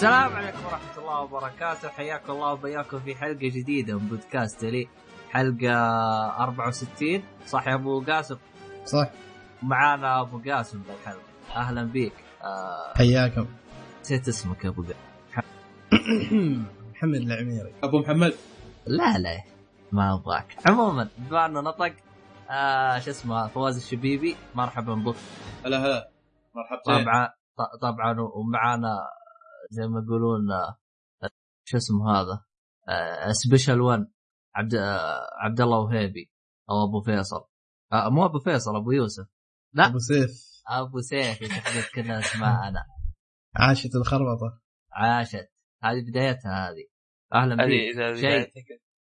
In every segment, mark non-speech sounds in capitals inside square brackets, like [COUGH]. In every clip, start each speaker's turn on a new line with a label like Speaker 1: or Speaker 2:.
Speaker 1: السلام عليكم ورحمة الله وبركاته. حياكم الله وبياكم في حلقة جديدة من بودكاست لي حلقة 64 صح يا أبو قاسم؟
Speaker 2: صح.
Speaker 1: معانا أبو قاسم بالحلقة أهلا بيك. آه،
Speaker 2: حياكم.
Speaker 1: نسيت اسمك يا أبو قاسم. [COUGHS]
Speaker 2: محمد العميري.
Speaker 3: أبو محمد.
Speaker 1: لا لا ما أبغاك. عموما بما انه نطق آه شو اسمه فواز الشبيبي مرحبا بك.
Speaker 3: هلا هلا. مرحبتين.
Speaker 1: طبعا ط- طبعا ومعانا زي ما يقولون آه، شو اسمه هذا آه، سبيشال 1 عبد آه، عبد الله وهيبي أو أبو فيصل. آه مو أبو فيصل أبو يوسف. لا.
Speaker 2: أبو سيف.
Speaker 1: أبو سيف يتحدث كنا اسماءنا
Speaker 2: عاشت الخربطة.
Speaker 1: عاشت. هذه بدايتها هذه.
Speaker 4: أهلا
Speaker 1: بك شيء.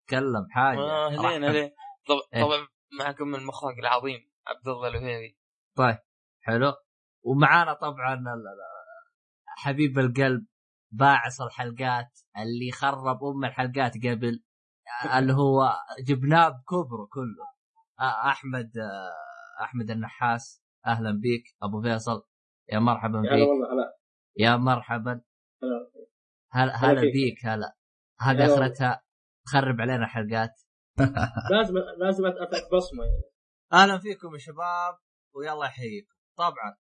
Speaker 1: تكلم حاجة.
Speaker 4: آه، اهلين. اهلين طب-
Speaker 1: إيه.
Speaker 4: طبعا معكم المخرج العظيم عبد الله الوهيبي.
Speaker 1: طيب حلو. ومعانا طبعا حبيب القلب باعث الحلقات اللي خرب أم الحلقات قبل اللي هو جبناه بكبره كله. أحمد أحمد النحاس أهلا بك أبو فيصل يا مرحبا بك
Speaker 3: هلا
Speaker 1: يا مرحبا.
Speaker 3: هلا.
Speaker 1: هلا. بيك هلا. هذه. آخرتها. تخرب علينا حلقات [LAUGHS]
Speaker 3: لازم لازم اترك بصمة يعني.
Speaker 1: أهلا فيكم يا شباب ويلا يحييكم. طبعا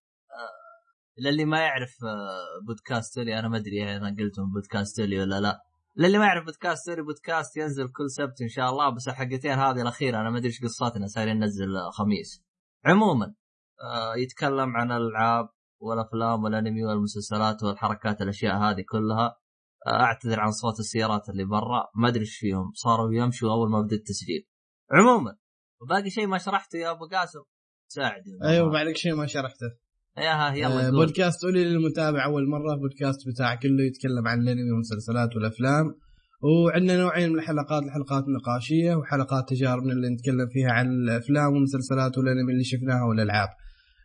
Speaker 1: للي ما يعرف آه، بودكاست لي أنا ما أدري أنا قلتهم بودكاست لي ولا لا. للي ما يعرف بودكاست لي بودكاست ينزل كل سبت إن شاء الله. بس الحلقتين هذه الأخيرة أنا ما أدري إيش قصتنا. صايرين ننزل آه، خميس. عموما آه، يتكلم عن الالعاب والأفلام والأنمي والمسلسلات والحركات الأشياء هذه كلها. آه، أعتذر عن صوت السيارات اللي برا. ما أدري إيش فيهم. صاروا يمشوا أول ما بدأ التسجيل. عموما وباقي شيء ما شرحته يا أبو قاسم. ساعدني
Speaker 2: أيوه بعدك شيء ما شرحته.
Speaker 1: ياها يلا
Speaker 2: آه، بودكاست أولي للمتابع أول مرة بودكاست بتاع كله يتكلم عن الأنمي والمسلسلات والأفلام. وعندنا نوعين من الحلقات الحلقات النقاشية وحلقات تجاربنا اللي نتكلم فيها عن الأفلام والمسلسلات والأنمي اللي شفناها والألعاب.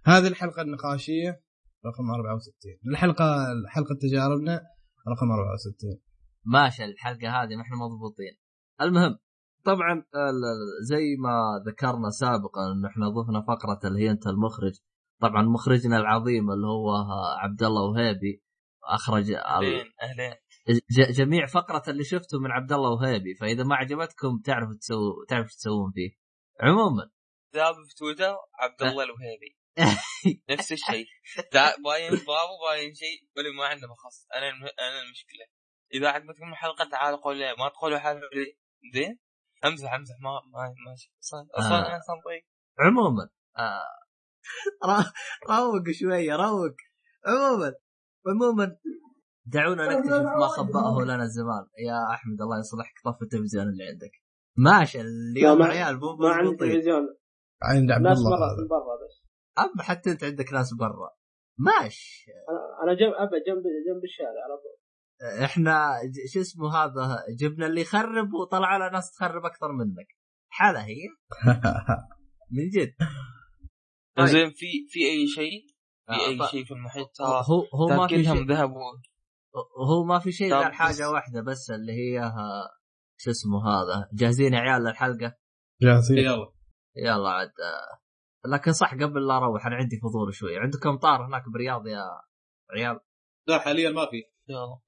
Speaker 2: هذه الحلقة النقاشية رقم 64 الحلقة حلقة تجاربنا رقم 64
Speaker 1: ماشي الحلقة هذه نحن مضبوطين. المهم طبعا ال- زي ما ذكرنا سابقا إن إحنا ضفنا فقرة اللي هي انت المخرج. طبعا مخرجنا العظيم اللي هو عبد الله وهيبي
Speaker 4: أخرج أهلين
Speaker 1: أهلين. جميع فقرة اللي شفته من عبد الله وهيبي فإذا ما عجبتكم تعرفوا تسووا تعرفوا إيش تسوون فيه. عموما.
Speaker 4: ذاب في تويتر عبد الله الوهيبي [LAUGHS] نفس الشيء. باين بابو باين شيء ولا ما عنده مخص. أنا الم... أنا المشكلة. إذا عجبتكم الحلقة تعالوا لي ما تقولوا حاجة زين؟ امزح امزح ما ما ماشي أصلا أصلا
Speaker 1: آه.
Speaker 4: أنا طيب
Speaker 1: عموما آه [LAUGHS] روق شوية روق عموما عموما. دعونا نكتشف ما خبأه لنا الزمان يا أحمد الله يصلحك. طف التلفزيون اللي عندك. ماشي اليوم عيال مو
Speaker 3: ما عندي
Speaker 1: مضبوطين
Speaker 3: تلفزيون.
Speaker 2: عند عبد
Speaker 3: ناس
Speaker 2: الله. هذا
Speaker 3: برا بس.
Speaker 1: اما حتى أنت عندك ناس برا. ماشي.
Speaker 3: أنا جنب أبا جنب جنب الشارع على طول.
Speaker 1: إحنا شو اسمه هذا؟ جبنا اللي يخرب وطلع لنا ناس تخرب أكثر منك. حالة هي؟ [LAUGHS] من جد. طيب.
Speaker 4: زين في في أي شيء؟ في
Speaker 1: آه،
Speaker 4: أي
Speaker 1: ف-
Speaker 4: شيء في المحيط؟ ترى
Speaker 1: هو هو ما في
Speaker 4: كلهم
Speaker 1: شيء.
Speaker 4: ذهب
Speaker 1: هو ما في شيء غير
Speaker 4: بس-
Speaker 1: حاجة واحدة بس اللي هي ها- شو اسمه هذا؟ جاهزين يا عيال للحلقة؟
Speaker 2: جاهزين.
Speaker 3: يلا.
Speaker 1: يلا عاد. آه، لكن صح قبل لا أروح أنا عندي فضول شوي. عندكم طار هناك برياض يا عيال؟
Speaker 3: لا حاليا ما في.
Speaker 4: يلا.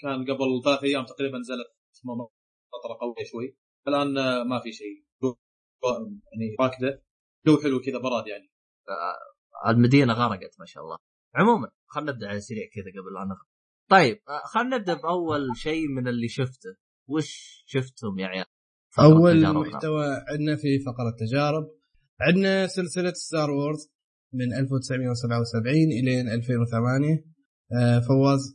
Speaker 3: كان قبل ثلاث أيام تقريبا نزلت مطرة قوية شوي. الآن آه، ما في شيء. يعني راكدة. جو حلو كذا براد يعني.
Speaker 1: المدينة غرقت ما شاء الله. عموما خلينا نبدأ على سريع كذا قبل لا نخرج طيب آه، خلينا نبدأ بأول شيء من اللي شفته. وش شفتم يا عيال؟ أول.
Speaker 2: محتوى عندنا في فقرة تجارب عندنا سلسلة Star Wars من 1977 الين 2008 آه، فواز.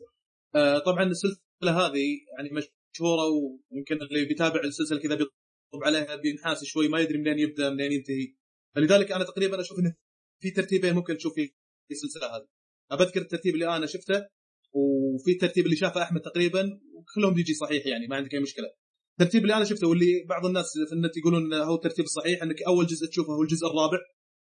Speaker 3: آه، طبعا السلسلة هذه يعني مشهورة ويمكن اللي بيتابع السلسلة كذا بيطب عليها بينحاس شوي ما يدري منين يبدأ منين ينتهي. فلذلك أنا تقريبا أشوف انه في ترتيبين ممكن تشوف في السلسلة هذه. أذكر الترتيب اللي أنا شفته وفي الترتيب اللي شافه أحمد تقريبا وكلهم بيجي صحيح يعني ما عندك أي مشكلة. الترتيب اللي أنا شفته واللي بعض الناس في النت يقولون هو الترتيب الصحيح إنك أول جزء تشوفه هو الجزء الرابع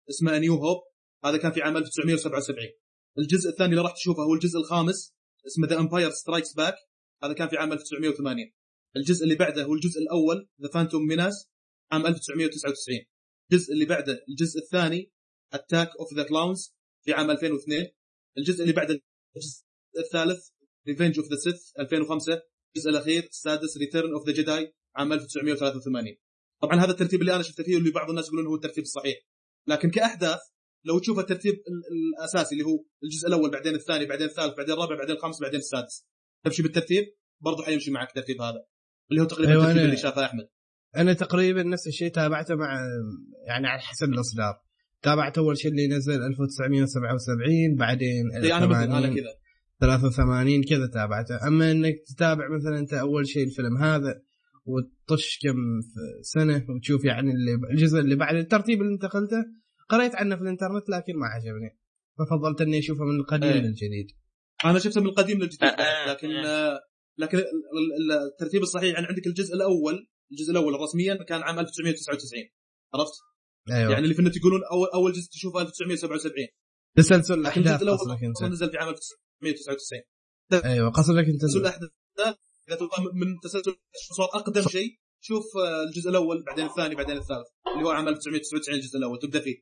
Speaker 3: اسمه New Hope هذا كان في عام 1977 الجزء الثاني اللي راح تشوفه هو الجزء الخامس اسمه The Empire Strikes Back هذا كان في عام 1980 الجزء اللي بعده هو الجزء الأول The Phantom Menace عام 1999 الجزء اللي بعده الجزء الثاني Attack of the Clones في عام 2002 الجزء اللي بعده الجزء الثالث Revenge of the Sith 2005 الجزء الأخير السادس Return of the Jedi عام 1983 طبعا هذا الترتيب اللي أنا شفته فيه واللي بعض الناس يقولون هو الترتيب الصحيح. لكن كأحداث لو تشوف الترتيب ال- الأساسي اللي هو الجزء الأول بعدين الثاني بعدين الثالث بعدين الرابع بعدين الخامس بعدين السادس. تمشي بالترتيب برضه حيمشي معك الترتيب هذا. اللي هو تقريبا
Speaker 2: أيوة
Speaker 3: الترتيب اللي شافه أحمد.
Speaker 2: أنا تقريبا نفس الشيء تابعته مع يعني على حسب الأصدار. تابعت أول شيء اللي نزل 1977 بعدين
Speaker 3: إي أنا مثل أنا
Speaker 2: 80
Speaker 3: كذا.
Speaker 2: 83 كذا تابعته. أما إنك تتابع مثلا أنت أول شيء الفيلم هذا وتطش كم سنة وتشوف يعني اللي الجزء اللي بعد الترتيب اللي أنت قلته قريت عنه في الإنترنت لكن ما عجبني. ففضلت إني أشوفه من القديم. للجديد.
Speaker 3: أنا شفته من القديم للجديد
Speaker 4: آه،
Speaker 3: لكن لكن ال- ال- الترتيب الصحيح يعني عندك الجزء الأول الجزء الأول رسميا كان عام 1999 عرفت؟
Speaker 2: أيوه.
Speaker 3: يعني اللي في النت يقولون اول أول جزء تشوفه 1977
Speaker 2: تسلسل الاحداث قصدك أنت.
Speaker 3: نزل في عام 1999
Speaker 2: أيوه قصدك أنت
Speaker 3: تسلسل الأحداث اذا تبغى من تسلسل صار أقدم شيء. شوف آه، الجزء الأول بعدين الثاني بعدين الثالث اللي هو عام 1999 الجزء الأول. تبدأ فيه.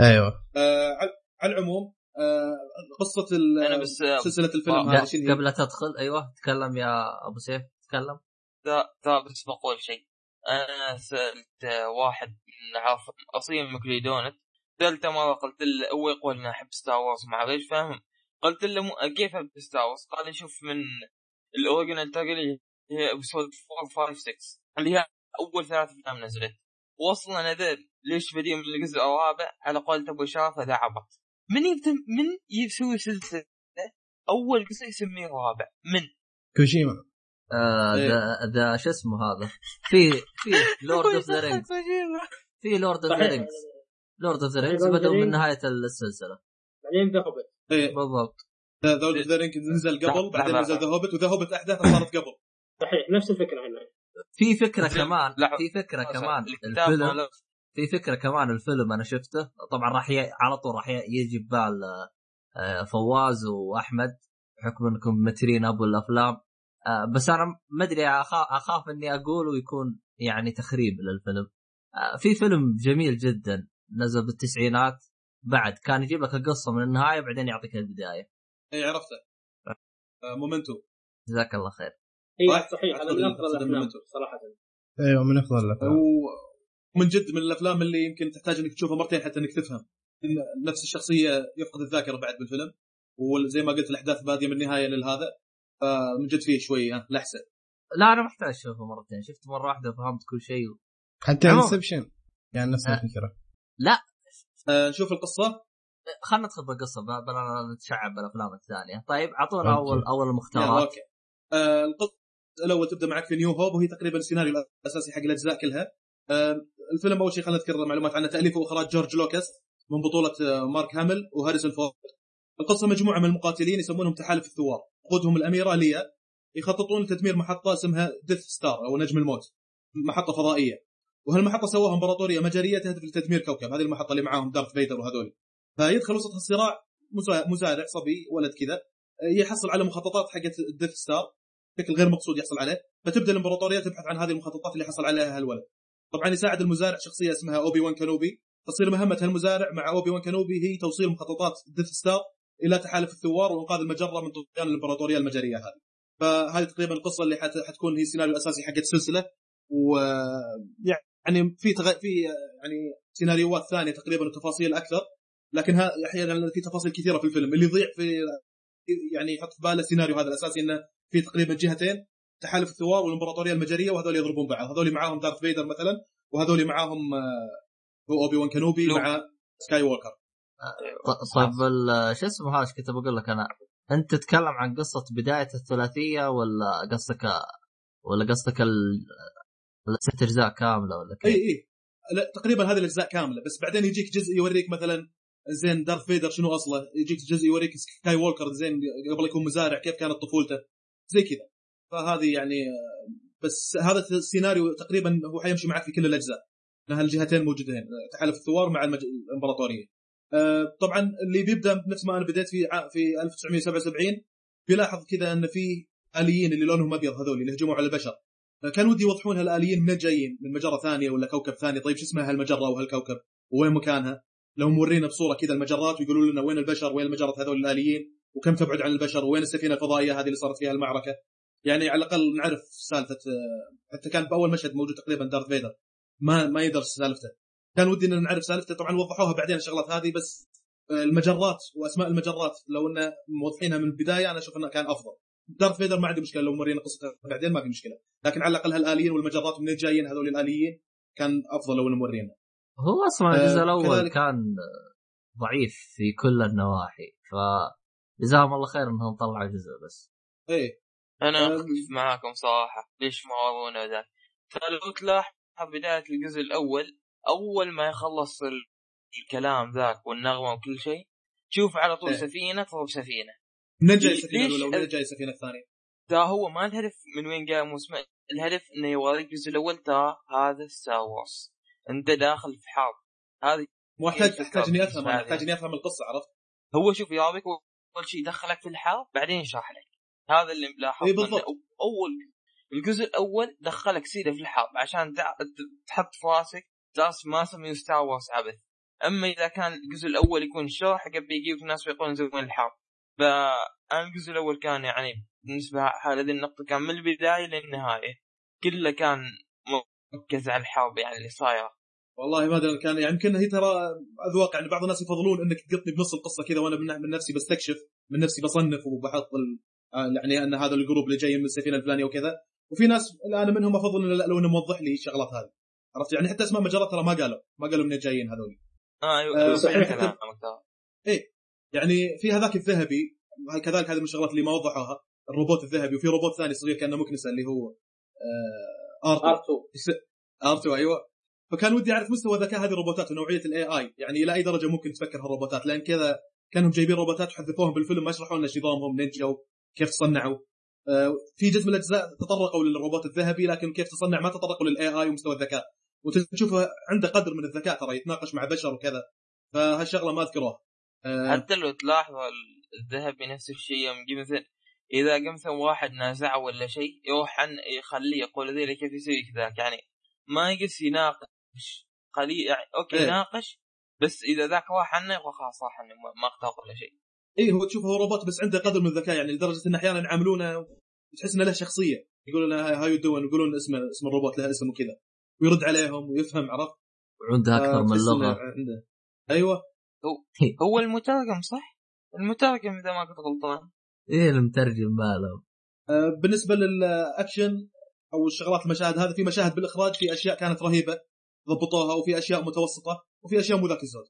Speaker 2: أيوه.
Speaker 3: آه، على- على العموم آه، قصة
Speaker 4: أنا بس آه،
Speaker 3: سلسلة الفيلم
Speaker 4: آه،
Speaker 3: هذا؟
Speaker 1: قبل لا تدخل أيوه تكلم يا أبو سيف تكلم.
Speaker 4: تا- تا بس بقول شيء. أنا سألت واحد من عارف أصيل مكليدونت سألته مرة قلت له هو يقول أنا احب ستار وورز ما اعرف إيش فاهم؟ قلت له مو كيف احب ستار وورز قال شوف من الاوريجنال تاجل هي ابسود 4 5 6 اللي هي أول ثلاث أفلام نزلت. واصلا هذول ليش بدي من الجزء الرابع؟ على قولة أبو شرف هذا عبط. من يبت من يسوي سلسلة أول جزء يسميه رابع؟ من؟
Speaker 2: كوشيما
Speaker 1: آه
Speaker 3: إيه.
Speaker 1: the the شو اسمه هذا؟ في في Lord of the Rings في Lord of the. Rings
Speaker 5: Lord of the Rings
Speaker 1: بدأوا من. نهاية السلسلة.
Speaker 5: بعدين The Hobbit
Speaker 3: إيه،
Speaker 1: بالضبط.
Speaker 3: the the Ring نزل قبل بعدين نزل.
Speaker 4: The
Speaker 3: Hobbit و The Hobbit أحداثه صارت قبل.
Speaker 5: صحيح نفس الفكرة هنا
Speaker 1: في
Speaker 4: فكرة.
Speaker 1: كمان. في فكرة كمان الفيلم في فكرة كمان الفيلم أنا شفته. طبعا راح ي... على طول راح ي- يجي ببال آه، فواز وأحمد بحكم إنكم مترين أبو الأفلام. آه، بس أنا ما أدري أخاف إني أقول ويكون يعني تخريب للفيلم. آه، في فيلم جميل جدا نزل بالتسعينات بعد كان يجيب لك القصة من النهاية بعدين يعطيك البداية.
Speaker 3: اي عرفته. آه، Memento.
Speaker 1: جزاك الله خير.
Speaker 5: اي
Speaker 3: صح.
Speaker 5: صحيح هذا من أفضل
Speaker 3: الأفلام.
Speaker 5: صراحة.
Speaker 2: أيوه من أفضل الأفلام.
Speaker 3: ومن جد من الأفلام اللي يمكن تحتاج إنك تشوفها مرتين حتى إنك تفهم. إن نفس الشخصية يفقد الذاكرة بعد بالفيلم وزي ما قلت الأحداث بادية من النهاية للهذا فمن جد فيه شوي آه، لحسه
Speaker 1: لا أنا محتاج أشوفه مرتين. شفت مرة واحدة فهمت كل شيء و...
Speaker 2: حتى. Inception يعني نفس
Speaker 1: آه.
Speaker 2: الفكرة.
Speaker 3: آه، نشوف القصة.
Speaker 1: خلينا ندخل بالقصة بلا نتشعب بالأفلام الثانية. طيب
Speaker 2: أعطونا.
Speaker 1: اول
Speaker 3: أول
Speaker 1: المختارات
Speaker 3: okay. آه، القصة الأول تبدأ معك في New Hope وهي تقريبا السيناريو الأساسي حق الأجزاء كلها. آه، الفيلم أول شيء خلينا نذكر معلومات عنه تأليف وإخراج جورج لوكاس من بطولة آه، مارك هامل وهاريسون فورد. القصة مجموعة من المقاتلين يسمونهم تحالف الثوار. قودهم الأميرة ليا يخططون لتدمير محطة اسمها Death Star أو نجم الموت محطة فضائية. وهالمحطه سووها امبراطورية مجرية تهدف لتدمير كوكب؟ هذه المحطة اللي معاهم دارث فيدر وهذول. فيدخل وسط الصراع مزا- مزارع صبي ولد كذا يحصل على مخططات حقت ال Death Star بشكل غير مقصود يحصل عليه. فتبدأ الامبراطورية تبحث عن هذه المخططات اللي حصل عليها هالولد. طبعا يساعد المزارع شخصية اسمها اوبي وان كنوبي تصير مهمة هالمزارع مع اوبي وان كنوبي هي توصيل مخططات Death Star إلى تحالف الثوار وانقاذ المجرة من طغيان الإمبراطورية المجرية هذه. فهذه تقريبا القصة اللي حت... حتكون هي السيناريو الأساسي حق السلسلة. و يعني في تغ... في يعني سيناريوهات ثانية تقريبا وتفاصيل أكثر. لكن ها أحيانا في تفاصيل كثيرة في الفيلم. اللي يضيع في يعني يحط في باله السيناريو هذا الاساسي إنه في تقريبا جهتين تحالف الثوار والإمبراطورية المجرية وهذول يضربون بعض. هذول معاهم دارث فيدر مثلا وهذول معاهم آه، هو أوبي وان كانوبي. مع سكاي ووكر.
Speaker 1: طيب ال- شو اسمه هذا كنت بقول لك أنا؟ أنت تتكلم عن قصة بداية الثلاثية ولا قصدك ولا قصدك ال- الست أجزاء كاملة ولا
Speaker 3: اي
Speaker 1: كيف؟
Speaker 3: إي لا تقريبا هذه الأجزاء كاملة بس بعدين يجيك جزء يوريك مثلا زين دارث فيدر شنو أصله؟ يجيك جزء يوريك سكاي ووكر زين قبل يكون مزارع كيف كانت طفولته؟ زي كذا. فهذه يعني بس هذا السيناريو تقريبا هو حيمشي معك في كل الأجزاء. لأن الجهتين موجودين. تحالف الثوار مع المج... الإمبراطورية. طبعا اللي بيبدأ نفس ما أنا بديت في في 1977 بيلاحظ كذا إن في آليين اللي لونهم أبيض هذول اللي هجموا على البشر. كان ودي يوضحون هالآليين من جايين من مجرة ثانية ولا كوكب ثاني. طيب شو اسمها هالمجرة وهالكوكب؟ وين مكانها؟ لو مورينا بصورة كذا المجرات ويقولوا لنا وين البشر وين مجرة هذول الآليين وكم تبعد عن البشر وين السفينة الفضائية هذه اللي صارت فيها المعركة. يعني على الأقل نعرف سالفة آه، حتى كان بأول مشهد موجود تقريبا دارث فيدر. ما ما يدرس سالفته. كان ودي إن نعرف سالفته طبعا وضحوها بعدين الشغلات هذه بس آه، المجرات وأسماء المجرات لو انه موضحينها من البداية أنا أشوف انه كان أفضل. دارث فيدر ما عندي مشكلة لو مرينا قصته بعدين ما في مشكلة. لكن على الأقل هالآليين والمجرات من جايين هذول الآليين كان أفضل لو انه مورينا
Speaker 1: هو أصلا
Speaker 3: آه،
Speaker 1: الجزء الأول
Speaker 3: كذلك-
Speaker 1: كان ضعيف في كل النواحي ف جزاهم الله خير إنهم طلعوا جزء بس.
Speaker 3: إيه.
Speaker 4: أنا
Speaker 3: أم.
Speaker 4: اختلف معاكم صراحة ليش ما ورونا ذا ترى لو تلاحظ بداية الجزء الأول أول ما يخلص ال- الكلام ذاك والنغمة وكل شيء تشوف على طول
Speaker 3: إيه.
Speaker 4: سفينة فوق سفينه
Speaker 3: جاي السفينه الأولى جاي السفينه الثانية؟
Speaker 4: تا هو ما الهدف من وين جاي موسم الهدف إنه يوريك الجزء الأول تا هذا Star Wars أنت داخل في حرب هذه
Speaker 3: مو احتاج إني افهم احتاج إني أفهم القصة عرفت؟
Speaker 4: هو شوف يوريك أول شيء يدخلك في الحرب بعدين يشرح لك هذا اللي ملاحظ
Speaker 3: إيه، بالضبط.
Speaker 4: اول الجزء الأول دخلك سيدة في الحرب عشان تحط في راسك جالس ما سمي Star Wars عبث أما إذا كان الجزء الأول يكون شرح قبل يجيك ناس يقولون زي وين الحرب فانا الجزء الأول كان يعني بالنسبة هذه النقطة كان من البداية للنهاية. كله كان مركز على الحرب يعني اللي صايرة.
Speaker 3: والله ما أدري كان يعني يمكن هي ترى أذواق يعني بعض الناس يفضلون إنك تقطني بنص القصة كذا وأنا من نفسي بستكشف من نفسي بصنف وبحط ال... آه، يعني أن هذا الجروب اللي جاي من السفينة الفلانية وكذا. وفي ناس أنا منهم أفضل لو انه موضح لي الشغلات هذه. عرفت؟ يعني حتى اسماء مجرات ترى ما قالوا ما قالوا منين جايين هذول. آه
Speaker 4: أيوه
Speaker 3: صحيح.
Speaker 4: كلامك ترى.
Speaker 3: يعني في هذاك الذهبي كذلك هذه من الشغلات اللي ما وضحوها الروبوت الذهبي وفي روبوت ثاني صغير كأنه مكنسه اللي هو آه آرتو.
Speaker 5: R2
Speaker 3: آرتو أيوه. فكان ودي أعرف مستوى ذكاء هذه الروبوتات ونوعية ال AI يعني إلى أي درجة ممكن تفكر هالروبوتات لأن كذا كأنهم جايبين روبوتات وحذفوهم بالفيلم ما يشرحوا لنا إيش نظامهم نجوا كيف تصنعوا. آه، في جزء من الأجزاء تطرقوا للروبوت الذهبي لكن كيف تصنع ما تطرقوا لل AI ومستوى الذكاء. وتشوفه عنده قدر من الذكاء ترى يتناقش مع بشر وكذا. فهالشغلة ما اذكروها آه،
Speaker 4: حتى لو تلاحظ ال- الذهبي نفس الشيء يوم يجي مثلا إذا قام مثلا واحد نازعه ولا شيء يروح عن يخليه يقول ذي كيف يسوي كذاك يعني ما يجلس يناقش قليل يعني okay
Speaker 3: إيه.
Speaker 4: يناقش بس إذا ذاك راح عنه يقول خلاص راح عنه ما- اختار ولا شيء.
Speaker 3: اي هو تشوفه هو روبوت بس عنده قدر من الذكاء يعني لدرجة إن أحيانا يعاملونه تحس إنه له شخصية. يقولون له هاي دوين يقولون اسم اسم الروبوت له اسم وكذا. ويرد عليهم ويفهم عرفت؟
Speaker 1: وعنده أكثر من
Speaker 3: إنه
Speaker 1: لغة.
Speaker 3: عنده. أيوه.
Speaker 4: هو المترجم صح؟ المترجم إذا ما كنت غلطان.
Speaker 1: إيه المترجم ماله.
Speaker 3: آه، بالنسبة للأكشن أو الشغلات المشاهد هذه في مشاهد بالإخراج في أشياء كانت رهيبة ضبطوها وفي أشياء متوسطة وفي أشياء مو ذاك الزود.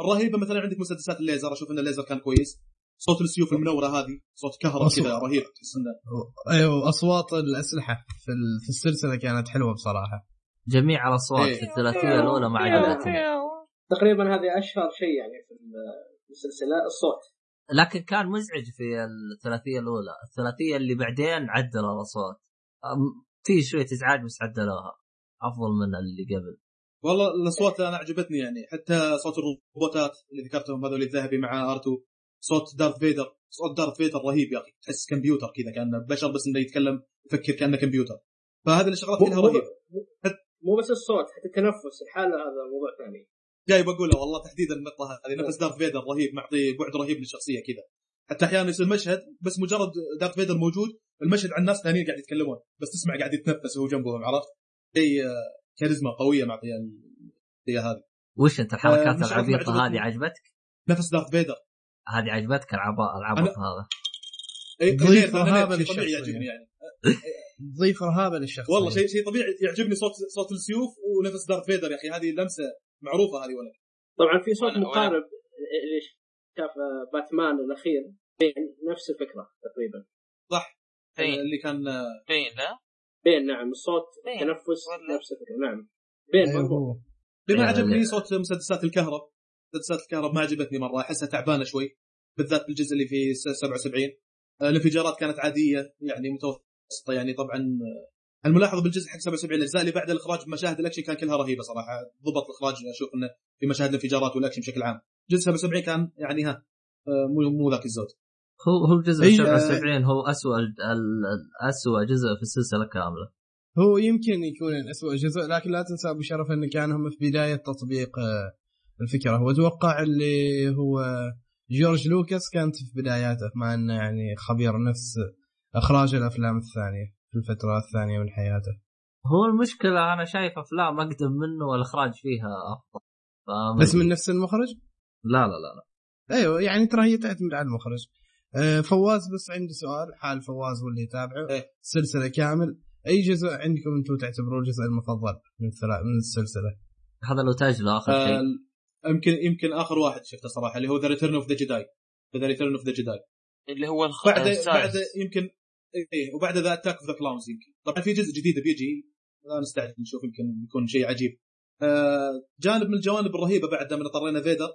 Speaker 3: الرهيبة مثلا عندك مسدسات الليزر أشوف إن الليزر كان كويس. صوت السيوف المنورة هذه صوت كهرباء. كذا رهيب تحس انه
Speaker 2: أيوه أصوات الأسلحة في ال- في السلسلة كانت حلوة بصراحة.
Speaker 1: جميع الأصوات
Speaker 3: إيه.
Speaker 1: في الثلاثية الأولى ما عجبتني
Speaker 5: تقريبا هذه أشهر شيء يعني في السلسله الصوت.
Speaker 1: لكن كان مزعج في الثلاثية الأولى. الثلاثية اللي بعدين عدلوا الأصوات. في شوية إزعاج بس عدلوها. افضل من اللي قبل.
Speaker 3: والله الأصوات أنا عجبتني يعني. حتى صوت الروبوتات اللي ذكرتهم هذول الذهبي مع آرتو. صوت دارث فيدر. صوت دارث فيدر رهيب يا أخي. تحس كمبيوتر كذا كأنه بشر بس إنه يتكلم يفكر كأنه كمبيوتر. فهذه الشغلات كلها رهيبة.
Speaker 5: مو بس الصوت حتى التنفس الحالة هذا موضوع ثاني
Speaker 3: جاي بقوله والله تحديدا النقطة هذه نفس دارث فيدر رهيب معطي بعد رهيب للشخصية كذا حتى أحيانا يصير مشهد بس مجرد دارث فيدر موجود المشهد عن ناس ثانيين قاعد يتكلمون بس تسمع قاعد يتنفس وهو جنبهم عرفت؟ شيء آه، كاريزما قوية معطيه هي هذه
Speaker 1: وش أنت
Speaker 3: آه،
Speaker 1: الحركات
Speaker 3: عارف العبيطة.
Speaker 1: هذه عجبتك؟
Speaker 3: نفس دارث فيدر
Speaker 1: هذه عجبتك العبط هذا
Speaker 2: ضيف
Speaker 3: غير أنا
Speaker 2: رهابة
Speaker 3: شيء طبيعي
Speaker 2: للشخصية.
Speaker 3: يعجبني يعني.
Speaker 2: تضيف رهابه للشخص
Speaker 3: والله شيء شيء طبيعي. يعجبني صوت صوت السيوف ونفس دارث فيدر يا أخي. هذه لمسة معروفة هذه ولا
Speaker 5: طبعا في صوت مقارب اللي شاف باتمان الأخير. بين نفس الفكرة تقريبا.
Speaker 3: صح.
Speaker 4: فين
Speaker 3: اللي كان
Speaker 4: فين لا؟
Speaker 5: بين نعم. الصوت
Speaker 4: بين.
Speaker 5: تنفس
Speaker 4: ولا-
Speaker 5: نفس الفكرة. نعم. بين
Speaker 2: أيوه.
Speaker 3: اللي ما
Speaker 1: يعني-
Speaker 3: عجبني صوت مسدسات الكهرب. مسدسات الكهرب ما عجبتني مرة. أحسها تعبانة شوي بالذات بالجزء اللي في س- 77 آه، الانفجارات كانت عادية يعني متوسطة يعني طبعا آه، الملاحظة بالجزء حق 77 الأجزاء اللي بعد الإخراج مشاهد الأكشن كان كلها رهيبة صراحة. ضبط الإخراج أشوف إنه في مشاهد الانفجارات والأكشن بشكل عام. جزء 77 كان يعني ها آه، مو مو ذاك الزود.
Speaker 1: هو هو الجزء
Speaker 2: أي-
Speaker 1: 77 هو اسوء اسوء جزء في السلسلة كاملة.
Speaker 2: هو يمكن يكون اسوء جزء لكن لا تنسى أبو شرف انه كان هم في بداية تطبيق آه، الفكرة. واتوقع اللي هو جورج لوكاس كانت في بداياته مع إنه يعني خبير نفس إخراج الأفلام الثانية في الفترة الثانية من حياته.
Speaker 1: هو المشكلة أنا شايف أفلام أقدم منه والإخراج فيها أفضل.
Speaker 2: بس. من نفس المخرج؟
Speaker 1: لا لا لا لا.
Speaker 2: أيوه يعني ترى هي تعتمد على المخرج. آه، فواز بس عندي سؤال حال فواز واللي يتابعه.
Speaker 3: إيه.
Speaker 2: سلسلة كامل. أي جزء عندكم أنتم تعتبروه الجزء المفضل من من السلسلة؟
Speaker 1: هذا لو تأجله اخر شيء.
Speaker 3: آه، يمكن يمكن آخر واحد شفته صراحة اللي هو The Return of the Jedi The Return of the Jedi
Speaker 4: اللي هو الخ...
Speaker 3: بعد
Speaker 4: السادس.
Speaker 3: بعد يمكن إيه وبعد The Attack of the Clones يمكن. طبعا في جزء جديد بيجي لا نستعد نشوف يمكن يكون شيء عجيب. آه جانب من الجوانب الرهيبة بعد لما طرينا فيدر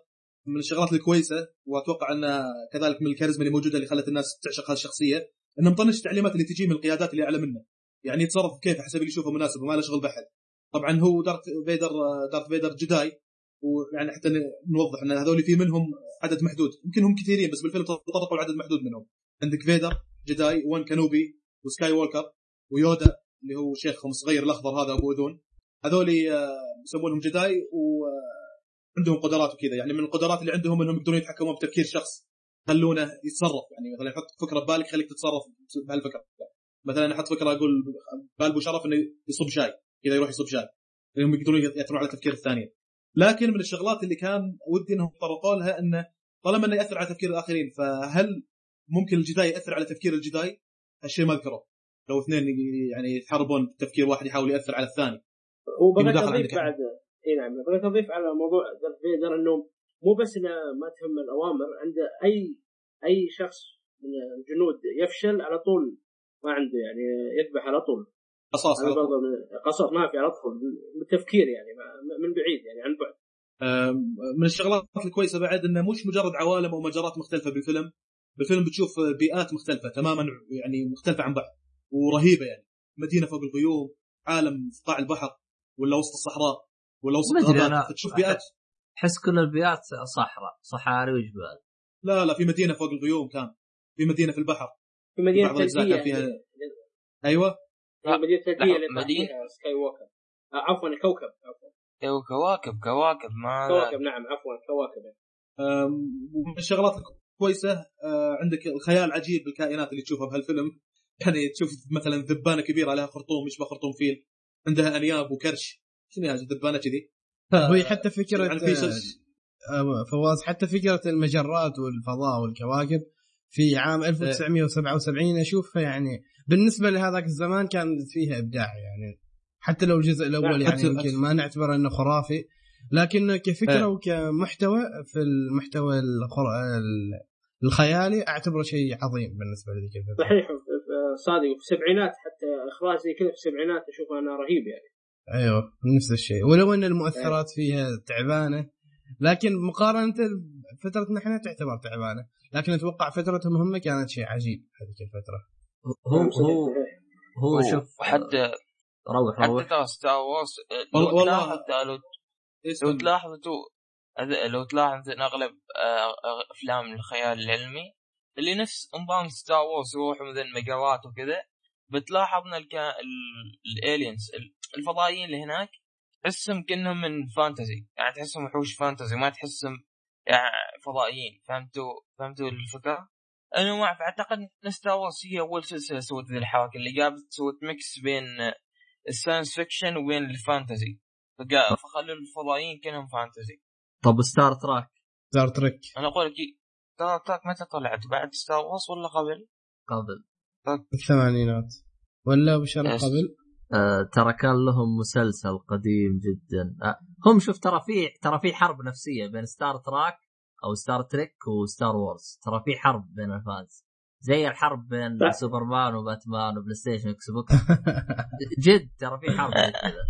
Speaker 3: من الشغلات الكويسة وأتوقع أن كذلك من الكاريزما اللي موجودة اللي خلت الناس تعشق هذه الشخصية انه مطنش التعليمات اللي تجي من القيادات اللي أعلى منه. يعني يتصرف كيف حسب اللي يشوفه مناسب وما له شغل بحد طبعا هو دارت فيدر دارت فيدر جداي ويعني حتى نوضح إن هذول في منهم عدد محدود. يمكن هم كثيرين بس بالفيلم تطرقوا لعدد محدود منهم. عندك فيدر جداي وان كانوبي وسكاي وولكر ويودا اللي هو شيخهم الصغير الأخضر هذا أبو أذون. هذول آه، يسمونهم جداي وعندهم قدرات وكذا. يعني من القدرات اللي عندهم إنهم يقدرون يتحكمون بتفكير شخص يخلونه يتصرف. يعني مثلا يحط فكرة ببالك يخليك تتصرف بهالفكرة. مثلا أحط فكرة أقول بال أبو شرف إنه يصب شاي كذا يروح يصب شاي. لأنهم يقدرون ياثرون على تفكير الثانيين. لكن من الشغلات اللي كان ودي إنهم يتطرقوا لها انه طالما إنه يأثر على تفكير الآخرين فهل ممكن الجداي يأثر على تفكير الجداي؟ هالشيء ما أذكره. لو اثنين يعني يتحاربون بتفكير واحد يحاول يأثر على الثاني.
Speaker 5: وبغيت اضيف بعد إي نعم بغيت اضيف على موضوع دارث فيدر انه مو بس إنه ما تهم الأوامر عنده أي أي شخص من الجنود يفشل على طول ما عنده يعني يذبح على طول.
Speaker 3: قصاص طول.
Speaker 5: برضه من- قصص ما في على طول بالتفكير يعني من بعيد يعني عن بعد.
Speaker 3: من الشغلات الكويسة بعد إنه مش مجرد عوالم أو مجرات مختلفة بالفيلم. بالفيلم بتشوف بيئات مختلفة تماما يعني مختلفة عن بعض ورهيبة يعني. مدينة فوق الغيوم عالم في قاع البحر ولا وسط الصحراء ولا وسط الغابات. فتشوف بيئات.
Speaker 1: أحس كل البيئات صحراء صحاري وجبال.
Speaker 3: لا لا في مدينة فوق الغيوم كان. في مدينة في البحر.
Speaker 5: في مدينة
Speaker 3: بعض الأجزاء
Speaker 5: ثلجيه
Speaker 3: كان فيها-
Speaker 5: يعني. أيوه. مدينة ثلجيه
Speaker 4: لا،
Speaker 5: اللي سكاي ووكر آه، عفوا كوكب عفوا.
Speaker 4: كواكب كواكب ما
Speaker 5: كواكب نعم عفوا كواكب.
Speaker 3: ومن الشغلات الكويسة آه، عندك الخيال عجيب بالكائنات اللي تشوفها بهالفيلم. يعني تشوف مثلا ذبانة كبيرة لها خرطوم يشبه خرطوم فيل. عندها أنياب وكرش. شنو هذه الذبانة كذي؟
Speaker 2: وهي حتى فكرة
Speaker 3: يعني
Speaker 2: فواز حتى فكرة المجرات والفضاء والكواكب في عام 1977 اشوفها يعني بالنسبة لهذاك الزمان كان فيها إبداع يعني. حتى لو الجزء الأول يعني
Speaker 3: حتى-
Speaker 2: يمكن ما نعتبره إنه خرافي لكن كفكرة
Speaker 3: إيه.
Speaker 2: وكمحتوى في المحتوى الخر... الخيالي أعتبره شيء عظيم بالنسبة لذيك الفترة.
Speaker 5: صحيح صادق. في السبعينات حتى إخراج زي كذا في السبعينات أشوف أنا رهيب يعني.
Speaker 2: أيوه نفس الشيء. ولو إن المؤثرات فيها تعبانة لكن مقارنة فترتنا إحنا تعتبر تعبانة. لكن أتوقع فترتهم هم كانت شيء عجيب هذيك الفترة.
Speaker 1: هو هو. هو شوف
Speaker 4: حتى
Speaker 1: روح
Speaker 4: حتى
Speaker 1: روح
Speaker 4: ترى ستار وورز
Speaker 3: والله-
Speaker 4: لو
Speaker 3: والله-
Speaker 4: تلاحظ لو تلاحظ لو تلاحظ إن أغلب آه، أفلام الخيال العلمي اللي نفس نظام Star Wars يروحوا مثل مجرات وكذا بتلاحظ إن الكا... ال aliens ال- الفضائيين اللي هناك تحسهم كأنهم من fantasy يعني تحسهم وحوش fantasy ما تحسهم يعني فضائيين فهمتوا؟ فهمتوا الفكرة؟ أنا ما أعرف أعتقد إن Star Wars هي أول سلسلة سوت ذي الحركة اللي جابت سوت mix بين ال science fiction وبين ال fantasy. فخلوا الفضائيين كانهم fantasy.
Speaker 1: طب Star Trek
Speaker 2: Star Trek
Speaker 4: أنا أقول لك Star Trek متى طلعت؟ بعد Star Wars ولا قبل؟
Speaker 1: قبل.
Speaker 2: الثمانينات. ولا
Speaker 4: إيش؟
Speaker 2: قبل؟
Speaker 1: آه ترى كان لهم مسلسل قديم جدا. آه هم شوف ترى في ترى في حرب نفسية بين Star Trek أو Star Trek و Star Wars ترى في حرب بين ال fans. زي الحرب بين. سوبرمان وباتمان و PlayStation و Xbox جد ترى في حرب زي كذا.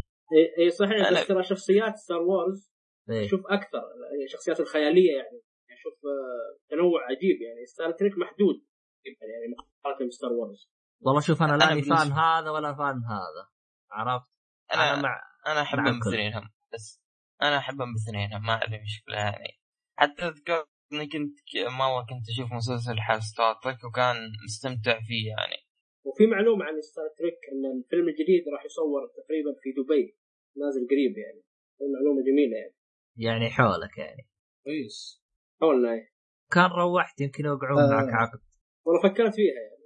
Speaker 5: إي صحيح. بس ترى شخصيات Star Wars
Speaker 1: إيه.
Speaker 5: شوف أكثر. الشخصيات الخيالية يعني. يعني شوف آه، تنوع عجيب يعني. Star Trek محدود. يعني مقارنة ب Star Wars
Speaker 1: والله شوف أنا
Speaker 4: أنا
Speaker 1: لاني
Speaker 4: بالنسبة-
Speaker 1: fan هذا ولا fan هذا. عرفت؟ أنا,
Speaker 4: أنا
Speaker 1: مع أنا أحبهم.
Speaker 4: باثنينهم بس أنا أحبهم باثنينهم ما عندي مشكله يعني. حتى أذكر إني كنت مرة كنت أشوف مسلسل حال Star Trek وكان مستمتع فيه يعني.
Speaker 5: وفي معلومة عن ستار تريك إن الفيلم الجديد راح يصور تقريبا في دبي نازل قريب يعني. معلومة جميلة يعني.
Speaker 1: يعني حولك يعني.
Speaker 3: كويس
Speaker 5: حولنا. إيه.
Speaker 1: كان روحت يمكن يوقعون
Speaker 3: آه.
Speaker 1: معك عقد.
Speaker 5: والله فكرت فيها يعني.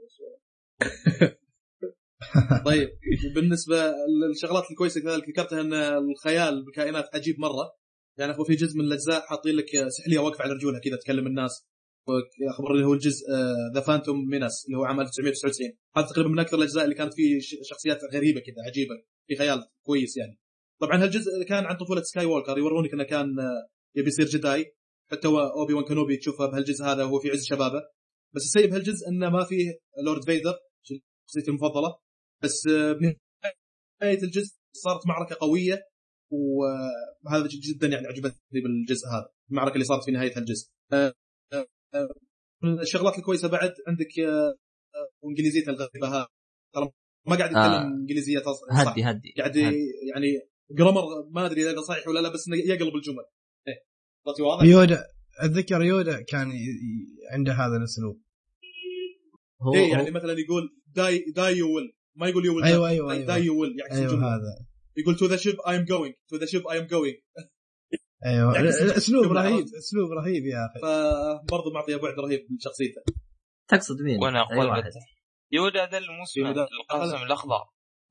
Speaker 5: [LAUGHS]
Speaker 3: طيب بالنسبة للشغلات الكويسة كذلك ذكرتها إن الخيال بالكائنات عجيب مرة. يعني في جزء من الأجزاء حاطين لك سحلية واقفة على رجولها كذا تكلم الناس. اخبر اللي هو الجزء The Phantom Menace اللي هو عام 1999 هذا تقريبا من أكثر الأجزاء اللي كانت فيه شخصيات غريبة كذا عجيبة. في خيال كويس يعني. طبعا هالجزء كان عن طفولة سكاي وولكر يورونك انه كان آه، يبي يصير Jedi. حتى هو اوبي وان كانوبي تشوفه بهالجزء هذا وهو في عز شبابه. بس السيء بهالجزء إنه ما فيه لورد فيدر شخصيتي المفضلة. بس آه، بنهايه الجزء صارت معركة قوية وهذا جدا يعني عجبتني بالجزء هذا المعركة اللي صارت في نهاية الجزء آه، آه، آه، من الشغلات الكويسة بعد عندك آه، آه، انجليزيته الغريبة هذا ترى ما قاعد يتكلم
Speaker 1: آه.
Speaker 3: إنجليزية تص- صح.
Speaker 1: هدي هدي
Speaker 3: قاعد يعني grammar ما أدري إذا صحيح ولا لا بس إنه يقلب الجمل. إيه. واضح؟
Speaker 2: يودا أتذكر يودا كان عنده هذا الأسلوب.
Speaker 1: هو
Speaker 3: إيه يعني
Speaker 1: هو-
Speaker 3: مثلا يقول die die you will ما يقول you will
Speaker 2: أيوه أيوه أيوه.
Speaker 3: die you will يعكس
Speaker 2: أيوه
Speaker 3: الجمله
Speaker 2: هذا.
Speaker 3: يقول to the ship I am going to the ship I am going
Speaker 2: أيوه.
Speaker 3: يعكس أسلوب
Speaker 2: رهيب. أسلوب رهيب يا أخي.
Speaker 3: فبرضه معطيه بعد رهيب لشخصيته.
Speaker 1: تقصد مين؟ وأنا
Speaker 4: أقول يودا ذا الموسم. القاسم الأخضر.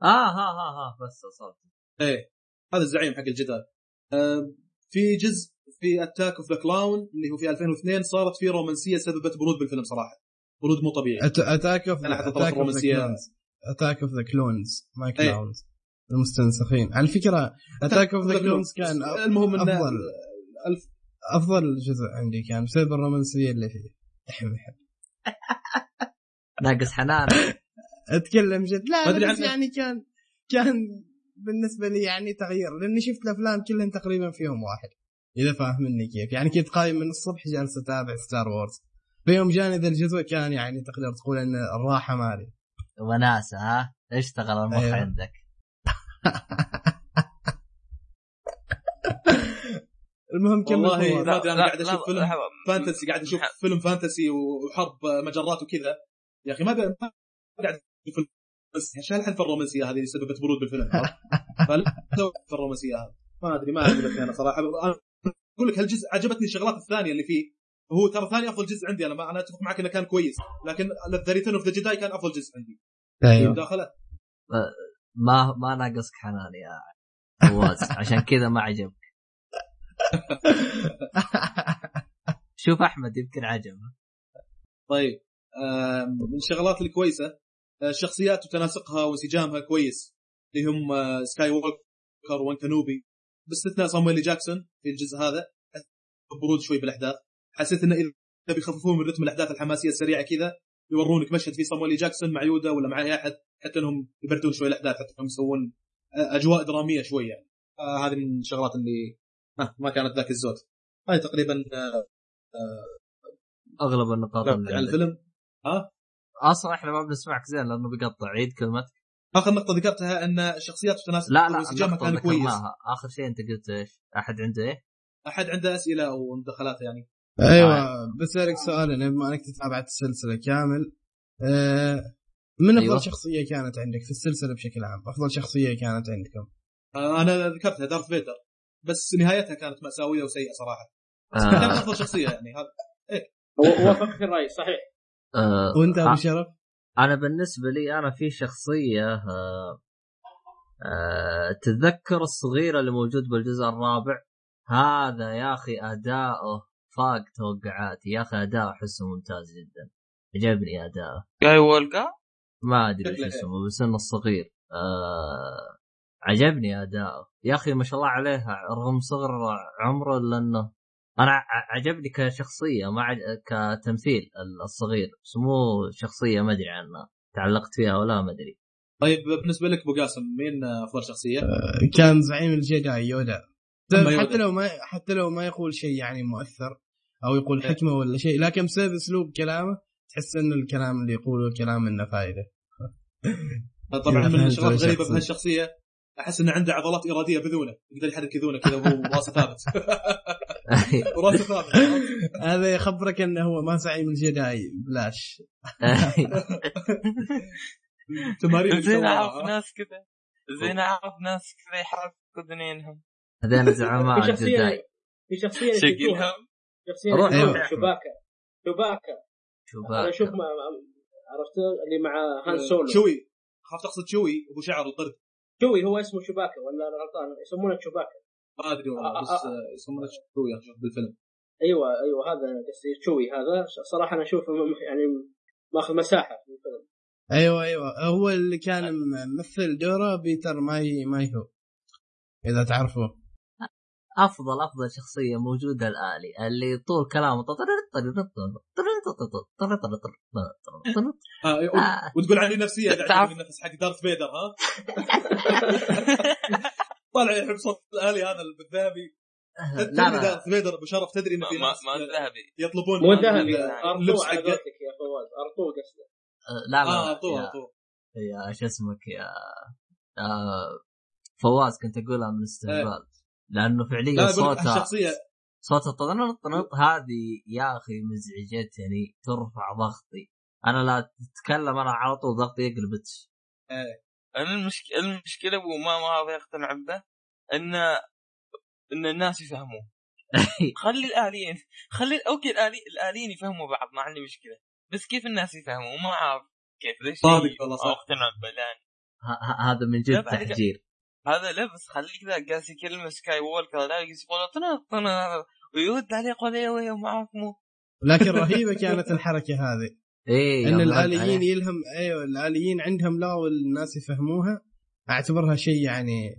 Speaker 1: آه ها ها ها بس صوت.
Speaker 3: إيه. هذا الزعيم حق الجدال. آه، في جزء في اتاك اوف ذا كلاون اللي هو في 2002 صارت فيه رومانسية سببت برود بالفيلم صراحة. برود مو طبيعي.
Speaker 2: أتاك اوف أتاك اوف ذا
Speaker 3: رومانسية.
Speaker 2: كلونز أتاك اوف ذا كلونز ما. كلاونز المستنسخين. على فكره Attack of the Clones كان
Speaker 3: المهم انه
Speaker 2: أفضل.
Speaker 3: الف
Speaker 2: أفضل جزء عندي كان بسبب الرومانسيه اللي فيه. احب احب
Speaker 1: ناقص حنان.
Speaker 2: أتكلم جد. لا
Speaker 3: أدري
Speaker 2: بس. يعني كان كان بالنسبة لي يعني تغيير. لأني شفت الأفلام كلهم تقريبا فيهم واحد. إذا فاهمني كيف. يعني كنت قايم من الصبح جالس أتابع Star Wars في يوم جاني ذا الجزء كان يعني تقدر تقول إن الراحة مالي
Speaker 1: وناسة ها؟ اشتغل المخ
Speaker 2: أيوة.
Speaker 1: عندك؟ [LAUGHS]
Speaker 2: المهم كمل
Speaker 3: والله. ما ادري أنا قاعد أشوف فيلم. فانتسي قاعد أشوف فيلم فانتسي وحرب مجرات وكذا. يا أخي ما ب- ما قاعد أشوف فيلم بس إيش هالحركة الرومانسية هذه اللي سببت برود بالفيلم؟ [LAUGHS] الرومانسية هذه؟ ما أدري ما عجبتني أنا صراحة. أنا أقول لك هالجزء عجبتني الشغلات الثانية اللي فيه. هو ترى ثاني أفضل جزء عندي. أنا ما أنا أتفق معك إنه كان كويس لكن The Return of the Jedi كان أفضل جزء عندي.
Speaker 2: أيوه.
Speaker 3: داخله
Speaker 1: ما ما ناقصك حنان يا فواز. عشان كذا ما عجبك. [LAUGHS] شوف أحمد يمكن عجبه
Speaker 3: طيب من الشغلات الكويسة. آه، الشخصيات وتناسقها وانسجامها كويس. اللي هم آه، سكاي ووكر وان كانوبي. باستثناء صامويل جاكسون في الجزء هذا. برود شوي بالأحداث. حسيت انه إذا بيخففون من رتم الأحداث الحماسية السريعة كذا يورونك مشهد فيه صامويل جاكسون مع يودا ولا مع أي أحد حتى إنهم يبردون شوي الأحداث حتى إنهم يسوون آه، أجواء درامية شوي يعني. آه هذه من الشغلات اللي آه ما كانت ذاك الزود. هذه تقريبا آه
Speaker 1: أغلب النقاط
Speaker 3: آه عن. الفيلم. ها؟
Speaker 1: أصلا إحنا ما بنسمعك زين لأنه بيقطع عيد كلمتك.
Speaker 3: آخر نقطة ذكرتها إن الشخصيات وتناسق
Speaker 1: لا لا النقطة
Speaker 3: كان كويس.
Speaker 1: آخر شيء أنت قلت إيش؟ أحد عنده إيه؟
Speaker 3: أحد عنده أسئلة أو مداخلات يعني.
Speaker 2: أيوه. بسألك سؤال أنا بما أنك تتابعت السلسلة كامل. آه، من أفضل
Speaker 1: أيوة.
Speaker 2: شخصية كانت عندك في السلسلة بشكل عام؟ أفضل شخصية كانت عندكم؟
Speaker 3: آه أنا ذكرتها دارث فيدر بس نهايتها كانت مأساوية وسيئة صراحة. كانت
Speaker 1: آه.
Speaker 3: أفضل شخصية يعني هذا
Speaker 5: هو- وافقك في الرأي صحيح.
Speaker 1: آه
Speaker 2: وأنت أبو
Speaker 1: آه.
Speaker 2: شرف؟
Speaker 1: أنا بالنسبة لي أنا في شخصية آه آه تتذكر الصغير اللي موجود بالجزء الرابع. هذا يا أخي أداؤه. فاق توقعاتي يا أخي اداؤه احسه ممتاز جدا. عجبني اداؤه
Speaker 4: جاي وولكا؟
Speaker 1: ما أدري
Speaker 3: شكله
Speaker 1: اسمه بس إنه الصغير آه عجبني اداؤه يا أخي ما شاء الله عليه رغم صغر عمره الا انه أنا عجبني كشخصية ما عج... كتمثيل الصغير. بس مو شخصية ما أدري عنها. تعلقت فيها ولا ما أدري.
Speaker 3: طيب بالنسبة لك أبو قاسم مين أفضل شخصية؟
Speaker 2: كان زعيم الجداي يودا.
Speaker 3: يودا.
Speaker 2: حتى لو ما حتى لو ما يقول شيء يعني مؤثر أو يقول
Speaker 3: إيه.
Speaker 2: حكمة ولا شيء لكن بسبب أسلوب كلامه تحس إن الكلام اللي يقوله كلام منه فائدة
Speaker 3: طبعا من الشغلات الغريبه
Speaker 2: أقصد.
Speaker 3: بهالشخصيه أحس إنه عنده عضلات إرادية بذونه يقدر يحرك اذونه كذا وهو [LAUGHS] راسه ثابت [LAUGHS] وراسه ثابت؟
Speaker 2: هذا يخبرك إنه هو ما زعيم الجداي بلاش [LAUGHS]
Speaker 3: تمارين
Speaker 4: زين
Speaker 3: أعرف؟
Speaker 4: ناس كذا زين أعرف ناس كذا يحركوا ذنينهم
Speaker 1: هذين زعماء الجداي
Speaker 5: في
Speaker 4: شخصية
Speaker 5: شخصية
Speaker 1: روح،.
Speaker 5: شباكه شوباكا. أنا
Speaker 1: شوباك
Speaker 5: أشوف عرفت؟ اللي مع هان سولو.
Speaker 3: شوي خاف تقصد شوي ابو شعر القرد
Speaker 5: شوي هو اسمه شوباكا ولا أنا غلطان؟ يسمونه شوباكا
Speaker 3: ما أدري والله
Speaker 5: آه،
Speaker 3: بس
Speaker 5: آه،
Speaker 3: آه، يسمونه شوي بالفيلم.
Speaker 5: أيوه أيوه هذا قصدي شوي هذا. صراحة أنا أشوفه يعني ماخذ مساحة في الفيلم.
Speaker 2: أيوه أيوه. هو اللي كان ممثل دوره بيتر ماي ماي هو. إذا تعرفوه
Speaker 1: افضل افضل شخصيه موجوده الالي اللي طول كلامه
Speaker 3: آه
Speaker 1: آه.
Speaker 3: وتقول عني نفسيه قاعد النفس حق دارث فيدر ها طالع يحب صوت الالي هذا الذهبي
Speaker 1: لا لا
Speaker 3: دارث فيدر ابو شرف تدري انه في ناس
Speaker 4: ما الذهبي
Speaker 3: يطلبون
Speaker 5: مو ذهبي ارطو قولتك يا فواز ارطو قصده
Speaker 1: لا لا
Speaker 3: آه طول
Speaker 1: يا- شو اسمك يا آه، فواز كنت اقولها من استهبال لأنه
Speaker 3: لا
Speaker 1: فعليا
Speaker 3: لك
Speaker 1: صوتها
Speaker 3: الشخصية.
Speaker 1: صوت الطنط طنط هذه يا أخي مزعجتني ترفع ضغطي. أنا لا تتكلم أنا على طول ضغطي يقلبتش
Speaker 4: أنا المشكلة المشكلة أبو ما ما أبغى يقتنع به ان إن الناس يفهموه [LAUGHS] خلي الآليين خلي أوكي الالي الآليين يفهموا بعض ما عندي مشكلة. بس كيف الناس يفهموا ما أعرف كيف. ليش
Speaker 3: صادق والله صح.
Speaker 4: أقتنع به
Speaker 1: هذا من
Speaker 4: لا
Speaker 1: جد تحجير.
Speaker 4: هذا لا بس خليك ذا قاس يكلم سكاي وولكر لا يقول طنط طنط ويرد عليه يقول أيوه أيوه معاكم
Speaker 2: لكن رهيبة كانت الحركة هذه.
Speaker 1: إيه إن
Speaker 2: الآليين
Speaker 1: عليه.
Speaker 2: يلهم أيوه الآليين عندهم لغه والناس يفهموها. أعتبرها شيء يعني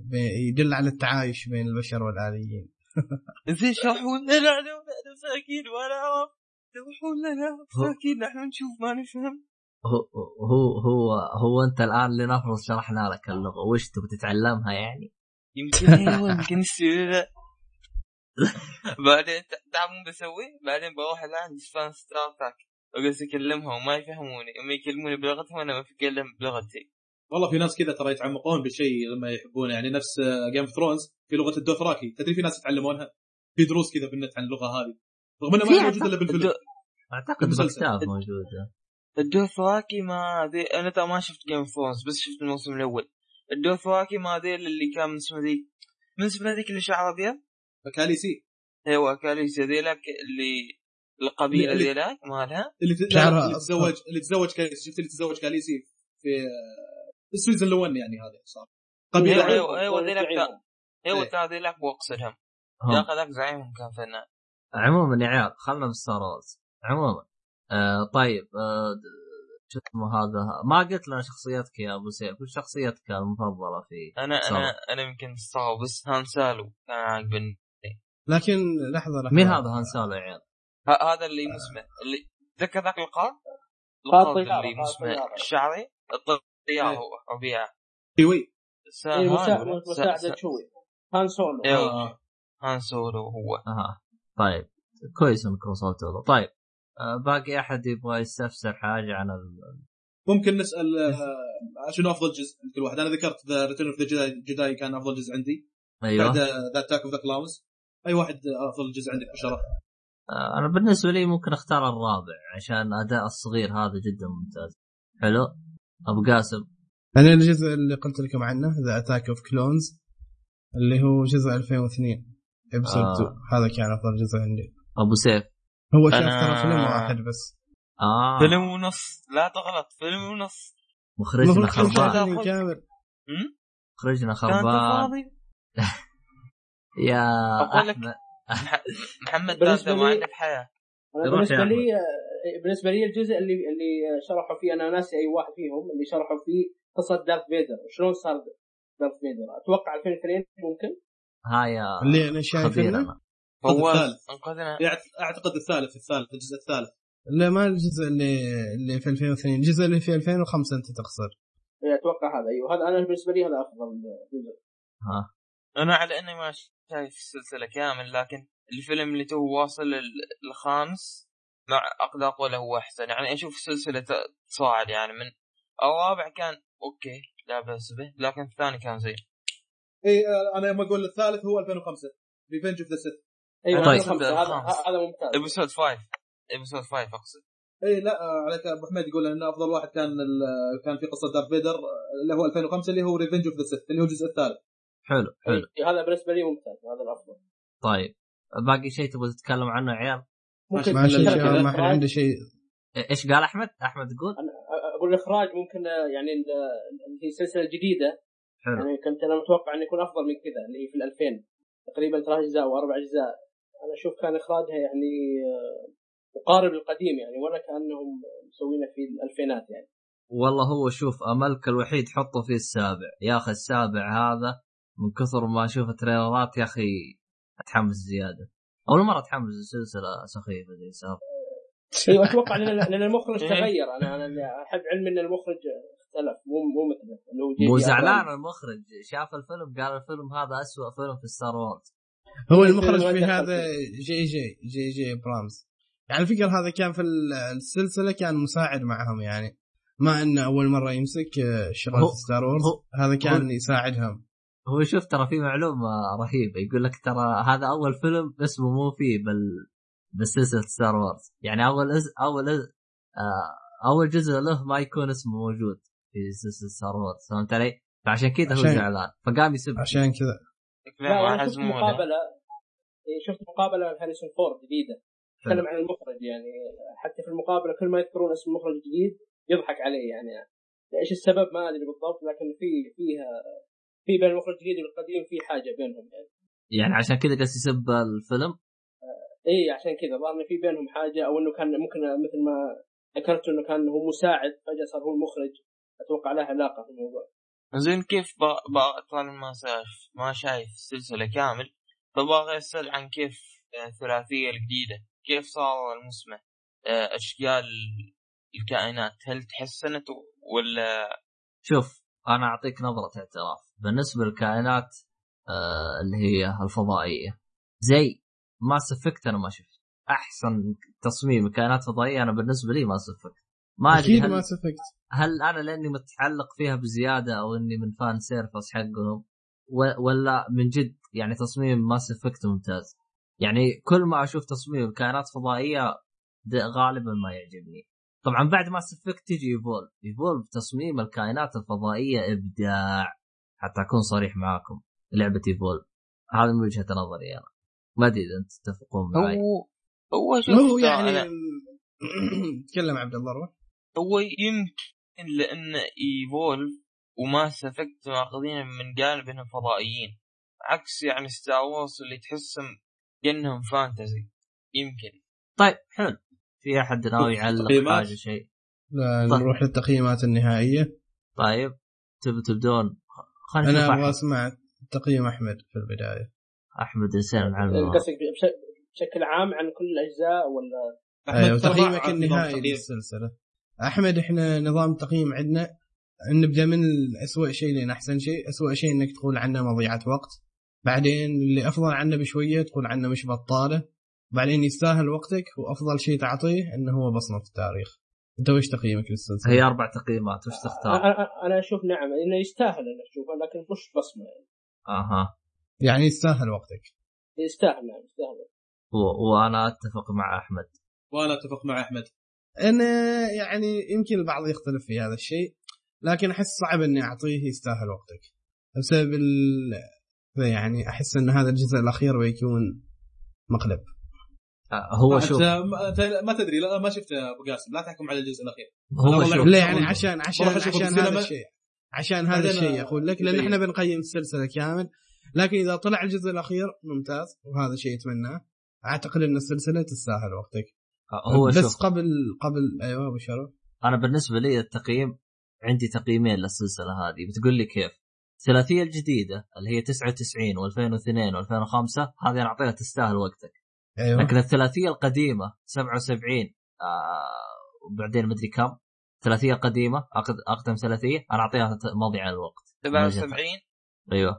Speaker 2: يدل على التعايش بين البشر والآليين. [LAUGHS]
Speaker 4: زين شرحوا لنا لا لا مساكين ما نعرف شرحوا لنا مساكين نحن نشوف ما نفهم.
Speaker 1: هو هو هو هو أنت الآن لنفرض شرحنا لك اللغة وش تبغى تتعلمها يعني؟
Speaker 4: يمكن أيوه يمكن يصير لا. بعدين ت- تعرف مو بسوي؟ بعدين بروح الآن فان ستار تريك اجلس أكلمهم وما يفهموني هم يكلموني بلغتهم أنا ما اتكلم بلغتي
Speaker 3: والله في ناس كذا ترى يتعمقون بالشيء لما يحبونه يعني نفس Game of Thrones في لغة الدوثراكي تدري في ناس يتعلمونها في دروس كذا بالنت عن اللغة هذه رغم إنها ما موجودة إلا بالفيلم أعتقد.
Speaker 1: بكتاب موجوده
Speaker 4: الدوثراكي ما ذي أنا ترى ما شفت Game of Thrones بس شفت الموسم الأول. الدوثراكي ما ذي اللي كان من اسمه ذي من اسمه ذيك اللي شعر أبيض؟
Speaker 3: كاليسي
Speaker 4: أيوه كاليسيا ذيلاك اللي القبيلة
Speaker 3: اللي-
Speaker 4: ذيلاك مالها.
Speaker 3: اللي
Speaker 2: شعرها
Speaker 3: اللي تزوج اللي تزوج كاليسي شفت اللي تزوج كاليسي في آه، السيزون الأول يعني هذا صار. قبيلة
Speaker 4: أيوه. أيوه ذيلاك. أيوه
Speaker 3: إيه.
Speaker 4: ترى ذيلاك بوقصدهم
Speaker 1: هم.
Speaker 4: ذاك ذاك زعيمهم كان فنان.
Speaker 1: عموما يا عيال خلنا بالستار وورز عموما. آه طيب آه شو اسمه هذا. ما قلت لنا شخصيتك يا أبو سيف. وش شخصيتك المفضلة في
Speaker 4: أنا
Speaker 1: صار.
Speaker 4: أنا أنا يمكن صار بس هان سالو. كان عاجبني
Speaker 2: لكن لحظة لحظة.
Speaker 1: مين هذا هان سالو يا عيال؟
Speaker 4: هذا اللي مو اسمه اللي تذكر ذاك القاض
Speaker 5: طيارة،
Speaker 4: اللي مو
Speaker 5: قاض
Speaker 4: اسمه
Speaker 5: طيارة.
Speaker 4: الشعري؟ الطيار
Speaker 3: إيه.
Speaker 4: هو ربيعه
Speaker 5: إيه،
Speaker 4: سا-
Speaker 5: مساعدة
Speaker 4: سا-
Speaker 5: شوي. هان سولو.
Speaker 4: أيوه
Speaker 3: آه.
Speaker 4: هان سولو هو.
Speaker 1: أها. طيب. كويس انكم وصلتوا له طيب. باقي أحد يبغى يستفسر حاجة عن ال...
Speaker 3: ممكن نسأل آه، شنو أفضل جزء عند كل واحد؟ أنا ذكرت The Return of the Jedi كان أفضل جزء عندي.
Speaker 1: أيوه.
Speaker 3: بعد The Attack of the Clones أي واحد أفضل جزء عندك بشرف
Speaker 1: آه أنا بالنسبة لي ممكن أختار الرابع عشان أداء الصغير هذا جدا ممتاز. حلو؟ أبو قاسم.
Speaker 2: أنا الجزء اللي قلت لكم عنه The Attack of Clones اللي هو جزء 2002 ابسود
Speaker 1: آه.
Speaker 2: 2 هذا كان أفضل جزء عندي.
Speaker 1: أبو سيف.
Speaker 2: هو شاف
Speaker 4: أنا-
Speaker 2: ترى فيلم واحد بس.
Speaker 1: آه.
Speaker 4: فيلم ونص. لا تغلط فيلم ونص.
Speaker 1: مخرجنا خربان؟ مخرجنا خربان.
Speaker 4: فاضي؟ [LAUGHS]
Speaker 1: يا
Speaker 4: أقول لك-
Speaker 1: أحمد.
Speaker 4: مح- محمد
Speaker 5: بالنسبة
Speaker 4: دادا ما
Speaker 1: روح يا بالنسبة.
Speaker 5: لي آه، بالنسبة لي الجزء اللي اللي شرحوا فيه أنا ناسي أي واحد فيهم اللي شرحوا فيه قصة دارث فيدر. وشلون صار دارث فيدر؟ أتوقع 2002 ممكن؟
Speaker 1: ها يا
Speaker 2: اللي أنا شايف
Speaker 1: خبير
Speaker 2: انه
Speaker 1: أنا.
Speaker 4: فواز
Speaker 3: الثالث. أنقذنا. أعتقد الثالث الثالث الجزء الثالث.
Speaker 2: لا ما الجزء اللي اللي في 2002 الجزء اللي في 2005 أنت تقصد
Speaker 5: إيه، أتوقع هذا. أيوه هذا أنا بالنسبة لي هذا أفضل جزء.
Speaker 1: ها.
Speaker 4: أنا على أني ما شايف السلسلة كامل لكن الفيلم اللي تو واصل ال- الخامس مع أقدر أقول هو أحسن. يعني أشوف السلسله تصاعد يعني من الرابع كان okay لا بأس به لكن الثاني كان زين.
Speaker 3: اي أنا لما أقول الثالث هو 2005 Revenge of the Sith
Speaker 5: أيوه
Speaker 1: طيب.
Speaker 5: هذا ممتاز.
Speaker 4: episode 5 episode 5 أقصد.
Speaker 3: اي لا آه، على أبو حميد يقول إن أفضل واحد كان ال- كان في قصة Darth Vader اللي هو 2005 اللي هو Revenge of the Sith اللي هو الجزء الثالث.
Speaker 1: حلو حلو.
Speaker 5: إيه، هذا بالنسبة لي ممتاز هذا الأفضل.
Speaker 1: طيب باقي شيء تبغى تتكلم عنه يا عيال؟
Speaker 5: ممكن
Speaker 2: ما ما حد عنده شيء.
Speaker 1: إيش قال أحمد؟ أحمد يقول؟
Speaker 5: أنا أقول الاخراج ممكن آه، يعني هي سلسلة جديدة.
Speaker 1: حلو.
Speaker 5: يعني كنت أنا متوقع إنه يكون أفضل من كذا اللي هي في ال 2000 تقريبا ثلاث أجزاء واربع أجزاء. أنا أشوف كان إخراجها يعني آه، مقارب للقديم يعني ولا كأنهم مسوينه في الألفينات يعني.
Speaker 1: والله هو شوف أملك الوحيد حطه في السابع. يا أخي السابع هذا من كثر ما أشوف تريلرات يا أخي أتحمس زيادة. أول مرة أتحمس لسلسلة سخيفة زي سابع. [LAUGHS]
Speaker 5: أيوه أتوقع لأن المخرج
Speaker 4: إيه.
Speaker 5: تغير. أنا أنا أحب علم إن المخرج اختلف مو مو مثله.
Speaker 1: مو زعلان. المخرج. شاف الفيلم قال الفيلم هذا أسوأ فيلم في Star Wars
Speaker 2: هو المخرج في هذا J.J. J.J. Abrams. يعني الفكرة هذا كان في السلسلة كان مساعد معهم يعني. ما إنه أول مرة يمسك شغل
Speaker 1: هو-
Speaker 2: Star
Speaker 1: Wars
Speaker 2: هذا كان
Speaker 1: هو-
Speaker 2: يساعدهم.
Speaker 1: هو شوف ترى في معلومة رهيبة. يقول لك ترى هذا أول فيلم اسمه مو فيه بال بسلسله Star Wars يعني أول إز... أول إز... آه... أول جزء له ما يكون اسمه موجود في سلسلة Star Wars فهمت علي؟ فعشان كذا هو زعلان. فقام يسب.
Speaker 2: عشان كذا.
Speaker 5: لا أنا شفت مقابلة. إيه، شفت مقابلة لهاريسون فورد جديدة. تكلم عن المخرج يعني. حتى في المقابلة كل ما يذكرون اسم المخرج الجديد يضحك عليه يعني. إيش السبب ما أدري بالضبط لكن في فيها في بين المخرج الجديد والقديم في حاجة بينهم يعني.
Speaker 1: يعني عشان كذا قاعد يسب الفيلم؟
Speaker 5: اي عشان كذا. ظهر في بينهم حاجة أو إنه كان ممكن مثل ما ذكرت إنه كان هو مساعد فجأة صار هو المخرج. أتوقع له علاقة في الموضوع.
Speaker 4: زين كيف طالما ما شايف ما شايف السلسلة كامل فباغي أسأل عن كيف آه، الثلاثية الجديدة كيف صار المسمى؟ آه، أشكال الكائنات هل تحسنت ولا؟
Speaker 1: شوف أنا أعطيك نظرة اعتراف. بالنسبة للكائنات آه اللي هي الفضائية زي Mass Effect أنا ما شفت. أحسن تصميم كائنات فضائيه أنا بالنسبة لي Mass Effect ما أدري
Speaker 2: أكيد
Speaker 1: هل,
Speaker 2: Mass Effect
Speaker 1: هل أنا لأني متعلق فيها بزيادة أو إني من fan service حقهم؟ ولا من جد يعني تصميم Mass Effect ممتاز. يعني كل ما أشوف تصميم كائنات فضائية غالبا ما يعجبني. طبعا بعد Mass Effect تجي Evolve Evolve تصميم الكائنات الفضائية إبداع. حتى أكون صريح معاكم. لعبة Evolve هذا من وجهة نظري أنا. ما أدري إذا انت تتفقون معي
Speaker 4: هو هو شوف
Speaker 2: هو يعني [COUGHS] تكلم عبد الله روح.
Speaker 4: هو يمكن لأن Evolve و Mass Effect ماخذين من جانب إنهم فضائيين. عكس يعني ستار وورز اللي تحسهم كأنهم فانتزي. يمكن.
Speaker 1: طيب حلو. في أحد ناوي يعلق؟ حاجة شيء؟
Speaker 2: لا
Speaker 1: طيب.
Speaker 2: نروح للتقييمات النهائية.
Speaker 1: طيب. تبي تبدون؟ خلينا
Speaker 2: أبغى
Speaker 1: أحمد.
Speaker 2: أسمع تقييم أحمد في البداية.
Speaker 1: أحمد انسان معلم
Speaker 5: قصدك بش- بشكل عام عن كل الأجزاء ولا؟
Speaker 3: ما
Speaker 2: تقييمك النهائي
Speaker 3: تقييم.
Speaker 2: أحمد إحنا نظام التقييم عندنا نبدأ من اسوء شيء لين أحسن شيء. اسوء شيء إنك تقول عنه مضيعة وقت. بعدين اللي أفضل عنه بشوية تقول عنه مش بطالة. بعدين يستاهل وقتك وأفضل شيء تعطيه إنه هو بصمة التاريخ. أنت وش تقييمك للسلسلة؟
Speaker 1: هي أربع تقييمات وش تختار؟
Speaker 5: أنا- أنا أشوف نعم إنه يستاهل انه أشوفه لكن مش بصمة. يعني
Speaker 1: أها.
Speaker 2: يعني يستاهل وقتك.
Speaker 5: يستاهل نعم يستاهل.
Speaker 1: و... وأنا أتفق مع أحمد.
Speaker 3: وأنا أتفق مع أحمد.
Speaker 2: أنا يعني يمكن البعض يختلف في هذا الشيء لكن أحس صعب إني أعطيه يستاهل وقتك. بسبب ال... يعني أحس إن هذا الجزء الأخير بيكون مقلب.
Speaker 1: آه، هو شوف.
Speaker 3: ما- تدري لا ما شفت أبو قاسم. لا تحكم على الجزء الأخير.
Speaker 1: هو شوف.
Speaker 2: لا يعني. عشان عشان عشان هذا. الشيء. عشان هذا الشيء أقول لك لأن
Speaker 3: يبين.
Speaker 2: إحنا بنقيم السلسلة كامل. لكن إذا طلع الجزء الأخير ممتاز. وهذا شيء اتمناه أعتقد إن السلسلة تستاهل وقتك.
Speaker 1: هو
Speaker 2: بس
Speaker 1: شوف.
Speaker 2: قبل قبل أيوه أبو شرف
Speaker 1: أنا بالنسبة لي التقييم عندي تقييمين للسلسلة هذه. بتقول لي كيف؟ الثلاثيه الجديدة اللي هي 99 و2002 و2005 هذه أنا اعطيها تستاهل وقتك.
Speaker 2: أيوه.
Speaker 1: لكن الثلاثية القديمة 77 آه وبعدين مدري كم. ثلاثية قديمة أقد... أقدم ثلاثية أنا أعطيها مضيعه للوقت
Speaker 4: 77
Speaker 1: أيوه.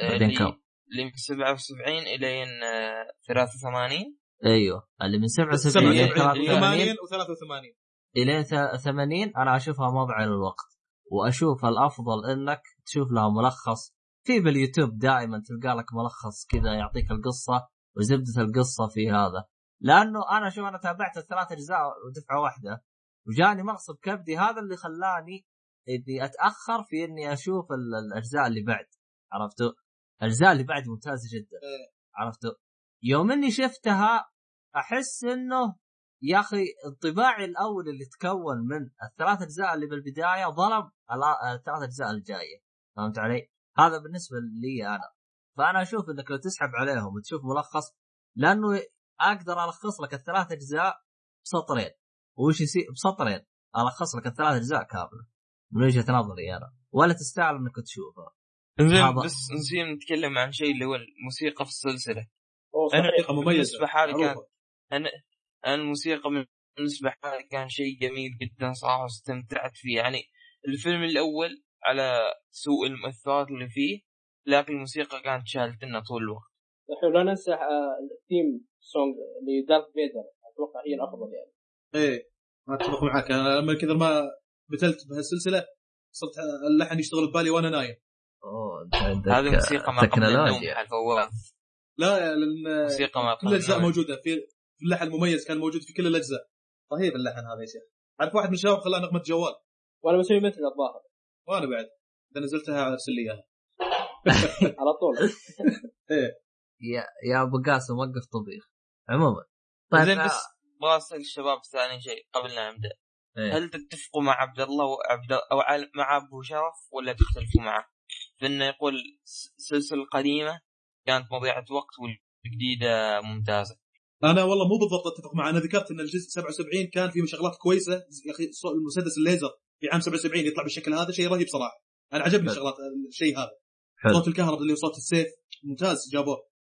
Speaker 4: آه،
Speaker 1: بعدين
Speaker 4: اللي
Speaker 1: كم؟
Speaker 4: اللي من 77 إلين آه، 83
Speaker 1: أيوه. اللي من 77 إلى
Speaker 3: 77
Speaker 1: 83
Speaker 3: و83
Speaker 1: الين ث- 80 أنا أشوفها مضيعه للوقت وأشوف الأفضل إنك تشوف لها ملخص. في باليوتيوب دائما تلقى لك ملخص كذا يعطيك القصة وزبدة القصة في هذا. لأنه أنا شوف أنا تابعت الثلاث أجزاء ودفعة واحدة. وجاني مغصب كبدي هذا اللي خلاني إني أتأخر في إني أشوف ال- الأجزاء اللي بعد. عرفتوا؟ الأجزاء اللي بعد ممتازة جدا. عرفتوا؟ يوم إني شفتها أحس إنه يا أخي انطباعي الأول اللي تكون من الثلاث أجزاء اللي بالبداية ظلم الثلاث أجزاء الجاية. فهمت علي؟ هذا بالنسبة لي أنا. فأنا أشوف إنك لو تسحب عليهم وتشوف ملخص لأنه أقدر ألخص لك الثلاث أجزاء بسطرين. وش يصير؟ بسطرين. ألخص لك الثلاث أجزاء كاملة. من وجهة نظري أنا. ولا تستاهل إنك تشوفها.
Speaker 4: زين
Speaker 1: هذا-
Speaker 4: بس نسينا نتكلم عن شيء اللي هو الموسيقى في
Speaker 5: السلسلة.
Speaker 3: أنا مميزة.
Speaker 4: بالنسبة حالي كان أنا الموسيقى من- بالنسبة حالي كان شيء جميل جدا صراحة واستمتعت فيه. يعني الفيلم الأول على سوء المؤثرات اللي فيه لكن الموسيقى كانت شالت لنا طول الوقت.
Speaker 5: الحين لا ننسى آه، الثيم سونج لدارث فيدر أتوقع هي الأفضل يعني.
Speaker 3: إيه ما أتفق معك أنا لما كثر ما بتلت بهالسلسلة صرت اللحن يشتغل ببالي وأنا نايم.
Speaker 1: أوه
Speaker 4: هذه موسيقى ما قبل النوم
Speaker 3: لا لأن
Speaker 4: موسيقى ما
Speaker 3: كل
Speaker 4: قبل
Speaker 3: الاجزاء موجودة. في اللحن المميز كان موجود في كل الأجزاء. رهيب اللحن هذا يا شيخ. عارف واحد من الشباب خلاه نغمه جوال.
Speaker 5: وأنا بسوي مثل الظاهر.
Speaker 3: وأنا بعد. إذا نزلتها ارسل لي اياها
Speaker 5: على طول. [LAUGHS]
Speaker 1: يا يا أبو قاسم وقف طبيخ. عموما. طيب
Speaker 4: زين
Speaker 1: آه،
Speaker 4: بس أبغى اسال الشباب ثاني شيء قبل لا نبدأ.
Speaker 1: إيه.
Speaker 4: هل تتفقوا مع عبد الله وعبد أو مع أبو شرف ولا تختلفوا معه؟ فانه يقول السلسله القديمه كانت مضيعة وقت والجديدة ممتازة.
Speaker 3: أنا والله مو بالضبط أتفق معه. أنا ذكرت إن الجزء 77 كان فيه شغلات كويسة. يا أخي المسدس الليزر في عام 77 يطلع بالشكل هذا شيء رهيب صراحة. أنا عجبني
Speaker 1: حلو.
Speaker 3: شغلات الشيء هذا.
Speaker 1: حلو.
Speaker 3: صوت الكهرباء اللي صوت السيف ممتاز جابوه.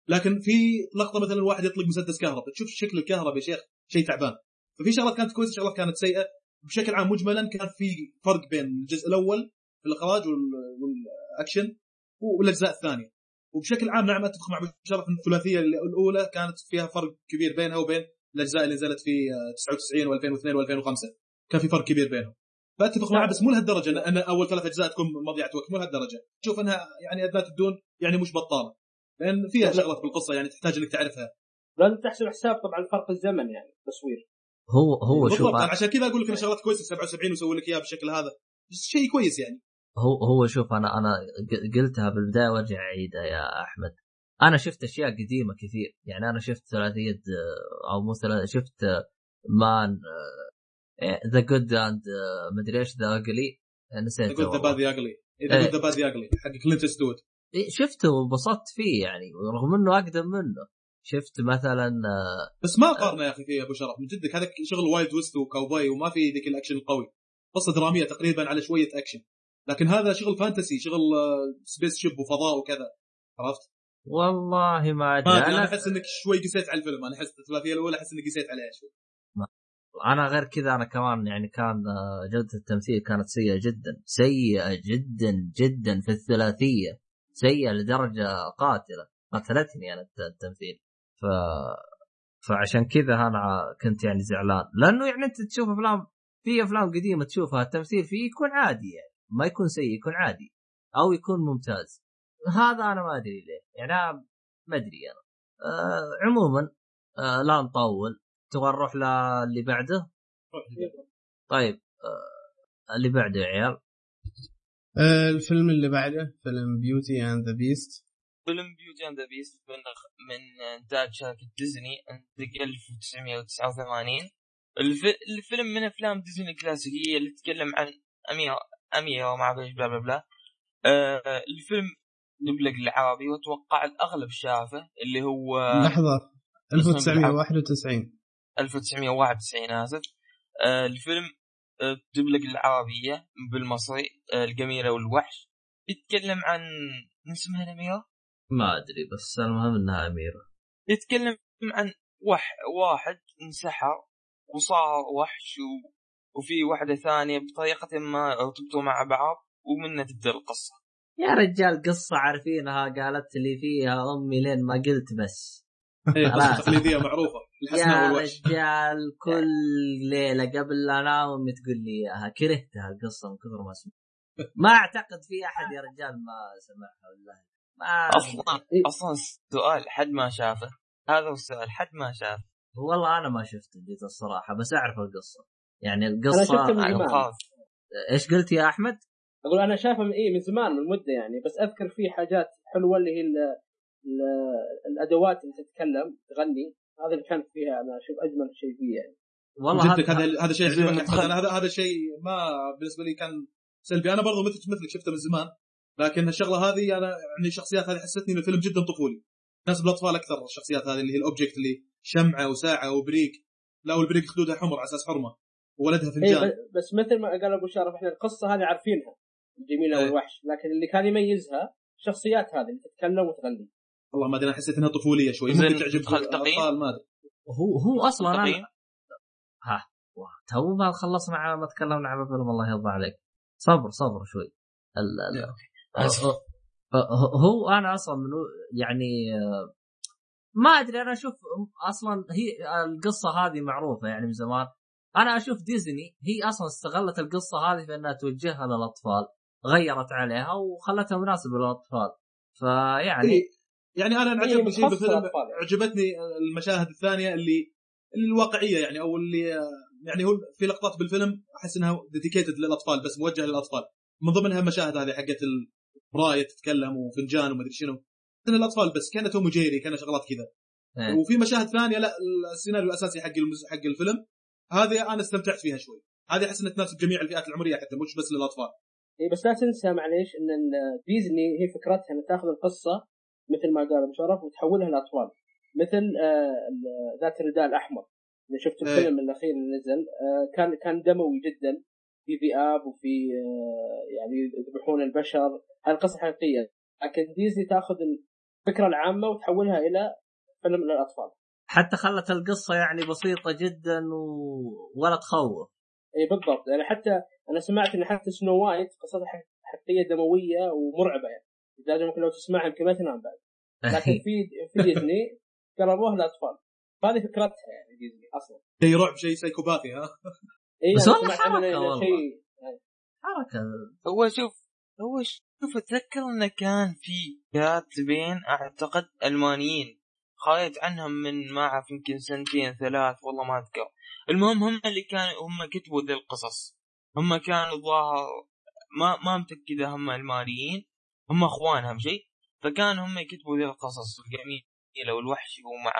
Speaker 3: لكن في لقطة مثلا الواحد يطلق مسدس كهرباء. تشوف شكل الكهرباء يا شيخ شيء تعبان. ففي شغلات كانت كويسة شغلات كانت سيئة. بشكل عام مجملا كان في فرق بين الجزء الأول في الإخراج وال- والأكشن والأجزاء الثانية. وبشكل عام نعم اتفق مع أبو شرف ان الثلاثية الأولى كانت فيها فرق كبير بينها وبين الأجزاء اللي نزلت في آه، 99 و2002 و2005. كان في فرق كبير بينهم. فأتفق معه بس مو لهالدرجة. ان أن أول ثلاث أجزاء تكون مضيعة وقت. مو لهالدرجة. تشوف إنها يعني اداه الدون يعني مش بطالة. لأن فيها شغلات بالقصة يعني تحتاج إنك تعرفها.
Speaker 5: لازم تحسب حساب طبعا فرق الزمن يعني تصوير
Speaker 1: هو هو شوف
Speaker 3: عشان كذا أقول لك إن شغلات كويسة 77 ويسوي لك إياها بالشكل هذا. بس شيء كويس يعني.
Speaker 1: هو هو شوف أنا أنا قلتها بالبداية وأرجع أعيدها يا أحمد. أنا شفت أشياء قديمة كثير يعني أنا شفت ثلاثيه آه، أو مو شفت آه، man the good and مدري إيش the ugly نسيت
Speaker 3: ذا
Speaker 1: والله.
Speaker 3: bad ugly
Speaker 1: إيه.
Speaker 3: قلت the bad ugly حق Clint Eastwood
Speaker 1: إيه، شفته وانبسطت فيه يعني رغم إنه أقدم منه. شفت مثلا آه،
Speaker 3: بس ما قارنه يا أخي فيه أبو شرف. من جدك هذا شغل wild west و cowboy وما في ذيك الأكشن القوي قصة درامية تقريبا على شوية أكشن. لكن هذا شغل fantasy شغل آه، spaceship وفضاء وكذا. عرفت؟
Speaker 1: والله ما
Speaker 3: أدري. أنا
Speaker 1: أنا
Speaker 3: أحس إنك شوي قسيت على الفيلم أنا أحس الثلاثية الأولى أحس إني قسيت عليها شوي.
Speaker 1: أنا غير كذا أنا كمان يعني كان آه، جودة التمثيل كانت سيئة جدا سيئة جدا جدا في الثلاثية. سيئة لدرجة قاتلة. قتلتني أنا الت- التمثيل. ف فعشان كذا أنا كنت يعني زعلان. لأنه يعني أنت تشوف أفلام في أفلام قديمة تشوفها التمثيل فيه يكون عادي يعني. ما يكون سيء يكون عادي. أو يكون ممتاز. هذا أنا ما أدري ليه. يعني أنا ما أدري أنا. آه عموما آه لا نطول. تبغى نروح للي بعده. طيب آه اللي بعده يا عيال؟
Speaker 2: آه، الفيلم اللي بعده فيلم Beauty and the Beast
Speaker 4: فيلم Beauty and the Beast من من إنتاج شركة ديزني انتج 1989 الف... الفيلم من أفلام ديزني الكلاسيكية اللي تتكلم عن أميرة اميره وما أعرف إيش بلا بلا بلا. آه الفيلم دبلج العربي وأتوقع الأغلب شافه اللي هو
Speaker 2: لحظة. 1991
Speaker 4: 1991 آسف. آه الفيلم آه دبلج العربية بالمصري آه الجميلة والوحش. يتكلم عن من اسمها الاميره
Speaker 1: ما أدري بس المهم إنها أميرة.
Speaker 4: يتكلم عن وح واحد انسحر وصار وحش و... وفي واحدة ثانية بطريقة ما ارتبطوا مع بعض ومنها تبدأ القصة.
Speaker 1: يا رجال قصة عارفينها قالت لي فيها أمي لين ما قلت بس.
Speaker 3: قصة تقليدية معروفة الحسناء
Speaker 1: يا رجال كل ليلة قبل لا أنام أمي تقول لي إياها. كرهتها القصة من كثر ما سمعت. ما أعتقد في أحد يا رجال ما سمعها والله. ما
Speaker 4: أصلا أصلا السؤال حد ما شافه. هذا هو السؤال حد ما شافه.
Speaker 1: والله أنا ما شفته جيت الصراحة بس أعرف القصة. يعني
Speaker 4: القصة
Speaker 1: إيش قلت يا أحمد؟
Speaker 5: أقول أنا شافه من إيه من زمان من مدة يعني. بس أذكر في حاجات حلوة اللي هي ال ال الأدوات اللي تتكلم تغني. هذا اللي كانت فيها أنا أشوف أجمل شيء فيه يعني.
Speaker 1: والله
Speaker 3: جدك هذا هذا شيء. أنا هذا هذا شيء ما بالنسبة لي كان سلبي. أنا برضو مثلك مثلك شفته من زمان. لكن الشغلة هذه أنا يعني الشخصيات هذه حستني ان الفيلم جدا طفولي. تناسب الاطفال أكثر الشخصيات هذه اللي هي الاوبجكت اللي شمعة وساعة وبريق لا والبريق خدودها حمر على أساس حرمة. وولدها فنجان
Speaker 5: ب- بس مثل ما قال أبو شرف إحنا القصة هذه عارفينها الجميله
Speaker 3: إيه.
Speaker 5: والوحش لكن اللي كان يميزها الشخصيات هذه اللي تتكلم وتغني.
Speaker 3: والله ما أدري أنا حسيت إنها طفولية شوي ممكن تعجب؟ الأطفال ما أدري.
Speaker 1: هو هو أصلا أنا ها تو ما خلصنا على ما تكلمنا عن الفيلم الله يرضى عليك. صبر صبر شوي. ال ال هو أنا أصلا من يعني آه، ما أدري أنا أشوف أصلا هي القصة هذه معروفة يعني من زمان. أنا أشوف ديزني هي أصلا استغلت القصة هذه في إنها توجهها للأطفال غيرت عليها وخلتها مناسبة للأطفال فيعني
Speaker 3: إيه. يعني أنا
Speaker 5: هي
Speaker 3: عجبني شيء بالفيلم. عجبتني المشاهد الثانية اللي اللي الواقعية يعني أو اللي يعني هو في لقطات بالفيلم أحس إنها ديديكيتد للأطفال بس موجهة للأطفال من ضمنها المشاهد هذه حقت الرايه تتكلم وفنجان ومدري شنو إن الأطفال بس كانت توم وجيري كان شغلات كذا
Speaker 1: إيه.
Speaker 3: وفي مشاهد ثانية لا السيناريو الأساسي حق المز... حق الفيلم هذه أنا استمتعت فيها شوي. هذه أحس انها تناسب جميع الفئات العمرية حتى مش بس للأطفال.
Speaker 5: اي بس لا تنسى معليش إن ديزني هي فكرتها إنها تاخذ القصة مثل ما قال أبو شرف وتحولها لأطفال. مثل آه، ذات الرداء الأحمر. إذا شفت
Speaker 3: إيه.
Speaker 5: الفيلم الأخير اللي نزل آه، كان كان دموي جدا. في ذئاب وفي آه، يعني يذبحون البشر. هذه القصة حقيقية. لكن ديزني تأخذ الفكرة العامة وتحولها إلى فيلم للأطفال.
Speaker 1: حتى خلت القصة يعني بسيطة جدا و... ولا تخوف.
Speaker 5: إي بالضبط. يعني حتى أنا سمعت إن حتى Snow White قصتها حق- حقيقية دموية ومرعبة يعني. لازم ممكن لو تسمعها يمكن ما تنام بعد. [LAUGHS] لكن في في ديزني قربوها للأطفال. هذه فكرتها يعني ديزني أصلا.
Speaker 3: شيء رعب شيء psychopathy ها؟
Speaker 5: إي
Speaker 1: بس
Speaker 5: أنا
Speaker 1: والله
Speaker 5: إنه
Speaker 1: والله.
Speaker 5: شيء
Speaker 1: حركة.
Speaker 4: هو شوف هو شوف اتذكر إنه كان في كاتبين أعتقد ألمانيين. قاريت عنهم من ما أعرف يمكن سنتين ثلاث والله ما أذكر. المهم هم اللي كانوا هم كتبوا ذي القصص. هم كانوا ظاهر ما ما متأكد هم المانيين هم اخوان اهم شيء فكان هم يكتبوا ذي القصص الجميلة والوحش ومع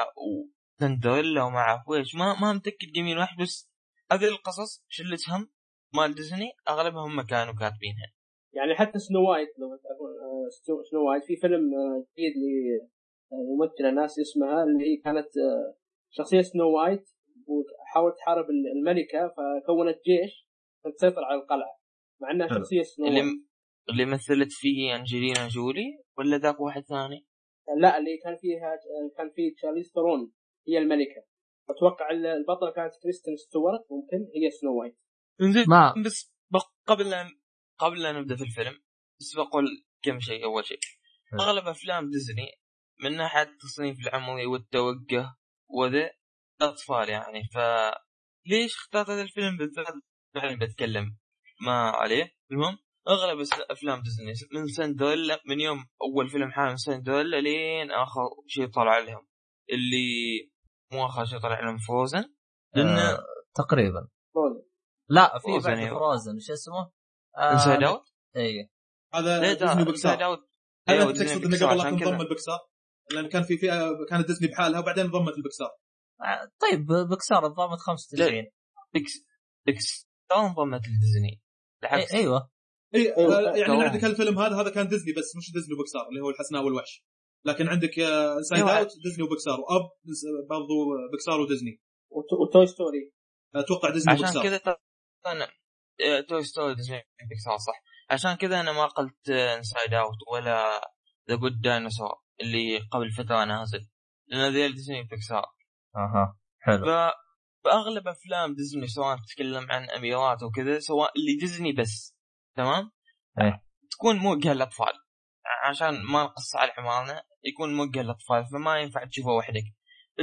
Speaker 4: وسندريلا وما اعرف ويش ما ما متأكد جميل واحد بس هذه القصص شلتهم مال ديزني اغلبها هم كانوا كاتبينها.
Speaker 5: يعني حتى Snow White لو تعرفون آه، Snow- Snow White في فيلم آه، جديد لممثله ناس اسمها اللي هي كانت آه، شخصية Snow White وحاولت تحارب الملكة فكونت جيش تسيطر على القلعة مع
Speaker 1: إنها.
Speaker 5: شخصية Snow
Speaker 4: اللي
Speaker 5: White
Speaker 4: اللي مثلت فيه أنجلينا جولي ولا ذاك واحد ثاني؟
Speaker 5: لا اللي كان فيها كان في تشارليز ثرون هي الملكة أتوقع البطلة كانت كريستين ستوارت ممكن هي Snow White
Speaker 4: انزين
Speaker 1: ما
Speaker 4: بس قبل ان قبل ان نبدأ في الفيلم بس بقول كم شيء أول شيء. أغلب أفلام ديزني من ناحيه التصنيف العمري والتوجه وذا اطفال يعني. ف ليش اخترت هذا الفيلم بالذات؟ بعدين بتكلم ما عليه. المهم أغلب أفلام ديزني من سندريلا من يوم أول فيلم حامل سندريلا لين آخر شيء طلع لهم اللي مو آخر شيء طلع لهم فروزن لأن
Speaker 1: آه. تقريبا.
Speaker 5: Frozen
Speaker 1: لا في
Speaker 4: Frozen،
Speaker 1: بعد
Speaker 4: أيوة.
Speaker 1: Frozen شو اسمه؟
Speaker 4: Inside Out
Speaker 1: اي
Speaker 3: هذا ديزني هل
Speaker 4: أيوة،
Speaker 3: انت
Speaker 4: ديزني
Speaker 3: تقصد
Speaker 4: إنه
Speaker 3: قبل لا تنضم. البكسار؟ لأن كان في فئة كانت ديزني بحالها وبعدين انضمت البكسار
Speaker 1: آه، طيب بكسار انضمت 95
Speaker 4: بيكس بيكس انضمت لديزني. بالعكس.
Speaker 1: أيوه.
Speaker 3: إي
Speaker 5: أيوة،
Speaker 3: آه، يعني
Speaker 4: طبعاً.
Speaker 3: عندك الفيلم هذا هذا كان ديزني بس مش ديزني وبكسار اللي هو الحسناء والوحش. لكن عندك Inside
Speaker 4: أيوة.
Speaker 3: Out ديزني وبكسار. و Up برضو بكسار وديزني.
Speaker 5: وت- و Toy
Speaker 3: Story أتوقع ديزني
Speaker 4: عشان
Speaker 3: وبكسار.
Speaker 4: كذا ترى أنا آه، Toy Story ديزني بيكسار صح. عشان كذا أنا ما قلت Inside Out ولا The Good Dinosaur اللي قبل فتره نازل. لأن ذيل ديزني بيكسار
Speaker 1: أها حلو.
Speaker 4: ف فأغلب أفلام ديزني سواء تتكلم عن أميرات وكذا سواء اللي ديزني بس تمام؟
Speaker 1: إيه.
Speaker 4: تكون موجهة للأطفال. عشان ما نقص على عمارنا يكون موجه للأطفال فما ينفع تشوفه وحدك.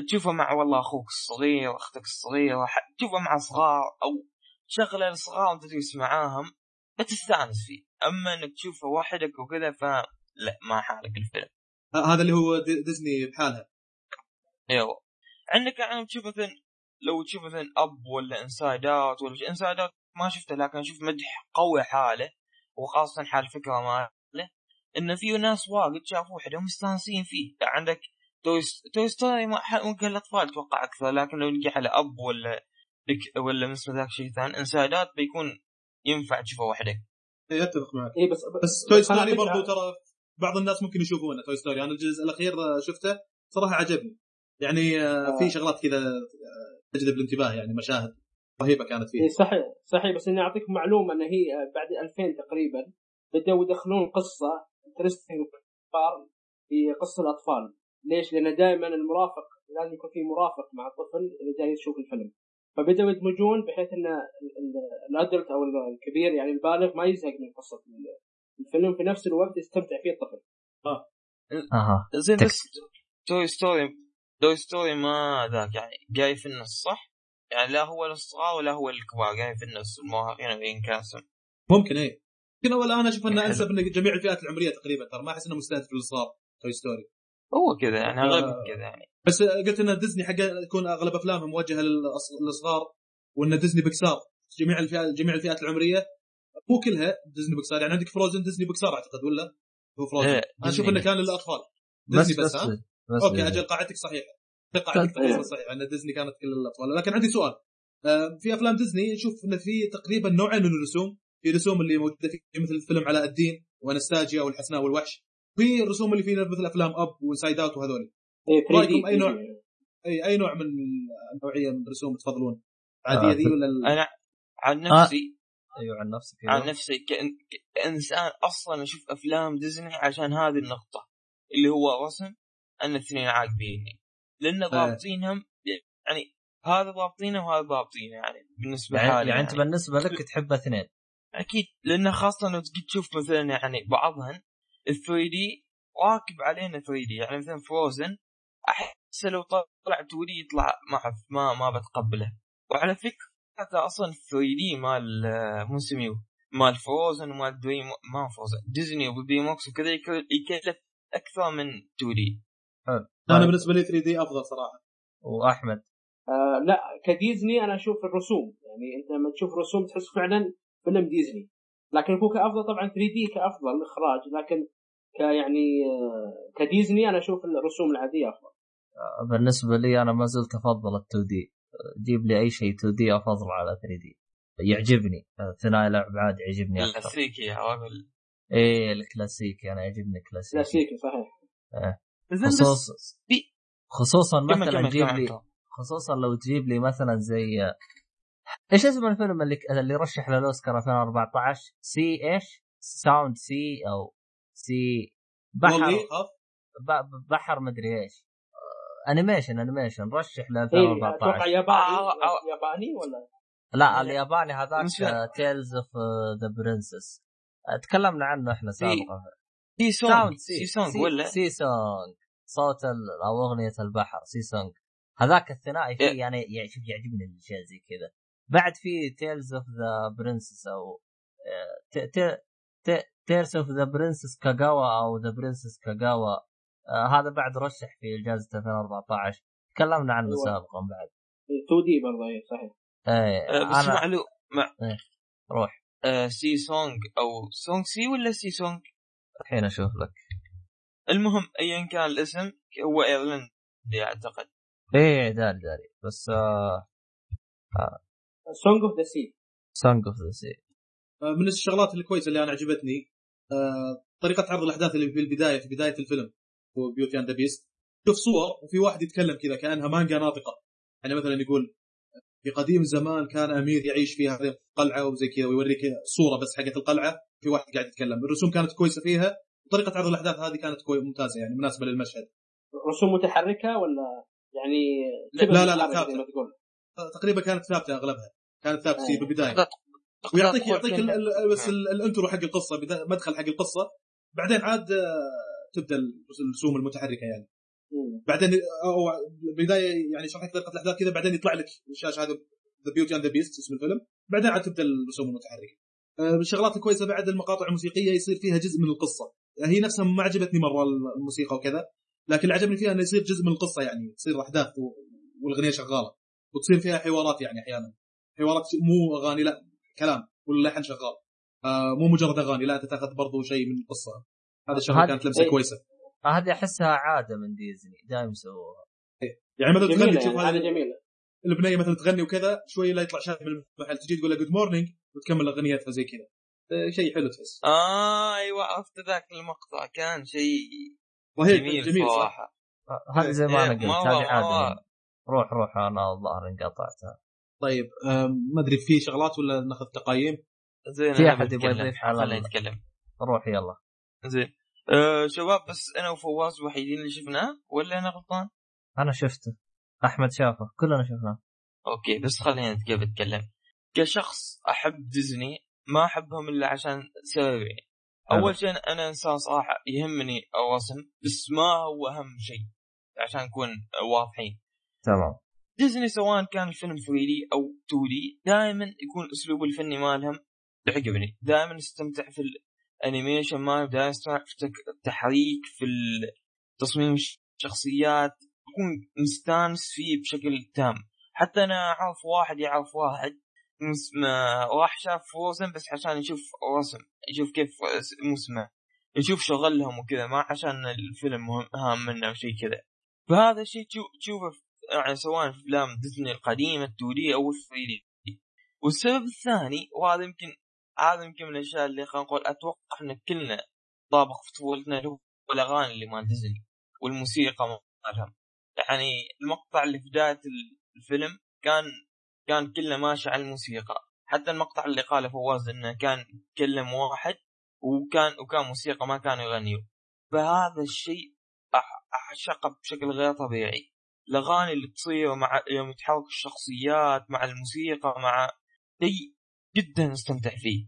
Speaker 4: تشوفه مع والله أخوك الصغير أختك الصغيرة تشوفه مع صغار أو تشغله الصغار وانت تجلس معاهم بتستانس فيه. أما إنك تشوفه وحدك وكذا فلا ما حالك الفيلم.
Speaker 3: هذا اللي هو دي- ديزني بحالها.
Speaker 4: أيوه. عندك يعني تشوف مثلا لو تشوف مثلا Up ولا Inside Out ولا Inside Out ما شفته لكن أشوف مدح قوي حاله وخاصة حال فكرة ماله إنه في ناس واجد شافوا وحدة مستانسين فيه. يعني عندك Toy Toy Story ما- ح- ممكن الأطفال أتوقع أكثر لكن لو نجي على Up ولا ولا مثل ذاك شيء ثاني Inside Out بيكون ينفع تشوفه وحدك
Speaker 3: اي أتفق معك.
Speaker 5: اي بس
Speaker 3: بس Toy
Speaker 5: Story
Speaker 3: برضو ترى بعض الناس ممكن يشوفونه. Toy Story أنا الجزء الأخير شفته. صراحة عجبني. يعني آه، في شغلات كذا آه، تجذب الانتباه يعني مشاهد رهيبة كانت
Speaker 5: إيه
Speaker 3: فيه
Speaker 5: صحيح. صحيح. بس إني اعطيك معلومة إن هي آه، بعد 2000 تقريبا بدأوا يدخلون قصة interesting في قصة الأطفال. ليش؟ لأن دائما المرافق لازم يكون في مرافق مع الطفل إذا جاي يشوف الفيلم. فبدأوا يدمجون بحيث إن ال- ال- ال adult أو الكبير يعني البالغ ما يزهق من قصة الفيلم في نفس الوقت يستمتع فيه الطفل.
Speaker 1: أها.
Speaker 4: زين بس Toy Story Toy Story ما ذاك يعني جاي في النص صح؟ يعني لا هو للصغار ولا هو للكبار جاي في النص المراهقين وينكاسون
Speaker 3: ممكن اي يمكن أول أنا
Speaker 4: أشوف
Speaker 3: إنه. أنسب جميع الفئات العمرية تقريبا ترى ما أحس إنه مستهدف للصغار Toy Story.
Speaker 4: هو كذا يعني اغلبهم
Speaker 3: آه.
Speaker 4: كذا يعني.
Speaker 3: بس قلت إن ديزني حق يكون أغلب افلامهم موجهة للصغار وإن ديزني بيكسار جميع الفئات جميع الفئات العمرية. مو كلها ديزني بيكسار يعني عندك Frozen ديزني بيكسار أعتقد ولا؟ هو Frozen
Speaker 4: إيه،
Speaker 3: أنا
Speaker 4: أشوف
Speaker 3: إنه كان
Speaker 1: للأطفال.
Speaker 3: ديزني
Speaker 1: بس
Speaker 3: بس, ها؟
Speaker 1: بس okay.
Speaker 3: أجل قاعدتك صحيحة. قاعدتك تقريبا صحيحة ان ديزني كانت كل الأطفال. لكن عندي سؤال. آه، في أفلام ديزني نشوف إن في تقريبا نوعين من الرسوم. في رسوم اللي موجودة في مثل فيلم علاء الدين وانستاجيا والحسناء والوحش. في الرسوم اللي في مثل أفلام Up و Inside Out وهذول
Speaker 5: اي 3D
Speaker 3: رأيكم أي نوع؟ اي أي نوع من النوعية من الرسوم تفضلون؟ العاديه
Speaker 1: آه،
Speaker 3: ذي ولا
Speaker 4: أنا عن نفسي
Speaker 1: أيوه عن نفسك
Speaker 4: عن
Speaker 1: أيوة.
Speaker 4: نفسي كإن... كإنسان أصلا أشوف أفلام ديزني عشان هذه النقطة اللي هو رسم أن الاثنين عاجبيني لأن ضابطينهم يعني هذا ضابطينه وهذا ضابطينه يعني بالنسبة
Speaker 1: يعني,
Speaker 4: حالي
Speaker 1: يعني أنت بالنسبة لك تحب اثنين.
Speaker 4: أكيد لأن خاصة لو تشوف مثلا يعني بعضهن ال 3 دي راكب علينا 3 دي يعني مثلا فروزن احس لو طلع 2 دي يطلع ما ما ما بتقبله. وعلى فكرة حتى أصلا 3D مال آه، مو سميو مال Frozen ومال Dream ما Frozen ديزني و DreamWorks وكذا يك- يكلف أكثر من 2D
Speaker 3: أنا بالنسبة لي 3D أفضل صراحة.
Speaker 1: وأحمد؟
Speaker 5: آه لا كديزني أنا أشوف الرسوم. يعني أنت لما تشوف رسوم تحس فعلا فيلم ديزني. لكن هو كأفضل طبعا 3D كأفضل إخراج. لكن كيعني آه كديزني أنا أشوف الرسوم العادية أفضل.
Speaker 1: بالنسبة لي أنا ما زلت أفضل ال 2D جيب لي أي شيء 2D أفضل على 3D يعجبني. ثنائي الابعاد يعجبني أكثر.
Speaker 4: كلاسيكي يا رجل
Speaker 1: إيه الكلاسيكي. أنا يعجبني كلاسيكي
Speaker 5: كلاسيكي صحيح.
Speaker 4: زين بس
Speaker 1: خصوص
Speaker 4: في-
Speaker 1: خصوصا مثلا
Speaker 4: كمل-
Speaker 1: جيب لي. خصوصا لو تجيب لي مثلا زي إيش اسم الفيلم اللي اللي رشح للأوسكار 2014 sea إيش؟ sound sea أو sea بحر بحر مدري إيش. آه، animation animation رشح ل
Speaker 5: اي أتوقع
Speaker 1: 2014
Speaker 5: ياباني
Speaker 4: آه، آه.
Speaker 5: ياباني ولا؟
Speaker 1: لا الياباني هذاك Tales of the Princess تكلمنا عنه إحنا سابقا.
Speaker 4: Sea Song Sea Song ولا؟
Speaker 1: Sea Song صوت ال- أو أغنية البحر. Sea Song هذاك الثنائي فيه
Speaker 4: إيه.
Speaker 1: يعني يعني شوف يعجبني الأشياء زي كذا. بعد في Tales of the Princess أو Tales of the Princess Kaguya أو the Princess Kaguya آه، هذا بعد رشح في جائزه 2014 تكلمنا عنه
Speaker 5: أيوة.
Speaker 1: سابقا بعد.
Speaker 5: 2D برضه اي صحيح.
Speaker 1: إيه
Speaker 4: آه، بس
Speaker 1: أنا
Speaker 4: معلو مع
Speaker 1: روح.
Speaker 4: آه، Sea Song أو Song Sea ولا Sea Song
Speaker 1: الحين أشوف لك.
Speaker 4: المهم ايا كان الاسم هو ايرلندي أعتقد.
Speaker 1: إيه داري داري. بس آه
Speaker 5: Song of the Sea.
Speaker 1: Song of the Sea.
Speaker 3: آه، من الشغلات الكويسة اللي أنا عجبتني آه، طريقة عرض الأحداث اللي في البداية في بداية الفيلم. Beauty and Beast. شوف صور وفي واحد يتكلم كذا كأنها مانجا ناطقة. يعني مثلا يقول في قديم زمان كان أمير يعيش في هذه القلعة وزي كذا ويوريك صورة بس حقت القلعة. في واحد قاعد يتكلم. الرسوم كانت كويسة فيها. وطريقه عرض الأحداث هذه كانت كوي ممتازة يعني مناسبة للمشهد.
Speaker 5: رسوم متحركة ولا يعني
Speaker 3: لا، لا، لا،
Speaker 5: تقول؟
Speaker 3: آه، تقريبا كانت ثابتة أغلبها. كانت ثابتة في
Speaker 5: أيوة.
Speaker 3: البدايه ويعطيك يعطيك
Speaker 4: بس
Speaker 3: ال- ال intro حق القصة بدا- مدخل حق القصة. بعدين عاد آه، تبدا الرسوم المتحركة يعني.
Speaker 5: مم.
Speaker 3: بعدين أو بداية يعني شرح لك طريقه الاحداث كذا بعدين يطلع لك الشاشه هذا The Beauty and the Beast اسم الفيلم. بعدين عاد تبدأ الرسوم المتحركة. من الشغلات الكويسه بعد المقاطع الموسيقية يصير فيها جزء من القصة. هي نفسها ما عجبتني مرة الموسيقى وكذا لكن اللي عجبني فيها إنه يصير جزء من القصة يعني تصير احداث والأغنية شغالة. وتصير فيها حوارات يعني أحيانا. حوارات مو أغاني لا كلام واللحن شغال. آه مو مجرد أغاني لا انت تاخذ برضو شيء من القصة. هذا
Speaker 1: الشغلة
Speaker 3: كانت لمسه
Speaker 5: إيه.
Speaker 3: كويسة.
Speaker 1: هذه أحسها عادة من ديزني دائما يسووها.
Speaker 3: يعني مثلا تغني تشوف
Speaker 5: يعني
Speaker 3: هذه
Speaker 5: جميلة.
Speaker 3: البنية مثلا تغني وكذا شوي لا يطلع شاب من المحل تجي تقول له good morning وتكمل أغنيتها زي كذا. آه، شيء حلو تحس.
Speaker 4: آه أيوه عرفت ذاك المقطع كان شيء
Speaker 3: رهيب
Speaker 4: جميل,
Speaker 3: جميل
Speaker 4: صراحة.
Speaker 1: هذه زي ما أنا
Speaker 4: إيه،
Speaker 1: قلت هذه عادة. روح روح أنا الظاهر انقطعتها.
Speaker 3: طيب ما أدري في شغلات ولا ناخذ تقايم؟
Speaker 4: زين
Speaker 1: في
Speaker 4: أنا
Speaker 1: أحد يبغى. يضيف على
Speaker 4: نتكلم.
Speaker 1: روح يلا.
Speaker 4: زين. أه شباب بس أنا وفواز الوحيدين اللي شفناه ولا أنا غلطان؟
Speaker 1: أنا شفته. أحمد شافه. كلنا شفناه.
Speaker 4: okay بس خلينا نتك- نتكلم. كشخص أحب ديزني ما أحبهم إلا عشان سببين. أول شيء أنا إنسان صراحة يهمني الرسم بس ما هو أهم شيء عشان نكون واضحين.
Speaker 1: تمام.
Speaker 4: ديزني سواء كان الفيلم 3D أو 2D دائما يكون اسلوب الفني مالهم يعجبني. دائما استمتع في ال animation مالهم دائما استمتع في تصميم الشخصيات. اكون مستانس فيه بشكل تام. حتى أنا أعرف واحد يعرف واحد. راح شاف فروزن بس عشان يشوف رسم. يشوف كيف اسمه يشوف شغلهم وكذا ما عشان الفيلم مهم هام منه أو شيء كذا. فهذا الشيء تشو- تشوفه يعني سواء في أفلام ديزني القديمة 2 دي أو 3 دي. والسبب الثاني وهذا يمكن هذا يمكن من الأشياء اللي خلينا نقول أتوقع إن كلنا طابق في طفولتنا اللي هو الأغاني اللي مال ديزني والموسيقى مالهم يعني المقطع اللي في بداية الفيلم كان كان كله ماشي على الموسيقى. حتى المقطع اللي قاله فواز إنه كان يتكلم واحد وكان وكان موسيقى ما كانوا يغنيوا فهذا الشيء أعشقه بشكل غير طبيعي. الأغاني اللي تصير مع يوم يتحرك الشخصيات مع الموسيقى مع شيء جدا استمتع فيه.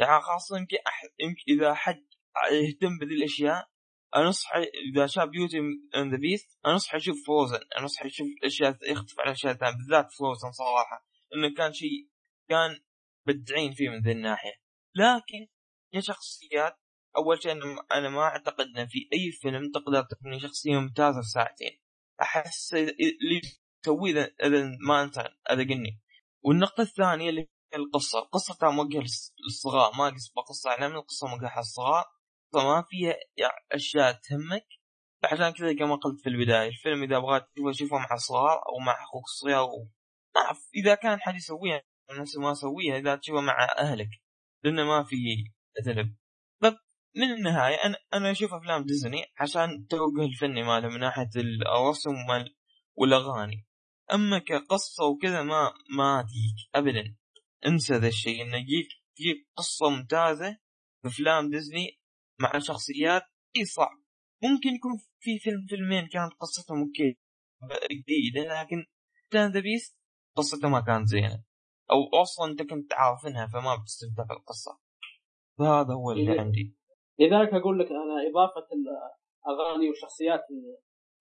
Speaker 4: يعني خاصة يمكن أح... يمكن إذا حد يهتم بذي الأشياء أنصح إذا شاف Beauty and the Beast أنصح يشوف Frozen أنصح يشوف الأشياء يختلف على الأشياء الثانية بالذات Frozen صراحة إنه كان شيء كان مبدعين فيه من ذي الناحية. لكن يا شخصيات أول شيء أنا- ما أعتقد أن في أي فيلم تقدر تبني شخصية ممتازة في ساعتين. أحس إذا- اللي تسويه إذا إذا ما أنت أذقني والنقطة الثانية اللي القصة. القصة ترى موجهة للص- للصغار. ما قصة قصة إعلامية القصة موجهة للصغار. فما فيها يعني أشياء تهمك. فعشان كذا كما قلت في البداية الفيلم إذا بغيت تشوفه شوفه مع الصغار أو مع أخوك الصغير أو ما أعرف إذا كان حد يسويها نفس ما أسويها إذا تشوفه مع أهلك. لأنه ما في ذنب طب من النهاية أنا أنا أشوف أفلام ديزني عشان التوجه الفني ماله من ناحية الرسم وال- والأغاني. أما كقصة وكذا ما ما تجيك أبدا. انسى ذا الشيء إنه يجيك تجيك قصة ممتازة في أفلام ديزني مع شخصيات إي صعب. ممكن يكون في فيلم فيلمين كانت قصتهم okay جديدة لكن كان the Beast قصته ما كانت زينة. أو أصلا أنت كنت عارفينها فما بتستمتع بالقصة. فهذا هو اللي عندي.
Speaker 5: لذلك أقول لك أنا إضافة الاغاني والشخصيات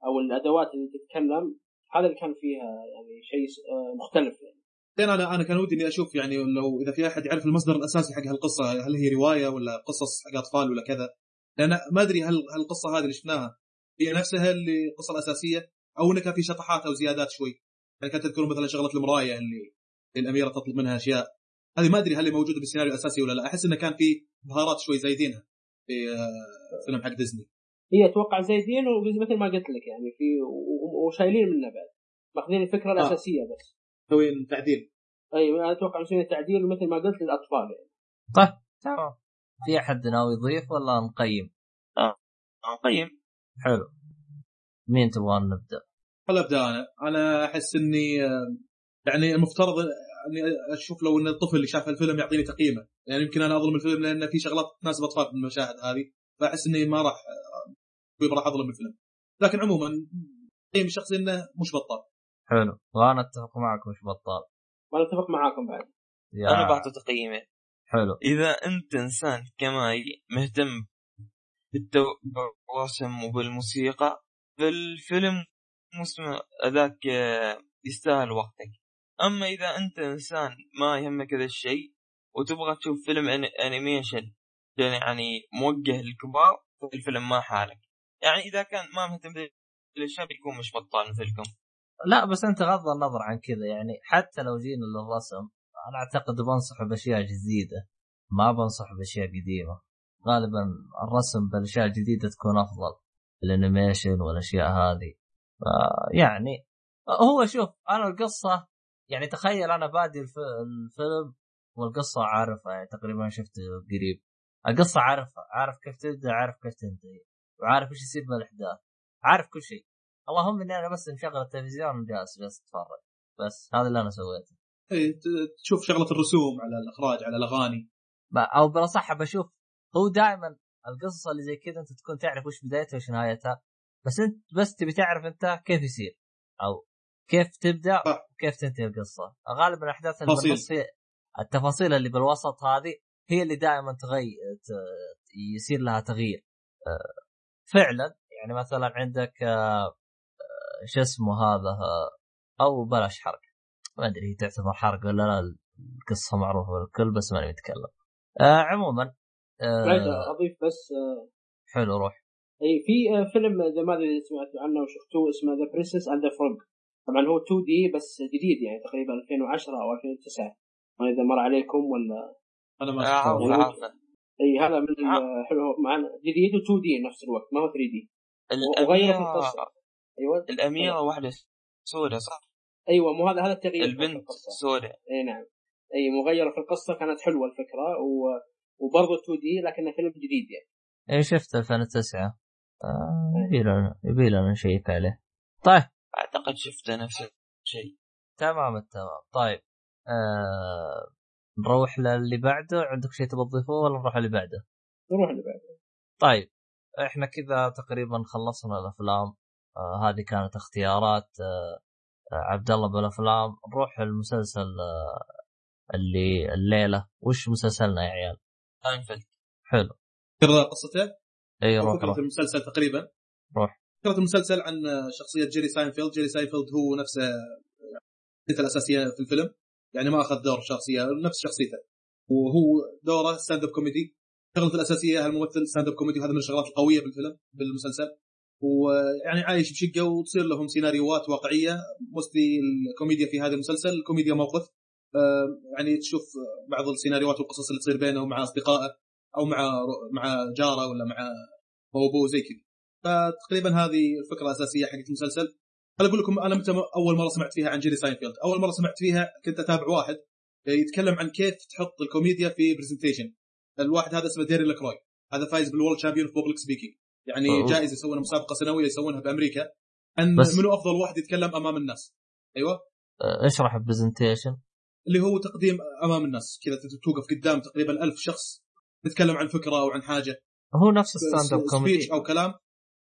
Speaker 5: أو الأدوات اللي تتكلم هذا اللي كان فيها يعني شيء آه، مختلف يعني.
Speaker 3: بعدين أنا أنا كان ودي إني أشوف يعني لو إذا في أحد يعرف المصدر الأساسي حق هالقصة هل هي رواية ولا قصص حق أطفال ولا كذا؟ لأن ما أدري هل هل القصة هذه اللي شفناها هي نفسها اللي القصة الاساسيه أو إنه كان في شطحات أو زيادات شوي. يعني كانت تذكرون مثلا شغلة المراية اللي الأميرة تطلب منها أشياء. هذه ما أدري هل هي موجودة بالسيناريو الأساسي ولا لا. أحس إنه كان في بهارات شوي زايدينها في آه، فيلم حق ديزني.
Speaker 5: هي أتوقع زايدين ومثل ما قلت لك يعني في وشايلين منه بعد. ماخذين الفكرة
Speaker 3: آه.
Speaker 5: الأساسية بس.
Speaker 3: مسوين تعديل.
Speaker 5: أيوه أنا أتوقع مسوين تعديل مثل ما قلت للأطفال يعني.
Speaker 1: طيب. تمام في أحد ناوي يضيف ولا نقيم؟
Speaker 4: طيب
Speaker 1: حلو. مين تبغى نبدأ؟
Speaker 3: خل أبدأ أنا. أنا أحس إني آه، يعني المفترض إني أشوف لو إن الطفل اللي شاف الفيلم يعطيني تقييمه. يعني يمكن أنا أظلم الفيلم لأن في شغلات تناسب أطفال في المشاهد هذه. فأحس إني ما راح آه، راح أظلم الفيلم. لكن عموما تقييم الشخصي إنه مش بطال.
Speaker 1: حلو. وأنا أتفق معك مش بطال.
Speaker 5: وأنا أتفق معاكم بعد.
Speaker 1: يا
Speaker 4: أنا بعطي تقييمه
Speaker 1: حلو.
Speaker 4: إذا أنت إنسان كماي مهتم بالتو- بالرسم وبالموسيقى فالفيلم مسمى ذاك آه، يستاهل وقتك. أما إذا أنت إنسان ما يهمك هذا الشيء وتبغى تشوف فيلم animation يعني موجه للكبار فالفيلم ما حالك. يعني إذا كان ما مهتم بالاشياء بيكون مش بطال مثلكم.
Speaker 1: لا بس أنت غض النظر عن كذا. يعني حتى لو جينا للرسم أنا أعتقد بنصح بأشياء جديدة. ما بنصح بأشياء قديمة. غالبا الرسم بالاشياء الجديده تكون أفضل. ال animation والأشياء هذه. يعني هو شوف أنا القصة يعني تخيل أنا بادي الف- الفيلم والقصة عارفها يعني تقريبا شفته قريب. القصة عارفها عارف كيف تبدأ عارف كيف تنتهي وعارف إيش يصير بالاحداث عارف كل شيء. اللهم إني أنا بس مشغل التلفزيون وجالس جالس أتفرج. بس هذا اللي أنا سويته.
Speaker 3: إي تشوف شغلة الرسوم على الإخراج على الأغاني.
Speaker 1: ما- أو بالأصح بشوف هو دائما القصص اللي زي كذا أنت تكون تعرف وش بدايتها وش نهايتها. بس أنت بس تبي تعرف أنت كيف يصير أو كيف
Speaker 3: تبدأ.
Speaker 1: وكيف تنتهي القصة. غالبا الاحداث اللي
Speaker 3: تفاصيل.
Speaker 1: بالنص هي التفاصيل اللي بالوسط هذه هي اللي دائما تغير يصير لها تغيير. آه، فعلا يعني مثلا عندك آه، شو اسمه هذا أو بلاش حرق ما أدري هي تعتبر حرق ولا لا القصة معروفة للكل بس ماني متكلم آه عموما آه
Speaker 5: أضيف بس آه،
Speaker 1: حلو روح.
Speaker 5: إي في آه، فيلم إذا ما أدري سمعتوا عنه وشفتوه اسمه The Princess and the Frog طبعا هو 2D بس جديد يعني تقريبا 2010 أو 2009 ما إذا مر عليكم ولا
Speaker 3: أنا ما
Speaker 4: عارفه
Speaker 5: يعني- إي هذا من
Speaker 4: آه.
Speaker 5: حلو معنا جديد و 2D نفس الوقت ما هو 3D
Speaker 4: الاميره
Speaker 5: القصة أيوه.
Speaker 4: الأميرة واحدة سوداء صح؟
Speaker 5: أيوه مو هذا هذا التغيير
Speaker 4: البنت سوداء
Speaker 5: إي نعم. إي مغيرة في القصة كانت حلوة الفكرة و... وبرضه 2 دي لكنه فيلم جديد يعني.
Speaker 1: إي شفت 2009 آه يبي لنا يبي لنا نشيك عليه طيب.
Speaker 4: أعتقد شفته نفس الشيء.
Speaker 1: تمام التمام طيب. آه نروح للي بعده. عندك شيء تبغى تضيفه ولا نروح اللي بعده؟
Speaker 5: نروح اللي بعده.
Speaker 1: طيب. إحنا كذا تقريبا خلصنا الأفلام. آه هذه كانت اختيارات آه آه، عبد الله بالافلام نروح المسلسل آه اللي الليلة. وش مسلسلنا يا عيال؟
Speaker 4: ساينفيلد
Speaker 1: حلو.
Speaker 3: تذكر قصته؟ إي
Speaker 1: روح
Speaker 3: فكرة
Speaker 1: روح.
Speaker 3: المسلسل تقريبا؟
Speaker 1: روح.
Speaker 3: فكرة المسلسل عن شخصية جيري ساينفيلد. جيري ساينفيلد هو نفسه شخصيته الأساسية في الفيلم. يعني ما أخذ دور شخصية نفس شخصيته. وهو دوره stand-up comedy شغلته الأساسية الممثل stand-up comedy وهذا من الشغلات القوية بالفيلم بالمسلسل ويعني عايش بشقة وتصير لهم سيناريوهات واقعية. mostly الكوميديا في هذا المسلسل كوميديا موقف. آه، يعني تشوف بعض السيناريوهات والقصص اللي تصير بينه ومع أصدقائه أو مع مع جاره ولا مع أبوه زي كذا فتقريبا هذه الفكرة الأساسية حقت المسلسل. أنا أقول لكم أنا متى أول مرة سمعت فيها عن جيري ساينفيلد. أول مرة سمعت فيها كنت أتابع واحد يتكلم عن كيف تحط الكوميديا في presentation الواحد هذا اسمه دارين لكروي هذا فايز بال world champion في public speaking يعني
Speaker 1: أوه.
Speaker 3: جائزه يسوونها مسابقة سنوية يسوونها بامريكا عن
Speaker 1: بس-
Speaker 3: منو أفضل واحد يتكلم أمام الناس؟ أيوه.
Speaker 1: آه، اشرح ال presentation
Speaker 3: اللي هو تقديم أمام الناس كذا توقف قدام تقريبا ألف شخص تتكلم عن فكرة أو عن حاجة.
Speaker 1: هو نفس stand-up
Speaker 3: comedy أو كلام.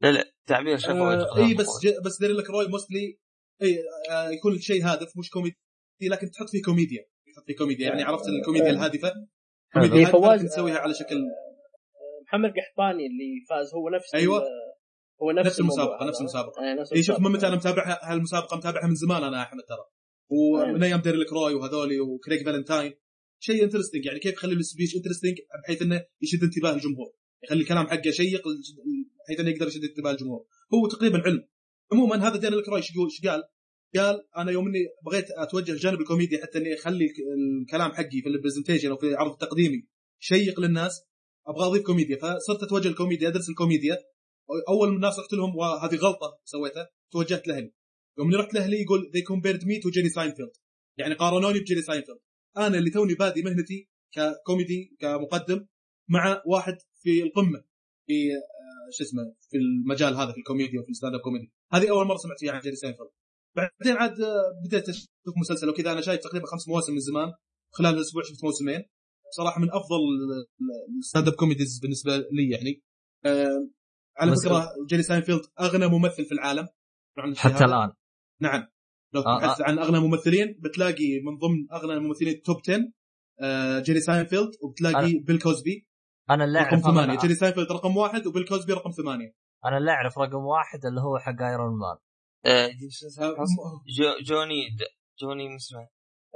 Speaker 4: لا لا تعبير شفوي
Speaker 3: آه إي بس ج... بس دارين لكروي mostly إي آه يكون الشيء هادف مش كوميدي لكن تحط فيه كوميديا. تحط فيه كوميديا. يعني عرفت الكوميديا الهادفة؟
Speaker 1: حلو.
Speaker 3: الكوميديا
Speaker 5: هي فواز-
Speaker 3: الهادفه تسويها على شكل
Speaker 5: محمد قحطاني اللي فاز هو نفس
Speaker 3: أيوة.
Speaker 5: ال- هو نفس,
Speaker 3: نفس
Speaker 5: الموضوع
Speaker 3: نفس
Speaker 5: هذا.
Speaker 3: المسابقة.
Speaker 5: إيه، نفس
Speaker 3: اي شوف من. متى أنا متابعها هالمسابقة متابعها من زمان أنا أحمد ترى ومن أيام دارين لكروي وهذولي وكريج فالنتاين شيء interesting يعني كيف يخلي ال speech interesting بحيث إنه يشد انتباه الجمهور يخلي الكلام حقه شيق بحيث إنه يقدر يشد انتباه الجمهور هو تقريبا علم عموما هذا دارين لكروي إيش قال؟ قال أنا يوم إني بغيت أتوجه لجانب الكوميديا حتى إني أخلي الكلام حقي في ال presentation أو في عرض تقديمي شيق للناس أبغى أضيف كوميديا فصرت أتوجه للكوميديا أدرس الكوميديا. أول من الناس رحت لهم وهذه غلطة سويتها توجهت لأهلي. يوم رحت لأهلي يقول they compared me to جيري ساينفيلد يعني قارنوني بجيري ساينفيلد. أنا اللي توني بادي مهنتي ككوميدي كمقدم مع واحد في القمة في آه، شو اسمه في المجال هذا في الكوميديا وفي ال stand-up comedy. هذه أول مرة سمعت فيها عن جيري ساينفيلد. بعدين عاد آه، بديت أشوف مسلسل وكذا. أنا شايف تقريبا خمس مواسم من زمان خلال الأسبوع شفت موسمين. بصراحة من أفضل ال stand-up comedies بالنسبة لي يعني. آه، على فكرة جيري ساينفيلد أغنى ممثل في العالم.
Speaker 1: حتى. الآن.
Speaker 3: نعم. لو
Speaker 1: آه،
Speaker 3: تبحث عن أغنى ممثلين بتلاقي من ضمن أغنى الممثلين ال top 10 آه، جيري ساينفيلد وبتلاقي بيل كوزبي.
Speaker 1: أنا اللي
Speaker 3: رقم
Speaker 1: أنا,
Speaker 3: جيري ساينفيلد رقم واحد وبيل كوزبي رقم ثمانية.
Speaker 1: أنا اللي أعرف رقم واحد اللي هو حق ايرون مان
Speaker 4: آه،؟
Speaker 3: آه،
Speaker 4: جو- جوني جوني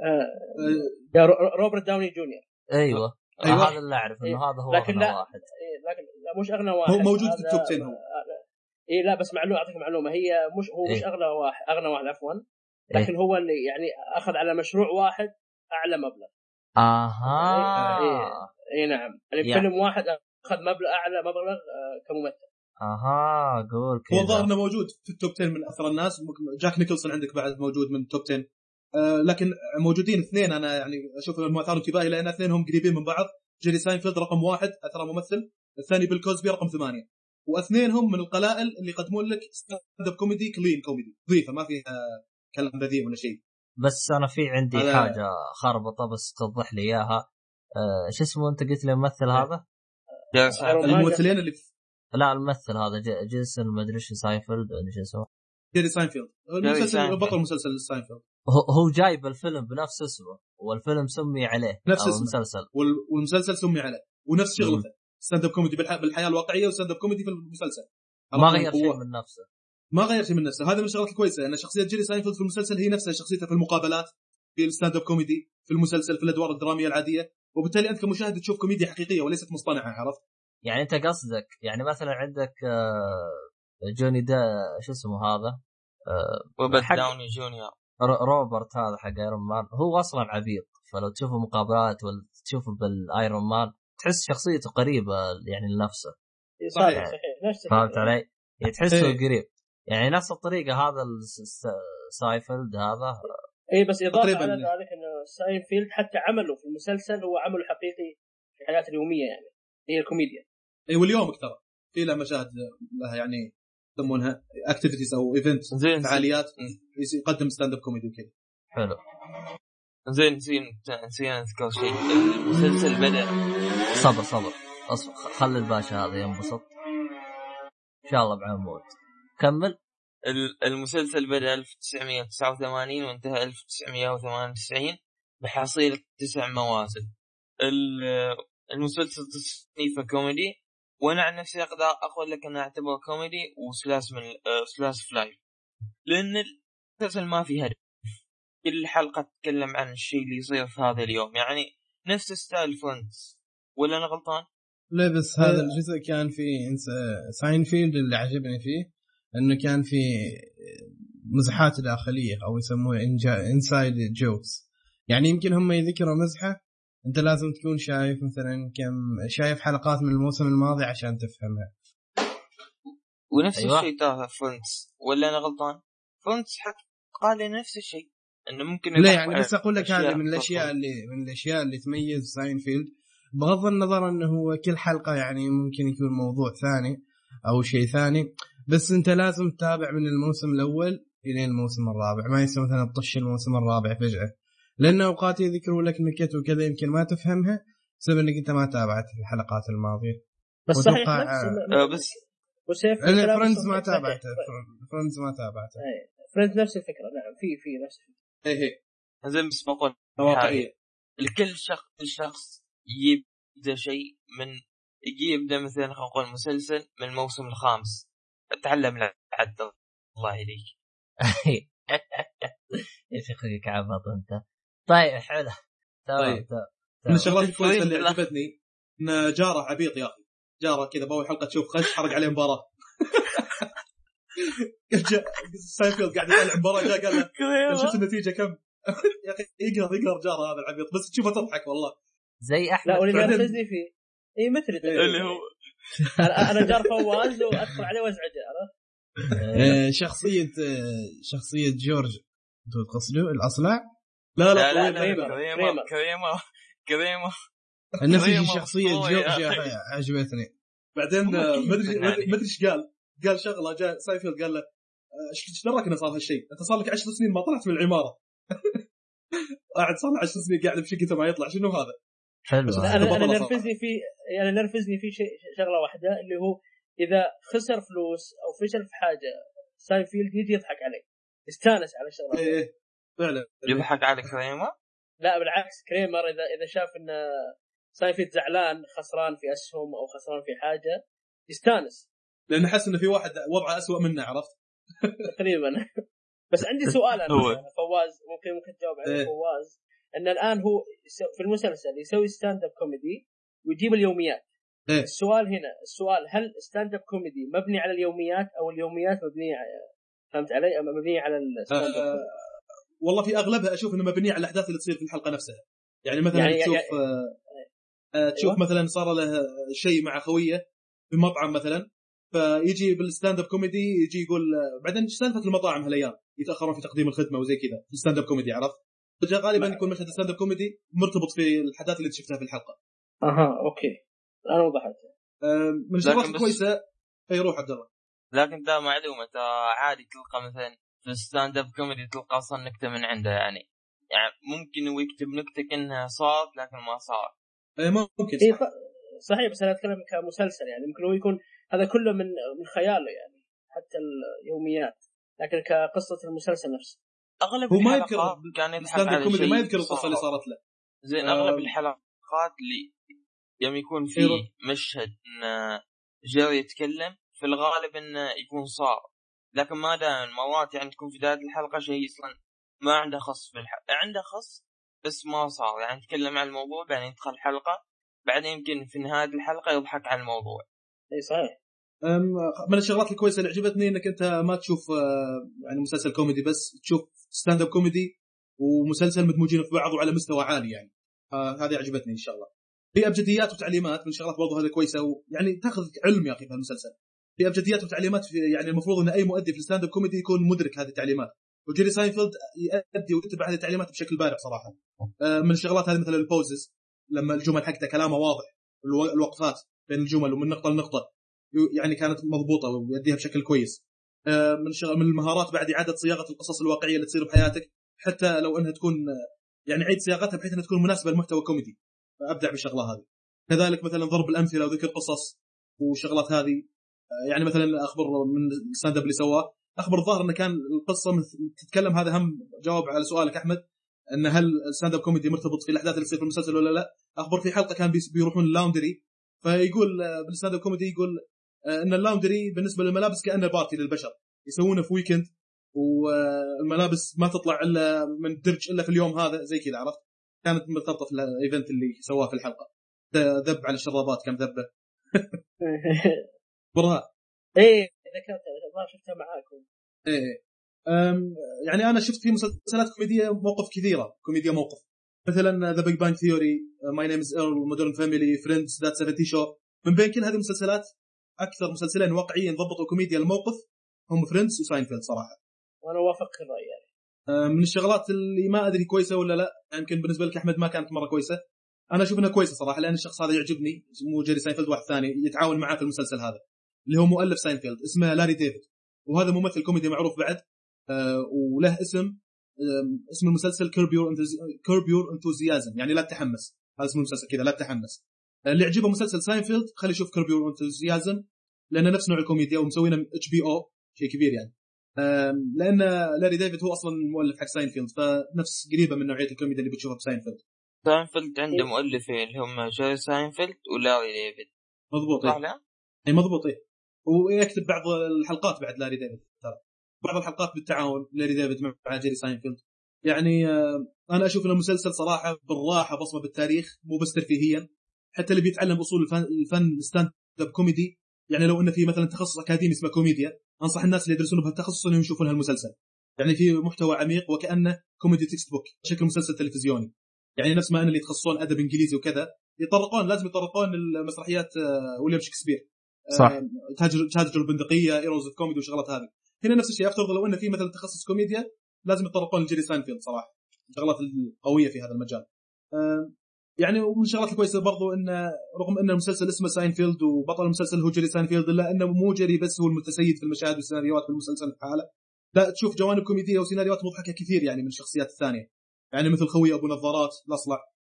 Speaker 5: آه،
Speaker 3: آه،
Speaker 5: رو- روبرت داوني جونيور.
Speaker 1: أيوه
Speaker 3: أيوة.
Speaker 1: هذا اللي اعرف إنه
Speaker 5: إيه.
Speaker 1: هذا هو
Speaker 5: لكن
Speaker 1: أغنى
Speaker 5: لا-
Speaker 1: واحد
Speaker 5: إيه، لكن لا مش أغنى واحد
Speaker 3: هو موجود في
Speaker 5: ال
Speaker 3: top 10 هو.
Speaker 5: اي لا بس معلومه أعطيك معلومة هي مش هو مش
Speaker 1: إيه.
Speaker 5: أغنى واحد أغنى واحد عفوا
Speaker 1: إيه.
Speaker 5: لكن هو اللي يعني أخذ على مشروع واحد أعلى مبلغ
Speaker 1: آها
Speaker 5: إيه. اي نعم يعني
Speaker 1: يعني-
Speaker 5: فيلم واحد أخذ مبلغ أعلى مبلغ آه، كممثل
Speaker 1: آها قول
Speaker 3: هو الظاهر
Speaker 1: كذا
Speaker 3: إنه موجود في ال top 10 من أثر الناس جاك نيكلسون عندك بعد موجود من ال top 10 آه لكن موجودين اثنين أنا يعني أشوف انهم اثاروا انتباهي لأن اثنينهم قريبين من بعض. جيري ساينفيلد رقم واحد أثر ممثل. الثاني بيل كوزبي رقم ثمانية. واثنينهم من القلائل اللي يقدمون لك stand-up comedy clean comedy نظيفه ما فيها كلام بذيء ولا شيء.
Speaker 1: بس أنا في عندي
Speaker 3: هذا-
Speaker 1: حاجة خربطه بس توضح لي إياها. آه، شو اسمه أنت قلت لي الممثل هذا؟
Speaker 5: مان.
Speaker 3: الممثلين اللي في
Speaker 1: لا الممثل هذا ج- جيسون ما أدري إيش ساينفيلد ولا شو اسمه.
Speaker 3: جيري ساينفيلد. المسلسل
Speaker 4: ساينفيلد.
Speaker 3: بطل مسلسل ساينفيلد.
Speaker 1: هو هو جايب الفيلم بنفس اسمه والفيلم سمي عليه
Speaker 3: نفس اسمه.
Speaker 1: المسلسل.
Speaker 3: وال- والمسلسل سمي عليه. ونفس. شغلته. stand-up comedy بالح- بالحياة الواقعية و stand-up comedy في المسلسل.
Speaker 1: ما غير. شيء من نفسه.
Speaker 3: ما غير شيء من نفسه. هذا من الشغلات الكويسة ان شخصية جيري ساينفيلد في المسلسل هي نفسها شخصيته في المقابلات في ال stand-up comedy في المسلسل في الأدوار الدرامية العادية. وبالتالي أنت كمشاهد تشوف كوميديا حقيقية وليست مصطنعة عرفت؟
Speaker 1: يعني أنت قصدك يعني مثلا عندك آه، جوني دا شو اسمه هذا؟ آه،
Speaker 4: روبرت
Speaker 1: حق-
Speaker 4: داوني جونيور.
Speaker 1: روبرت هذا حق ايرون مان هو أصلا عبيط فلو تشوفه مقابلات ولا تشوفه بالايرون مان تحس شخصيته قريبة يعني لنفسه.
Speaker 5: صحيح
Speaker 3: صحيح.
Speaker 5: صحيح. نفس
Speaker 1: فهمت علي؟ يعني تحسه
Speaker 3: إيه.
Speaker 1: قريب. يعني نفس الطريقة هذا ساينفيلد هذا.
Speaker 5: اي بس
Speaker 3: إضافة.
Speaker 5: على ذلك إنه ساينفيلد حتى عمله في المسلسل هو عمله حقيقي في الحياة اليومية يعني. هي الكوميديا
Speaker 3: اي واليوم ترى في له مشاهد لها يعني يسمونها activities أو event
Speaker 4: زين
Speaker 3: فعاليات يقدم stand-up comedy وكذا.
Speaker 1: حلو.
Speaker 4: زين نسينا نسينا نذكر شيء. المسلسل بدأ.
Speaker 1: صبر صبر. اصبر خلي الباشا هذا ينبسط. إن شاء الله بعمود كمل.
Speaker 4: ال- المسلسل بدأ 1989 وانتهى 1998 بحصيلة تسع مواسم. ال- المسلسل تصنيفه كوميدي وأنا عن نفسي أقدر أقول لك انه اعتبره كوميدي وسلاس من آه، سلاس فلاي لأن المسلسل ما فيه هدف. كل حلقة تتكلم عن الشيء اللي يصير في هذا اليوم. يعني نفس style فريندز. ولا أنا غلطان؟
Speaker 2: لا بس هذا الجزء كان فيه إنس- ساينفيلد اللي عجبني فيه إنه كان في مزحات داخلية أو يسموها inside jokes يعني يمكن هم يذكروا مزحة انت لازم تكون شايف مثلا كم شايف حلقات من الموسم الماضي عشان تفهمها
Speaker 4: ونفس
Speaker 1: أيوة.
Speaker 4: الشيء ترى فريندز ولا أنا غلطان؟ فريندز حق قال لي نفس الشيء إنه ممكن
Speaker 2: لا يعني بس أقول لك هذه من
Speaker 4: الأشياء.
Speaker 2: اللي من الأشياء اللي تميز ساينفيلد بغض النظر إنه هو كل حلقة يعني ممكن يكون موضوع ثاني أو شيء ثاني بس أنت لازم تتابع من الموسم الأول إلى الموسم الرابع ما يصير مثلا تطش الموسم الرابع فجأة لأن اوقات يذكروا لك نكت وكذا يمكن ما تفهمها بسبب إنك أنت ما تابعت الحلقات الماضية.
Speaker 5: بس صحيح
Speaker 4: آه، بس
Speaker 5: وسيف
Speaker 2: أنا فريندز
Speaker 5: صحيح-
Speaker 2: ما. تابعته فريندز ما تابعته.
Speaker 5: إيه. فريندز نفس الفكرة نعم في في نفس الفكرة.
Speaker 3: اي هي
Speaker 4: زين بس بقول
Speaker 3: واقعية.
Speaker 4: لكل شخص شخص يبدأ شيء من يجي يبدأ مثلا خلينا نقول مسلسل من الموسم الخامس. تعلم العد الله يهديك
Speaker 1: إيش أخوك عبط أنت. طيب حلو. تمام
Speaker 3: طيب.
Speaker 1: تمام
Speaker 3: من الشغلات الكويسه اللي. عجبتني إن جارة عبيط يا أخي. جارة كذا بأول حلقة تشوف خش حرق عليه مباراة. [LAUGHS] جاء ساينفيلد قاعد يطلع مباراه جاء قال له [LAUGHS] شفت النتيجة؟ كم؟ [LAUGHS] يا أخي يقهر يقهر جارة هذا العبيط بس تشوفه تضحك والله.
Speaker 1: زي احمد
Speaker 5: لا واللي ينرفزني فيه إي مثل
Speaker 4: اللي هو
Speaker 5: أنا أنا جار فواز وأدخل عليه وازعجه عرفت؟
Speaker 2: آه، شخصية آه، شخصية جورج تقصدوا الأصلع؟
Speaker 3: لا
Speaker 4: لا
Speaker 3: لا
Speaker 4: لا
Speaker 3: طويل
Speaker 4: لا
Speaker 3: لا
Speaker 4: كريمه كريمه كريمه
Speaker 2: نفس
Speaker 4: طيب،
Speaker 2: شخصية
Speaker 4: مبسوط يا
Speaker 2: جورج
Speaker 4: أخي.
Speaker 2: عجبتني
Speaker 3: بعدين ما ادري
Speaker 4: يعني؟
Speaker 3: إيش قال قال شغلة جاء ساينفيلد قال له آه، إيش دراك إنه صار هالشيء؟ أنت صار لك 10 سنين ما طلعت من العمارة [LAUGHS] قاعد صار له 10 سنين قاعد بشقته ما يطلع شنو هذا؟
Speaker 1: حلو
Speaker 3: أنا أنا.
Speaker 5: نرفزني فيه يعني نرفزني فيه شيء شغلة واحدة اللي هو إذا خسر فلوس أو فشل في حاجة ساينفيلد يجي يضحك عليه يستانس على الشغله
Speaker 3: إيه إيه، فعلا
Speaker 4: يضحك على كريمر
Speaker 5: لا بالعكس كريمر إذا إذا شاف إن ساينفيلد زعلان خسران في أسهم أو خسران في حاجة يستانس.
Speaker 3: لأنه حس إنه في واحد وضعه اسوء منه عرفت؟
Speaker 5: تقريبا. [LAUGHS] بس عندي سؤال أنا [LAUGHS] فواز ممكن ممكن تجاوب عليه
Speaker 3: إيه.
Speaker 5: فواز. إن الآن هو في المسلسل يسوي stand-up comedy ويجيب اليوميات.
Speaker 3: إيه.
Speaker 5: السؤال هنا السؤال هل stand-up comedy مبني على اليوميات أو اليوميات مبنية على فهمت علي؟ مبنية على ال stand-up
Speaker 3: آه، والله في أغلبها أشوف إنه مبنيه على الأحداث اللي تصير في الحلقة نفسها. يعني مثلا
Speaker 5: يعني-
Speaker 3: تشوف
Speaker 5: يعني-
Speaker 3: آه، آه، تشوف
Speaker 5: أيوة.
Speaker 3: مثلا صار له شيء مع خويه في مطعم مثلا فيجي بال stand-up comedy يجي يقول بعدين إيش سالفة المطاعم هالأيام يتأخرون في تقديم الخدمة وزي كذا في ال stand-up comedy عرفت؟ غالبا يكون مشهد ال stand-up comedy مرتبط في الحدث اللي انت شفتها في الحلقة.
Speaker 5: أها أوكي. أنا وضحت.
Speaker 3: من الشغلات الكويسة أي روح عبد الله.
Speaker 4: لكن ده معلومه ترى عادي تلقى مثلا في ال stand-up comedy تلقى أصلا نكتة من عنده يعني. يعني ممكن هو يكتب نكتة كأنها صارت لكن ما صار
Speaker 3: إيه، ممكن.
Speaker 5: اي
Speaker 3: صح.
Speaker 5: صحيح بس أنا أتكلم كمسلسل يعني. ممكن هو يكون هذا كله من من خياله يعني حتى اليوميات. لكن كقصة المسلسل نفسه.
Speaker 4: أغلب
Speaker 3: هو ما يذكر
Speaker 4: كان يضحك
Speaker 3: ال stand-up
Speaker 4: على
Speaker 3: كوميدي
Speaker 4: شيء
Speaker 3: ما يذكر القصة اللي
Speaker 4: صار.
Speaker 3: صارت له.
Speaker 4: زين
Speaker 3: آه.
Speaker 4: اغلب الحلقات اللي يوم يكون في
Speaker 3: إيه رو-
Speaker 4: مشهد إن جيري يتكلم في الغالب إنه يكون صار لكن ما دائما مرات يعني تكون في بداية الحلقة شيء أصلا ما عنده خص في الحلقة عنده خص بس ما صار. يعني يتكلم عن الموضوع بعدين يدخل الحلقة بعدين يمكن في نهاية الحلقة يضحك على الموضوع.
Speaker 5: أي صحيح.
Speaker 3: من الشغلات الكويسة اللي عجبتني إنك أنت ما تشوف آه، يعني مسلسل كوميدي بس تشوف stand-up comedy ومسلسل مدموجين في بعض وعلى مستوى عالي يعني. آه، هذه عجبتني إن شاء الله. في أبجديات وتعليمات من الشغلات برضو هذه كويسة ويعني تأخذ علم يا أخي في المسلسل. في أبجديات وتعليمات في يعني المفروض إن أي مؤدي في ال stand-up comedy يكون مدرك هذه التعليمات. وجيري ساينفيلد يؤدي ويتبع هذه التعليمات بشكل بارع صراحة. آه، من الشغلات هذه مثل ال pauses لما الجمل حقته كلامه واضح الو- الوقفات بين الجمل ومن نقطة لنقطة يعني كانت مضبوطة ويؤديها بشكل كويس. آه، من من المهارات بعد إعادة صياغة القصص الواقعية اللي تصير بحياتك حتى لو إنها تكون آه، يعني عيد صياغتها بحيث إنها تكون مناسبة لمحتوى كوميدي. ابدع بالشغلة هذه. كذلك مثلا ضرب الأمثلة وذكر قصص وشغلات هذه. يعني مثلا أخبر من ال stand-up اللي سواه أخبر الظاهر إنه كان القصة تتكلم هذا هم جواب على سؤالك أحمد إن هل ال stand-up comedy مرتبط في الأحداث اللي تصير في المسلسل ولا لا؟ أخبر في حلقة كان بيروحون ال laundry فيقول بال stand-up comedy يقول آه، إن ال laundry بالنسبة للملابس كأنه party للبشر يسوونه في weekend والملابس ما تطلع إلا من الدرج إلا في اليوم هذا زي كذا عرفت؟ كانت مرتبطة في ال event اللي سواه في الحلقة. ذب على الشرابات كم ذبه. [LAUGHS] برهاء
Speaker 5: إيه ذكرت الظاهر شفتها معاكم.
Speaker 3: إيه. أم، يعني أنا شفت في مسلسلات كوميدية موقف كثيرة. كوميديا موقف. مثلا The Big Bang Theory My Name Is Earl Modern Family Friends That 70 Show من بين كل هذه المسلسلات أكثر مسلسلين واقعيا ضبطوا كوميديا الموقف هم Friends وساينفيلد صراحة.
Speaker 5: وأنا وافقك الرأي يعني.
Speaker 3: من الشغلات اللي ما أدري كويسة ولا لا يمكن بالنسبة لك أحمد ما كانت مرة كويسة. أنا أشوف إنها كويسة صراحة لأن الشخص هذا يعجبني مو جيري ساينفيلد واحد ثاني يتعاون معاه في المسلسل هذا. اللي هو مؤلف ساينفيلد اسمه لاري ديفيد. وهذا ممثل كوميدي معروف بعد آه، وله اسم اسم المسلسل Curb Your Curb Your Enthusiasm يعني لا تتحمس هذا اسم المسلسل كذا لا تتحمس آه، اللي يعجبه مسلسل ساينفيلد خلي يشوف Curb Your Enthusiasm لأنه نفس نوع الكوميديا ومسوينه HBO شيء كبير يعني. لأن لاري ديفيد هو أصلا المؤلف حق ساينفيلد فنفس قريبة من نوعية الكوميديا اللي بتشوفها بساينفيلد.
Speaker 4: ساينفيلد عنده مؤلفين اللي هم جيري ساينفيلد ولاري ديفيد.
Speaker 3: مضبوط
Speaker 4: صح
Speaker 3: إيه.
Speaker 4: لا؟
Speaker 3: اي مضبوط إيه. ويكتب بعض الحلقات بعد لاري ديفيد ترى. بعض الحلقات بالتعاون لاري ديفيد مع جيري ساينفيلد. يعني آه، أنا أشوف ان المسلسل صراحة بالراحة بصمة بالتاريخ مو بس ترفيهيا. حتى اللي بيتعلم أصول الفن, الفن stand-up comedy يعني لو إنه في مثلا تخصص أكاديمي اسمه كوميديا أنصح الناس اللي يدرسون بهالتخصص إنهم يشوفون هالمسلسل. يعني في محتوى عميق وكأنه comedy textbook شكل مسلسل تلفزيوني. يعني نفس ما ان اللي يتخصصون أدب إنجليزي وكذا يتطرقون لازم يتطرقون لمسرحيات آه، ويليام شكسبير.
Speaker 2: صح.
Speaker 3: آه، تاجر تاجر البندقية Errors of Comedy والشغلات هذه. هنا نفس الشيء. أفترض لو انه في مثلا تخصص كوميديا لازم يتطرقون لجيري ساينفيلد صراحة. الشغلات القوية في هذا المجال. آه، يعني ومن الشغلات الكويسة برضو انه رغم إن المسلسل اسمه ساينفيلد وبطل المسلسل هو جيري ساينفيلد إلا إنه مو جيري بس هو المتسيد في المشاهد والسيناريوهات في المسلسل بحالة. لا تشوف جوانب كوميدية وسيناريوهات مضحكة كثير يعني من الشخصيات الثانية. يعني مثل خوي أبو نظارات الأصلع.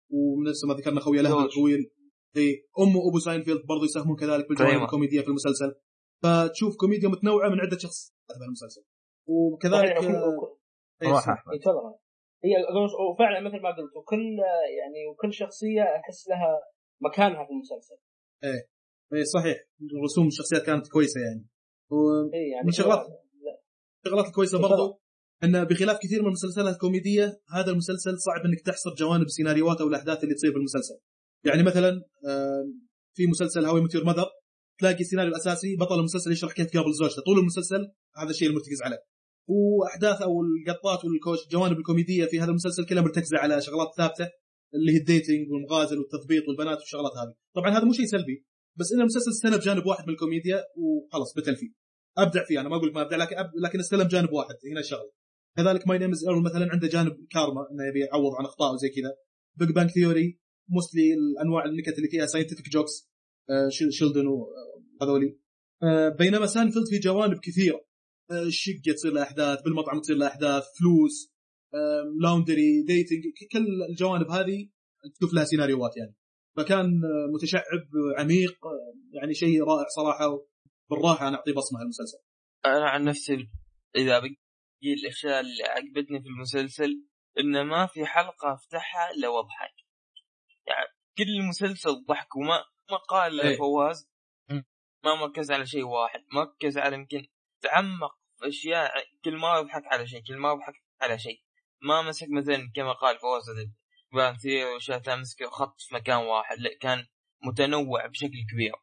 Speaker 3: ونفس ما ذكرنا خويه له
Speaker 4: جورج.
Speaker 3: الطويل اي أم وابو ساينفيلد برضو يساهمون كذلك بالجوانب. الكوميدية في المسلسل. فتشوف كوميديا متنوعة من عدة شخصيات في المسلسل. وكذلك إيه،
Speaker 2: روح. أحمد.
Speaker 5: إيه، هي وفعلا مثل ما قلت وكل يعني وكل شخصية أحس لها مكانها في المسلسل.
Speaker 3: اي صحيح. رسوم الشخصيات كانت كويسة يعني. و-
Speaker 5: اي يعني
Speaker 3: من شغلات
Speaker 5: كذا-
Speaker 3: الشغلات الكويسه. برضو إن بخلاف كثير من المسلسلات الكوميدية هذا المسلسل صعب إنك تحصر جوانب سيناريوهات أو الاحداث اللي تصير في المسلسل. يعني مثلا آه، في مسلسل How I Met Your Mother تلاقي السيناريو الأساسي بطل المسلسل يشرح كيف قابل زوجته. طول المسلسل هذا الشيء المرتكز عليه. وأحداث أو اللقطات والجوانب الكوميدية في هذا المسلسل كلها مرتكزة على شغلات ثابتة اللي هي ال dating والمغازل والتزبيط والبنات والشغلات هذه. طبعا هذا مو شيء سلبي بس إنه المسلسل استلم جانب واحد من الكوميديا وخلاص بتل فيه. أبدع فيه أنا ما أقول ما أبدع لكن أب... لكن استلم جانب واحد هنا الشغله كذلك My Name مثلا عنده جانب كارما إنه يبي يعوض عن اخطائه وزي كذا. Big Bang Theory mostly الانواع النكت اللي فيها scientific jokes شيلدن وهذولي بينما ساينفيلد في جوانب كثيرة. الشقه تصير له أحداث بالمطعم تصير له أحداث فلوس laundry dating كل الجوانب هذه تشوف لها سيناريوهات يعني. فكان آه، متشعب عميق يعني شيء رائع صراحة بالراحه أنا أعطيه بصمة المسلسل
Speaker 4: أنا عن نفسي إذا بقي الاشياء اللي عجبتني في المسلسل إنه ما في حلقة أفتحها إلا واضحك كل المسلسل ضحك وما ما قال
Speaker 3: إيه.
Speaker 4: فواز. ما مركز على شيء واحد مركز على يمكن تعمق في أشياء كل ما يضحك على شيء كل ما يضحك على شيء. ما مسك مثلا كما قال فواز Bang Theory واشياء تمسك وخط في مكان واحد لا كان متنوع بشكل كبير.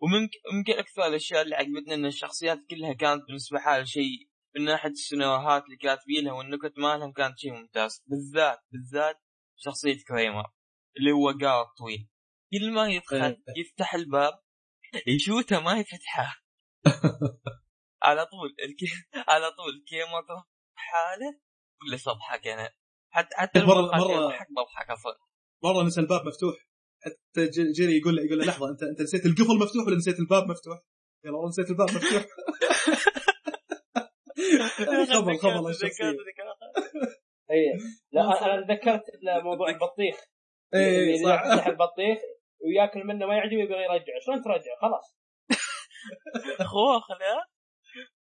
Speaker 4: وممكن أكثر الأشياء اللي عجبتني إن الشخصيات كلها كانت بالنسبة لها شيء من ناحية السيناريوهات اللي كاتبينها والنكت مالهم كانت شيء ممتاز. بالذات بالذات شخصية كريمر. اللي هو جار الطويل كل ما يدخل
Speaker 3: إيه.
Speaker 4: يفتح الباب يشوته ما يفتحه. [LAUGHS] على طول الكي... على طول كيما حاله كل اضحك أنا حتى حتى
Speaker 3: مرة-
Speaker 4: يضحك بضحك أصلا
Speaker 3: مرة نسى الباب مفتوح. حتى جيري يقول له يقول له لحظة انت أنت نسيت القفل مفتوح ولا نسيت الباب مفتوح؟ قال والله نسيت الباب مفتوح. [LAUGHS] خبل خبل الشخصية.
Speaker 5: اي لا أنا أنا تذكرت موضوع البطيخ.
Speaker 3: اي صح.
Speaker 5: يفتح البطيخ [LAUGHS] وياكل منه ما يعجبه يبغى يرجع. شلون ترجع؟ خلاص. [LAUGHS]
Speaker 4: خوخ لا.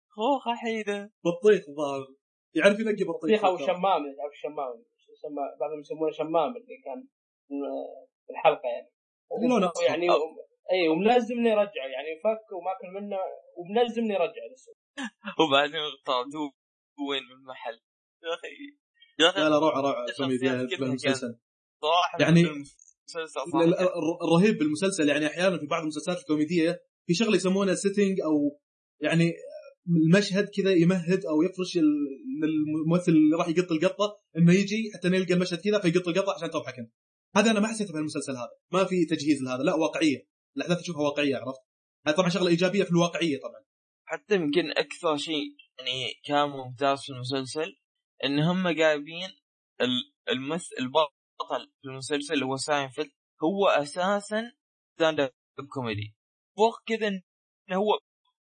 Speaker 4: خوخ حيده
Speaker 3: بطيخ الظاهر يعرف ينقي بطيخ
Speaker 5: بطيخ أو شمام تعرف الشمام. شمام بعضهم يسمونه شمام اللي كان في الحلقة يعني.
Speaker 3: لونه.
Speaker 5: يعني اي وملزمني يرجع يعني. فك وماكل منه وملزمني يرجع. للسوق [LAUGHS]
Speaker 4: وبعدين طردوه وين؟ من المحل. يا أخي يا أخي.
Speaker 3: لا لا روعة
Speaker 4: روعة.
Speaker 3: كوميديا
Speaker 4: صراحة
Speaker 3: يعني- الرهيب بالمسلسل يعني أحيانا في بعض المسلسلات الكوميدية في شغلة يسمونها سيتنج أو يعني المشهد كذا يمهد أو يفرش ال- للممثل اللي راح يقط القطة إنه يجي حتى يلقى المشهد كذا فيقط القطة عشان تضحك أنت. هذا أنا ما حسيته في المسلسل هذا، ما في تجهيز لهذا، لا واقعية، الأحداث تشوفها واقعية عرفت؟ هذا طبعا شغلة إيجابية في الواقعية طبعا.
Speaker 4: حتى يمكن أكثر شيء يعني كان ممتاز في المسلسل إن هم جايبين ال- المس البطل في المسلسل اللي هو ساينفيلد هو أساسا stand up comedy فوق كذا إنه هو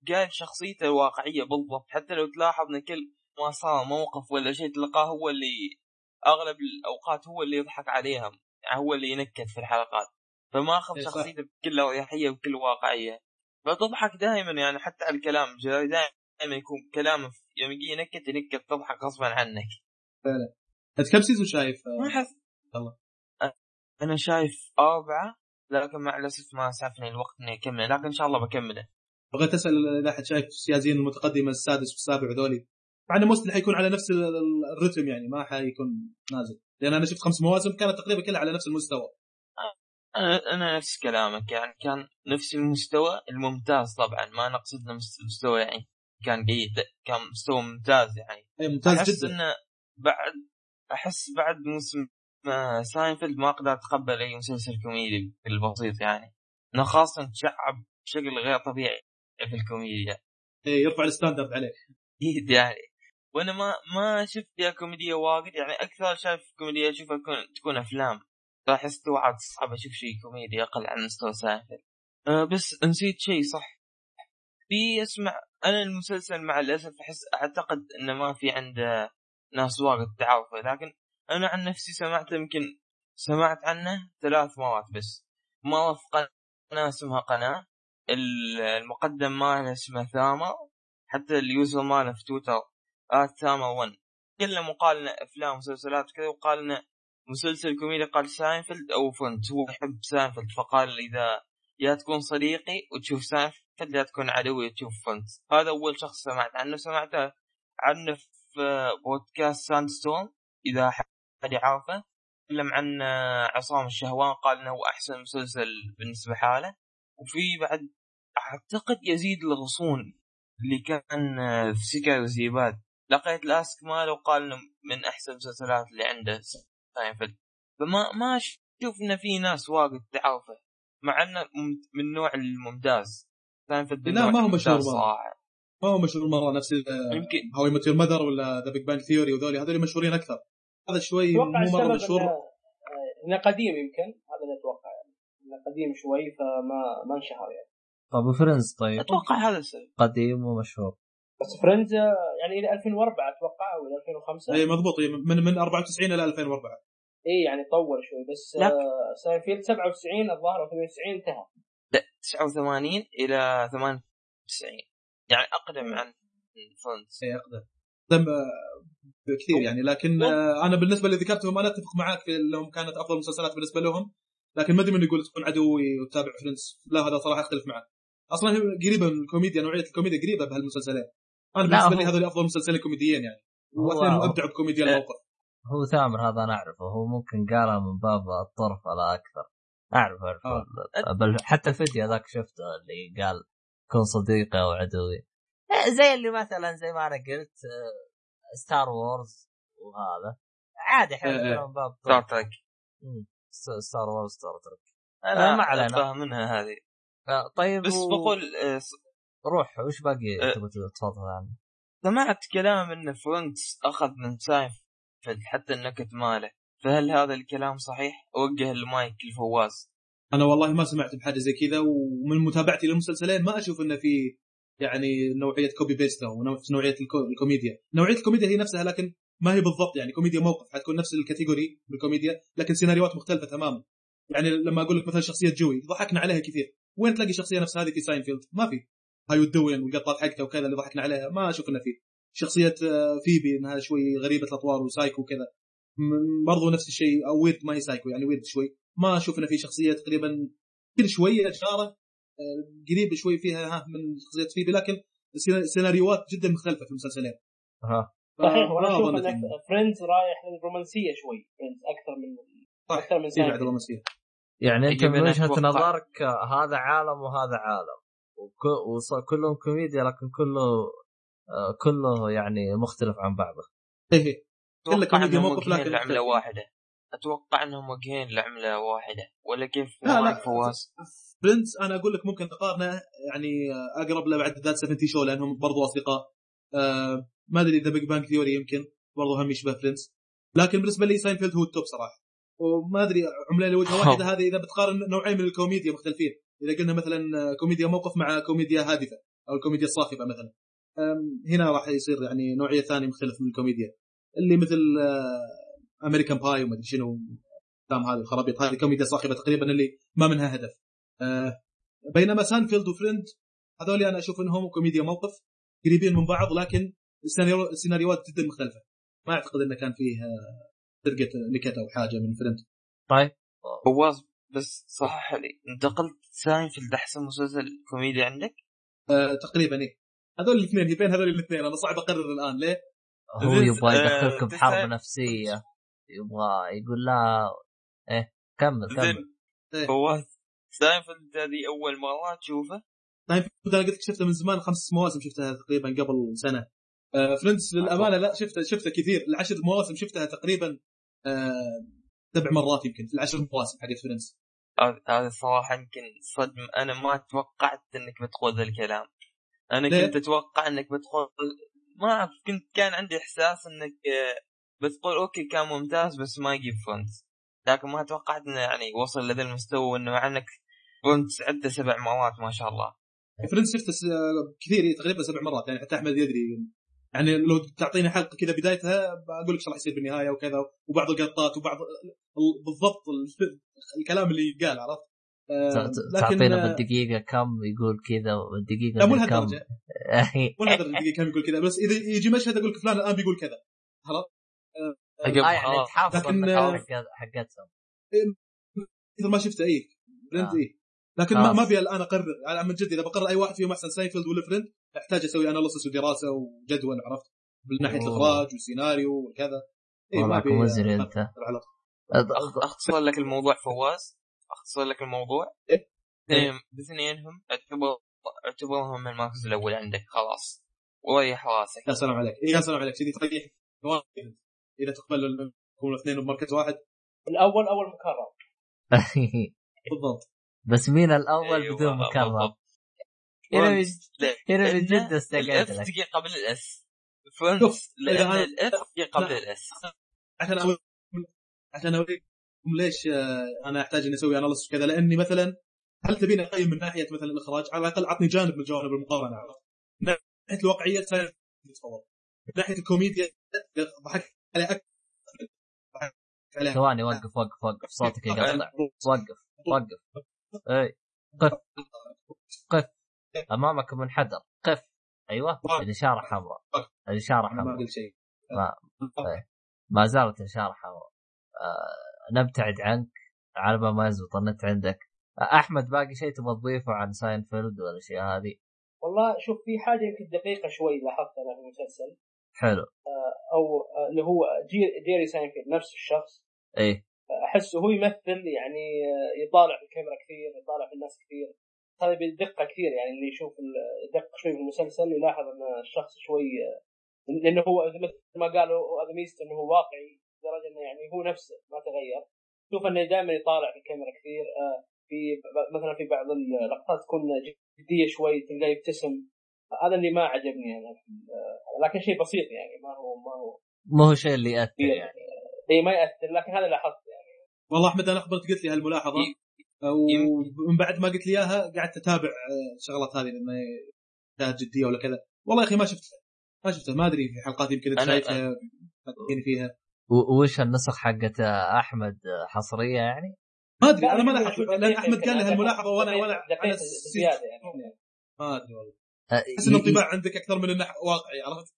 Speaker 4: قال شخصيته الواقعيه بالضبط حتى لو تلاحظ إن كل ما صار موقف ولا شيء تلقاه هو اللي أغلب الأوقات هو اللي يضحك عليهم يعني هو اللي ينكت في الحلقات. فما اخذ
Speaker 3: إيه.
Speaker 4: شخصيته بكل اريحيه وبكل واقعية. فتضحك دائما يعني حتى على الكلام دائما يكون كلامه يوم يجي ينكت ينكت تضحك غصبا عنك.
Speaker 3: أنت كم سيزون شايف؟
Speaker 4: ما أحس
Speaker 3: الله.
Speaker 4: أنا شايف أربعة لكن مع الأسف ما اسعفني الوقت إني أكمله لكن إن شاء الله بكمله.
Speaker 3: بغيت أسأل إذا احد شايف السيازين المتقدمة السادس والسابع وذولي مع إنه مستحيل حيكون على نفس ال- ال- الرتم يعني ما حيكون نازل. لأن أنا شفت خمس مواسم كانت تقريبا كلها على نفس المستوى.
Speaker 4: أنا أنا نفس كلامك يعني كان نفس المستوى الممتاز طبعا ما نقصد نفس المستوى يعني كان جيد كان مستوى ممتاز يعني.
Speaker 3: اي ممتاز
Speaker 4: أحس
Speaker 3: جدا.
Speaker 4: إنه بعد أحس بعد موسم ساينفيلد ما أقدر اتقبل أي مسلسل كوميدي بالبسيط يعني. إنه خاصة تشعب بشكل غير طبيعي في الكوميديا.
Speaker 3: اي يرفع ال standard عليه
Speaker 4: أكيد يعني. وأنا ما ما شفت فيها كوميديا واجد يعني أكثر شايف كوميديا اشوفها تكون تكون أفلام. فاحس توعد صعب أشوف شيء كوميدي أقل عن مستوى ساينفيلد. أه بس نسيت شيء صح. في اسمع أنا المسلسل مع الأسف أحس أعتقد إنه ما في عنده ناس واجد تعرفه لكن أنا عن نفسي سمعت يمكن سمعت عنه ثلاث مرات بس. مرة في قناة اسمها قناة. ال- المقدم ماله اسمه ثامر. حتى ال user ماله في تويتر at ثامر 1 كلمه وقال لنا أفلام ومسلسلات وكذا وقال لنا مسلسل كوميدي قال ساينفيلد أو Friends هو يحب ساينفيلد فقال إذا يا تكون صديقي وتشوف ساينفيلد يا تكون عدوي وتشوف Friends هذا أول شخص سمعت عنه سمعته عنه في بودكاست Sandstorm اذا حد يعرفه. تكلم عن عصام الشهوان قال إنه هو أحسن مسلسل بالنسبة حاله. وفي بعد أعتقد يزيد الغصون اللي كان في سيكا وزيباد لقيت ال Ask ماله وقال إنه من أحسن المسلسلات اللي عنده ساينفيلد. فما ما أشوف إنه في ناس واجد تعرفه مع إنه من النوع الممتاز. ساينفيلد
Speaker 3: لا، ما هو مشهور.
Speaker 4: صراحة.
Speaker 3: ما هو مشهور مرة نفس
Speaker 4: يمكن.
Speaker 3: How I Met Your Mother ولا The Big Bang Theory وذولي. هذول مشهورين أكثر. هذا شوي
Speaker 5: أتوقع
Speaker 3: مو مره مشهور.
Speaker 5: انه إنه قديم يمكن هذا اللي أتوقع يعني. إنه قديم شوي فما ما انشهر يعني.
Speaker 1: طب و Friends طيب؟
Speaker 4: أتوقع هذا السبب.
Speaker 1: قديم ومشهور
Speaker 5: بس Friends يعني إلى 2004 أتوقع أو إلى 2005
Speaker 3: اي مضبوط. إي، من من 94 إلى 2004
Speaker 5: اي يعني طول شوي بس
Speaker 4: لا.
Speaker 5: آه ساينفيلد 97 الظاهر أو 98 انتهى.
Speaker 4: لا 89 إلى 98 يعني أقدم عن Friends
Speaker 3: اي أقدر دم آه، كثير يعني لكن أنا بالنسبة اللي ذكرتهم أنا أتفق معاك في إنهم كانت أفضل مسلسلات بالنسبة لهم لكن ما أدري من يقول تكون عدوي وتتابع Friends لا هذا صراحة أختلف معه أصلا هي قريبة من الكوميديا نوعية الكوميديا قريبة بهالمسلسلين أنا
Speaker 1: بالنسبة
Speaker 3: لي هذول أفضل مسلسلين كوميديين يعني. واثنينهم ابدعوا بكوميديا
Speaker 4: آه.
Speaker 3: الموقف.
Speaker 1: هو ثامر هذا أنا أعرفه. هو ممكن قالها من باب الطرف لا أكثر. أعرف أعرف.
Speaker 3: آه.
Speaker 1: بل حتى الفيديو ذاك شفته اللي قال كن صديقي أو عدوي. آه، زي اللي مثلا زي ما أنا قلت Star Wars وهذا عادي إحنا
Speaker 3: إيه، إيه.
Speaker 1: باب Star. س- Star Wars Star Trek
Speaker 4: أنا
Speaker 1: ما علينا.
Speaker 4: فاهم منها هذه
Speaker 1: آه، طيب
Speaker 4: بس
Speaker 1: و-
Speaker 4: بقول آه،
Speaker 1: روح وش باقي
Speaker 4: آه.
Speaker 1: تبغى تفضل عنه
Speaker 4: سمعت كلام إن Friends أخذ من ساينفيلد حتى النكت ماله فهل هذا الكلام صحيح؟ أوجه المايك لفواز
Speaker 3: أنا والله ما سمعت بحاجه زي كذا ومن متابعتي للمسلسلين ما أشوف انه في يعني نوعية copy paste أو نوعية الكو... الكوميديا، نوعية الكوميديا هي نفسها لكن ما هي بالضبط يعني كوميديا موقف حتكون نفس ال category بالكوميديا لكن سيناريوهات مختلفة تماما. يعني لما أقول لك مثلا شخصية جوي ضحكنا عليها كثير، وين تلاقي شخصية نفس هذه في ساينفيلد؟ ما في. هاي والدوين والقطات حقته وكذا اللي ضحكنا عليها ما أشوف إنه في. شخصية آه، فيبي إنها شوي غريبة الأطوار وسايكو وكذا. برضو نفس الشيء أو weird ما هي سايكو يعني weird شوي ما أشوف إنه في شخصية تقريبا كل شوية اشاره آه، قريبة شوي فيها ها من شخصيه فيبي لكن سيناريوهات جدا مختلفة في المسلسلين.
Speaker 1: ها
Speaker 5: صحيح وأنا
Speaker 3: أشوف
Speaker 5: ان Friends رايح للرومانسية شوي. Friends أكثر من
Speaker 3: صح
Speaker 5: أكثر من
Speaker 3: في بعد
Speaker 5: ساينفيلد
Speaker 3: رومانسيه
Speaker 1: يعني
Speaker 4: أنت
Speaker 1: من وجهه. نظرك؟ هذا عالم وهذا عالم. وك- وص- كلهم كوميديا لكن كله آه، كله يعني مختلف عن بعضه.
Speaker 3: إيه إيه. كله كوميديا موقف لكن مختلف.
Speaker 4: واحدة أتوقع إنهم وجهين لعملة واحدة ولا كيف
Speaker 3: لا، لا.
Speaker 4: فواز؟
Speaker 3: Friends أنا أقول لك ممكن تقارنه يعني أقرب له بعد That 70 Show لأنهم برضو أصدقاء. آه ما أدري ذا Big Bang Theory يمكن برضو هم يشبه Friends لكن بالنسبة لي ساينفيلد هو ال top صراحة. وما أدري عملة لوجهه واحدة [LAUGHS] هذه إذا بتقارن نوعين من الكوميديا مختلفين. إذا قلنا مثلا كوميديا موقف مع كوميديا هادفة أو الكوميديا الصاخبه مثلا. هنا راح يصير يعني نوعية ثانية مختلف من الكوميديا. اللي مثل American Pie وما أدري شنو الافلام هذه الخرابيط هذه كوميديا صاخبة تقريبا اللي ما منها هدف. آه، بينما Seinfeld و Friends هذول أنا أشوف إنهم كوميديا موقف قريبين من بعض لكن السيناريو- السيناريوهات جدا مختلفة. ما أعتقد انه كان فيه آه، سرقه نكت أو حاجة من Friends
Speaker 1: طيب.
Speaker 4: فواز بس صحح لي. انت قلت ساينفيلد أحسن مسلسل كوميدي عندك؟
Speaker 3: آه، تقريبا إيه. هذول الاثنين هي بين هذول الاثنين. أنا صعب أقرر الآن. ليه؟
Speaker 1: هو يبغى
Speaker 4: آه،
Speaker 1: يدخلك بحرب نفسية. يبغى يقول لها إيه كمل كمل.
Speaker 3: إيه.
Speaker 4: فواز ساينفيلد هذه أول مرة تشوفه؟
Speaker 3: ساينفيلد أنا قلت لك شفته من زمان خمس مواسم شفتها تقريبا قبل سنة. آه، Friends للأمانة لا شفته شفته كثير. العشر مواسم شفتها تقريبا آه، سبع مرات يمكن في العشر مواسم حقت Friends.
Speaker 4: هذا الصراحه يمكن صدم. أنا ما توقعت إنك بتقول ذا الكلام. أنا
Speaker 3: ليه؟
Speaker 4: كنت أتوقع إنك بتقول ما أعرف كنت كان عندي إحساس إنك آه، بتقول okay كان ممتاز بس ما يجيب Friends لكن ما توقعت إنه يعني وصل لذا المستوى انه مع إنك عده سبع مرات ما شاء الله.
Speaker 3: Friends شفته س- كثير تقريبا سبع مرات. يعني حتى أحمد يدري يعني لو تعطيني حلقه كذا بدايتها بقول لك إيش راح يصير بالنهاية وكذا وبعض اللقطات وبعض ال- بالضبط ال- الكلام اللي يتقال عرفت؟ آه، لكن
Speaker 1: تعطينا
Speaker 3: آه،
Speaker 1: بالدقيقة كم يقول كذا والدقيقة
Speaker 3: لا مو
Speaker 1: كم
Speaker 3: لهالدرجة. [LAUGHS] مو لهالدرجة دقيقة كم يقول كذا. بس إذا يجي مشهد أقول لك فلان الآن بيقول كذا. خلاص
Speaker 1: آه يعني. تحافظ
Speaker 3: آه،
Speaker 1: حقتهم
Speaker 3: مثل ما شفته اي Friends
Speaker 1: آه.
Speaker 3: اي لكن
Speaker 1: خلاص.
Speaker 3: ما ما أبي الآن أقرر يعني من جد إذا بقرر أي واحد فيهم أحسن ساينفيلد ولا Friends أحتاج أسوي analysis ودراسة وجدول عرفت؟ من
Speaker 1: ناحية.
Speaker 3: الاخراج والسيناريو وكذا اي ما أبي
Speaker 1: مزري أنت
Speaker 3: على
Speaker 4: أختصر لك الموضوع فواز أختصر لك الموضوع
Speaker 3: إيه؟
Speaker 4: اثنين باثنينهم اعتبر اعتبرهم من المركز الأول عندك خلاص وريح راسك
Speaker 3: يا سلام عليك إيه يا سلام عليك كذي تريح واحد. إذا تقبل يكونوا الاثنين بمركز واحد.
Speaker 5: الأول أول مكرر. [LAUGHS]
Speaker 3: بالضبط.
Speaker 1: بس مين الأول
Speaker 4: أيوة،
Speaker 1: بدون مكرر. هنا هنا من جد استقعد
Speaker 4: الإف
Speaker 1: لك.
Speaker 4: تجي قبل الإس. فهمت
Speaker 3: شوف،
Speaker 4: الإف تجي قبل
Speaker 3: لا.
Speaker 4: الإس.
Speaker 3: عشان أوريكم عشان اوريكم ليش آه، أنا أحتاج إني أسوي اناليسيس كذا. لأني مثلا هل تبيني اقيم من ناحية مثلا الإخراج؟ على الأقل عطني جانب من جوانب المقارنة؟ من ناحية الواقعية من ناحية الكوميديا ضحكت
Speaker 1: ثواني وقف وقف وقف. صوتك يقطع. وقف وقف. إي قف. قف. أمامك منحدر. قف. أيوه. الإشارة حمراء. الإشارة
Speaker 3: أنا ما
Speaker 1: حمراء.
Speaker 3: قلت شيء.
Speaker 1: ما ما زالت الإشارة حمراء. آه نبتعد عنك. على ما ما يزبط النت عندك. آه أحمد باقي شيء تبغى تضيفه عن ساينفيلد والاشياء هذه؟
Speaker 5: والله شوف في حاجة يمكن دقيقة شوي لاحظتها أنا في المسلسل.
Speaker 1: حلو.
Speaker 5: أو آه، اللي هو جي- Jerry Seinfeld نفس الشخص.
Speaker 1: إيه.
Speaker 5: أحسه هو يمثل يعني آه، يطالع في الكاميرا كثير يطالع في الناس كثير. هذا بدقة كثير يعني اللي يشوف يدقق شوي في المسلسل يلاحظ إن الشخص شوي آه، لأنه هو مثل ما قالوا هذا ميزته إنه هو واقعي لدرجة إنه يعني هو نفسه ما تغير. شوف إنه دائما يطالع في الكاميرا كثير آه، في مثلا في بعض اللقطات تكون جدية شوي تلقاه يبتسم. هذا اللي ما عجبني أنا آه، لكن شيء بسيط يعني ما هو ما هو
Speaker 1: مو هو شيء اللي يأثر
Speaker 5: كبير
Speaker 1: يعني.
Speaker 5: إي ما يأثر لكن هذا لاحظت يعني.
Speaker 3: والله أحمد أنا اخبرت قلت لي هالملاحظة ومن بعد ما قلت لي إياها قعدت أتابع آه، الشغلات هذه لما كانت جدية ولا كذا. والله يا أخي ما شفتها ما شفتها ما أدري في حلقات يمكن انت شايفها فيها.
Speaker 1: وش النسخ حقت أحمد حصرية يعني؟
Speaker 3: ما
Speaker 5: أدري
Speaker 3: أنا ما لاحظت لأن
Speaker 5: أحمد
Speaker 3: قال لي هالملاحظة
Speaker 5: وأنا
Speaker 3: وأنا
Speaker 5: زيادة يعني.
Speaker 3: ما أدري والله. احس
Speaker 1: ي-
Speaker 3: الانطباع عندك أكثر من إنه واقعي عرفت؟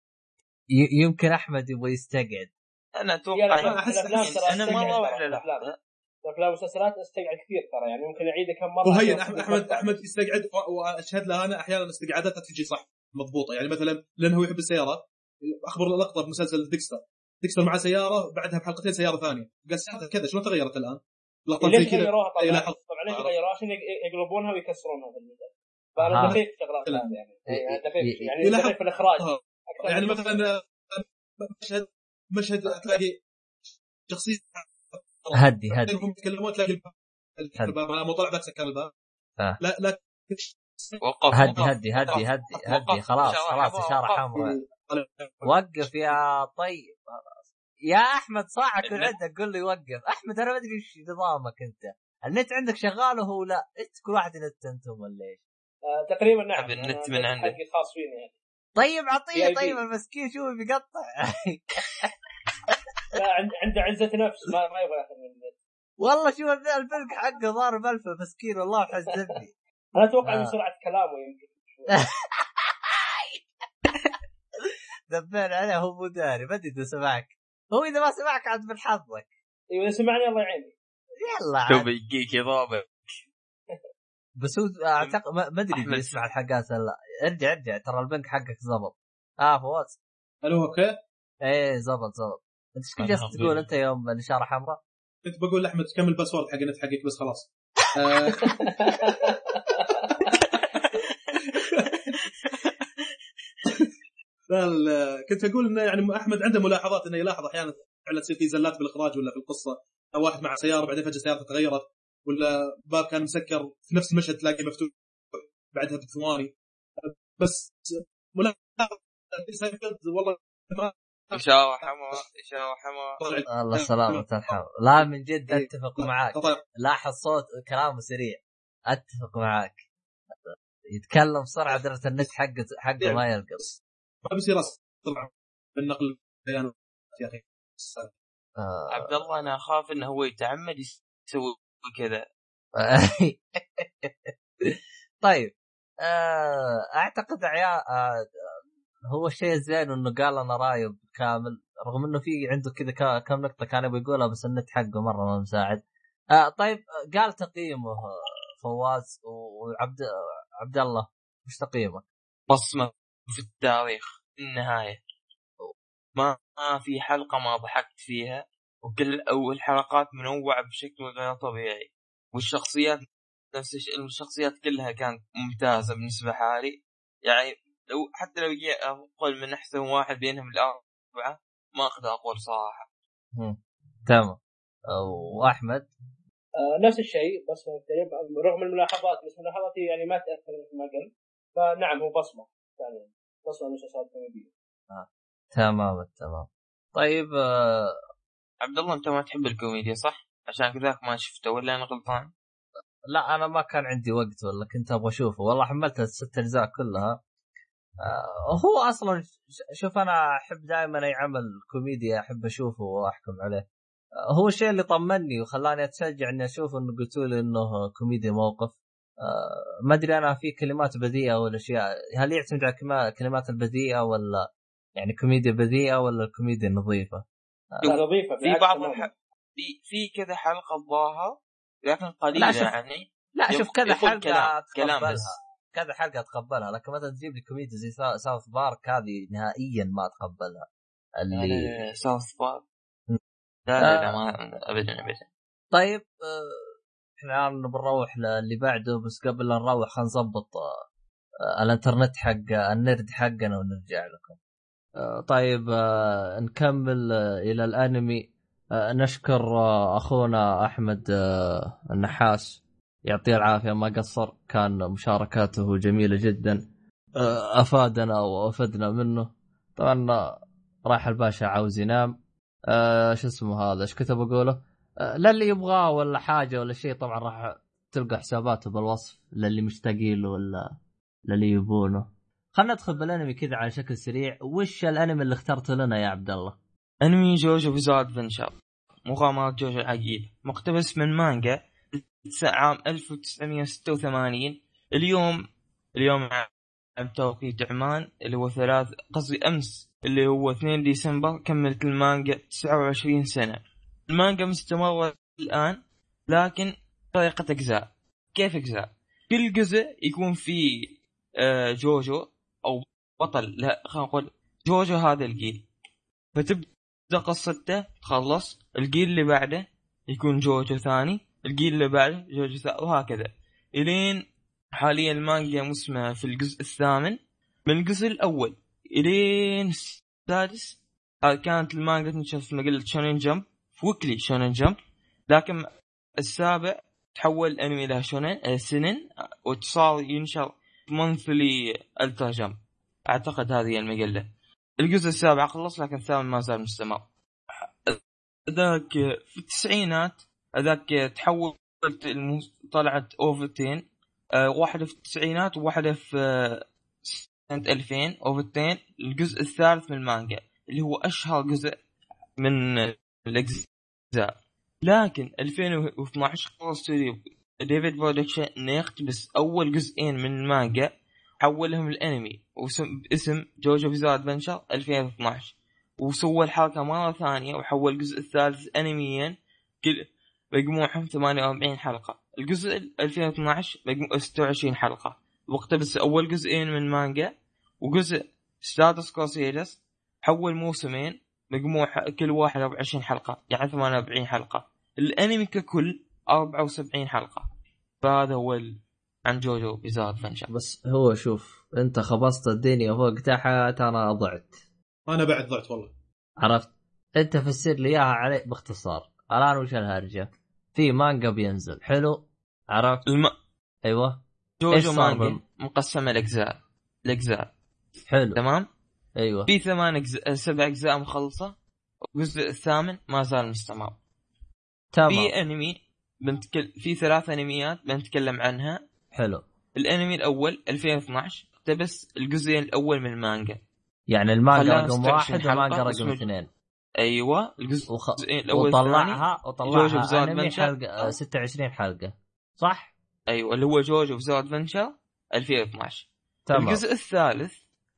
Speaker 1: ي- يمكن أحمد يبغى يستقعد
Speaker 5: أنا
Speaker 4: أتوقع
Speaker 5: الأفلام
Speaker 3: أحس-
Speaker 5: ترى
Speaker 4: أنا ما واضح للأفلام.
Speaker 5: الأفلام. الأفلام والمسلسلات أستقعد كثير ترى يعني ممكن اعيده كم مرة
Speaker 3: أح- أحمد
Speaker 5: أتذكر.
Speaker 3: أحمد يستقعد وأشهد له أنا أحيانا استقعاداتها تجي صح مضبوطة يعني مثلا لأنه هو يحب السيارات أخبر لقطة بمسلسل ديكستر ديكستر معاه سيارة بعدها بحلقتين سيارة ثانية قال سيارته كذا شلون تغيرت الآن؟ لقطات زي
Speaker 5: ليش
Speaker 3: كذا
Speaker 5: غيروها
Speaker 3: إيه،
Speaker 5: طبعا. طبعا ليش. غيروها عشان يق- يقلبونها ويكسرونها. فأنا دقيق في الشغلات
Speaker 3: لا.
Speaker 5: هذه يعني يعني دقيق
Speaker 1: ي-
Speaker 5: يعني
Speaker 3: يلاحظ-
Speaker 5: دقيق في الإخراج.
Speaker 3: يعني مثلا آه، مشهد مشهد تلاقي شخصية
Speaker 1: هدي هدي
Speaker 3: هم يتكلمون تلاقي الباب مو طلع بعد سكر الباب.
Speaker 1: آه.
Speaker 3: لا لا.
Speaker 4: وقف
Speaker 1: هدي. هدي هدي هدي. هدي خلاص خلاص إشارة
Speaker 4: وقف.
Speaker 1: حمراء. وقف يا طيب. خلاص. يا أحمد صاعك من. عندك. قول لي وقف. أحمد أنا ما أدري إيش نظامك أنت. النت عندك شغال وهو لا؟ إنت كل واحد نت أنتم ولا إيش؟
Speaker 5: آه، تقريبا نعم أنا
Speaker 4: النت من عندك.
Speaker 5: حقي خاص فيني يعني
Speaker 1: طيب اعطيه
Speaker 5: VIP.
Speaker 1: طيب المسكين شوف بيقطع
Speaker 5: لا عند- عنده عزة نفس ما ما يبغى ياخذ من النت
Speaker 1: والله شوف البلق حقه ضارب الف مسكين والله حزبني [LAUGHS]
Speaker 5: أنا أتوقع
Speaker 1: آه.
Speaker 5: من سرعة كلامه يمكن [LAUGHS]
Speaker 1: دبين عليه هو مو داري ما أدري إذا سمعك هو إذا ما سمعك عاد من حظك
Speaker 5: أيوه اذا سمعني الله يعيني
Speaker 1: يلا.
Speaker 4: شوف يجيك يضابط
Speaker 1: بس هو أعتقد ما ما
Speaker 4: أدري.
Speaker 1: يسمع الحلقات ولا لا. ارجع ارجع. ترى ال ping حقك زبط. آه فواز.
Speaker 3: ألو okay
Speaker 1: إيه زبط زبط. أنت إيش كنت جالس تقول. أنت يوم الإشارة حمراء؟
Speaker 3: كنت بقول لأحمد كمل ال password حق النت حقك بس خلاص. آه، [LAUGHS] لا كنت أقول إنه يعني أحمد عنده ملاحظات إنه يلاحظ أحيانا فعلا تصير في زلات بالإخراج ولا في القصة. أو واحد مع سيارة بعدين فجأة سيارته تغيرت. ولا باب كان مسكر في نفس المشهد تلاقيه مفتوح بعدها بثواني. بس ملاحظه والله ما
Speaker 4: إشاوة حمراء إشاوة حمراء
Speaker 3: طلع
Speaker 1: الله سلامة الحمد لا من جد أتفق معاك. لاحظ صوت كلامه سريع. أتفق معاك. يتكلم بسرعة درجه النت حقه حقه ما يلقط
Speaker 3: ما بيصير طبعا. بالنقل البيانات يا أخي.
Speaker 1: آه.
Speaker 4: عبد الله أنا أخاف إنه هو يتعمد يسوي كذا [LAUGHS]
Speaker 1: طيب آه، أعتقد عيال آه، هو الشيء الزين إنه قال أنا رايه كامل رغم إنه في عنده كذا كم نقطة كان يبغى يقولها بس النت حقه مرة ما مساعد. آه طيب قال تقييمه فواز وعبد عبد الله وش تقييمك؟
Speaker 4: بصمة في التاريخ في النهاية. ما ما في حلقة ما ضحكت فيها. وكل أول حلقات منوعة بشكل غير طبيعي. والشخصيات نفس الشيء الشخصيات كلها كانت ممتازة بالنسبة حالي. يعني لو حتى لو جي أقول من أحسن واحد بينهم الأربعة ما أقدر أقول صراحة.
Speaker 1: مم. تمام. وأحمد؟
Speaker 5: آه نفس الشيء بصمة مختلفه رغم الملاحظات بس ملاحظاتي يعني ما تأثر مثل ما قلت. فنعم هو بصمة فعلا. بصمة مسلسلات كوميديه
Speaker 1: تمام تمام. طيب آه،
Speaker 4: عبد الله أنت ما تحب الكوميديا صح؟ عشان كذاك ما شفته ولا أنا غلطان؟
Speaker 1: لا أنا ما كان عندي وقت ولا كنت أبغى أشوفه. والله حملت الست أجزاء كلها. آه، هو أصلا شوف أنا أحب دائما أي عمل كوميديا أحب أشوفه وأحكم عليه. آه، هو الشيء اللي طمني وخلاني أتشجع إني أشوفه إنه قلتوا لي إنه كوميديا موقف. آه، ما أدري أنا في كلمات بذيئه ولا اشياء هل يعتمد على الكلمات البذيئه ولا يعني كوميديا بذيئه ولا الكوميديا
Speaker 5: النظيفة؟
Speaker 4: في بعض. الح... في في كذا حلقة الظاهر لكن قليلة
Speaker 1: لا، شوف.
Speaker 4: يعني
Speaker 1: لا شوف كذا حلقة
Speaker 4: كلام- كلام
Speaker 1: اتقبلها
Speaker 4: بس.
Speaker 1: كذا حلقة اتقبلها لكن مثلا تجيب لي كوميديا زي سا- South Park هذه نهائيا ما اتقبلها اللي
Speaker 4: ساوث بارك. لا لا لا
Speaker 1: آه.
Speaker 4: ما ابدا ابدا
Speaker 1: طيب آه، إحنا الآن بنروح للي بعده بس قبل لا نروح خلينا نظبط آه، الانترنت حق النرد حقنا ونرجع لكم. طيب آه، نكمل آه، إلى الأنمي. آه، نشكر أخونا أحمد النحاس. يعطيه العافية ما قصر. كان مشاركاته جميلة جدا. أفادنا وأفدنا منه. طبعا راح الباشا عاوز ينام. شو اسمه هذا؟ إيش كنت بقوله؟ للي يبغاه ولا حاجة ولا شيء طبعا راح تلقى حساباته بالوصف للي مشتاقين له ولا للي يبونه. خلينا ندخل بالانمي كذا على شكل سريع. وش الانمي اللي اخترته لنا يا عبد الله؟
Speaker 4: انمي جوجو بزاد ادفنشر مغامرات جوجو العقيدة مقتبس من مانجا. عام 1986 اليوم اليوم عام توقيت عمان اللي هو ثلاث قصدي أمس اللي هو 2 ديسمبر كملت المانجا 29 سنة. المانجا مستمرة الآن لكن طريقة أجزاء. كيف أجزاء؟ كل جزء يكون فيه آه، جوجو. أو بطل لا خلينا نقول جوجو هذا الجيل. فتبدأ قصته تخلص الجيل اللي بعده يكون JoJo ثاني الجيل اللي بعده JoJo ثاني وهكذا. إلين حاليا المانجا مسمى في الجزء الثامن. من الجزء الأول إلين السادس كانت المانجا تنشر في مجلة Shonen Jump في Weekly Shonen Jump. لكن السابع تحول انمي إلى شونين سنن وصار ينشر monthly Ultra Jump أعتقد هذه المجله الجزء السابع خلص لكن الثامن ما زال مستمر. ذاك في التسعينات ذاك تحولت طلعت OVA تين آه، واحدة في التسعينات وواحدة في آه، سنة 2000 OVA تين الجزء الثالث من المانجا اللي هو أشهر جزء من الأجزاء. لكن 2012 قرر استوديو David Production انه يقتبس أول جزئين من المانجا. حولهم الأنمي وسم باسم JoJo Bizarre Adventure 2012 وسوى الحركه مرة ثانية وحول الجزء الثالث انميا. كل مجموعهم 48 حلقة. الجزء ال 2012 مجموع 26 حلقة. واقتبس أول جزئين من مانجا وجزء Stardust Crusaders حول موسمين. مجموع كل واحد 24 حلقة يعني 48 حلقة. الأنمي ككل 74 حلقة. فهذا هو ال... عن JoJo Bizarre Adventure
Speaker 1: بس هو شوف انت خبصت الدنيا فوق تحت أنا ضعت.
Speaker 3: أنا بعد ضعت والله.
Speaker 1: عرفت؟ انت فسر لي اياها علي باختصار. الان وش الهرجة؟ في مانجا بينزل. حلو؟ عرفت؟
Speaker 4: الم...
Speaker 1: أيوه.
Speaker 4: جوجو مانجا مقسمة لأجزاء. الاجزاء
Speaker 1: حلو.
Speaker 4: تمام؟
Speaker 1: أيوه.
Speaker 4: في ثمان أجزاء سبع أجزاء مخلصة. والجزء الثامن ما زال مستمر.
Speaker 1: تمام.
Speaker 4: في أنمي بنتكلم في ثلاث أنميات بنتكلم عنها.
Speaker 1: حلو.
Speaker 4: الأنمي الأول 2012 اقتبس الجزء الأول من المانجا.
Speaker 1: يعني المانجا رقم
Speaker 4: 26
Speaker 1: واحد والمانجا رقم اثنين.
Speaker 4: أيوه الجزء
Speaker 1: وخ...
Speaker 4: الأول
Speaker 1: وطلعها
Speaker 4: جوجو
Speaker 1: وطلعها
Speaker 4: أنمي.
Speaker 1: حلقة آه، 26 حلقة. صح؟
Speaker 4: أيوه اللي هو جوجو بزار ادفنشر 2012
Speaker 1: تمام.
Speaker 4: الجزء الثالث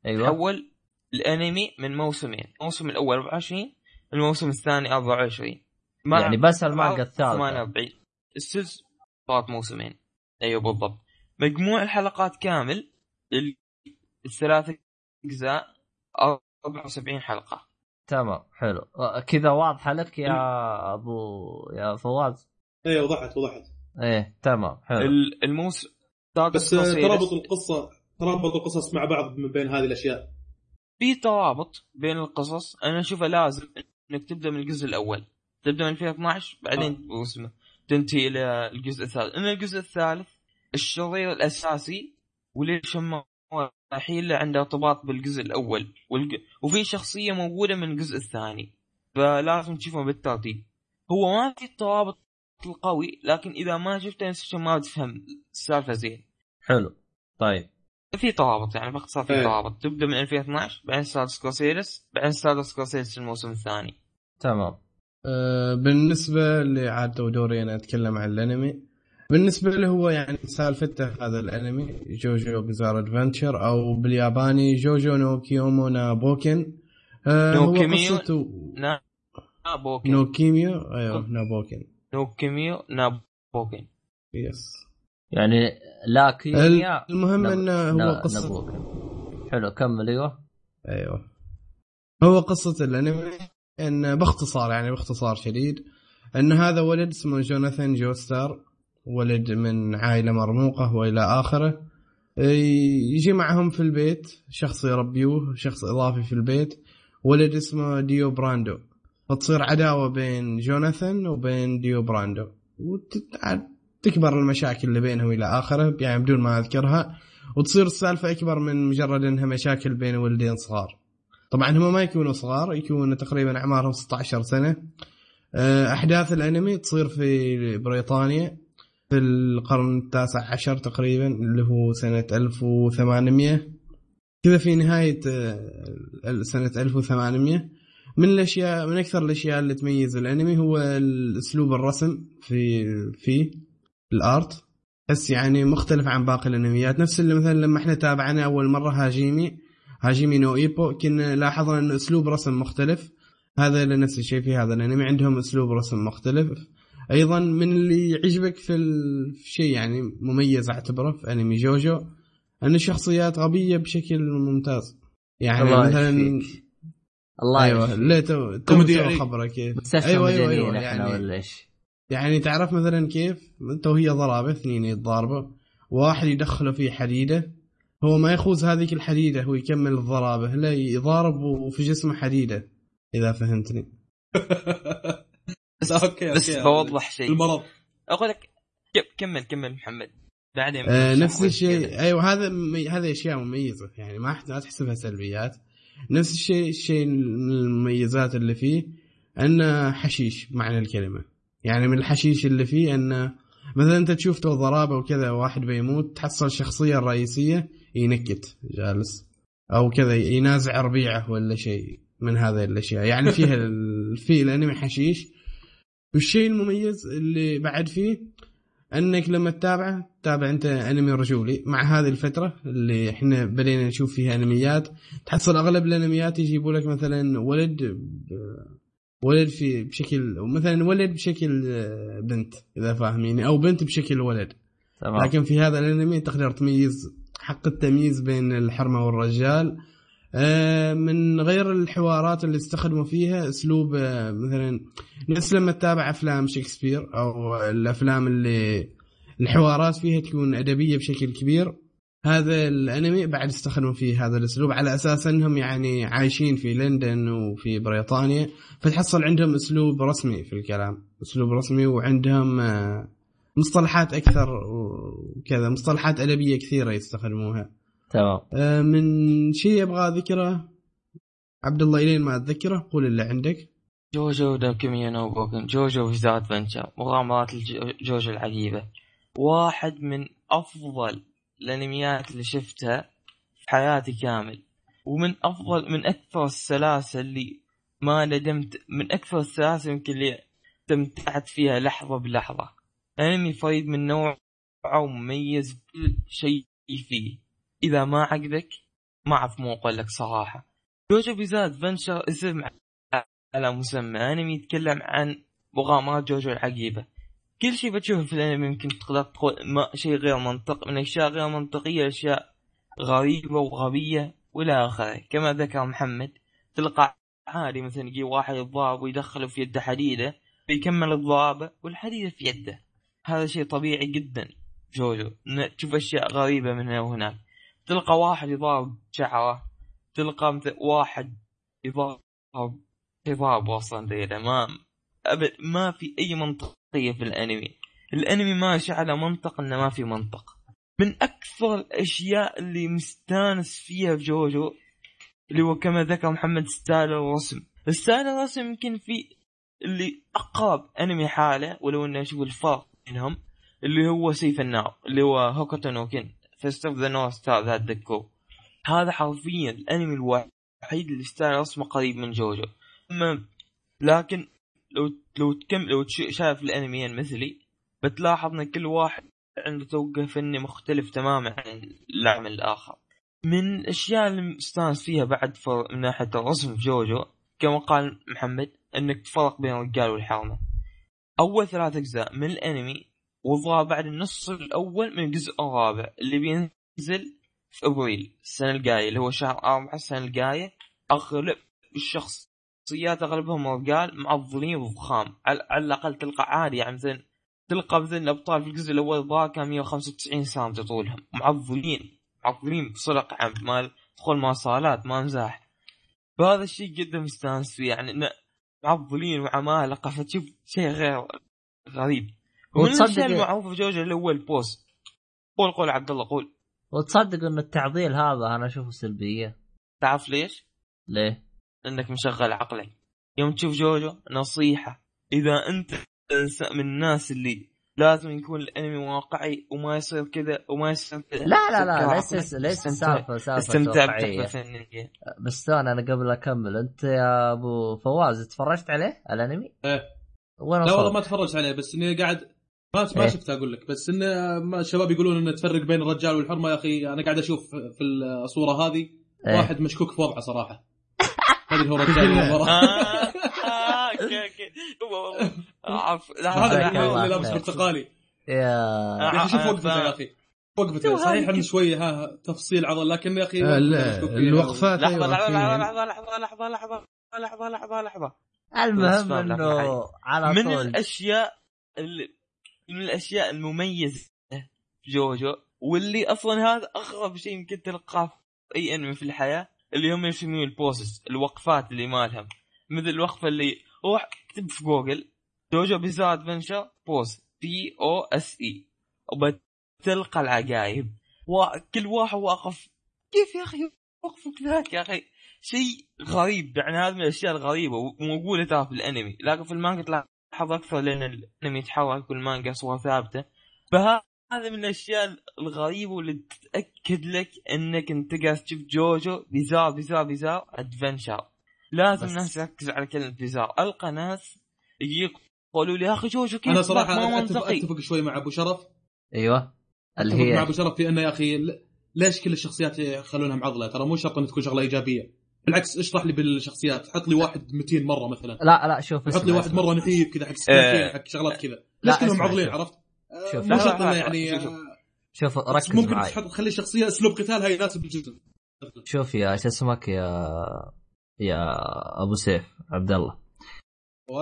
Speaker 1: أيوه.
Speaker 4: تحول الأنمي من موسمين. الموسم الأول 24 الموسم الثاني 24 مع
Speaker 1: يعني بس المانجا الثالثة.
Speaker 4: 48 السلس صارت موسمين. أيوه بالضبط. مجموع الحلقات كامل ال- الثلاث أجزاء 74 حلقة.
Speaker 1: تمام حلو. آه، كذا واضحة لك يا ابو يا فواز؟
Speaker 3: إيه وضحت وضحت.
Speaker 1: إيه تمام حلو.
Speaker 4: ال- الموسم
Speaker 3: بس آه، ترابط القصة ترابط القصص مع بعض من بين هذه الأشياء.
Speaker 4: في ترابط بين القصص. أنا أشوفه لازم إنك تبدأ من الجزء الأول. تبدأ من 2012 بعدين اسمه تنتهي إلى الجزء الثالث. ان الجزء الثالث الشرير الأساسي وليش هم رايحين له عنده ارتباط بالجزء الأول. والج... وفي شخصية موجودة من الجزء الثاني. فلازم تشوفهم بالترتيب. هو ما في الترابط القوي لكن إذا ما شفته نفس الشيء ما تفهم السالفة زين.
Speaker 1: حلو. طيب.
Speaker 4: في ترابط يعني باختصار في
Speaker 3: إيه.
Speaker 4: ترابط. تبدأ من 2012 بعدين Stardust Crusaders بعدين Stardust Crusaders الموسم الثاني.
Speaker 1: تمام.
Speaker 2: بالنسبة لعاد دوري أنا أتكلم عن الأنمي. بالنسبة له هو يعني سالفته هذا الأنمي JoJo Bizarre Adventure أو بالياباني جوجو の奇妙な冒険 آه،
Speaker 4: の
Speaker 2: هو
Speaker 4: 奇妙.
Speaker 2: قصته
Speaker 4: な冒
Speaker 2: 険 の奇妙؟ أيوه な冒
Speaker 4: 険 の 奇妙
Speaker 2: な冒険 yes
Speaker 1: يعني لا كيمياء
Speaker 2: المهم إنه هو قصة.
Speaker 1: حلو كمل أيوه.
Speaker 2: أيوه. هو قصة الأنمي. إن باختصار يعني باختصار شديد إن هذا ولد اسمه جوناثان جوستار ولد من عائلة مرموقة وإلى آخره. يجي معهم في البيت شخص يربيوه شخص إضافي في البيت ولد اسمه ديو براندو. فتصير عداوة بين جوناثان وبين ديو براندو. وتكبر المشاكل اللي بينهم إلى آخره يعني بدون ما أذكرها. وتصير السالفة أكبر من مجرد إنها مشاكل بين ولدين صغار. طبعا هم ما يكونوا صغار يكونوا تقريبا أعمارهم 16 سنة. آه، أحداث الأنمي تصير في بريطانيا في القرن التاسع عشر تقريبا اللي هو سنة 1800 كذا في نهاية آه، سنة 1800 من الأشياء من أكثر الأشياء اللي تميز الأنمي هو اسلوب الرسم في فيه ال art. بس يعني مختلف عن باقي الأنميات. نفس اللي مثلا لما إحنا تابعنا أول مرة هاجيمي هاجيمي نو إيبو كنا لاحظنا أن أسلوب رسم مختلف هذا نفس الشيء في هذا الانمي عندهم أسلوب رسم مختلف أيضا من اللي يعجبك في الشيء يعني مميز أعتبره في أنمي جوجو أن الشخصيات غبية بشكل ممتاز يعني
Speaker 1: الله
Speaker 2: مثلا
Speaker 1: يشفيك. الله
Speaker 2: أيوه
Speaker 1: يشفيك.
Speaker 2: لا too too
Speaker 3: comedy
Speaker 2: too
Speaker 3: يعني.
Speaker 2: خبرك كيف أيوه
Speaker 1: أيوه
Speaker 2: أيوه
Speaker 1: إحنا
Speaker 2: يعني
Speaker 1: ولا إيش؟
Speaker 2: يعني تعرف مثلا كيف انت وهي ضرابه اثنين يتضاربوا واحد يدخله في حديدة هو ما يخوز هذيك الحديدة هو يكمل الضرابة لا يضارب وفي جسمه حديدة إذا فهمتني. [LAUGHS]
Speaker 4: بس
Speaker 3: أوكي
Speaker 4: بس بوضح شيء.
Speaker 3: المرض.
Speaker 4: أقول لك كمل كمل محمد. بعدين
Speaker 2: آه نفس الشيء. أيوه هذا مي... هذه أشياء مميزة يعني ما ح- ما تحسبها سلبيات. نفس الشيء الشيء من المميزات اللي فيه انه حشيش معنى الكلمة. يعني من الحشيش اللي فيه انه مثلا أنت تشوف تو ضرابة وكذا واحد بيموت تحصل الشخصيه الرئيسيه ينكت جالس أو كذا ينازع ربيعه ولا شيء من هذه الأشياء. يعني فيها [LAUGHS] ال... في الانمي حشيش. والشيء المميز اللي بعد فيه أنك لما تتابعه تتابع أنت أنمي رجولي. مع هذه الفترة اللي إحنا بدينا نشوف فيها أنميات تحصل أغلب الأنميات يجيبوا لك مثلا ولد ولد في بشكل مثلا ولد بشكل آه، بنت إذا فاهميني أو بنت بشكل ولد.
Speaker 1: تمام.
Speaker 2: لكن في هذا الأنمي تقدر تميز حق التمييز بين الحرمة والرجال. آه، من غير الحوارات اللي استخدموا فيها أسلوب آه، مثلا نفس لما تتابع أفلام شكسبير أو الأفلام اللي الحوارات فيها تكون أدبية بشكل كبير. هذا الأنمي بعد استخدموا فيه هذا الأسلوب على أساس إنهم يعني عايشين في لندن وفي بريطانيا فتحصل عندهم أسلوب رسمي في الكلام أسلوب رسمي وعندهم آه، مصطلحات أكثر وكذا مصطلحات أدبية كثيرة يستخدموها.
Speaker 1: تمام.
Speaker 2: آه، من شيء أبغى اذكره عبد الله الين ما أتذكره؟ قول اللي عندك.
Speaker 4: جوجو دا كيميا نو بوكن. جوجو في ذات فنشا مغامرات جوجو العجيبة. واحد من أفضل الأنميات اللي شفتها في حياتي كامل. ومن أفضل من أكثر السلاسل اللي ما ندمت من أكثر السلاسل يمكن اللي استمتعت فيها لحظة بلحظة. أنمي فريد من نوعه ومميز بكل شيء فيه. إذا ما عجبك ما أعرف مو أقول لك صراحة. جوجو بيزاد فنشر اسم على مسمى. انمي يتكلم عن مغامرات جوجو العجيبة كل شيء بتشوفه في الأنمي يمكن تقدر تقول ما شيء غير منطق من أشياء غير منطقية أشياء غريبة وغبية وإلى آخره. كما ذكر محمد تلقى عادي مثلا يجي واحد يضرب ويدخله في يده حديدة بيكمل الضربة والحديدة في يده. هذا شيء طبيعي جدا. جوجو تشوف أشياء غريبة من هنا وهناك. تلقى واحد يضرب شعرة تلقى واحد يضرب خطاب أصلا ذي ما أبد ما في أي منطق في الأنمي. الأنمي ماشي على منطق إنه ما في منطق. من أكثر الأشياء اللي مستانس فيها في جوجو اللي هو كما ذكر محمد style الرسم. style الرسم يمكن في اللي أقرب أنمي حاله ولو إنه أشوف الفرق بينهم اللي هو سيف النار اللي هو هوكوتو نو Fist of the North Star ذات دكو هذا حرفيا الأنمي الوحيد اللي style رسمه قريب من جوجو. أما لكن لو لو تكم لو شايف الأنميين مثلي بتلاحظ إن كل واحد عنده توجه فني مختلف تماما عن العمل الآخر. من الأشياء اللي مستانس فيها بعد. من ناحية الرسم في جوجو كما قال محمد إنك تفرق بين الرجال والحرمة. أول ثلاث أجزاء من الأنمي وضع بعد النص الأول من الجزء الرابع اللي بينزل في أبريل السنة الجاية اللي هو شهر أربعة السنة الجاية. أغلب الشخصيات أغلبهم رجال معضلين وضخام على الأقل تلقى عادي يعني مثلا تلقى مثلا الأبطال في الجزء الأول الظاهر كان 195 سم طولهم. معضلين معضلين بصلق عم مال تدخل مواصلات ما مزاح. فهذا الشيء جدا مستانس فيه يعني معضلين وعمالقه فتشوف شيء غير غريب.
Speaker 1: وتصدق-
Speaker 4: المعروفه في جوجو اللي هو البوس قول قول عبد الله قول.
Speaker 1: وتصدق إن التعضيل هذا أنا أشوفه سلبية.
Speaker 4: تعرف ليش؟
Speaker 1: ليه؟
Speaker 4: إنك مشغل عقلك. يوم تشوف جوجو نصيحة. إذا أنت من الناس اللي لازم يكون الانمي واقعي وما يصير كذا وما يصير كذا
Speaker 1: لا لا لا ليس ليس سالفه سالفة
Speaker 4: استمتع
Speaker 1: واقعية.
Speaker 4: بتحفه فنيه
Speaker 1: بس ثاني أنا قبل أكمل أنت يا أبو فواز تفرجت عليه الأنمي؟
Speaker 3: إيه.
Speaker 1: وين
Speaker 3: لا والله؟ ما تفرجت عليه بس إني قاعد ما ما
Speaker 1: إيه.
Speaker 3: شفته أقول لك بس إنه ما الشباب يقولون إنه تفرق بين الرجال والحرمة يا أخي أنا قاعد أشوف في الصورة هذه
Speaker 1: إيه.
Speaker 3: واحد مشكوك في وضعه صراحة ما ادري هو رجال [LAUGHS] ولا
Speaker 4: آه، okay okay. هو والله [LAUGHS]
Speaker 3: هذا اللي لابس. برتقالي.
Speaker 1: يا.
Speaker 3: أخي شوف
Speaker 4: آه،
Speaker 3: وقفته يا أخي. وقفته. صحيح إنه شوية ها تفصيل عضل. لكن يا أخي
Speaker 2: آه،. الوقفات
Speaker 4: لحظه
Speaker 2: أيوة، لحظة.
Speaker 4: لحظة لحظة لحظة لحظة لحظة لحظة لحظة
Speaker 1: المهم إنه على
Speaker 4: من
Speaker 1: طول.
Speaker 4: الأشياء اللي من الأشياء المميزة في جوجو واللي أصلا هذا اغرب شيء يمكن تلقاه في أي أنمي في الحياة اللي هم يسمون ال poses الوقفات اللي مالهم. مثل الوقفة اللي روح اكتب في جوجل JoJo Bizarre Adventure pose P O S E وبتلقى العجائب وكل واحد واقف كيف يا أخي؟ وقفك ذاك يا أخي. شيء غريب يعني هذا من الأشياء الغريبة. وموجوده ترى في الأنمي لكن في المانجا تلاحظ أكثر لأن الأنمي يتحرك والمانجا صور ثابتة. فهذا من الأشياء الغريبة واللي تتأكد لك إنك أنت قاعد تشوف جوجو بيزار بيزار بيزار ادفنشر لازم
Speaker 1: بس-
Speaker 4: الناس تركز على كلمه بيزار ألقى ناس يجيك يقولوا لي يا أخي جوجو كيف
Speaker 3: أنا صراحة
Speaker 4: ما
Speaker 3: اتفق, أتفق شوي مع أبو شرف
Speaker 1: أيوه اللي
Speaker 3: أتفق مع
Speaker 1: هي
Speaker 3: أبو شرف في انه يا أخي ليش كل الشخصيات يخلونها معضلة ترى مو شرط ان تكون شغلة إيجابية بالعكس اشرح لي بالشخصيات حط لي واحد 200 مرة مثلا
Speaker 1: لا لا شوف
Speaker 3: حط لي واحد
Speaker 1: اسمع.
Speaker 3: مره نحيف كذا حق
Speaker 4: آه.
Speaker 3: سكينتين حق شغلات كذا
Speaker 1: لا،
Speaker 3: ليش كلهم
Speaker 1: شوف.
Speaker 3: عرفت؟
Speaker 1: شوف.
Speaker 3: مو
Speaker 4: لا،
Speaker 3: شرط
Speaker 4: لا، إنه
Speaker 3: يعني
Speaker 4: شوف.
Speaker 1: ركز
Speaker 3: ممكن تحط تخلي شخصية أسلوب قتالها يناسب الجسم
Speaker 1: شوف يا شو اسمك يا يا أبو سيف عبد الله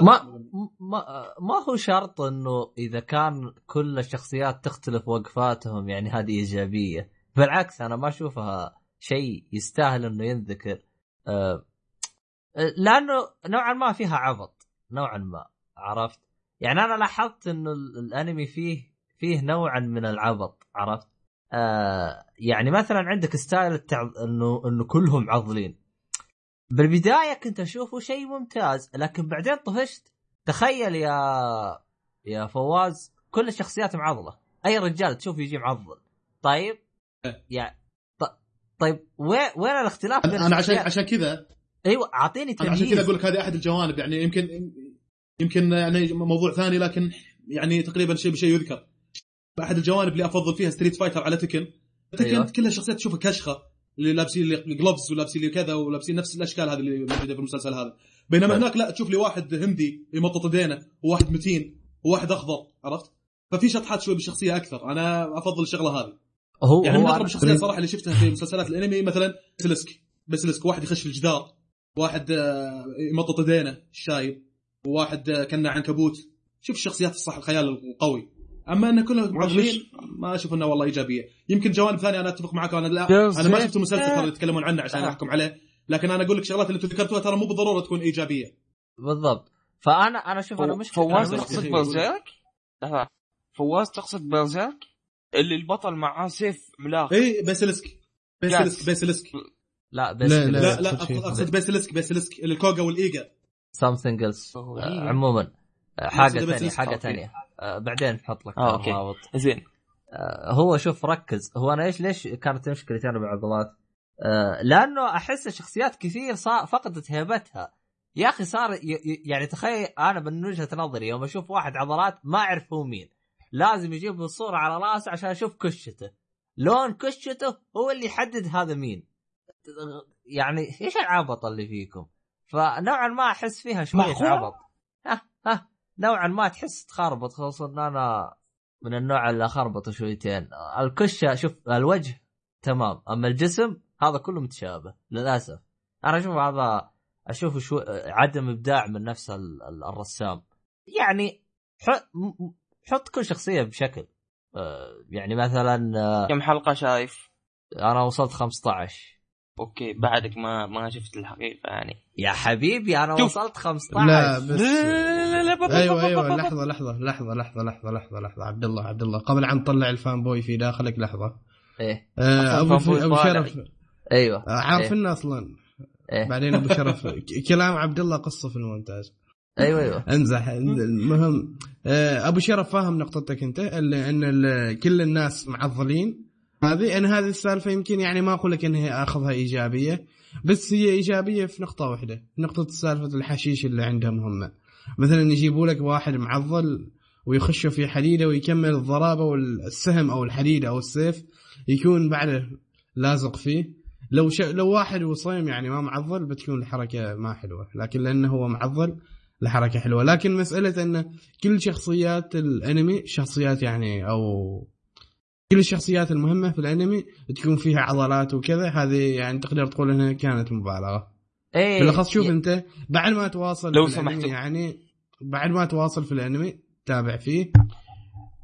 Speaker 1: ما ما ما هو شرط إنه إذا كان كل الشخصيات تختلف وقفاتهم يعني هذه إيجابية. بالعكس أنا ما أشوفها شيء يستاهل إنه ينذكر. آه، لأنه نوعا ما فيها عبط. نوعا ما عرفت؟ يعني أنا لاحظت إنه ال- الأنمي فيه فيه نوعا من العبط عرفت؟ آه يعني مثلا عندك ستايل التع... انه إنه كلهم عضلين. بالبداية كنت أشوفه شيء ممتاز لكن بعدين طفشت تخيل يا يا فواز كل الشخصيات معضلة. أي رجال تشوف يجي معضل. طيب؟ يا ط... طيب وين وين الاختلاف بين
Speaker 3: أنا أنا عشان؟ عشان كذا.
Speaker 1: أيوه أعطيني
Speaker 3: أنا عشان كذا
Speaker 1: تمييز.
Speaker 3: أقول لك هذه أحد الجوانب يعني يمكن يمكن يعني موضوع ثاني لكن يعني تقريبا شيء بشيء يذكر. أحد الجوانب اللي أفضل فيها Street Fighter على Tekken. تكن.
Speaker 1: أيوة.
Speaker 3: كل الشخصيات تشوفها كشخة. اللي لابسين اللي جلوفز ولابسين اللي كذا ولابسين نفس الأشكال هذه اللي موجودة في المسلسل هذا. بينما
Speaker 1: طيب.
Speaker 3: هناك لا تشوف لي واحد هندي يمطط ايدينه وواحد متين وواحد أخضر عرفت؟ ففي شطحات شوي بالشخصية أكثر. أنا أفضل الشغلة هذه.
Speaker 1: هو
Speaker 3: يعني
Speaker 1: هو
Speaker 3: من اغرب الشخصيات صراحة اللي شفتها في مسلسلات الأنمي مثلا بسلسك بسلسك واحد يخش في الجدار واحد آه، يمطط ايدينه الشايب وواحد آه، كان عنكبوت. شوف الشخصيات الصح الخيال القوي. أما انه كلهم معضلين ما أشوف إنه والله إيجابية. يمكن جوانب ثانية أنا أتفق معك أنا لا. أنا ما شفت المسلسل ترى اللي يتكلمون عنه عشان
Speaker 4: آه.
Speaker 3: أحكم عليه. لكن أنا أقول لك شغلات اللي أنتم ذكرتوها ترى مو بالضرورة تكون إيجابية.
Speaker 1: بالضبط. فانا أنا شوف أنا مشكله
Speaker 4: فواز زيك؟ لحظه فواز تقصد بيرزيرك اللي البطل معاه سيف ملاخ
Speaker 3: اي بيسلسك. بيسلسك بيسلسك.
Speaker 1: لا بس
Speaker 2: لا،
Speaker 3: لا.
Speaker 2: أقصد
Speaker 3: بيسلسك بيسلسك. الكوغا
Speaker 1: والإيجا. something
Speaker 4: else
Speaker 1: آه،. عموما آه،
Speaker 3: حاجة
Speaker 1: ثانية
Speaker 4: حاجة.
Speaker 1: ثانية آه، بعدين نحط لك
Speaker 4: آه،
Speaker 1: okay.
Speaker 4: زين.
Speaker 1: آه، هو شوف ركز. هو أنا إيش ليش كانت مشكلتي أنا بالعضلات؟ آه، لأنه أحس شخصيات كثير صار فقدت هيبتها. يا أخي صار يعني تخيل أنا من وجهة نظري يوم أشوف واحد عضلات ما اعرف هو مين لازم يجيب الصورة على رأسه عشان أشوف كشته. لون كشته هو اللي يحدد هذا مين. يعني إيش العبط اللي فيكم؟ فنوعا ما أحس فيها
Speaker 4: شوية؟
Speaker 1: عبط. نوعا ما تحس تخربط خصوصا إن أنا من النوع اللي أخربط شويتين. الكشة شوف الوجه تمام أما الجسم هذا كله متشابه للأسف. أنا أشوف هذا أشوف شو عدم إبداع من نفس ال- ال- الرسام. يعني حط كل شخصية بشكل. آه، يعني مثلا آه،
Speaker 4: كم حلقة شايف؟
Speaker 1: أنا وصلت 15
Speaker 4: okay بعدك ما ما شفت الحقيقة يعني.
Speaker 1: يا حبيبي أنا
Speaker 4: شوف.
Speaker 1: وصلت 15
Speaker 2: لا بس
Speaker 4: لا لا لا لا
Speaker 2: أيوه أيوه لحظة لحظة لحظة لحظة لحظة لحظة لحظة. عبد الله عبد الله. قبل عن تطلع ال fanboy في داخلك لحظة.
Speaker 1: إيه.
Speaker 2: آه، أبو
Speaker 4: أبو.
Speaker 2: شرف.
Speaker 1: أيوه.
Speaker 2: آه، عارف
Speaker 1: إيه.
Speaker 2: إنه أصلا.
Speaker 1: إيه.
Speaker 2: بعدين أبو شرف. [LAUGHS] كلام عبد الله قصه في المونتاج.
Speaker 1: أيوه أيوه.
Speaker 2: امزح المهم آه، أبو شرف فاهم نقطتك أنت اللي إن ال- كل الناس معضلين. هذه أنا هذه السالفة يمكن يعني ما أقول لك انها أخذها إيجابية بس هي إيجابية في نقطة واحدة نقطة سالفة الحشيش اللي عندهم هم. مثلا يجيبوا لك واحد معضل ويخشوا في حديدة ويكمل الضرابة والسهم أو الحديدة أو السيف يكون بعده لازق فيه. لو ش... لو واحد وصيم يعني ما معضل بتكون الحركة ما حلوة لكن لأنه هو معضل الحركة حلوة. لكن مسألة إن كل شخصيات الأنمي شخصيات يعني أو كل الشخصيات المهمة في الأنمي تكون فيها عضلات وكذا هذه يعني تقدر تقول إنها كانت مبالغة
Speaker 1: إيه
Speaker 2: بالأخص شوف
Speaker 1: ي-
Speaker 2: أنت بعد ما تواصل
Speaker 4: لو سمحتوا.
Speaker 2: يعني بعد ما تواصل في الأنمي تابع فيه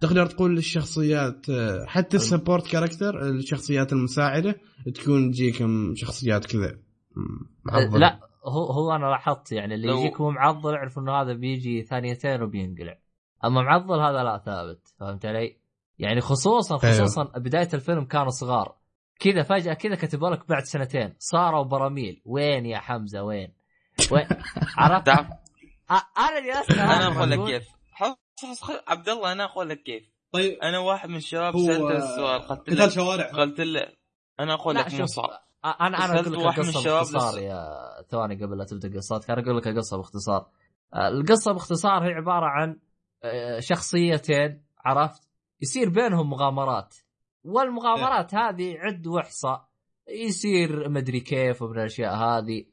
Speaker 2: تقدر تقول الشخصيات آه، حتى ال support character الشخصيات المساعدة تكون تجيكم شخصيات كذا مم، معضلة.
Speaker 1: لا هو هو أنا لاحظت يعني اللي
Speaker 4: لو-
Speaker 1: يجيك هو معضل اعرف إنه هذا بيجي ثانيتين وبينقلع أما معضل هذا لا ثابت فهمت علي؟ يعني خصوصا
Speaker 2: أيوه.
Speaker 1: خصوصا بداية الفيلم كانوا صغار. كذا فجأة كذا كتبوا لك بعد سنتين. صاروا براميل وين يا حمزة؟ وين؟ وين؟ [LAUGHS] عرفت؟ أنا جلست
Speaker 4: أنا أقول لك كيف. عبد الله أنا أقول لك كيف.
Speaker 3: طيب.
Speaker 4: أنا واحد من الشباب سالته السؤال قلت له
Speaker 3: شوارع.
Speaker 4: قلت له أنا
Speaker 1: أقول
Speaker 4: لك مو صعب
Speaker 1: أ- أنا
Speaker 4: أنا
Speaker 1: أقول لك
Speaker 4: واحد من
Speaker 1: القصة
Speaker 4: الشباب
Speaker 1: باختصار. يا ثواني قبل لا تبدأ قصتك. أنا أقول لك القصة باختصار. القصة باختصار هي عبارة عن شخصيتين عرفت؟ يصير بينهم مغامرات. والمغامرات هذه عد واحصى يصير مدري كيف ومن الأشياء هذه.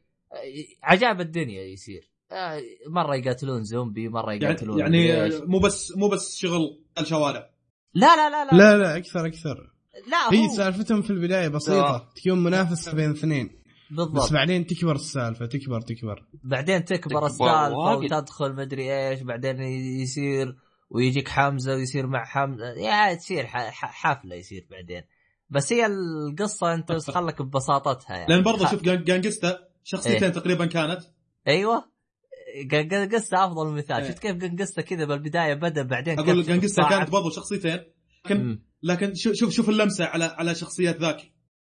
Speaker 1: عجائب الدنيا يصير. آه، مرة يقاتلون زومبي مرة
Speaker 3: يعني
Speaker 1: يقاتلون
Speaker 3: يعني
Speaker 1: إيش.
Speaker 3: مو بس مو بس شغل قتال شوارع
Speaker 1: لا لا لا لا.
Speaker 2: لا لا أكثر أكثر.
Speaker 1: لا
Speaker 2: هي
Speaker 1: هو
Speaker 2: سالفتهم في البداية بسيطة.
Speaker 4: آه.
Speaker 2: تكون منافسه بين اثنين. بس
Speaker 1: بالضبط
Speaker 2: بعدين تكبر السالفة تكبر تكبر.
Speaker 1: بعدين تكبر
Speaker 4: تكبر
Speaker 1: السالفة
Speaker 4: واجد.
Speaker 1: وتدخل مدري إيش بعدين يصير ويجيك حمزة ويصير مع حمزة يا تصير حفلة يصير بعدين بس هي القصة أنت خلك ببساطتها يعني
Speaker 3: لأن برضه
Speaker 1: خ-
Speaker 3: شوف جان- جانجستا شخصيتين
Speaker 1: إيه.
Speaker 3: تقريبا كانت
Speaker 1: أيوه قنقسة أفضل مثال
Speaker 3: إيه.
Speaker 1: شفت كيف قنقسة كذا بالبداية بدأ بعدين أقول
Speaker 3: جانجستا. كانت برضه شخصيتين لكن
Speaker 1: مم.
Speaker 3: لكن شوف شوف اللمسة على على شخصيات ذاك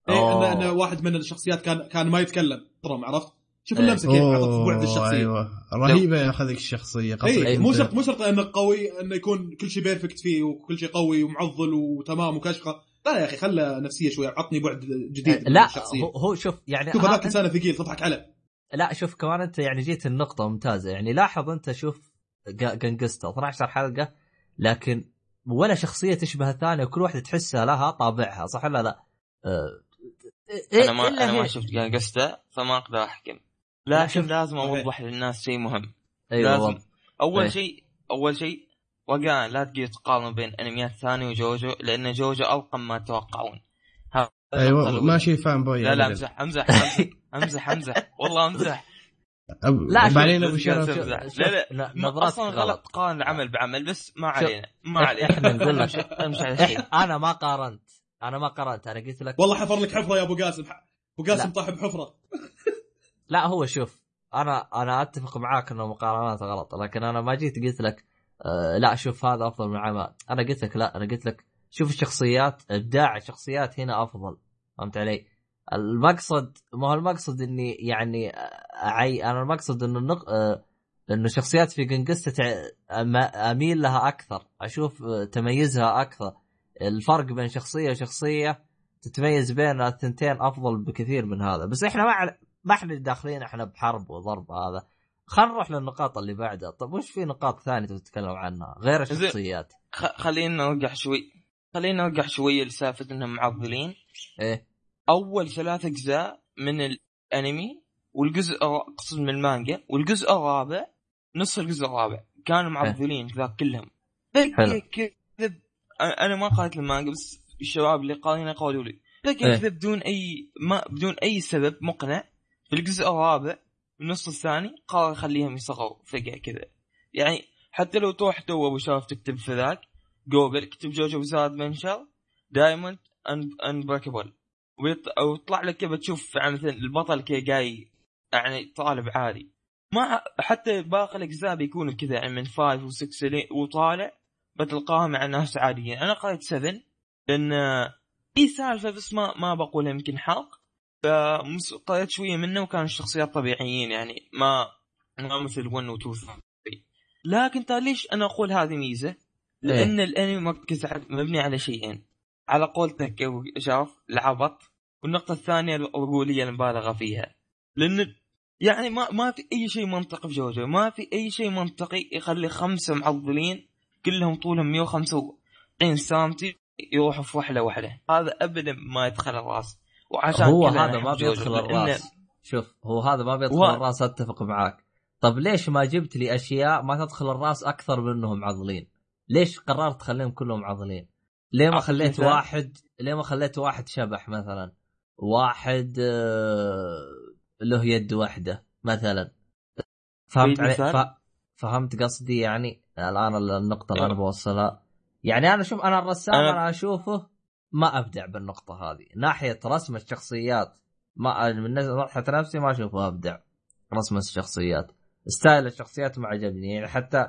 Speaker 3: إيه
Speaker 1: أوه.
Speaker 3: ان, إن واحد من الشخصيات كان كان ما يتكلم عرفت شوف
Speaker 1: إيه.
Speaker 3: اللمسة كيف عطت
Speaker 2: أوه،
Speaker 3: بعد الشخصية
Speaker 2: أيوه رهيبة يا أخي ذيك الشخصية قصدك
Speaker 3: اي مو. شرط مو شرط إنه قوي إنه يكون كل شيء perfect فيه وكل شيء قوي ومعضل وتمام وكشخه لا يا أخي خله نفسية شوي عطني بعد جديد
Speaker 1: لا هو, شوف يعني
Speaker 3: شوف هذاك إنسان ثقيل تضحك عليه
Speaker 1: لا شوف كمان أنت يعني جيت النقطة ممتازة يعني لاحظ أنت شوف Gangsta 12 حلقة لكن ولا شخصية تشبه الثانية وكل واحدة تحسها لها طابعها صح ولا لا؟ أه
Speaker 4: أنا ما أنا ما. شفت جانجستا فما أقدر
Speaker 1: أحكم
Speaker 4: لكن. لازم. أوضح للناس شيء مهم
Speaker 1: أيوه
Speaker 4: لازم. أول
Speaker 1: إيه.
Speaker 4: شيء أول شيء وقع لا تقدر تقارن بين أنميات ثانية وجوجو لأن جوجو ألقم ما تتوقعون أيوه.
Speaker 2: ماشي فان بوي
Speaker 4: لا لا. امزح امزح امزح امزح امزح [LAUGHS] والله امزح
Speaker 2: أب...
Speaker 1: لا
Speaker 2: بعدين
Speaker 4: أبو
Speaker 2: شرف
Speaker 4: لا، لا.
Speaker 1: ن-
Speaker 4: ما-
Speaker 1: نظرتك
Speaker 4: أصلا غلط تقارن العمل بعمل بس ما. علينا ما علينا
Speaker 1: إحنا نقول لك [LAUGHS]
Speaker 4: امشي على
Speaker 1: أنا ما قارنت أنا ما قارنت أنا قلت لك
Speaker 3: والله حفر لك حفرة يا أبو قاسم أبو قاسم. طاح بحفرة
Speaker 1: لا هو شوف أنا أنا أتفق معاك انه مقارنات غلط لكن أنا ما جيت قلت لك آه لا شوف هذا أفضل من عمى أنا قلت لك لا أنا قلت لك شوف الشخصيات إبداع الشخصيات هنا أفضل فهمت علي؟ المقصد ما هو المقصد إني يعني أعي أنا المقصد إنه النق... آه، إنه شخصيات في جنجستا أميل لها أكثر أشوف آه، تميزها أكثر. الفرق بين شخصية وشخصية تتميز بين الثنتين أفضل بكثير من هذا. بس إحنا ما ما إحنا داخلين إحنا بحرب وضرب هذا. خلينا نروح للنقاط اللي بعدها. طب وش في نقاط ثانية تتكلم عنها؟ غير. الشخصيات.
Speaker 4: خ- خلينا نرجع شوي. خلينا نرجع شوي لسالفة إنهم معضلين.
Speaker 1: إيه.
Speaker 4: أول ثلاث أجزاء من الأنمي والجزء أقصد من المانجا والجزء الرابع نص الجزء الرابع. كانوا معضلين ذاك كلهم. أنا- أنا ما قرأت المانجا بس الشباب اللي قارينه قالوا لي
Speaker 1: إيه.
Speaker 4: كذا بدون أي ما بدون أي سبب مقنع. في الجزء الرابع النص الثاني قرر يخليهم يصغروا فجأة كذا. يعني حتى لو تروح تو أبو شرف تكتب في ذاك جوجل اكتب JoJo Bizarre Adventure Diamond Unbreakable أو يطلع لك كذا تشوف يعني مثلا البطل كذا جاي يعني طالب عادي. ما حتى باقي الأجزاء بيكونوا كذا يعني من 5 و6 وطالع بتلقاها مع ناس عاديين. أنا قريت 7 لأن في سالفة بس ما ما بقولها يمكن حرق. فقريت شوية منه وكانوا الشخصيات طبيعيين يعني ما ما مثل 1 و 2 3 لكن ترى ليش أنا أقول هذه ميزة؟ لأن الأنمي مركز مبني على شيئين. على قولتك شرف العبط والنقطة الثانية الرجولية المبالغة فيها. لأن يعني ما ما في أي شيء منطقي في جوجو ما في أي شيء منطقي يخلي خمسة معضلين كلهم طولهم 145 سنتي يروحوا في وحلة واحدة هذا أبدا ما يدخل الرأس. وعشان
Speaker 1: هو
Speaker 4: أنا
Speaker 1: هذا ما
Speaker 4: أحب جوجو،
Speaker 1: بيدخل الرأس. شوف هو هذا ما بيدخل
Speaker 4: هو-
Speaker 1: الرأس أتفق معاك. طب ليش ما جبت لي أشياء ما تدخل الرأس أكثر من انهم عضلين ليش قررت تخليهم كلهم عضلين ليه ما
Speaker 4: أعطيك
Speaker 1: خليت. واحد ليه ما خليت واحد شبح مثلا؟ واحد آه، له يد واحدة مثلا. فهمت علي؟ ف... فهمت قصدي يعني؟ الآن النقطة اللي أنا
Speaker 4: يلا.
Speaker 1: بوصلها. يعني أنا شوف أنا الرسام
Speaker 4: أنا-
Speaker 1: أنا أشوفه ما أبدع بالنقطة هذه. ناحية رسم الشخصيات ما من ناحيه نفسي ما أشوفه أبدع رسم الشخصيات. ستايل الشخصيات ما عجبني. يعني حتى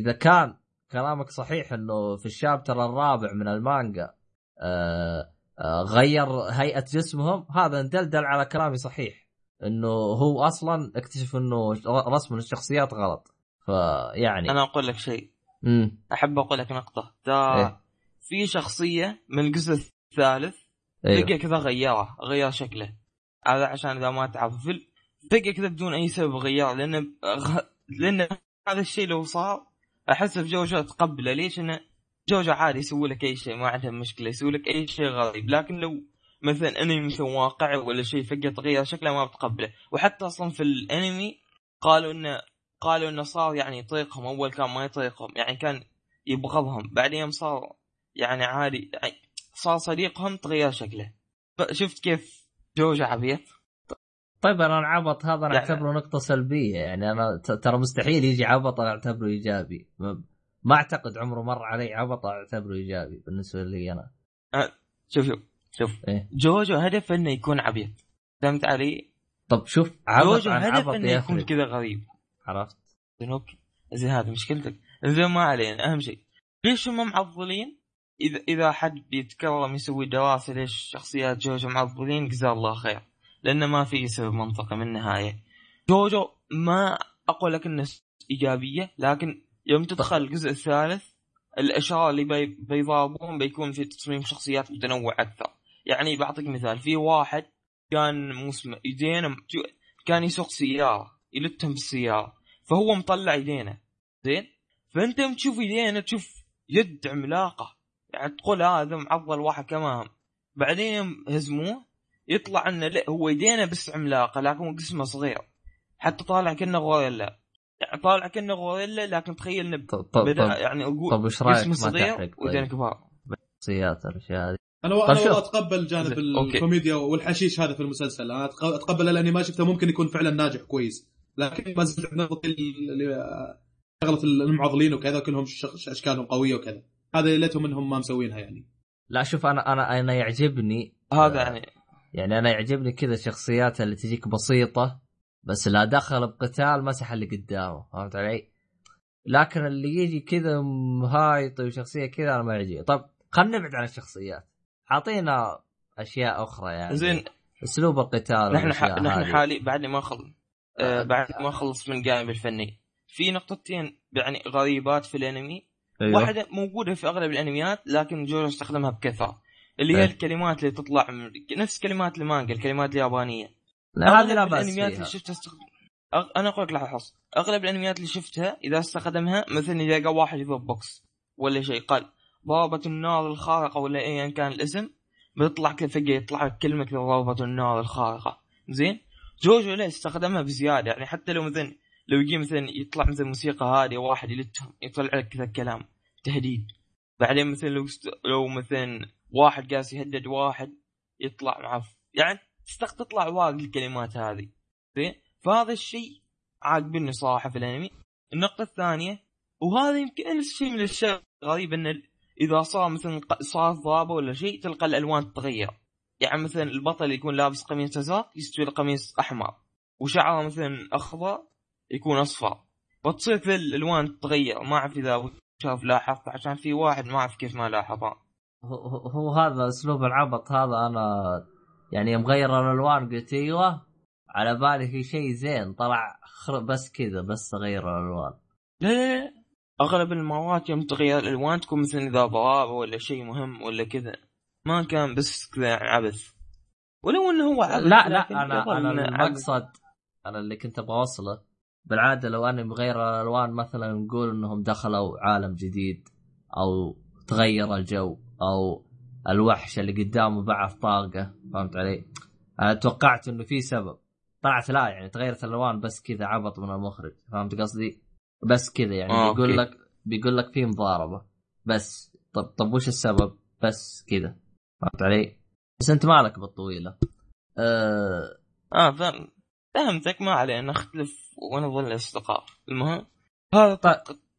Speaker 1: إذا كان كلامك صحيح إنه في الشابتر الرابع من المانجا آه، آه، غير هيئة جسمهم هذا ندلدل على كلامي صحيح. إنه هو أصلا اكتشف إنه رسم الشخصيات غلط. فيعني
Speaker 4: أنا أقول لك شيء.
Speaker 1: امم
Speaker 4: أحب أقول لك نقطة. تا
Speaker 1: إيه.
Speaker 4: في شخصية من الجزء الثالث.
Speaker 1: أيوه.
Speaker 4: فجأة كذا غيره غير شكله. هذا عشان إذا ما تعرف فجأة كذا بدون أي سبب غيره لأن غ... لأن هذا الشيء لو صار أحس في جوجو تقبله. ليش؟ إنه جوجو عادي يسوي لك أي شيء ما عنده مشكلة يسوي لك أي شيء غريب. لكن لو مثلا انمي مثل واقعي ولا شيء فجأة تغير شكله ما بتقبله. وحتى أصلا في الانمي قالوا انه قالوا إنه صار يعني يطيقهم أول كان ما يطيقهم يعني كان يبغضهم. بعدين صار يعني عادي يعني صار صديقهم تغير شكله. شفت كيف جوجو عبيط؟
Speaker 1: طيب أنا العبط هذا أنا
Speaker 4: يعني-
Speaker 1: أعتبره نقطة سلبية. يعني أنا ترى مستحيل يجي عبط أنا أعتبره إيجابي. ما- أعتقد عمره مر علي عبط أعتبره إيجابي بالنسبة لي أنا.
Speaker 4: شوف شوف شوف.
Speaker 1: إيه؟
Speaker 4: جوجو هدف إنه يكون عبيط. فهمت علي؟
Speaker 1: طب شوف عبط
Speaker 4: جوجو
Speaker 1: عن
Speaker 4: هدف
Speaker 1: عبط
Speaker 4: إنه يكون كذا غريب.
Speaker 1: عرفت؟
Speaker 4: زين okay. زين هذه مشكلتك. زين ما علينا. أهم شيء. ليش هم معضلين؟ إذا إذا حد بيتكرم يسوي دراسه ليش شخصيات جوجو معضلين جزاه الله خير. لأنه ما في سبب منطقي من النهاية. جوجو ما أقول لك إنه إيجابية لكن يوم تدخل الجزء الثالث الاشياء اللي بي بيضاربون بيكون في تصميم شخصيات متنوع أكثر. يعني بعطيك مثال في واحد كان موسم يدينه كان يسوق سيارة يلتهم بالسيارة فهو مطلع يدينه زين؟ فأنت تشوف يدينه تشوف يد عملاقة. يعني تقول هذا معضل واحد كمان. بعدين هزموه يطلع إنه لا هو يدينه بس عملاقة لكن هو جسمه صغير. حتى طالع كأنه غوريلا. يعني طالع كأنه غوريلا لكن تخيل
Speaker 1: إنه
Speaker 4: يعني أقول
Speaker 1: طب وش رأيك
Speaker 4: جسمه
Speaker 1: ما
Speaker 4: صغير
Speaker 1: تحرق؟
Speaker 4: ويدينه
Speaker 1: طيب
Speaker 4: كبار.
Speaker 1: شخصيات الأشياء هذه.
Speaker 3: أنا.
Speaker 1: طيب أنا.
Speaker 3: والله اتقبل جانب. الكوميديا والحشيش هذا في المسلسل. أنا أتقبل الاني ما شفته ممكن يكون فعلا ناجح كويس. لكن ما زلت شغلة المعضلين وكذا كلهم أشكالهم قوية وكذا. هذا ليتهم انهم ما مسوينها يعني.
Speaker 1: لا شوف أنا أنا أنا يعجبني
Speaker 4: هذا
Speaker 1: آه،
Speaker 4: يعني
Speaker 1: يعني أنا يعجبني كذا الشخصيات اللي تجيك بسيطة بس لا دخل بقتال مسح اللي قدامه فهمت علي؟ لكن اللي يجي كذا مهايط وشخصية كذا أنا ما يعجبني. طب خلينا نبعد عن الشخصيات. أعطينا أشياء أخرى يعني.
Speaker 4: زين.
Speaker 1: أسلوب القتال
Speaker 4: نحن ح... نحن. حالي بعدني ما خلص آه بعد ما خلص من الجانب الفني. في نقطتين يعني غريبات في الأنمي.
Speaker 1: أيوه.
Speaker 4: واحدة موجودة في أغلب الأنميات لكن جوجو استخدمها بكثرة. اللي هي
Speaker 1: إيه.
Speaker 4: الكلمات اللي تطلع من نفس كلمات المانجا الكلمات اليابانية.
Speaker 1: لا هذه لا
Speaker 4: بأس
Speaker 1: الأنميات
Speaker 4: اللي شفتها استخدم أغ... أنا أقول لك لاحظ أغلب الأنميات اللي شفتها إذا استخدمها مثلا إذا لقى واحد يضرب box ولا شيء قال ضربة النار الخارقة ولا ايا كان الاسم بيطلع كذا فجأة يطلع لك كلمة كذا ضربة النار الخارقة. زين؟ جوجو لا استخدمها بزيادة يعني حتى لو مثلا لو يجي مثلا يطلع مثلا موسيقى هادية واحد يلتهم يطلع لك كذا كلام. تهديد. بعدين مثلا لو است... لو مثلا واحد قاس يهدد واحد يطلع معه يعني تستخ تطلع واجد الكلمات هذه. زين؟ فهذا الشيء عاجبني صراحة في الأنمي. النقطة الثانية وهذا يمكن نفس الشيء من الأشياء الغريبة إن إذا صار مثلا صار ضربه ولا شيء تلقى الألوان تتغير. يعني مثلا البطل يكون لابس قميص أزرق يستوي قميص أحمر. وشعره مثلا أخضر يكون أصفر. وتصير كذا الألوان تتغير ما أعرف إذا شاف لاحظت عشان في واحد ما أعرف كيف ما لاحظها
Speaker 1: هو, هذا أسلوب العبط هذا أنا يعني يوم غير الألوان قلت أيوه على بالي في شيء زين طلع بس كذا بس غير الألوان.
Speaker 4: لا أغلب المرات يوم تغير الالوان تكون مثلا إذا ضرابه ولا شيء مهم ولا كذا ما كان بس كذا يعني عبث. ولو إنه هو عبث
Speaker 1: لا لا
Speaker 4: أنا أنا.
Speaker 1: المقصد أنا اللي كنت أبغى أوصله. بالعادة لو أنا مغير الالوان مثلا نقول إنهم دخلوا عالم جديد أو تغير الجو أو الوحش اللي قدامه بعث طاقة فهمت علي؟ أنا توقعت إنه في سبب طلعت لا يعني تغيرت الألوان بس كذا عبط من المخرج فهمت قصدي؟ بس كذا يعني
Speaker 4: آه،
Speaker 1: بيقول. لك بيقول لك في مضاربة بس طب طب وش السبب؟ بس كذا فهمت علي؟ بس أنت مالك بالطويلة أه
Speaker 4: فهم فهمتك ما عليه نختلف ونظل اصدقاء المهم هذا.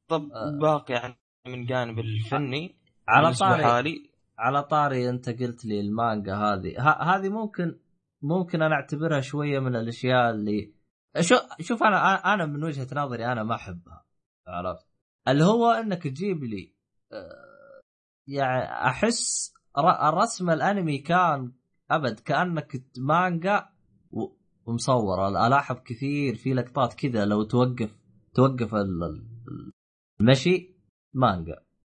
Speaker 4: طب,
Speaker 1: آه.
Speaker 4: باقي يعني من جانب الفني
Speaker 1: على طاري
Speaker 4: حالي
Speaker 1: على طاري أنت قلت لي المانجا هذه ه- هذه ممكن ممكن أنا أعتبرها شوية من الأشياء اللي شو شوف أنا أنا من وجهة نظري أنا ما أحبها عرفت اللي هو إنك تجيب لي آه، يعني أحس الرسم الأنمي كان أبد كأنك مانجا و- ومصور ألاحظ كثير في لقطات كذا لو توقف توقف ال- ال- المشي مانجا.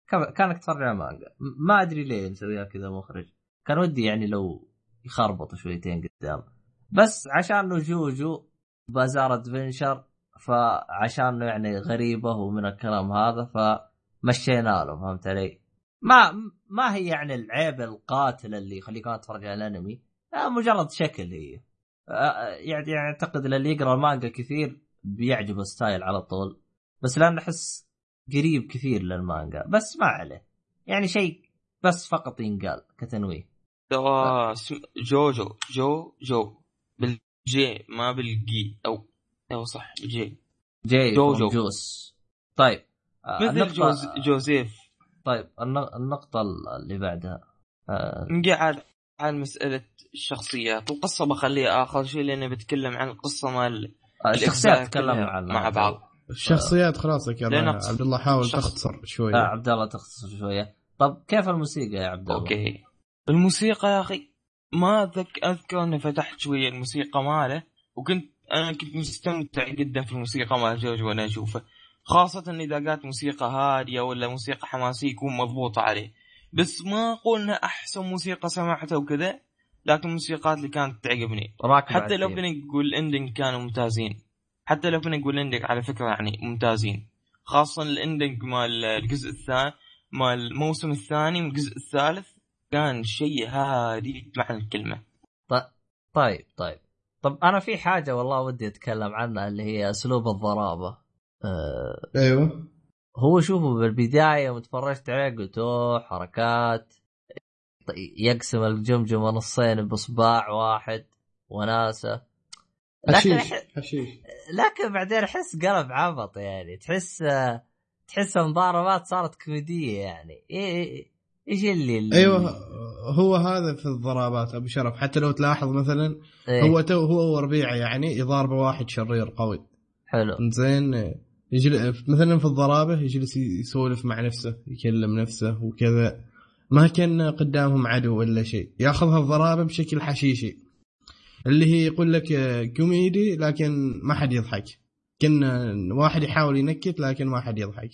Speaker 1: كان- كانك ترجع مانجا. ما أدري ليه مسويها كذا مخرج. كان ودي يعني لو يخربط شويتين قدام. بس عشان جوجو بازار أدفنشر فعشان يعني غريبة ومن الكلام هذا فمشينا له فهمت علي؟ ما ما هي يعني العيب القاتل اللي يخليك ما تتفرج على الأنمي. آه، مجرد شكل هي. يعني يعني أعتقد اللي يقرأ المانجا كثير بيعجبه ستايل على طول. بس لأن أحس قريب كثير للمانجا. بس ما عليه. يعني شيء بس فقط ينقال كتنويه.
Speaker 4: ترى جوجو. جو جو بالجي. ما بالجي. أو أيوه صح. بالجي
Speaker 1: جاي
Speaker 4: جوجو.
Speaker 1: جوس. طيب
Speaker 4: مثل
Speaker 1: النقطة
Speaker 4: جوز جوزيف.
Speaker 1: طيب الن- النقطة اللي بعدها.
Speaker 4: على عن مسألة الشخصيات القصة بخليها آخر شيء لأني بتكلم عن القصة مال
Speaker 1: الشخصيات
Speaker 4: الأجزاء
Speaker 1: تكلمنا عنها
Speaker 4: مع بعض
Speaker 2: الشخصيات خلاص يا. عبد الله حاول. تختصر شوي
Speaker 1: آه عبد الله تختصر شوية طب كيف الموسيقى يا عبد الله؟
Speaker 4: أوكي الموسيقى يا أخي ما أذك أذكر أني فتحت شوية الموسيقى ماله وكنت أنا كنت مستمتع جدا في الموسيقى مال جوج وأنا أشوفه خاصة إذا جات موسيقى هادية ولا موسيقى حماسية يكون مضبوط عليه بس ما أقول إنها أحسن موسيقى سمعتها وكذا لكن الموسيقات اللي كانت تعجبني. حتى
Speaker 1: على
Speaker 4: لو
Speaker 1: الثيم.
Speaker 4: بدنا نقول ال ending كانوا ممتازين. حتى لو بدنا نقول ال ending على فكرة يعني ممتازين. خاصة ال ending مال الجزء الثاني مال الموسم الثاني من الجزء الثالث كان شيء هادي بمعنى الكلمة.
Speaker 1: طيب طيب. طب أنا في حاجة والله ودي أتكلم عنها اللي هي أسلوب الضرابة. آه
Speaker 2: أيوه.
Speaker 1: هو شوفوا بالبداية يوم تفرجت عليه قلت أوه حركات. يقسم الجمجمة نصين بصباع واحد وناسة. لكن
Speaker 2: حشيش حشيش.
Speaker 1: لكن بعدين أحس قلب عبط يعني. تحس تحس المضاربات صارت كوميدية يعني. إيش اللي, اللي
Speaker 2: أيوه هو هذا في الضربات أبو شرف. حتى لو تلاحظ مثلا
Speaker 1: إيه.
Speaker 2: هو تو هو وربيعه يعني يضارب واحد شرير قوي.
Speaker 1: حلو.
Speaker 2: زين يجل... مثلا في الضرابة يجلس يسولف مع نفسه يكلم نفسه وكذا. ما كان قدامهم عدو ولا شيء. ياخذها الضرابة بشكل حشيشي. اللي هي يقول لك كوميدي لكن ما حد يضحك. كنا واحد يحاول ينكت لكن ما حد يضحك.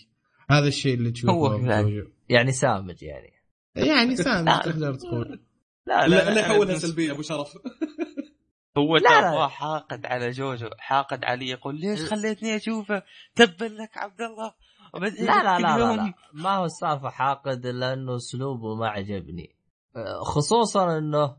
Speaker 2: هذا الشيء اللي تشوفه
Speaker 4: هو.
Speaker 2: بجوجو.
Speaker 1: يعني سامج يعني.
Speaker 2: يعني سامج [LAUGHS] تقدر تقول.
Speaker 1: لا
Speaker 3: لا لا
Speaker 4: أنا
Speaker 3: يحولها
Speaker 4: بالنسبة-
Speaker 3: سلبية أبو شرف.
Speaker 4: هو ترى حاقد على جوجو حاقد علي يقول ليش خليتني أشوفه؟ تبا لك عبد الله.
Speaker 1: لا لا لا, لا, لا. ما هو السالفه حاقد الا انه أسلوبه ما عجبني. أه، خصوصا إنه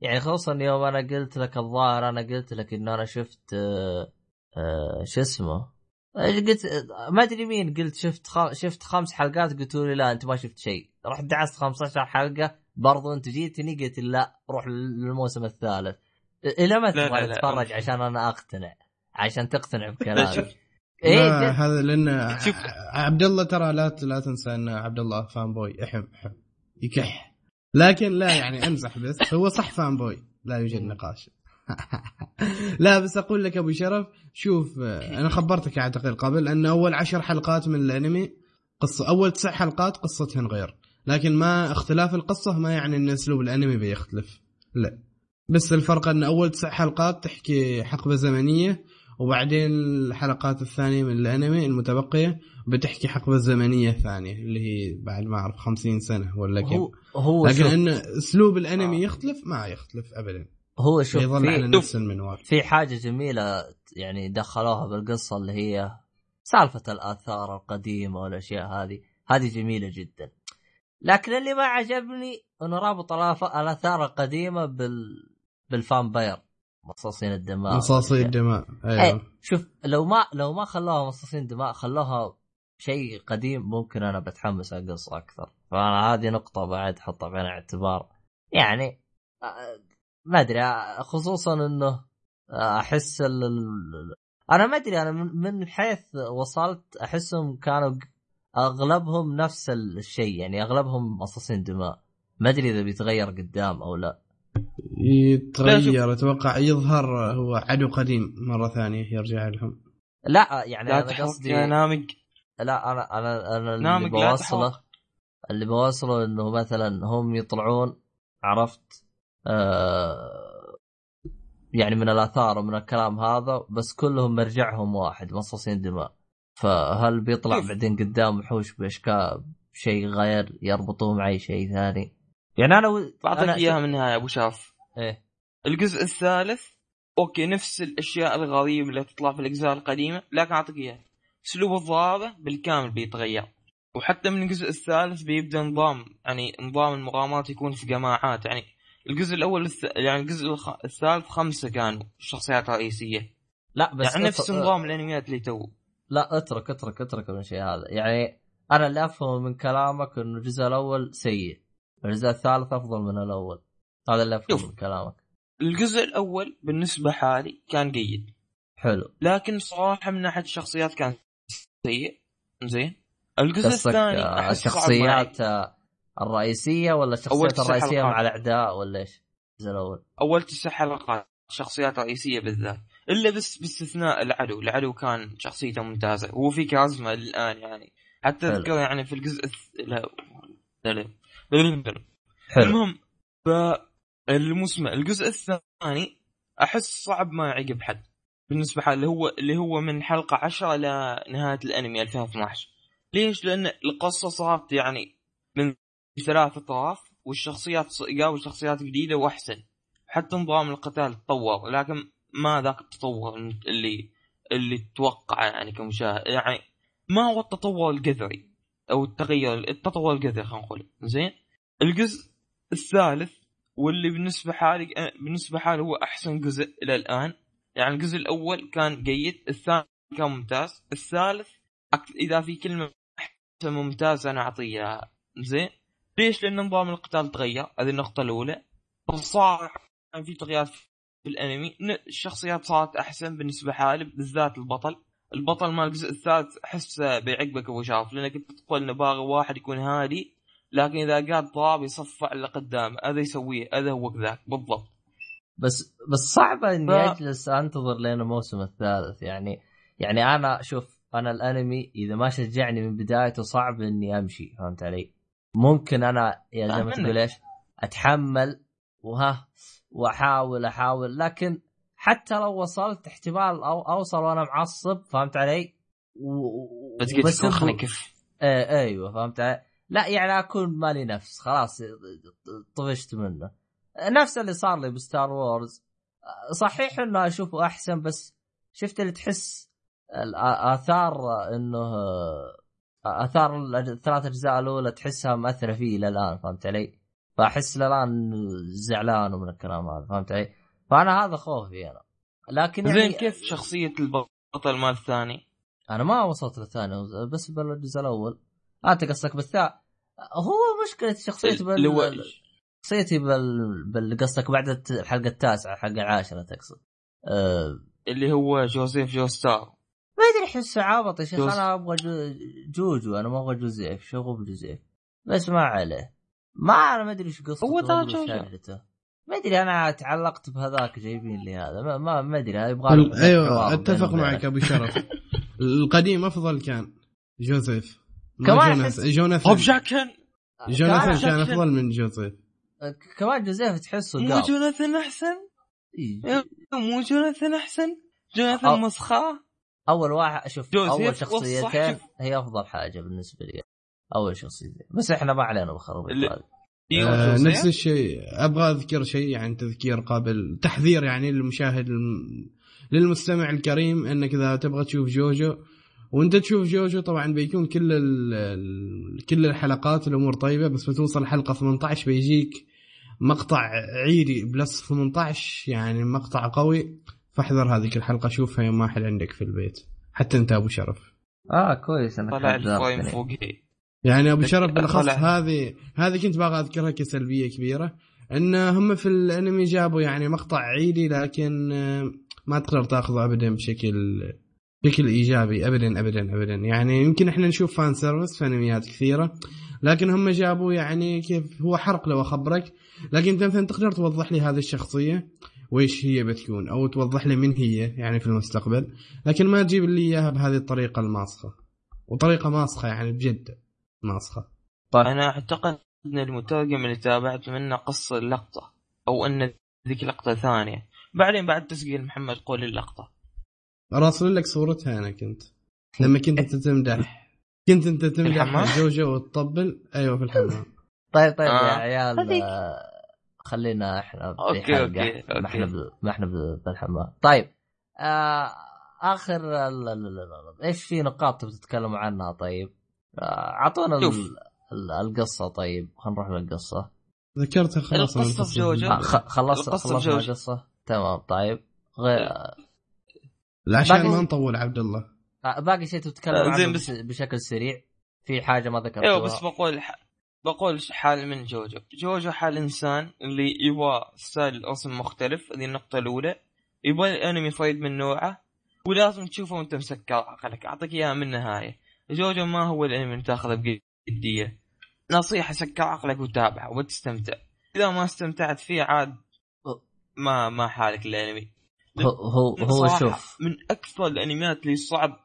Speaker 1: يعني خصوصا يوم أنا قلت لك الظاهر أنا قلت لك إنه أنا شفت أه أه شو اسمه؟ قلت ما أدري مين قلت شفت خ... شفت خمس حلقات قلتوا لي لا أنت ما شفت شيء. رحت دعست 15 حلقة برضو أنت جيتني قلت لي لا روح للموسم الثالث. إلى متى تبغى. تتفرج عشان أنا أقتنع عشان تقتنع
Speaker 4: لا،
Speaker 1: بكلامي. إيه.
Speaker 2: هذا لأن
Speaker 4: شوف.
Speaker 2: عبد الله ترى لا لا تنسى إن عبد الله فان بوي أحم أحم. يكح. لكن لا يعني امزح بس هو صح فان بوي. لا يوجد نقاش. [LAUGHS] لا بس أقول لك أبو شرف شوف أنا خبرتك اعتقد قبل ان أول عشر حلقات من الأنمي قصة أول تسع حلقات قصتهن غير. لكن ما اختلاف القصة ما يعني إن أسلوب الأنمي بيختلف. لا. بس الفرق إن أول تسع حلقات تحكي حقبة زمنية وبعدين الحلقات الثانية من الأنمي المتبقية بتحكي حقبة زمنية ثانية اللي هي بعد ما أعرف 50 سنة ولا كم.
Speaker 1: هو هو
Speaker 2: لكن إن أسلوب الأنمي
Speaker 4: آه.
Speaker 2: يختلف ما يختلف ابدا.
Speaker 1: هو شوف
Speaker 2: يظل على نفس المنوال.
Speaker 1: في حاجة جميلة يعني دخلوها بالقصة اللي هي سالفة الآثار القديمة والأشياء هذه. هذه جميلة جدا. لكن اللي ما عجبني إنه رابط الآثار القديمة بال بالفامباير مصاصين الدماء.
Speaker 2: مصاصي
Speaker 1: والأشياء.
Speaker 2: الدماء أيوه.
Speaker 1: شوف لو ما لو ما خلوها مصاصين دماء خلوها شيء قديم ممكن أنا بتحمس القصة أكثر. فأنا هذه نقطة بعد احطها بعين الاعتبار. يعني آه، ما أدري آه، خصوصا إنه آه، أحس ال... أنا ما أدري أنا من- حيث وصلت أحسهم كانوا أغلبهم نفس الشيء يعني أغلبهم مصاصين دماء. ما أدري إذا بيتغير قدام أو لا.
Speaker 2: يتغير أتوقع يظهر هو عدو قديم مرة ثانية يرجع لهم.
Speaker 1: لا يعني
Speaker 4: لا أنا
Speaker 1: قصدي
Speaker 4: يا نامق.
Speaker 1: لا أنا أنا أنا اللي بوصله. اللي بوصله إنه مثلا هم يطلعون عرفت آه يعني من الآثار ومن الكلام هذا بس كلهم مرجعهم واحد مصاصين دماء. فهل بيطلع؟ بعدين قدام وحوش بأشكال شيء غير يربطوه مع اي شيء ثاني؟ يعني أنا.
Speaker 4: بعطيك إياها من النهاية أبو شاف.
Speaker 1: إيه.
Speaker 4: الجزء الثالث أوكي نفس الأشياء الغريبة اللي تطلع في الأجزاء القديمة لكن أعطيك إياها. اسلوب الضرابه بالكامل بيتغير. وحتى من الجزء الثالث بيبدأ نظام يعني نظام المغامرات يكون في جماعات. يعني الجزء الأول الث... يعني الجزء الخ... الثالث خمسة كانوا الشخصيات الرئيسيه
Speaker 1: لا بس
Speaker 4: يعني نفس نظام الأنميات اللي تو.
Speaker 1: لا أترك أترك أترك من الشيء هذا. يعني أنا اللي أفهمه من كلامك إنه الجزء الأول سيء. الجزء الثالث أفضل من الأول. هذا اللي افهمه. من كلامك.
Speaker 4: الجزء الأول بالنسبة حالي كان جيد.
Speaker 1: حلو.
Speaker 4: لكن صراحة من ناحيه الشخصيات كان سيء. زين؟ الجزء الثاني
Speaker 1: آه،
Speaker 4: معي.
Speaker 1: الشخصيات آه، الرئيسية ولا الشخصيات
Speaker 4: الرئيسية.
Speaker 1: مع الأعداء ولا إيش؟ الجزء الأول.
Speaker 4: أول تسع حلقات شخصيات رئيسية بالذات. إلا بس باستثناء العدو. العدو كان شخصيته ممتازة. هو في كاريزما الآن يعني. حتى. أذكر يعني في الجزء الث... لا لا. لا. لا لا.
Speaker 1: حلو.
Speaker 4: المهم ف المسمى الجزء الثاني أحس صعب ما يعجب حد. بالنسبة حال اللي هو اللي هو من حلقة 10 لنهايه الأنمي 2012 ليش؟ لأن القصة صارت يعني من ثلاث أطراف والشخصيات يقابل شخصيات جديدة وأحسن. حتى نظام القتال تطور لكن ما ذاك التطور اللي اللي تتوقعه يعني كمشاهد. يعني ما هو التطور الجذري أو التغير التطور الجذري خلينا نقول. زين؟ الجزء الثالث واللي بالنسبة حالي بالنسبة حالي هو أحسن جزء إلى الآن. يعني الجزء الأول كان جيد الثاني كان ممتاز. الثالث إذا في كلمة أحسن ممتاز أنا أعطيها. زين؟ ليش؟ لأن نظام القتال تغير هذه النقطة الأولى. كان في تغييرات في الأنمي. الشخصيات صارت أحسن بالنسبة حالي بالذات البطل. البطل مال الجزء الثالث احسه بيعقبك أبو شاف لأنك أنت تقول إنه باغي واحد يكون هادي لكن إذا قاد ضرب يصفع لقدام هذا يسويه هذا هو ذاك بالضبط
Speaker 1: بس بس صعبة إني
Speaker 4: ف-
Speaker 1: أجلس أنتظر لين الموسم الثالث يعني يعني أنا شوف أنا الأنمي إذا ما شجعني من بدايته صعب إني أمشي فهمت علي؟ ممكن أنا يا زي ما تقول إيش؟ أتحمل وها وأحاول أحاول لكن حتى لو وصلت احتمال أو أوصل وأنا معصب فهمت علي؟ و-
Speaker 4: بس قلت تخني كيف
Speaker 1: إيه أيوه فهمت علي؟ لا يعني أكون مالي نفس خلاص طفشت منه نفس اللي صار لي بستار وورز صحيح إنه أشوفه أحسن بس شفت اللي تحس الآثار إنه آثار الثلاث أجزاء الأولى تحسها مأثرة فيه إلى الآن فهمت علي؟ فأحس إلى الآن زعلان من الكلام هذا فهمت علي؟ فأنا هذا خوفي أنا لكن يعني
Speaker 4: زين كيف شخصية البطل مال الثاني؟
Speaker 1: أنا ما وصلت للثاني بس بالجزء الأول. انت قصدك بالثاني هو مشكلة شخصيتي بال... شخصيتي بال... بال... قصدك بعد الحلقة التاسعة الحلقة العاشرة تقصد. أه...
Speaker 4: اللي هو جوزيف جوستار
Speaker 1: ما أدري احسه عابط يا شيخ
Speaker 4: جوز-
Speaker 1: أنا أبغى جو... جوجو أنا ما أبغى جوزيف شغل بجوزيف. بس ما عليه. ما أنا ما أدري إيش قصته
Speaker 4: هو ترى
Speaker 1: ما أدري أنا تعلقت بهذاك جايبين لي هذا. ما ما, أدري يبغى
Speaker 2: أيوه
Speaker 1: بينه أتفق
Speaker 2: معك أبو شرف. [LAUGHS] القديم أفضل كان. جوزيف. ما
Speaker 1: كمان
Speaker 2: جوناثان.
Speaker 4: جاكن
Speaker 2: جوناثان كان أفضل من جوزيف.
Speaker 1: كمان جوزيف تحسه
Speaker 4: مو جوناثان أحسن؟
Speaker 1: إيه.
Speaker 4: مو جوناثان أحسن؟
Speaker 1: أو-
Speaker 4: جوناثان مسخاه
Speaker 1: أول واحد شوف
Speaker 4: أول
Speaker 1: شخصيتين. هي أفضل حاجة بالنسبة لي. أول شخصيتين. بس إحنا ما علينا بخرب
Speaker 4: اللي-
Speaker 1: البال.
Speaker 4: أيوه
Speaker 2: آه
Speaker 4: جوزيف.
Speaker 2: نفس الشيء. أبغى أذكر شيء يعني تذكير قابل تحذير يعني للمشاهد الم... للمستمع الكريم إنك إذا تبغى تشوف جوجو وأنت تشوف جوجو طبعا بيكون كل ال... كل الحلقات الأمور طيبة بس بتوصل حلقة 18 بيجيك مقطع عيري plus 18 يعني مقطع قوي. فاحذر هذيك الحلقة شوفها يوم واحد عندك في البيت. حتى أنت أبو شرف.
Speaker 1: آه كويس إنك
Speaker 4: طلع الفايم. فوقي.
Speaker 2: يعني
Speaker 4: أبو
Speaker 2: شرف
Speaker 4: بالأخص.
Speaker 2: هذه هذه كنت باغى أذكرها كسلبية كبيرة إن هم في الأنمي جابوا يعني مقطع عيدي لكن آه، ما تقدر تأخذه ابدا بشكل بشكل إيجابي. ابدا ابدا ابدا. يعني يمكن إحنا نشوف فان سيرفيس في انميات كثيرة لكن هم جابوا يعني كيف هو حرق لو أخبرك لكن أنت مثلا تقدر توضح لي هذه الشخصية وإيش هي بتكون؟ أو توضح لي من هي يعني في المستقبل لكن ما تجيب لي إياها بهذه الطريقة الماسخة. وطريقة ماسخة يعني بجد. ماسخه
Speaker 4: أنا أعتقد أن المترجم اللي تابعت منه قص اللقطه أو أن ذيك لقطة ثانية. بعدين بعد تسجيل محمد قول اللقطة.
Speaker 2: راسل لك صورتها أنا كنت. لما كنت أنت تمدح. كنت أنت تمدح
Speaker 4: الحمام؟
Speaker 2: جوجو وتطبل أيوه في الحمام. [LAUGHS]
Speaker 1: طيب طيب
Speaker 4: آه.
Speaker 1: يا عيال خلينا إحنا في
Speaker 4: okay،
Speaker 1: حلقة.
Speaker 4: okay،
Speaker 1: ما إحنا
Speaker 4: okay.
Speaker 1: ب- ما إحنا ب- بالحمام. طيب آه آخر ال- ال- ال- ال- إيش في نقاط تبي تتكلموا عنها؟ طيب. اعطونا ال- القصة طيب خلينا نروح للقصة.
Speaker 2: ذكرتها خلاص أنا
Speaker 4: القصة في
Speaker 2: القصة.
Speaker 4: جوجو.
Speaker 1: آه، خلصت خلصنا. القصة. تمام طيب. غير
Speaker 2: لا عشان ما نطول عبد الله.
Speaker 1: آه، باقي شيء تتكلم
Speaker 4: آه، زين
Speaker 1: عنه
Speaker 4: بس-.
Speaker 1: بشكل سريع. في حاجة ما ذكرتوها
Speaker 4: أيوه بس بقول ح... بقول حال من جوجو جوجو حال إنسان اللي يبغى style رسم مختلف هذه النقطة الأولى. يبغى الأنمي فريد من نوعه ولازم تشوفه وأنت مسكر عقلك. أعطيك إياها من النهاية. جوجو ما هو الأنمي اللي تأخذه بجدية. نصيحة سكر عقلك وتابعه وتستمتع. إذا ما استمتعت فيه عاد ما ما حالك الانمي
Speaker 1: هو هو, شوف.
Speaker 4: من أكثر الأنميات اللي صعب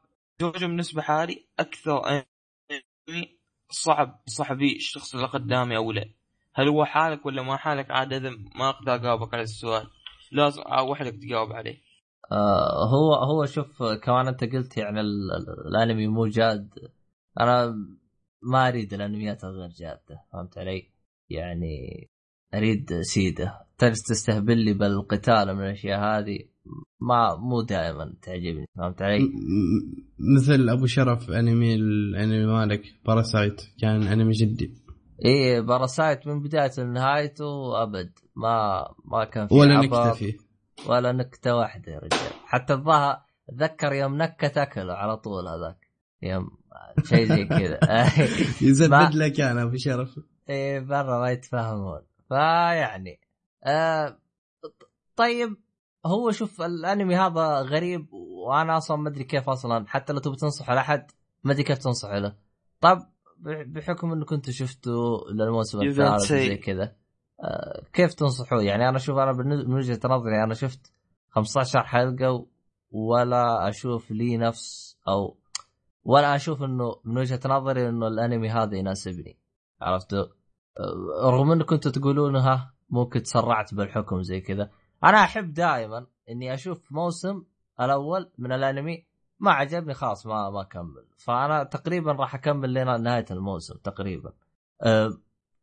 Speaker 4: جوجو بالنسبة حالي أكثر أنمي صعب صاحبي الشخص اللي قدامي أو لا. هل هو حالك ولا ما حالك؟ عاد ما أقدر أجاوبك على السؤال. لازم وحدك تجاوب عليه.
Speaker 1: آه هو هو شوف كمان انت قلت يعني ال- ال- الانمي مو جاد. أنا ما اريد الانميات الغير جادة فهمت علي؟ يعني اريد سيده تستهبل لي بالقتال من الاشياء هذه ما مو دائما تعجبني فهمت علي؟
Speaker 2: مثل أبو شرف أنمي الانمي مالك Parasyte كان أنمي جدي.
Speaker 1: إيه باراسايت من بدايته لنهايته ابد ما ما كان في
Speaker 2: ولا نكته فيه
Speaker 1: ولا نكتة واحدة يا رجال. حتى الظاهر اتذكر يوم نكت أكله على طول هذاك. يوم شيء زي كذا. [LAUGHS] [LAUGHS]
Speaker 2: يزبد لك أنا أبو شرف.
Speaker 1: إيه برا ما يتفاهمون. فيعني آه طيب هو شوف الأنمي هذا غريب وأنا أصلا ما أدري كيف أصلا. حتى لو تبي تنصح لاحد ما أدري كيف تنصح له. طب بح- بحكم انك كنت شفته للموسم الثالث. زي كذا. كيف تنصحوه يعني أنا أشوف أنا من وجهة نظري أنا شفت 15 حلقة ولا أشوف لي نفس أو وأنا أشوف إنه من وجهة نظري إنه الأنمي هذا يناسبني. عرفتوا؟ أه، رغم انكم كنتوا تقولون ها ممكن تسرعت بالحكم زي كذا. أنا أحب دائما إني أشوف موسم الأول من الأنمي ما عجبني خلاص ما ما اكمل فأنا تقريبا راح أكمل لين نهاية الموسم تقريبا.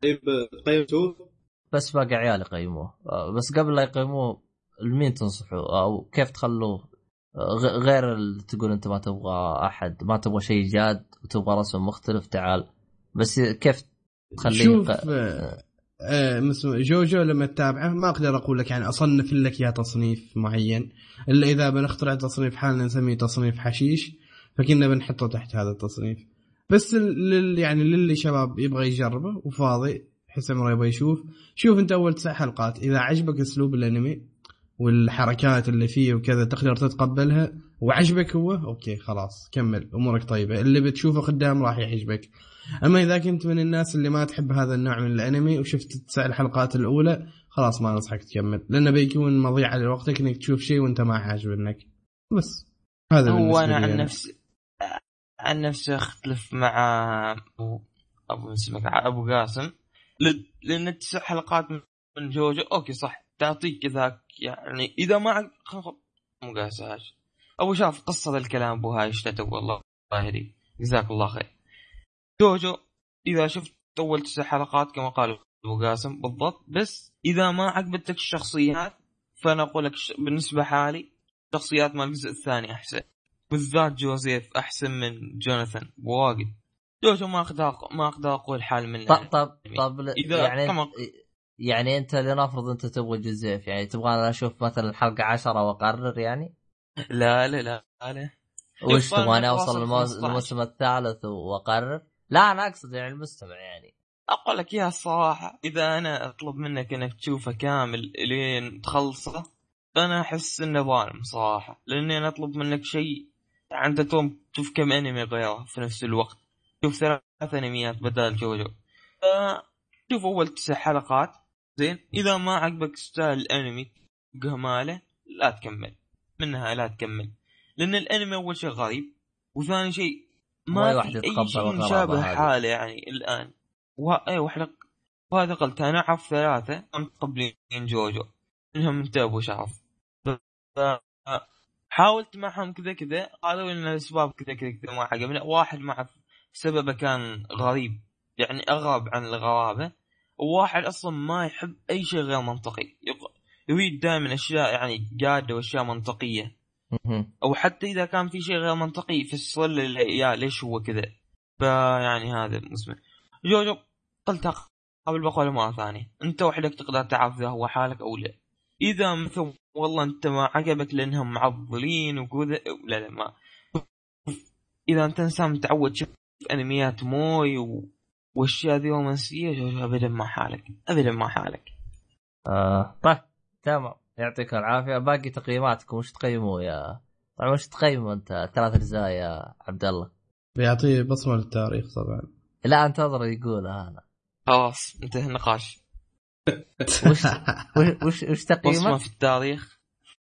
Speaker 3: طيب قيمته
Speaker 1: بس باقي عيال يقيموه. أه بس قبل لا يقيموه لمين تنصحوا أو كيف تخلوه؟ غ- غير اللي تقول أنت ما تبغى أحد ما تبغى شيء جاد وتبغى رسم مختلف تعال. بس كيف تخليه؟
Speaker 2: شوف
Speaker 1: ق-
Speaker 2: آه، آه، جوجو لما تتابعه ما أقدر أقول لك يعني أصنف لك يا تصنيف معين إلا إذا بنخترع تصنيف حالنا نسميه تصنيف حشيش فكنا بنحطه تحت هذا التصنيف. بس لل يعني للي شباب يبغى يجربه وفاضي يحس عمره يبغى يشوف. شوف أنت أول تسع حلقات. إذا عجبك أسلوب الأنمي والحركات اللي فيه وكذا تقدر تتقبلها وعجبك هو أوكي خلاص كمل. أمورك طيبة. اللي بتشوفه قدام راح يعجبك. أما إذا كنت من الناس اللي ما تحب هذا النوع من الأنمي وشفت التسع الحلقات الأولى خلاص ما أنصحك تكمل. لأنه بيكون مضيعة لوقتك إنك تشوف شيء وأنت ما عاجبك بس. هذا
Speaker 4: هو
Speaker 2: أنا
Speaker 4: عن. نفسي عن نفسي أختلف مع ابو اسمك أبو قاسم. لأن التسع حلقات من جوجو أوكي صح. تعطيك ذاك يعني إذا ما مو قاساش أبو شاف قصة الكلام أبو هاي اشتت والله الله يهديك. جزاك الله خير. جوجو إذا شفت أول تسع حلقات كما قال أبو قاسم بالضبط بس إذا ما عجبتك الشخصيات فأنا أقول لك بالنسبة حالي شخصيات مال الجزء الثاني أحسن. بالذات جوزيف أحسن من جوناثان بواجد جوجو ما أقدر ما أقدر أقول حال منه.
Speaker 1: طب طب طب ل-
Speaker 4: إذا
Speaker 1: يعني
Speaker 4: كما-
Speaker 1: يعني أنت لنفرض أنت تبغى جوزيف يعني تبغى أنا أشوف مثلا الحلقة عشرة وأقرر يعني؟
Speaker 4: لا لا لا لا
Speaker 1: وش تبغاني
Speaker 4: أنا
Speaker 1: أوصل
Speaker 4: أواصل
Speaker 1: الموس-
Speaker 4: 15.
Speaker 1: الموسم الثالث وأقرر؟ لا أنا أقصد يعني المستمع يعني.
Speaker 4: أقول لك يا الصراحة إذا أنا أطلب منك إنك تشوفه كامل لين تخلصه فانا أحس إنه ظالم صراحة لأني أنا أطلب منك شيء. أنت توم تشوف كم أنمي غيره في نفس الوقت. شوف ثلاث انميات بدل جوجو شوف أول تسع حلقات زين؟ إذا ما عجبك style الأنمي جماله لا تكمل. منها لا تكمل. لأن الأنمي أول شيء غريب وثاني شيء
Speaker 1: ما
Speaker 4: ما في أي شيء مشابه. حاله يعني الآن. و... اي واحد وهذا قلت أنا اعرف ثلاثة متقبلين جوجو. منهم أنت أبو شرف. ف... حاولت معهم كذا كذا قالوا لي إن الأسباب كذا كذا كذا ما عجبنا واحد مع سببه كان غريب يعني أغرب عن الغرابة. وواحد أصلا ما يحب أي شيء غير منطقي. يق- يريد دائما أشياء يعني جادة وأشياء
Speaker 1: منطقية.
Speaker 4: أو حتى إذا كان في شيء غير منطقي يفسر لي يا ليش هو كذا؟ فيعني هذا اسمه جوجو قلت قبل بقول مرة ثانية. أنت وحدك تقدر تعرف إذا هو حالك أو لا. إذا مثلا والله أنت ما عجبك لأنهم معضلين وكذا. لا لا ما. إذا أنت إنسان متعود تشوف انميات موي و... واشياء ذي رومانسيه ابدا ما حالك؟ ابدا ما حالك.
Speaker 1: آه طيب تمام. يعطيك العافية. باقي تقييماتكم وش تقيموا يا طبعا وش تقيموا أنت؟ ثلاث أجزاء يا عبد الله؟
Speaker 2: بيعطيه بصمة للتاريخ طبعا.
Speaker 1: لا انتظر يقولها أنا
Speaker 4: خلاص انتهى النقاش.
Speaker 1: وش وش وش, وش
Speaker 4: بصمة
Speaker 1: تقييمك؟
Speaker 4: في التاريخ.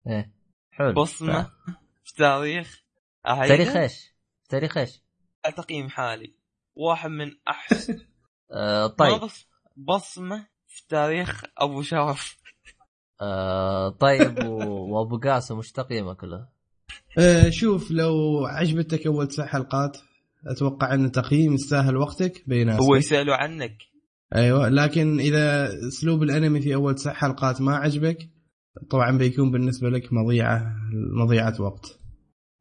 Speaker 1: إيه حلو.
Speaker 4: بصمة في تاريخ أهيدا؟
Speaker 1: تاريخ إيش؟ تاريخ إيش؟
Speaker 4: تقييم حالي. واحد من أحسن [LAUGHS]
Speaker 1: آه طيب.
Speaker 4: بص- بصمة في تاريخ أبو شرف.
Speaker 1: آه طيب و- وأبو قاسم وش تقييمك له؟
Speaker 2: آه، شوف لو عجبتك أول تسع حلقات أتوقع أن تقييم يستاهل وقتك بيناسبك
Speaker 4: هو يسألوا عنك.
Speaker 2: أيوه لكن إذا أسلوب الأنمي في أول تسع حلقات ما عجبك طبعا بيكون بالنسبة لك مضيعه مضيعة وقت.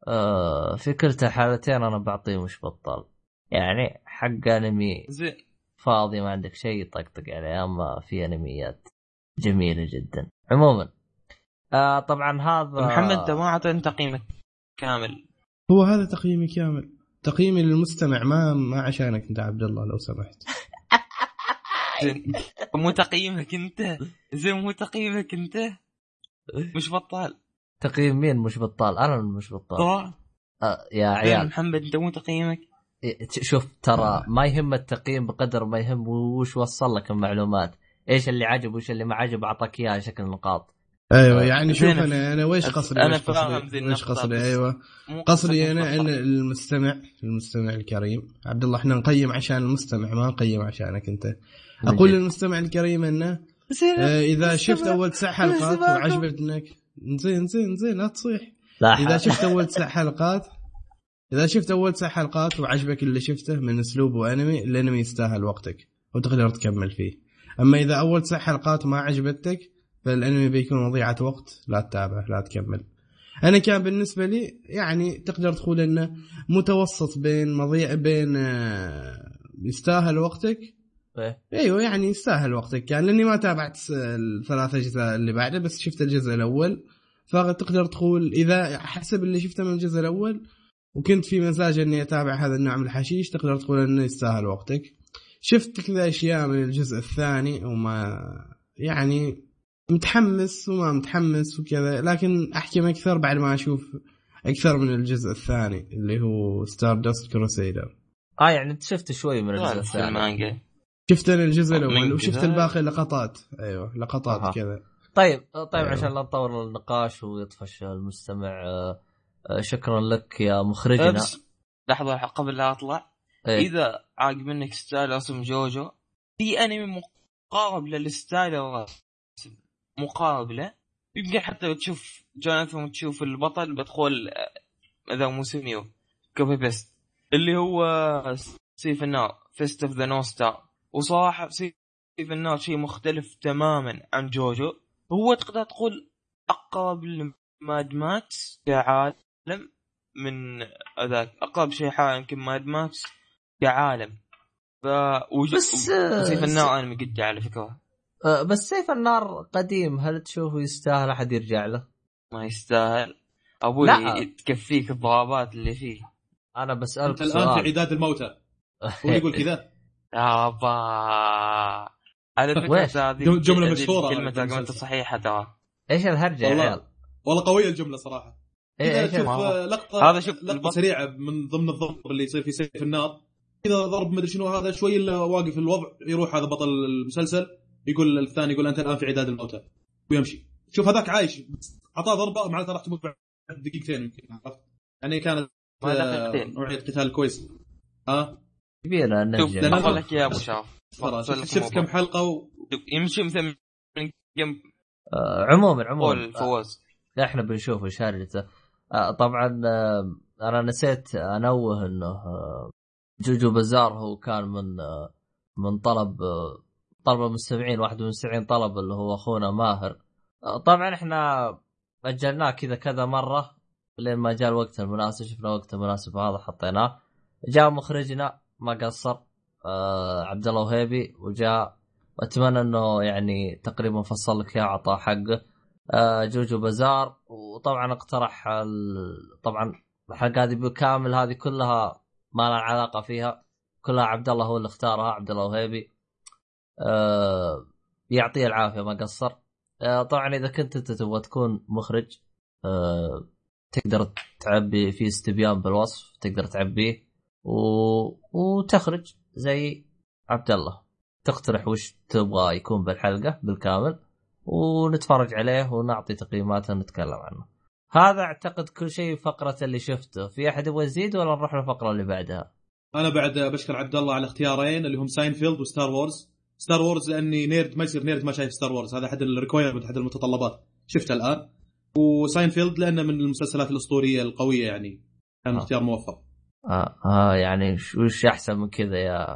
Speaker 1: آه في كلتا الحالتين أنا بعطيه مش بطال يعني حق أنمي
Speaker 4: زين.
Speaker 1: فاضي ما عندك شيء طقطق عليه أما في أنميات جميلة جدا. عموما آه طبعا هذا
Speaker 4: محمد انت ما اعطيت تقييمك كامل.
Speaker 2: هو هذا تقييمي كامل. تقييمي للمستمع ما ما عشانك أنت عبد الله لو سمحت. [LAUGHS]
Speaker 4: زين. مو تقييمك أنت. زين مو تقييمك أنت. مش بطال.
Speaker 1: تقييم مين مش بطال؟ أنا مش بطال.
Speaker 4: طبعا
Speaker 1: آه يا عيال.
Speaker 4: محمد أنت مو تقييمك؟
Speaker 1: إيه، شوف ترى ما يهم التقييم بقدر ما يهم وش وصل لك المعلومات. إيش اللي عجب وايش اللي ما عجب؟ أعطاك إياها شكل نقاط.
Speaker 2: أيوه
Speaker 4: آه،
Speaker 2: يعني شوف أنا أنا ويش قصدي؟ قصدي-
Speaker 4: فاهم
Speaker 2: ويش قصدي؟
Speaker 4: أيوه.
Speaker 2: قصدي أنا
Speaker 4: إن.
Speaker 2: المستمع المستمع الكريم. عبد الله إحنا نقيم عشان المستمع ما نقيم عشانك أنت. أقول للمستمع الكريم
Speaker 1: إنه
Speaker 2: آه، إذا شفت أول تسع حلقات. وعجبتك زين زين زين لا تصيح.
Speaker 1: لا
Speaker 2: إذا شفت أول تسع حلقات إذا شفت أول تسع حلقات وعجبك اللي شفته من أسلوب وأنمي الأنمي يستاهل وقتك وتقدر تكمل فيه. أما إذا أول تسع حلقات ما عجبتك فالأنمي بيكون مضيعة وقت لا تتابعه لا تكمل. أنا كان بالنسبة لي يعني تقدر تقول إنه متوسط بين مضيع بين آه، يستاهل وقتك
Speaker 1: إيه.
Speaker 2: أيوه يعني يستاهل وقتك. كان لأني ما تابعت الثلاث أجزاء اللي بعده بس شفت الجزء الأول. فتقدر تقول إذا حسب اللي شفته من الجزء الأول وكنت في مزاج إني أتابع هذا النوع من الحشيش تقدر تقول إنه يستاهل وقتك. شفت كذا أشياء من الجزء الثاني وما يعني متحمس وما متحمس وكذا لكن احكم أكثر بعد ما أشوف أكثر من الجزء الثاني اللي هو Stardust Crusaders
Speaker 1: آه يعني أنت شفت شوي من الجزء الثاني.
Speaker 4: المانجا.
Speaker 2: شفت أنا الجزء الأول وشفت؟ الباقي لقطات. أيوه لقطات
Speaker 1: أها.
Speaker 2: كذا.
Speaker 1: طيب طيب
Speaker 2: أيوه.
Speaker 1: عشان لا نطول النقاش ويطفش المستمع آه، آه، شكرا لك يا مخرجنا.
Speaker 4: بس لحظة قبل لا أطلع.
Speaker 1: إيه.
Speaker 4: إذا عاق منك ستايل رسم جوجو في أنمي مقابله لستايل الرسم. مقابلة. يمكن حتى بتشوف جوناثان وتشوف البطل بدخل آه، اذا مو سميو كوبي بيست اللي هو سيف النار فيست اوف ذا نو ستار وصراحه سيف النار شيء مختلف تماما عن جوجو. هو تقدر تقول أقرب لماد ماكس كعالم من ذاك أقرب شيء حاليا يمكن ماد ماكس كعالم. ف وج...
Speaker 1: بس آه،
Speaker 4: سيف النار أنمي قد على فكرة.
Speaker 1: آه، بس سيف النار قديم هل تشوفه يستاهل أحد يرجع له؟
Speaker 4: ما يستاهل. أبوي
Speaker 1: لا.
Speaker 4: تكفيك الضربات اللي فيه.
Speaker 1: أنا بسألك
Speaker 3: أنت الآن في عداد الموتى. هو يقول كذا. [LAUGHS]
Speaker 4: يابا على فكرة
Speaker 1: ويش؟
Speaker 4: هذه
Speaker 3: جم- جملة
Speaker 4: هذه
Speaker 3: مشهورة
Speaker 4: كلمة
Speaker 3: في المسلسل.
Speaker 4: قلت صحيحة ترى
Speaker 1: إيش الهرجة يا. عيال؟
Speaker 3: والله قوية الجملة صراحة
Speaker 1: إيه إيش
Speaker 3: شوف آه، لقطه
Speaker 4: هذا شوف
Speaker 3: لقطة
Speaker 4: البط-
Speaker 3: سريعة من ضمن الضرب اللي يصير في سيف النار كذا ضرب مدري شنو هذا شوي إلا واقف الوضع يروح هذا بطل المسلسل يقول الثاني يقول أنت الآن في عداد الموتى ويمشي شوف هذاك عايش أعطاه ضربة معناته راح تموت بعد دقيقتين يمكن عرفت يعني كانت آه،. نوعية قتال كويس ها
Speaker 1: كبيرة
Speaker 4: شوف أقول لك يا أبو شاف.
Speaker 3: شفت. كم حلقة و...
Speaker 4: يمشي مثل من جنب
Speaker 1: آه، عموما عموما.
Speaker 4: فواز.
Speaker 1: آه، إحنا بنشوف إيش هرجته آه، طبعا آه، أنا نسيت أنوه إنه جوجو بزار هو كان من آه، من طلب آه، طلب المستمعين واحد من المستمعين طلب اللي هو أخونا ماهر. آه، طبعا إحنا أجلناه كذا كذا مرة لين ما جاء الوقت المناسب شفنا وقت المناسب هذا حطيناه. جاء مخرجنا ما قصر آه عبد الله وهيبي وجاء. واتمنى إنه يعني تقريبا فصل لك إياه أعطاه حقه. آه جوجو بازار. وطبعا اقترح طبعا الحلقة هذه بالكامل هذه كلها ما لها علاقة فيها. كلها عبد الله هو اللي اختارها عبد الله وهيبي. آه يعطيه العافية ما قصر. آه طبعا إذا كنت أنت تبغى تكون مخرج آه تقدر تعبي في استبيان بالوصف تقدر تعبيه. و... وتخرج زي عبد الله. تقترح وش تبغى يكون بالحلقة بالكامل ونتفرج عليه ونعطي تقييمات ونتكلم عنه. هذا أعتقد كل شيء فقرة اللي شفته. في أحد يبغى يزيد ولا نروح للفقرة اللي بعدها؟
Speaker 3: أنا بعد بشكر عبد الله على اختيارين اللي هم ساينفيلد وستار وورز ستار وورز لأني nerd ما يصير nerd ما شايف ستار وورز هذا أحد ال requirement أحد المتطلبات. شفته الآن. وساينفيلد لأنه من المسلسلات الأسطورية القوية يعني. كان
Speaker 1: آه.
Speaker 3: اختيار موفق.
Speaker 1: آه, آه يعني وش أحسن من كذا يا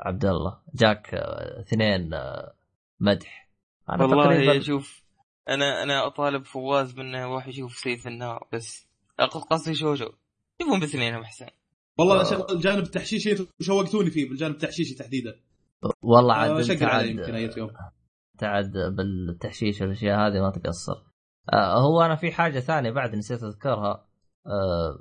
Speaker 1: عبد الله؟ جاك آه، اثنين آه مدح. أنا
Speaker 4: والله
Speaker 1: تقريبا
Speaker 4: شوف أنا أنا أطالب فواز بأنه يروح يشوف سيف النار بس أق- قصدي شوجو شوفهم باثنينهم احسن
Speaker 3: والله
Speaker 1: آه.
Speaker 3: عشان الجانب التحشيشي شوقتوني فيه بالجانب التحشيشي تحديدا.
Speaker 1: والله عاد
Speaker 3: آه، أنت
Speaker 1: عاد
Speaker 3: يمكن أي يوم.
Speaker 1: أنت عاد بالتحشيش والاشياء هذه ما تقصر. آه هو أنا في حاجة ثانية بعد نسيت أذكرها. آه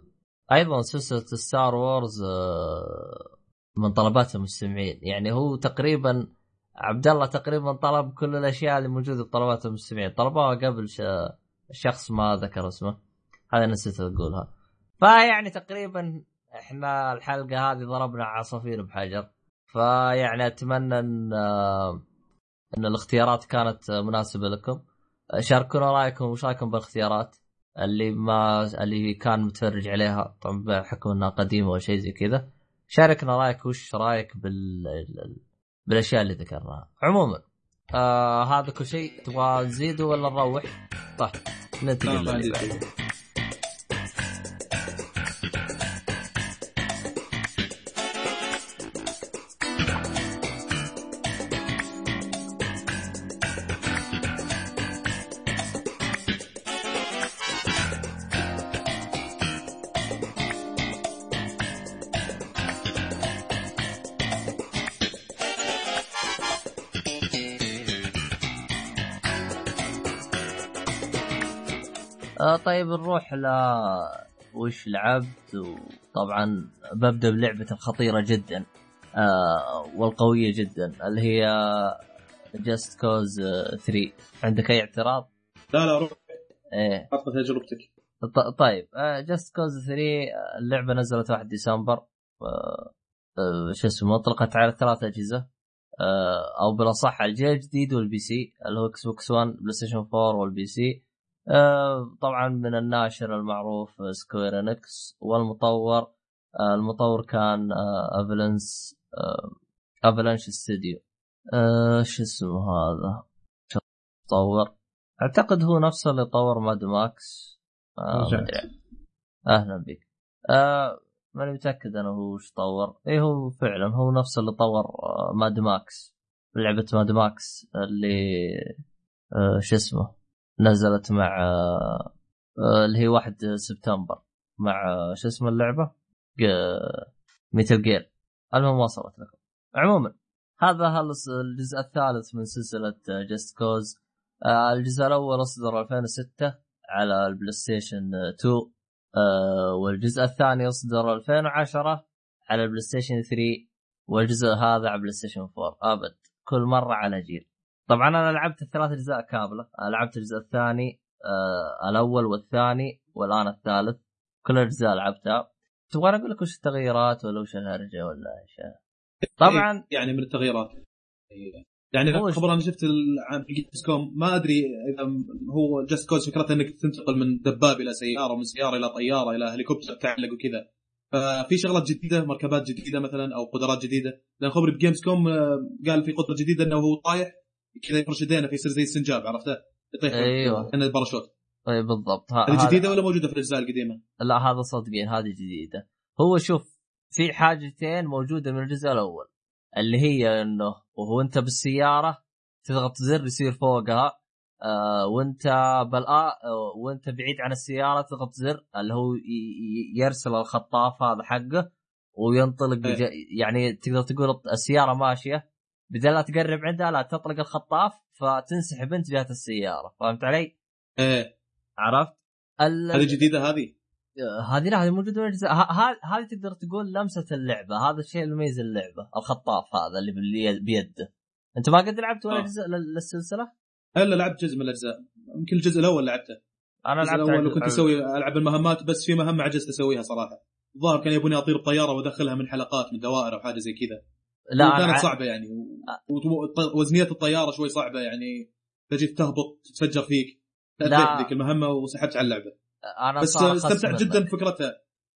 Speaker 1: أيضا سلسلة ستار وورز آه من طلبات المستمعين. يعني هو تقريبا عبد الله تقريبا طلب كل الأشياء اللي موجودة بطلبات المستمعين. طلبوها قبل. شخص ما ذكر اسمه. هذا نسيت أقولها. فيعني تقريبا إحنا الحلقة هذه ضربنا عصافير بحجر. فيعني أتمنى إن آه، إن الاختيارات كانت مناسبة لكم. شاركونا رأيكم وش رأيكم بالإختيارات؟ اللي ما اللي كان متفرج عليها طبعا بحكم إنها قديمة أو شيء زي كذا شاركنا رأيك وش رأيك بال بالأشياء اللي ذكرناها عموما آه هذا كل شيء تبغى نزيده ولا نروح؟ طيب ننتقل للي
Speaker 3: بعد.
Speaker 1: بعده. طيب نروح ل وش لعبت وطبعا ببدا بلعبة الخطيرة جدا آه والقوية جدا اللي هي Just Cause 3 عندك أي اعتراض؟
Speaker 3: لا لا روح.
Speaker 1: إيه.
Speaker 3: حط تجربتك
Speaker 1: طيب Just Cause 3 اللعبة نزلت 1 ديسمبر آه، آه، شو اسمه اطلقت على ثلاث أجهزة آه، أو بالأصح على الجيل الجديد وال PC اللي هو Xbox 1 PlayStation 4 وال PC. آه، طبعا من الناشر المعروف آه، Square Enix والمطور آه، المطور كان آه، Avalanche Avalanche Studio آه، شو اسمه هذا؟ شو مطور أعتقد هو نفسه اللي طور Mad Max آه،. أهلا بك. آه ماني متأكد أنا هو وش طور. اي هو فعلا هو نفسه اللي طور آه Mad Max لعبة Mad Max اللي آه شو اسمه؟ نزلت مع آه آه اللي هي 1 سبتمبر مع آه شو اسمه اللعبة؟ Metal Gear المهم وصلت لكم. عموما هذا الجزء الثالث من سلسلة Just Cause الجزء الأول أصدر 2006 على ال PlayStation 2 آه، والجزء الثاني أصدر 2010 على ال PlayStation 3 والجزء هذا على PlayStation 4 أبد. كل مرة على جيل. طبعا أنا لعبت الثلاث أجزاء كاملة. لعبت الجزء الثاني آه الأول والثاني والآن الثالث. كل الاجزاء لعبتها. تبغى أقول لك وش التغييرات ولا وش الهرجه ولا إيش طبعا
Speaker 3: يعني من التغييرات. إيه. يعني خبر أنا شفت عن في Gamescom ما أدري إذا هو Just Cause فكرته إنك تنتقل من دباب إلى سيارة ومن سيارة إلى طيارة إلى هليكوبتر تعلق وكذا. ففي شغلات جديدة مركبات جديدة مثلا أو قدرات جديدة. لأن خبري ب Gamescom آه، قال في قدره جديدة إنه هو طايح. كذا يفرش يدينه فيصير زي السنجاب عرفته؟ يطيح
Speaker 1: أيوة.
Speaker 3: كانه الباراشوت
Speaker 1: طيب بالضبط
Speaker 3: هذه جديدة ولا موجودة في الأجزاء القديمة؟
Speaker 1: لا هذا صدقين هذه جديدة هو شوف في حاجتين موجودة من الجزء الأول اللي هي إنه وهو أنت بالسيارة تضغط زر يصير فوقها آه وأنت بالآ آه وأنت بعيد عن السيارة تضغط زر اللي هو يرسل الخطاف هذا حقه وينطلق. بج... يعني تقدر تقول السيارة ماشية بدل لا تقرب عندها لا تطلق الخطاف فتنسحب انت جهه السيارة. فهمت علي؟
Speaker 3: إيه.
Speaker 1: عرفت؟ ال...
Speaker 3: هذه جديدة هذه؟
Speaker 1: هذه لا هذه موجودة من ه- هذه تقدر تقول لمسة اللعبة. هذا الشيء اللي يميز اللعبة الخطاف هذا اللي بيده. انت ما قد لعبت ولا
Speaker 3: آه.
Speaker 1: جزء لل- للسلسلة؟
Speaker 3: الا لعبت جزء من الأجزاء. يمكن الجزء الأول لعبته. أنا
Speaker 1: لعبت الأول
Speaker 3: وكنت أسوي ألعب المهمات بس في مهمة عجزت أسويها صراحة. الظاهر كان يبوني أطير بطيارة وأدخلها من حلقات من دوائر أو حاجة زي كذا.
Speaker 1: لا ع-
Speaker 3: صعبة يعني. و- وط- وزنيه الطيارة شوي صعبة يعني. تجي تهبط تتفجر فيك.
Speaker 1: لا.
Speaker 3: لا. ذيك المهمة وسحبت على اللعبة.
Speaker 1: أنا
Speaker 3: بس
Speaker 1: صار أخص
Speaker 3: استمتع
Speaker 1: منك.
Speaker 3: جدا بفكرتها.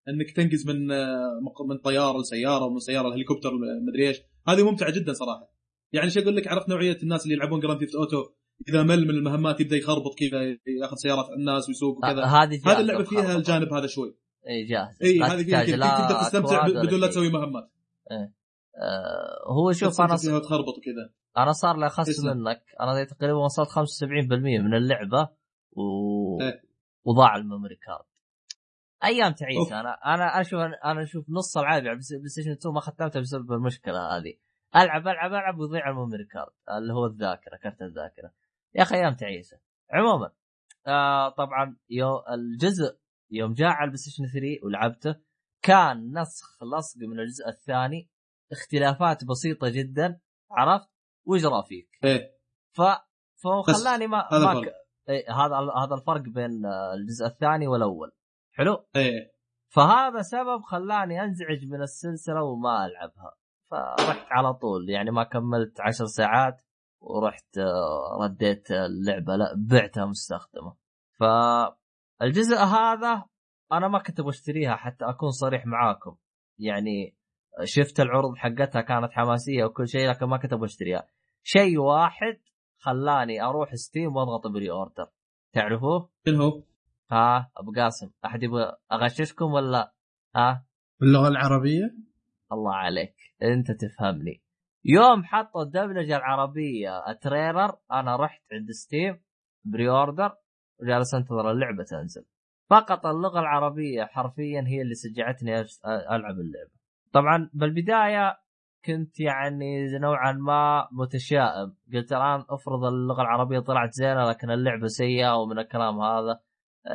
Speaker 3: إنك تنقز من آه، من طيارة لسيارة ومن سيارة لهليكوبتر مدري إيش. هذه ممتعة جدا صراحة. يعني شو أقول لك عرفت نوعية الناس اللي يلعبون Grand Theft Auto إذا مل من المهمات يبدأ يخربط كذا ياخذ سيارات الناس ويسوق وكذا.
Speaker 1: هذه
Speaker 3: هذه اللعبة فيها. الجانب هذا شوي.
Speaker 1: اي جاهزة.
Speaker 3: اي هذه فيها تقدر تستمتع بدون لا. تسوي مهمات.
Speaker 1: آه هو شوف
Speaker 3: أنا فيها وتخربط وكذا.
Speaker 1: أنا صار لي
Speaker 3: تسلم.
Speaker 1: منك. أنا تقريبا وصلت 75% من اللعبة و...
Speaker 3: إيه.
Speaker 1: وضاع ال memory card. أيام تعيسه
Speaker 3: أوف.
Speaker 1: أنا أنا أشوف أنا أشوف نص العاب على PlayStation 2 ما ختمتها بسبب المشكلة هذه. ألعب ألعب ألعب ويضيع ال memory card اللي هو الذاكرة كرت الذاكرة. يا أخي أيام تعيسه عموما آه طبعا يوم الجزء يوم جاء على ال PlayStation 3 ولعبته كان نسخ لصق من الجزء الثاني اختلافات بسيطة جدا عرفت؟ وجرى فيك.
Speaker 3: إيه.
Speaker 1: ف فخلاني ما
Speaker 3: هذا
Speaker 1: ما. ك... إيه هذا هذا الفرق بين الجزء الثاني والأول. حلو؟
Speaker 3: إيه.
Speaker 1: فهذا سبب خلاني أنزعج من السلسلة وما ألعبها. فرحت على طول. يعني ما كملت عشر ساعات ورحت آه، رديت اللعبة. لا بعتها مستخدمة. فالجزء هذا أنا ما كنت أبغى اشتريها حتى أكون صريح معاكم. يعني شفت العروض حقتها كانت حماسية وكل شيء لكن ما كنت أبغى اشتريها. شيء واحد خلاني أروح Steam وأضغط pre-order. تعرفوه؟
Speaker 3: شنو هو؟
Speaker 1: ها أبو قاسم. أحد يبغى أغششكم ولا؟ ها؟
Speaker 2: باللغة العربية؟
Speaker 1: الله عليك. أنت تفهمني. يوم حطوا الدبلجه العربيه ال trailer أنا رحت عند Steam pre-order وجالس أنتظر اللعبة تنزل. فقط اللغة العربية حرفيا هي اللي شجعتني ألعب اللعبة. طبعا بالبداية كنت يعني نوعا ما متشائم. قلت الآن افرض اللغة العربية طلعت زينة لكن اللعبة سيئة ومن الكلام هذا.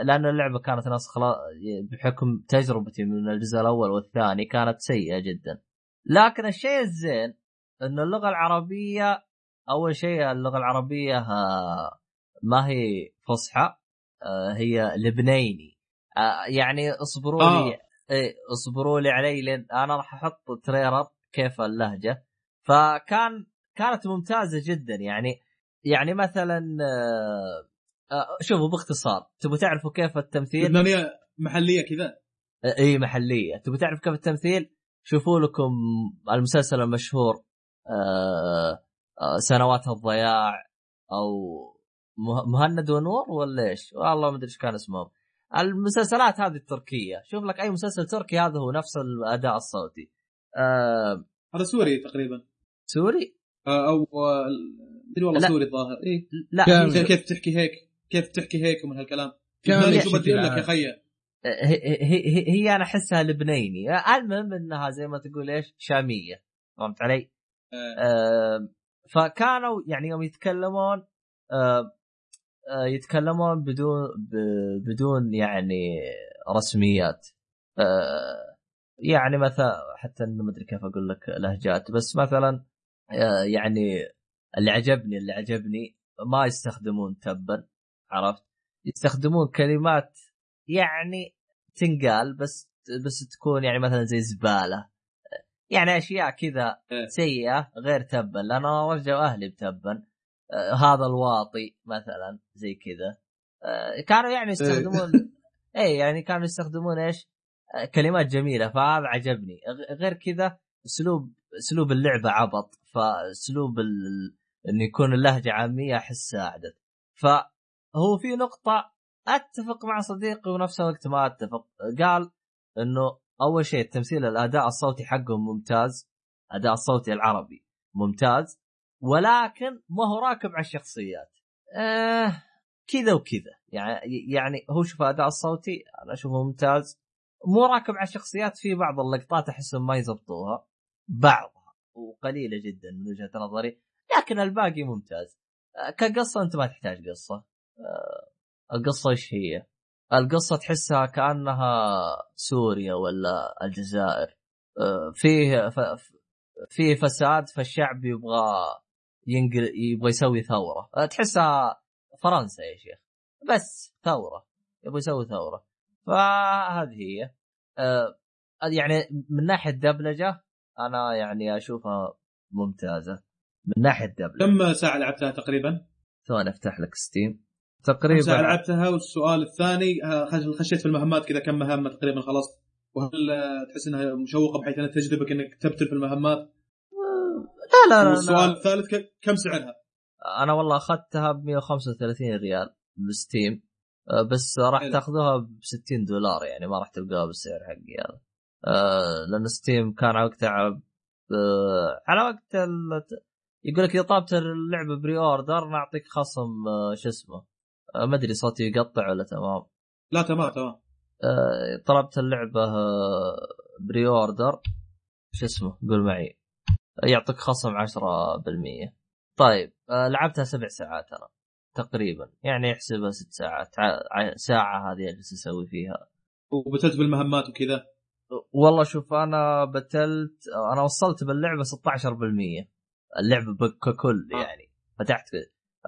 Speaker 1: لأن اللعبة كانت نسخ بحكم تجربتي من الجزء الأول والثاني كانت سيئة جدا. لكن الشيء الزين انه اللغة العربية أول شيء اللغة العربية آه، ما هي فصحى آه، هي لبنيني آه، يعني اصبروا لي
Speaker 3: آه.
Speaker 1: إيه، اصبروا لي علي لين أنا راح أحط تريلر كيف اللهجة. فكان كانت ممتازة جدا. يعني يعني مثلا آه، آه، شوفوا باختصار. تبغوا تعرفوا كيف التمثيل؟
Speaker 3: لبنانية محلية كذا.
Speaker 1: اي محلية. تبغى تعرف كيف التمثيل؟ شوفوا لكم المسلسل المشهور آه سنوات الضياع أو مه- مهند ونور ولا إيش؟ والله ما أدري إيش كان اسمهم. المسلسلات هذه التركية، شوف لك أي مسلسل تركي هذا هو نفس الأداء الصوتي. آه
Speaker 3: هذا سوري تقريبا
Speaker 1: سوري؟
Speaker 3: آه، أو آه، أدري والله
Speaker 1: لا.
Speaker 3: سوري الظاهر اي
Speaker 1: لا
Speaker 2: كامل.
Speaker 3: كيف تحكي هيك كيف تحكي هيك ومن هالكلام
Speaker 2: كامل
Speaker 3: شو بدي أقول لك. يا خيي
Speaker 1: هي, هي, هي, هي أنا أحسها لبنيني، المهم إنها زي ما تقول إيش؟ شامية. فهمت علي؟
Speaker 3: آه،
Speaker 1: آه، فكانوا يعني يوم يتكلمون آه، آه، يتكلمون بدون بدون يعني رسميات. آه، يعني مثلا حتى ما أدري كيف أقول لك لهجات بس مثلا آه، يعني اللي عجبني اللي عجبني ما يستخدمون تبا عرفت؟ يستخدمون كلمات يعني تنقال بس بس تكون يعني مثلا زي زبالة. يعني أشياء كذا
Speaker 3: إيه.
Speaker 1: سيئة غير تبا لأن أنا رجعوا أهلي بتبا. آه هذا الواطي مثلا زي كذا. آه كانوا يعني يستخدمون [LAUGHS] اي يعني كانوا يستخدمون إيش؟ آه كلمات جميلة فهذا عجبني. غير كذا أسلوب أسلوب اللعبة عبط فأسلوب ال... إنه يكون اللهجة عامية أحس ساعدت. فهو في نقطة أتفق مع صديقي ونفس الوقت ما أتفق. قال إنه أول شيء التمثيل الأداء الصوتي حقهم ممتاز أداء الصوتي العربي ممتاز ولكن ما هو راكب على الشخصيات. آه كذا وكذا. يعني يعني هو شوف اداء الصوتي أنا أشوفه ممتاز. مو راكب على الشخصيات في بعض اللقطات احسهم ما يزبطوها بعضها وقليلة جدا من وجهة نظري. لكن الباقي ممتاز. آه، كقصة أنت ما تحتاج قصة. آه، القصة إيش هي؟ القصة تحسها كأنها سوريا ولا الجزائر. آه، فيه فيه فساد فالشعب يبغى ينقل يبغى يسوي ثورة. آه، تحسها فرنسا يا شيخ. بس ثورة يبغى يسوي ثورة. فهذه هي. آه، يعني من ناحية دبلجة أنا يعني أشوفها ممتازة. من ناحية دبلجة.
Speaker 3: كم ساعة لعبتها تقريبا؟
Speaker 1: ثواني أفتح لك ستيم
Speaker 3: كم ساعة
Speaker 1: تقريبا
Speaker 3: لعبتها؟ والسؤال الثاني خش- خشيت في المهمات كذا كم مهمة تقريبا خلصت وهل تحس إنها مشوقة بحيث أنها تجذبك إنك تبتل في المهمات؟
Speaker 1: لا لا لا.
Speaker 3: الثالث كم سعرها؟
Speaker 1: أنا والله أخذتها ب 135 ريال ب Steam آه، بس راح
Speaker 3: حلو.
Speaker 1: تأخذوها ب 60 دولار يعني ما راح تلقاها بالسعر حقي هذا آه، لأن Steam كان على وقتها على آه، على وقت ال... يقول لك إذا طلبت اللعبة pre-order نعطيك خصم شو اسمه ما أدري صوتي يقطع ولا تمام
Speaker 3: لا تمام تمام
Speaker 1: طلبت اللعبة pre-order شو اسمه قول معي يعطيك خصم 10% طيب آه، لعبتها سبع ساعات أنا تقريبا. يعني احسبها ست ساعات ساعة هذه أجلس أسوي فيها.
Speaker 3: وبتلت بالمهمات وكذا؟
Speaker 1: والله شوف أنا بتلت أنا وصلت باللعبة 16% اللعبة ككل
Speaker 3: آه.
Speaker 1: يعني. فتحت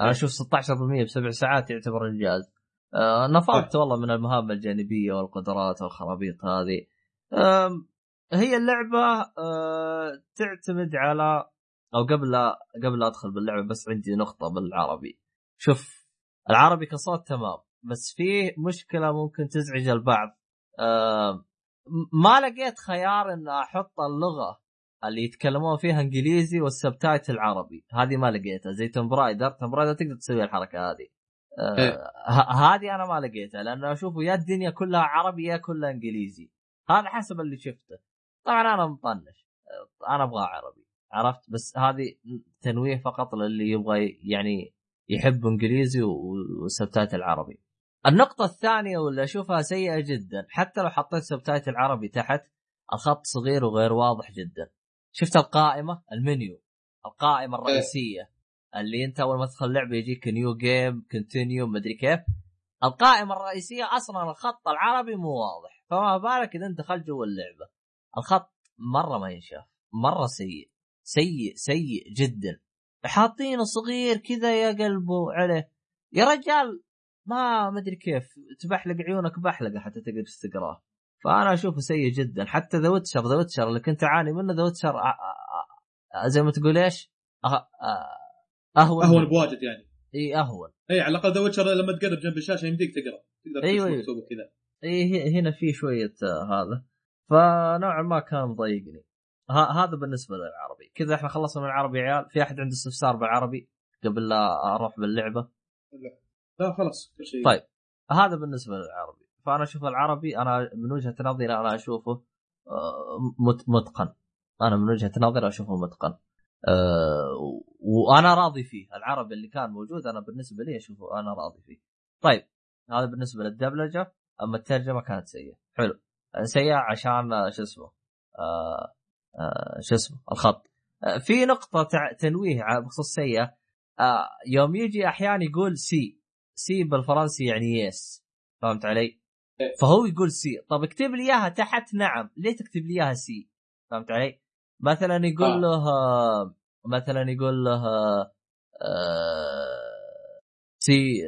Speaker 1: أنا أشوف 16% بسبع ساعات يعتبر إنجاز. آه، نفضت والله من المهام الجانبية والقدرات والخرابيط هذه. هي اللعبة آه، تعتمد على أو قبل لا قبل لا أدخل باللعبة بس عندي نقطة بالعربي. شوف العربي كصوت تمام بس فيه مشكلة ممكن تزعج البعض. آه ما لقيت خيار إن أحط اللغة اللي يتكلمون فيها إنجليزي وال subtitle العربي هذه ما لقيتها زي Tomb Raider. Tomb Raider تقدر تسوي الحركة هذه.
Speaker 3: إيه.
Speaker 1: آه ه- هذه أنا ما لقيتها لأن أشوفه يا الدنيا كلها عربي يا كلها إنجليزي. هذا حسب اللي شفته. طبعا أنا مطنش. أنا أبغى عربي عرفت؟ بس هذه تنويه فقط للي يبغى يعني يحب إنجليزي و- وال subtitle العربي. النقطة الثانية واللي أشوفها سيئة جدا حتى لو حطيت subtitle عربي تحت الخط صغير وغير واضح جدا. شفت القائمة؟ المنيو. القائمة الرئيسية. اللي أنت أول ما تدخل اللعبة يجيك new game continue مدري كيف. القائمة الرئيسية أصلا الخط العربي مو واضح. فما بالك إذا أنت دخلت جوا اللعبة. الخط مرة ما ينشاف مرة سيء سيء سيء جدا. حاطينه صغير كذا يا قلبه عليه. يا رجال ما مدري كيف تبحلق عيونك بحلقه حتى تقدر تقراه. فأنا أشوفه سيء جدا. حتى The Witcher The Witcher اللي كنت أعاني منه The Witcher زي ما تقول إيش؟ أه أه أهون.
Speaker 3: أهون بواجد يعني.
Speaker 1: إي أهون.
Speaker 3: إي على الأقل The Witcher لما تقرب جنب الشاشة يمديك تقرأ. تقدر
Speaker 1: أيوة،
Speaker 3: كذا.
Speaker 1: إي هنا في شوية آه، هذا. فنوعا ما كان مضايقني ه- هذا بالنسبة للعربي. كذا إحنا خلصنا من العربي يا عيال. في أحد عنده استفسار بالعربي قبل لا أروح باللعبة؟
Speaker 3: لا. خلاص كل شيء.
Speaker 1: طيب. هذا بالنسبة للعربي. فأنا أشوف العربي أنا من وجهة نظري أنا أشوفه آه، مت- متقن. أنا من وجهة نظري أشوفه متقن. أه وأنا راضي فيه. العربي اللي كان موجود أنا بالنسبة لي أشوفه أنا راضي فيه. طيب. هذا بالنسبة للدبلجة. أما الترجمة كانت سيئة. حلو. آه، سيئه عشان آه، شو اسمه آه آه شو اسمه الخط آه في نقطة تع- تنويه بخصوص سيئه آه يوم يجي أحيانا يقول si si بالفرنسي يعني yes فهمت علي؟
Speaker 3: إيه.
Speaker 1: فهو يقول si طب اكتب لي إياها تحت نعم ليه تكتب لي إياها si فهمت علي؟ مثلا يقول
Speaker 3: آه.
Speaker 1: له مثلا يقول له آه، si,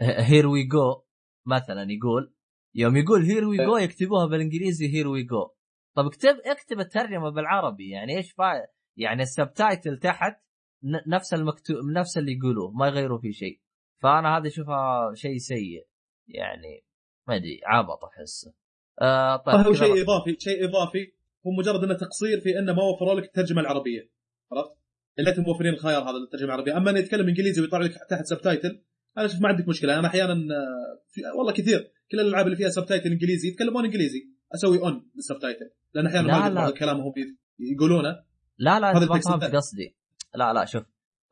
Speaker 1: here we go مثلا يقول يوم يقول here we go يكتبوها بالإنجليزي here we go طب اكتب اكتب الترجمة بالعربي. يعني إيش فا يعني ال subtitle تحت نفس المكتوب نفس اللي يقولوه ما يغيروا فيه شيء. فأنا هذا أشوفها شيء سيء. يعني ما أدري عبط احسه آه طيب
Speaker 3: هو شيء إضافي شيء إضافي. هو مجرد إنه تقصير في إنه ما وفروا لك الترجمة العربية. عرفت؟ اللي أنتم موفرين الخيار هذا للترجمة العربية. أما إنه يتكلم إنجليزي ويطلع لك تحت subtitle أنا أشوف ما عندك مشكلة. أنا أحيانا آه، في والله كثير. كل الألعاب اللي فيها subtitle إنجليزي يتكلمون إنجليزي أسوي on لل subtitle لأن أحيانا
Speaker 1: لا،
Speaker 3: ما
Speaker 1: لا.
Speaker 3: بعض الكلام هم يقولونه
Speaker 1: لا لا
Speaker 3: هذا
Speaker 1: انت ما فهمت. قصدي لا لا شوف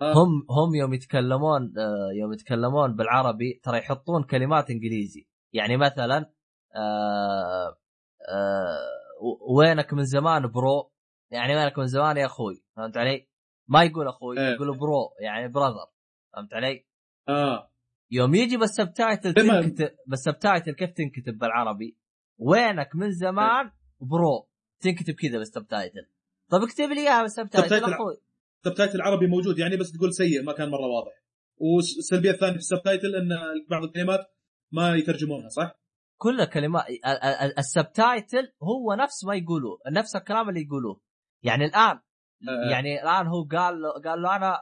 Speaker 3: آه.
Speaker 1: هم هم يوم يتكلمون آه، يوم يتكلمون بالعربي ترى يحطون كلمات إنجليزي يعني مثلا آه آه وينك من زمان bro يعني وينك من زمان يا أخوي فهمت علي؟ ما يقول أخوي
Speaker 3: إيه.
Speaker 1: يقول bro يعني brother فهمت علي؟
Speaker 3: آه
Speaker 1: يوم يجي بال subtitle
Speaker 3: تمام.
Speaker 1: تنكتب بال subtitle كيف تنكتب بالعربي؟ وينك من زمان bro تنكتب كذا بال subtitle طب اكتب لي إياها بال
Speaker 3: subtitle
Speaker 1: subtitle
Speaker 3: أخوي العربي موجود يعني بس تقول سيء ما كان مرة واضح والسلبية الثانية في ال subtitle إن بعض الكلمات ما يترجمونها صح؟
Speaker 1: كل كلمات ال- ال- ال- ال subtitle هو نفس ما يقولوه نفس الكلام اللي يقولوه يعني الآن
Speaker 3: آه.
Speaker 1: يعني الآن هو قال له قال له أنا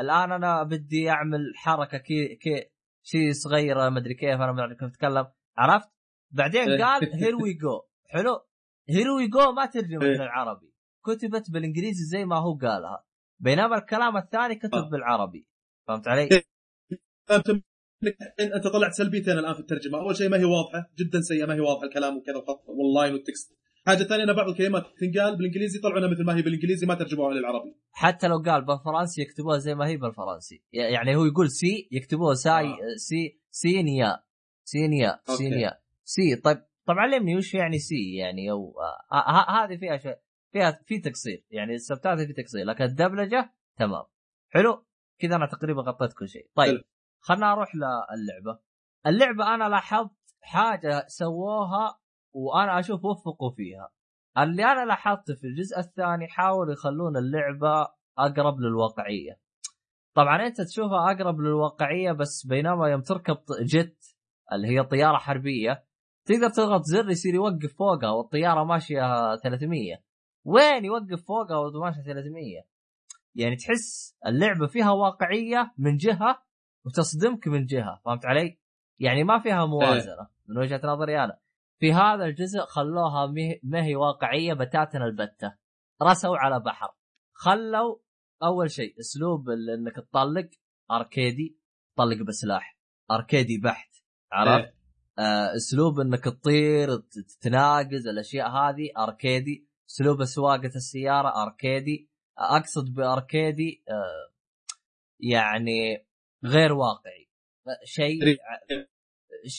Speaker 1: الآن أنا بدي أعمل حركة كي كي شيء صغيرة ما أدري كيف أنا ما أدري كيف أتكلم عرفت؟ بعدين
Speaker 3: إيه.
Speaker 1: قال here we go حلو here we go ما ترجمت
Speaker 3: إيه.
Speaker 1: للعربي كتبت بالإنجليزي زي ما هو قالها بينما الكلام الثاني كتب
Speaker 3: آه.
Speaker 1: بالعربي فهمت علي؟
Speaker 3: إيه. أنت طلعت سلبيتين الآن في الترجمة، أول شيء ما هي واضحة، جدا سيئة ما هي واضحة الكلام وكذا وال line وال text. حاجة ثانية ان بعض الكلمات تنقال بالإنجليزي طلعوا مثل ما هي بالإنجليزي ما ترجموها للعربي.
Speaker 1: حتى لو قال بالفرنسي يكتبوها زي ما هي بالفرنسي. يعني هو يقول سي يكتبوها ساي
Speaker 3: آه.
Speaker 1: سي سينيا سينيا. سينيا. سي طيب طب علمني وش يعني سي؟ يعني أو آه، هذه فيها شيء فيها في تقصير. يعني السبتات في تقصير لكن الدبلجة تمام. حلو؟ كذا أنا تقريبا غطيت كل شيء. طيب. خلنا أروح للعبة. اللعبة أنا لاحظت حاجة سووها وأنا أشوف وفقوا فيها. اللي أنا لاحظته في الجزء الثاني حاولوا يخلون اللعبة أقرب للواقعية. طبعا أنت تشوفها أقرب للواقعية بس بينما يوم تركب جت اللي هي طيارة حربية تقدر تضغط زر يصير يوقف فوقها والطيارة ماشية 300 وين يوقف فوقها وماشيه 300 يعني تحس اللعبة فيها واقعية من جهة وتصدمك من جهة فهمت علي؟ يعني ما فيها موازنة من وجهة نظري أنا. في هذا الجزء خلوها ما هي واقعية بتاتا البتة. رسوا على بحر. خلوا أول شيء أسلوب إنك تطلق أركيدي. طلق بسلاح. أركيدي بحت. عرفت؟
Speaker 3: إيه.
Speaker 1: آه، أسلوب إنك تطير تتناقز الأشياء هذه أركيدي. أسلوب سواقه السيارة أركيدي. أقصد بأركيدي آه، يعني غير واقعي. شيء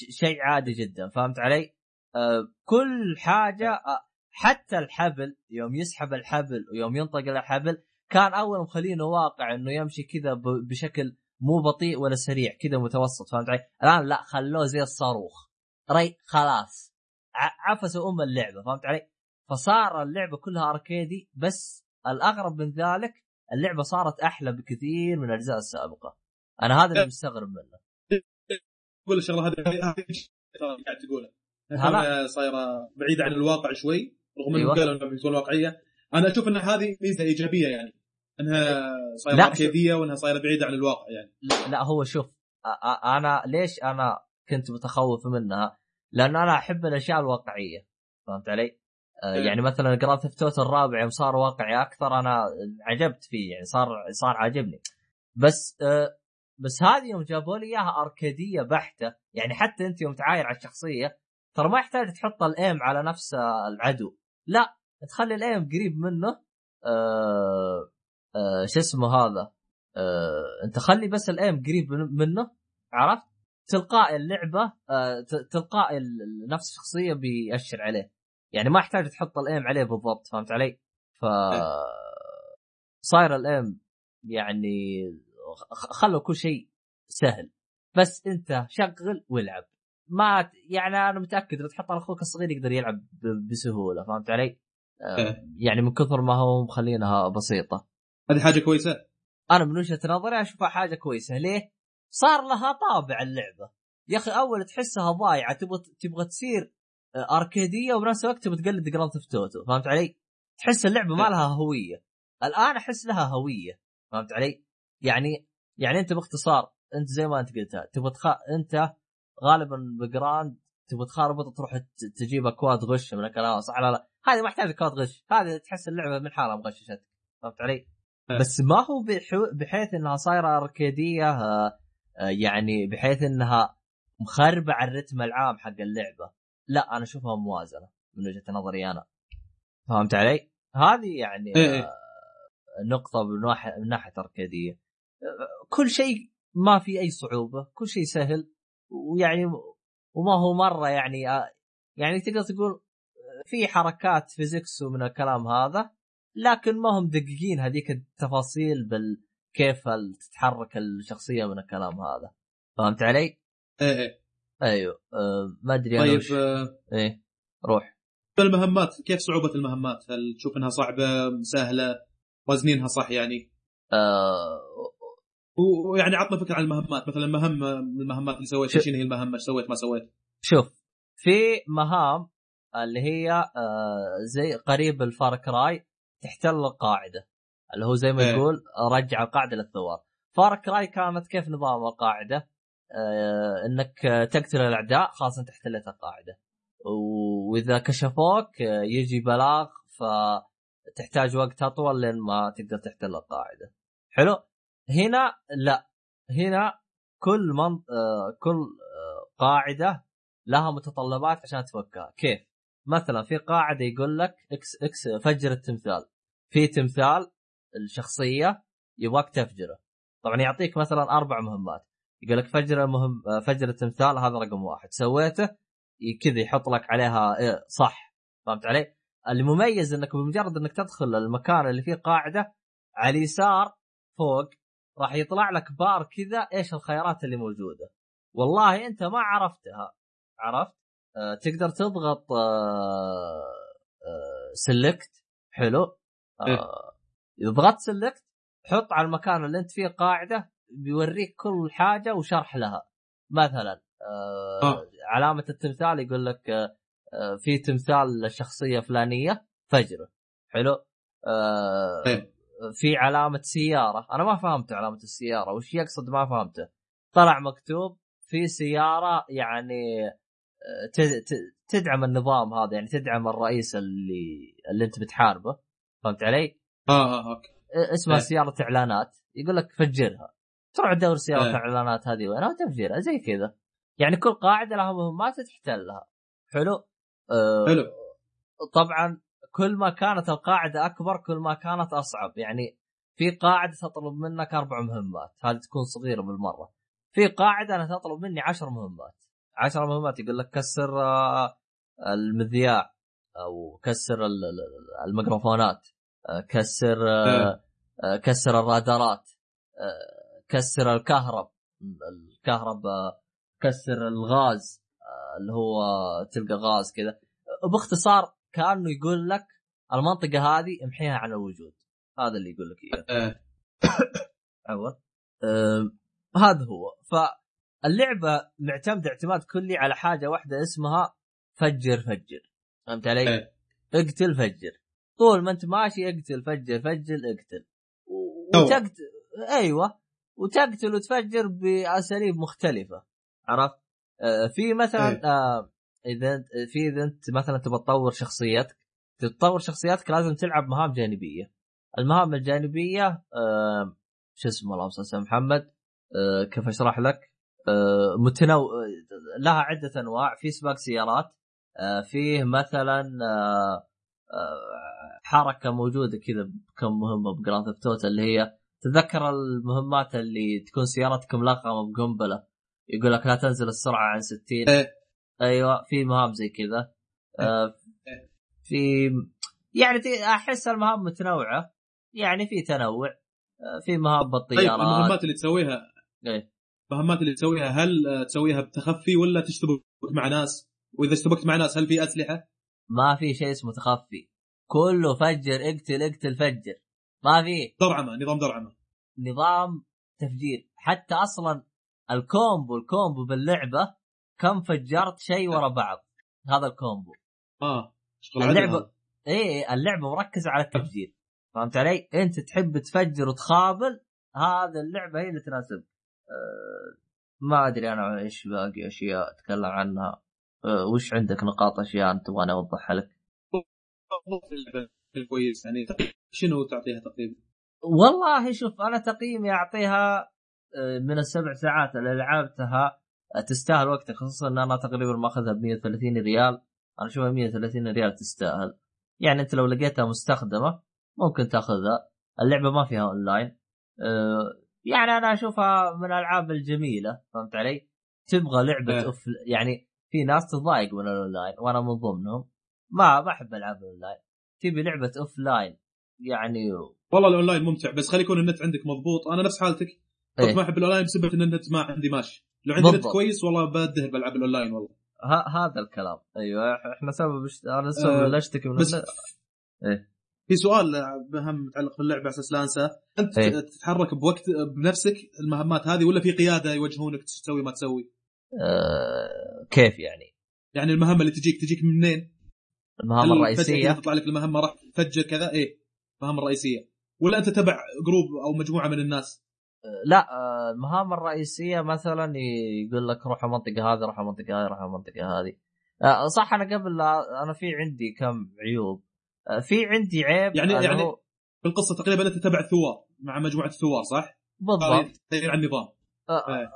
Speaker 1: شيء عادي جدا. فهمت علي؟ آه، كل حاجة آه، حتى الحبل يوم يسحب الحبل ويوم ينطق الحبل كان أول مخلينه واقع إنه يمشي كذا ب- بشكل مو بطيء ولا سريع كذا متوسط فهمت علي؟ الآن لا خلوه زي الصاروخ. ري خلاص. عفسوا أم اللعبة فهمت علي؟ فصار اللعبة كلها أركيدي بس الأغرب من ذلك اللعبة صارت أحلى بكثير من الأجزاء السابقة. أنا هذا اللي مستغرب منه.
Speaker 3: تقول الشغلة هذه قاعد تقولها صايره بعيده عن الواقع شوي رغم إنهم
Speaker 1: أيوة.
Speaker 3: قالوا انها بتكون واقعية أنا أشوف إن هذه ميزة إيجابية يعني إنها
Speaker 1: صايرة
Speaker 3: اركيديه وإنها صايرة بعيدة عن الواقع يعني
Speaker 1: لا هو شوف أنا ليش أنا كنت متخوف منها؟ لأن أنا أحب الأشياء الواقعية فهمت علي؟
Speaker 3: إيه.
Speaker 1: يعني مثلا Grand Theft الرابع يوم صار واقعي أكثر أنا عجبت فيه يعني صار صار عاجبني بس بس هذه يوم جابوا لي إياها أركيدية بحتة يعني حتى أنت يوم تعاير على الشخصية ترى ما يحتاج تحط ال aim على نفس العدو. لا تخلي ال aim قريب منه آه آه شو اسمه هذا؟ آه انت خلي بس ال aim قريب من- منه عرفت؟ تلقائي اللعبة ت- تلقائي نفس الشخصية بيأشر عليه. يعني ما يحتاج تحط الايم عليه بالضبط فهمت علي؟ ف صاير الايم يعني خلوا كل شيء سهل. بس انت شغل والعب. ما يعني أنا متأكد لو تحط على أخوك الصغير يقدر يلعب بسهولة فهمت علي؟ آه،
Speaker 3: إيه.
Speaker 1: يعني من كثر ما هو مخلينها بسيطة
Speaker 3: هذه حاجة كويسة
Speaker 1: أنا من وجهة نظري أشوفها حاجة كويسة ليه؟ صار لها طابع اللعبة يا أخي أول تحسها ضايعة تبغى تبغى تصير آه، أركيدية وبنفس الوقت تبغى تقلد Grand Theft Auto فهمت علي؟ تحس اللعبة ما لها هوية الآن أحس لها هوية فهمت علي؟ يعني يعني أنت باختصار أنت زي ما أنت قلتها تبغى تخ... أنت غالبا ب Grand تبغى تخربط تروح تجيب اكواد غش من الكلام صح لا لا هذه ما يحتاج اكواد غش هذه تحس اللعبة من حالها مغششتك فهمت علي؟
Speaker 3: أه.
Speaker 1: بس ما هو بحو... بحيث إنها صايرة أركيدية آه، آه، يعني بحيث إنها مخربة على الرتم العام حق اللعبة لا أنا أشوفها موازنة من وجهة نظري أنا فهمت علي؟ هذه يعني
Speaker 3: إيه إيه.
Speaker 1: آه، نقطة من ناحيه من ناحية أركيدية آه، كل شيء ما في أي صعوبة كل شيء سهل ويعني وما هو مرة يعني آه، يعني تقدر تقول آه، في حركات فيزيكس ومن الكلام هذا لكن ما هم دقيقين هذيك التفاصيل بال كيف تتحرك الشخصية من الكلام هذا فهمت علي؟
Speaker 3: إيه إيه
Speaker 1: أيوه أه ما أدري
Speaker 3: طيب
Speaker 1: وش
Speaker 3: آه،
Speaker 1: إيه روح
Speaker 3: المهمات كيف صعوبة المهمات؟ هل تشوف إنها صعبة سهلة وازنينها صح يعني؟
Speaker 1: أه
Speaker 3: ويعني عطنا فكرة عن المهمات. مثلا مهمه من المهمات اللي سويتها شنو هي المهمة؟ إيش سويت؟ ما سويت؟
Speaker 1: شوف في مهام اللي هي آه زي قريب ال Far Cry تحتل القاعدة. اللي هو زي ما
Speaker 3: إيه.
Speaker 1: يقول رجع القاعدة للثوار. Far Cry كانت كيف نظام القاعدة؟ آه إنك تقتل الأعداء خلاص انت احتلت القاعدة. وإذا كشفوك آه، يجي بلاغ فتحتاج وقت أطول لين ما تقدر تحتل القاعدة. حلو؟ هنا لا. هنا كل من آه كل آه قاعدة لها متطلبات عشان تفكها كيف؟ مثلا في قاعدة يقول لك X X فجر التمثال. في تمثال الشخصية يبغاك تفجره. طبعا يعطيك مثلا أربع مهمات. يقول لك فجر المهم آه، فجر التمثال هذا رقم واحد. سويته كذا يحط لك عليها إيه صح. فهمت علي؟ المميز إنك بمجرد إنك تدخل المكان اللي فيه قاعدة على اليسار فوق راح يطلع لك بار كذا إيش الخيارات اللي موجودة؟ والله أنت ما عرفتها. عرفت؟ آه تقدر تضغط آه آه سلكت حلو.
Speaker 3: إيه.
Speaker 1: آه اذا ضغطت سلكت حط على المكان اللي أنت فيه قاعدة بيوريك كل حاجة وشرح لها. مثلا آه
Speaker 3: آه.
Speaker 1: علامة التمثال يقول لك آه آه في تمثال شخصيه فلانيه فجره حلو؟ آه
Speaker 3: إيه.
Speaker 1: في علامة سيارة. أنا ما فهمت علامة السيارة. وش يقصد ما فهمته؟ طلع مكتوب في سيارة يعني آه، تدعم النظام هذا يعني تدعم الرئيس اللي اللي أنت بتحاربه. فهمت علي؟
Speaker 3: آه آه أوكي.
Speaker 1: اسمها
Speaker 3: إيه.
Speaker 1: سيارة إعلانات. يقول لك فجرها. تروح تدور سيارة
Speaker 3: إيه.
Speaker 1: إعلانات هذه وينها وتفجرها زي كذا. يعني كل قاعدة لها مهمات تحتلها حلو؟ آه
Speaker 3: حلو.
Speaker 1: طبعا كل ما كانت القاعدة أكبر كل ما كانت أصعب. يعني في قاعدة تطلب منك أربع مهمات هذه تكون صغيرة بالمرة. في قاعدة أنا تطلب مني عشر مهمات. عشر مهمات يقول لك كسر آه، المذياع أو كسر ال- ال- الميكروفونات آه، كسر آه، كسر الرادارات كسر الكهرب الكهرب كسر الغاز اللي هو تلقى غاز كذا. بإختصار كأنه يقول لك المنطقة هذه امحيها عن الوجود هذا اللي يقول لك إياه
Speaker 3: آه. [COUGHS]
Speaker 1: عفوا هذا هو فاللعبة معتمدة اعتماد كلي على حاجة واحدة اسمها فجر فجر فهمت علي؟
Speaker 3: إيه.
Speaker 1: اقتل فجر طول ما انت ماشي اقتل فجر فجر اقتل. وتقتل أيوه وتقتل وتفجر بأساليب مختلفة عرفت؟ آه، في مثلا
Speaker 3: إيه.
Speaker 1: آه، إذا في إذا أنت مثلا تبغى تطور شخصيتك تطور شخصيتك لازم تلعب مهام جانبية. المهام الجانبية آه، شو اسمه اللهم صل محمد آه، كيف أشرح لك؟ آه، متنوع آه، لها عدة أنواع. في سباق سيارات آه، فيه مثلا آه، آه، حركة موجودة كذا كم مهمه ب Grand Auto اللي هي تذكر المهمات اللي تكون سيارتك ملغمه بقنبلة. يقول لك لا تنزل السرعة عن 60
Speaker 3: إيه.
Speaker 1: أيوه في مهام زي كذا. آه، في يعني أحس المهام متنوعة. يعني في تنوع آه، في مهام
Speaker 3: طيب
Speaker 1: بالطيارات.
Speaker 3: المهمات اللي تسويها
Speaker 1: إيه.
Speaker 3: المهمات اللي تسويها هل تسويها بتخفي ولا تشتبك مع ناس؟ وإذا اشتبكت مع ناس هل في أسلحة؟
Speaker 1: ما في شيء اسمه تخفي. كله فجر اقتل اقتل فجر. ما في.
Speaker 3: درعمة نظام درعمة.
Speaker 1: نظام تفجير. حتى أصلا ال combo ال combo باللعبة كم فجرت شيء ورا بعض هذا
Speaker 3: ال combo آه
Speaker 1: اللعبة-
Speaker 3: هذا.
Speaker 1: إيه اللعبة مركزه على التفجير [LAUGHS] فهمت علي؟ أنت تحب تفجر وتخابل هذا اللعبة هي اللي تناسب أه ما أدري أنا إيش باقي أشياء أتكلم عنها أه وش عندك نقاط أشياء أنت تبغاني أوضحها لك؟ [LAUGHS]
Speaker 3: كويس يعني شنو تعطيها تقريبا؟
Speaker 1: والله شوف أنا تقييمي أعطيها آه، من السبع ساعات اللي لعبتها تستاهل وقتها خصوصا إن أنا تقريبا مأخذها ب 130 ريال. أنا اشوفها 130 ريال تستاهل. يعني أنت لو لقيتها مستخدمة ممكن تأخذها. اللعبة ما فيها أونلاين. آه، يعني أنا أشوفها من الألعاب الجميلة فهمت علي؟ تبغى
Speaker 3: لعبة.
Speaker 1: أوف يعني في ناس تضايق من الأونلاين وأنا من ضمنهم. ما ما أحب ألعاب الأونلاين. تبي لعبة offline يعني
Speaker 3: والله الأونلاين ممتع بس خلي يكون النت عندك مضبوط. أنا نفس حالتك. كنت
Speaker 1: إيه.
Speaker 3: ما أحب الأونلاين بسبب إن النت ما عندي ماشي. لو عندي نت. كويس والله بده بالعاب الأونلاين والله
Speaker 1: هذا الكلام أيوه إحنا سبب اشت... أنا السبب
Speaker 3: آه،
Speaker 1: اللي اشتكي من
Speaker 3: بس.
Speaker 1: إيه.
Speaker 3: في سؤال مهم متعلق باللعبه على أساس لا انساه أنت
Speaker 1: إيه.
Speaker 3: تتحرك بوقت بنفسك المهمات هذه ولا في قيادة يوجهونك تسوي ما تسوي؟
Speaker 1: آه كيف يعني؟
Speaker 3: يعني المهمة اللي تجيك تجيك من منين؟ فجأة
Speaker 1: الرئيسيه
Speaker 3: تطلع لك المهمة راح تفجر كذا إيه المهام الرئيسية ولا أنت تبع جروب أو مجموعة من الناس؟
Speaker 1: لا آه، المهام الرئيسية مثلا يقول لك روح المنطقة هذه روح المنطقة هذه روح المنطقة هذه آه، صح أنا قبل لا- أنا في عندي كم عيوب آه، في عندي عيب
Speaker 3: يعني- يعني
Speaker 1: هو-
Speaker 3: في القصة تقريبا أنت تبع الثوار مع مجموعة الثوار صح؟
Speaker 1: بالضبط
Speaker 3: تغيير عن النظام إيه.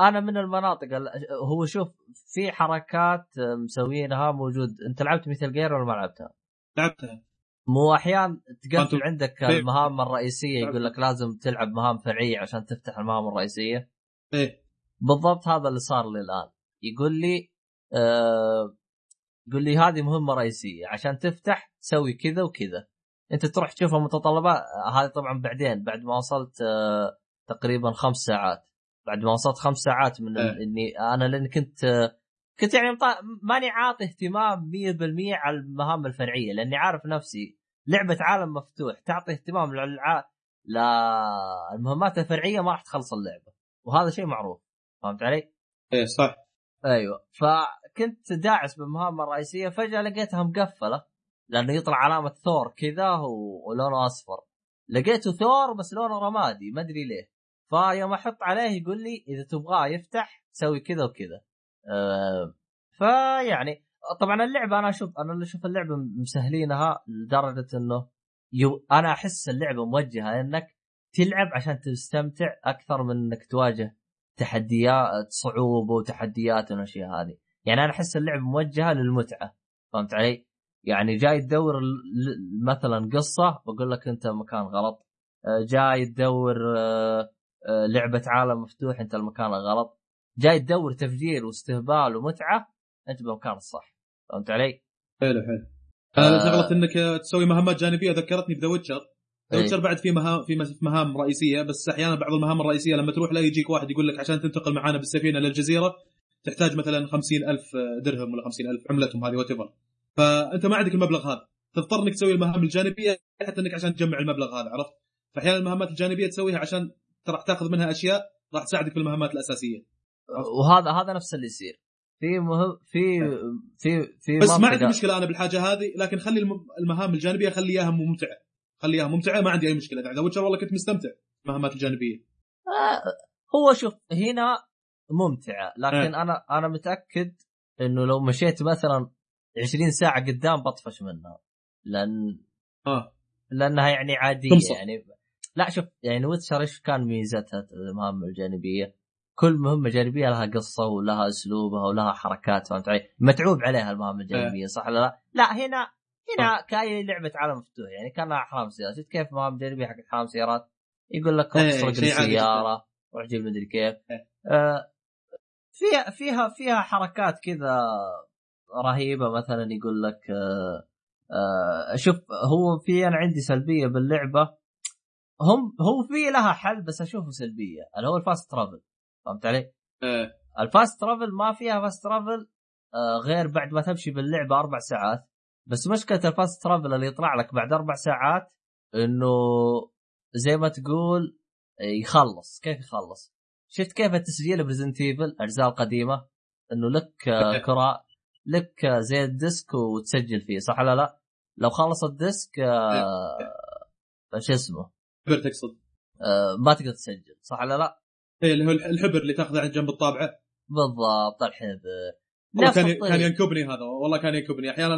Speaker 1: أنا من المناطق ال- هو شوف في حركات مسوينها موجود أنت لعبت مثل جير ولا ما لعبتها؟
Speaker 3: لعبتها
Speaker 1: مو أحيان تقفل عندك
Speaker 3: كيف؟
Speaker 1: المهام الرئيسية يقول. لك لازم تلعب مهام فرعية عشان تفتح المهام الرئيسية
Speaker 3: إيه
Speaker 1: بالضبط هذا اللي صار لي الآن يقول لي آه يقول لي هذه مهمة رئيسية عشان تفتح سوي كذا وكذا أنت تروح تشوف المتطلبات هذه طبعا بعدين بعد ما وصلت آه تقريبا خمس ساعات بعد ما وصلت خمس ساعات من
Speaker 3: إيه.
Speaker 1: إني أنا لاني كنت آه كنت يعني مط- ماني عاطي اهتمام 100% على المهام الفرعية لأني عارف نفسي لعبة عالم مفتوح تعطي اهتمام للع... للمهمات الفرعية ما راح تخلص اللعبة وهذا شيء معروف فهمت علي؟
Speaker 3: إيه صح.
Speaker 1: أيوه فكنت داعس بالمهام الرئيسية فجأة لقيتها مقفلة لأنه يطلع علامة ثور كذا و- ولونه أصفر. لقيته ثور بس لونه رمادي ما أدري ليه. فيوم أحط عليه يقول لي إذا تبغاه يفتح سوي كذا وكذا. أه فيعني طبعا اللعبة أنا أشوف أنا اللي أشوف اللعبة مسهلينها لدرجة إنه يو أنا أحس اللعبة موجهة إنك تلعب عشان تستمتع أكثر من إنك تواجه تحديات صعوبة وتحديات والاشياء هذه. يعني أنا أحس اللعبة موجهة للمتعة فهمت علي؟ يعني جاي تدور مثلا قصة بقول لك أنت مكان غلط. آه، جاي تدور آه، آه، لعبة عالم مفتوح أنت المكان الغلط. جاي تدور تفجير واستهبال ومتعة أنت بالمكان الصح. فهمت علي؟
Speaker 3: حلو حلو.
Speaker 1: آه.
Speaker 3: شغله إنك تسوي مهمات جانبية ذكرتني بذا ويتشر. ذا
Speaker 1: إيه.
Speaker 3: ويتشر بعد في مهام في مهام رئيسية بس أحيانا بعض المهام الرئيسية لما تروح لا يجيك واحد يقول لك عشان تنتقل معانا بالسفينة للجزيرة تحتاج مثلا خمسين ألف درهم ولا خمسين ألف عملتهم هذه وات فأنت ما عندك المبلغ هذا. تضطر إنك تسوي المهام الجانبية حتى إنك عشان تجمع المبلغ هذا عرفت؟ فأحيانا المهمات الجانبية تسويها عشان راح تاخذ منها أشياء راح تساعدك في المهمات الأساسية.
Speaker 1: وهذا هذا نفس اللي يصير. في مهم في في في
Speaker 3: بس ما عندي مشكلة أنا بالحاجة هذه لكن خلي الم- المهام الجانبية خلي إياها ممتعة. خلي إياها ممتعة ما عندي أي مشكلة. ذا ويتشر والله كنت مستمتع المهمات الجانبية.
Speaker 1: آه، هو شوف هنا ممتعة. لكن أنا أنا متأكد إنه لو مشيت مثلا 20 ساعة قدام بطفش منها. لأن
Speaker 3: آه.
Speaker 1: لأنها يعني عادية
Speaker 3: تمصر.
Speaker 1: يعني. لا شوف يعني ويتشر إيش كان ميزتها المهام الجانبية؟ كل مهمة جانبية لها قصة ولها أسلوبها ولها حركات فهمت علي؟ متعوب عليها المهام الجانبية صح ولا لا؟ لا هنا هنا كأي لعبة عالم مفتوح يعني كانها أحلام سيارات. شفت كيف مهام جانبية حق أحلام سيارات؟ يقول لك روح
Speaker 3: إيه، عادي
Speaker 1: السيارة روح جيب مدري كيف.
Speaker 3: إيه.
Speaker 1: آه فيها فيها فيها حركات كذا رهيبة. مثلا يقول لك آه آه شوف هو في أنا عندي سلبية باللعبة. هم هو في لها حل بس أشوفه سلبية اللي هو ال fast travel. فهمت علي؟
Speaker 3: آه.
Speaker 1: ال fast travel ما فيها fast travel آه غير بعد ما تمشي باللعبة أربع ساعات بس مشكلة ال fast travel اللي يطلع لك بعد أربع ساعات إنه زي ما تقول يخلص كيف يخلص؟ شفت كيف التسجيل ب Resident Evil الاجزاء القديمه إنه لك آه، كره لك آه، زي ال disk وتسجل فيه صح ولا لا؟ لو خلص ال disk آه شو اسمه
Speaker 3: تقصد
Speaker 1: آه ما تقدر تسجل صح ولا لا؟
Speaker 3: إيه اللي هو الحبر اللي تاخذه عند جنب الطابعة.
Speaker 1: بالضبط الحبر.
Speaker 3: والله كان. كان ينكبني هذا والله كان ينكبني. أحيانا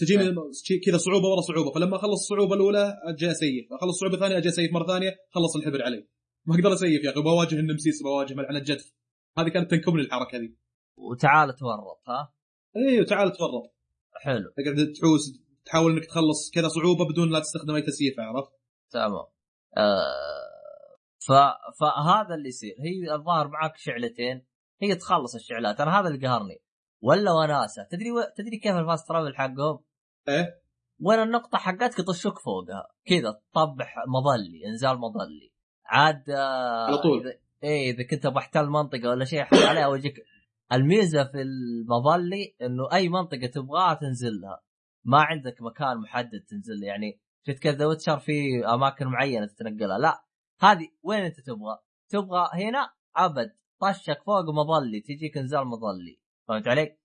Speaker 3: تجيني شي- كذا صعوبة ورا صعوبة فلما أخلص الصعوبة الأولى أجي أسيف. أخلص الصعوبه الثانية أجي أسيف مرة ثانية خلص الحبر علي. ما أقدر أسيف يا أخي بواجه النمسيس بواجه ملعن الجدف. هذه كانت تنكبني الحركة ذي.
Speaker 1: وتعال تورط ها؟
Speaker 3: أيوه تعال تفرط
Speaker 1: حلو.
Speaker 3: تقعد تحوس تحاول إنك تخلص كذا صعوبة بدون لا تستخدم أي تسييف عرفت؟
Speaker 1: تمام. آه ف... فهذا اللي يصير. هي الظاهر معاك شعلتين هي تخلص الشعلات. أنا هذا اللي قهرني. ولا وناسه تدري و... تدري كيف ال fast travel حقهم؟
Speaker 3: إيه؟
Speaker 1: وين النقطة حقتك يطشوك فوقها. كذا تطبح مظلي إنزال مظلي. عاد آه،
Speaker 3: على طول.
Speaker 1: إذا... إيه إذا كنت بحتل منطقة ولا شيء حط عليها وجهك. الميزة في المظلي إنه أي منطقة تبغاها تنزل لها. ما عندك مكان محدد تنزل. يعني شفت كذا ويتشر في أماكن معينة تتنقلها. لا هذه وين انت تبغى؟ تبغى هنا ابد طشك فوق مظلي تجيك انزال مظلي فهمت علي؟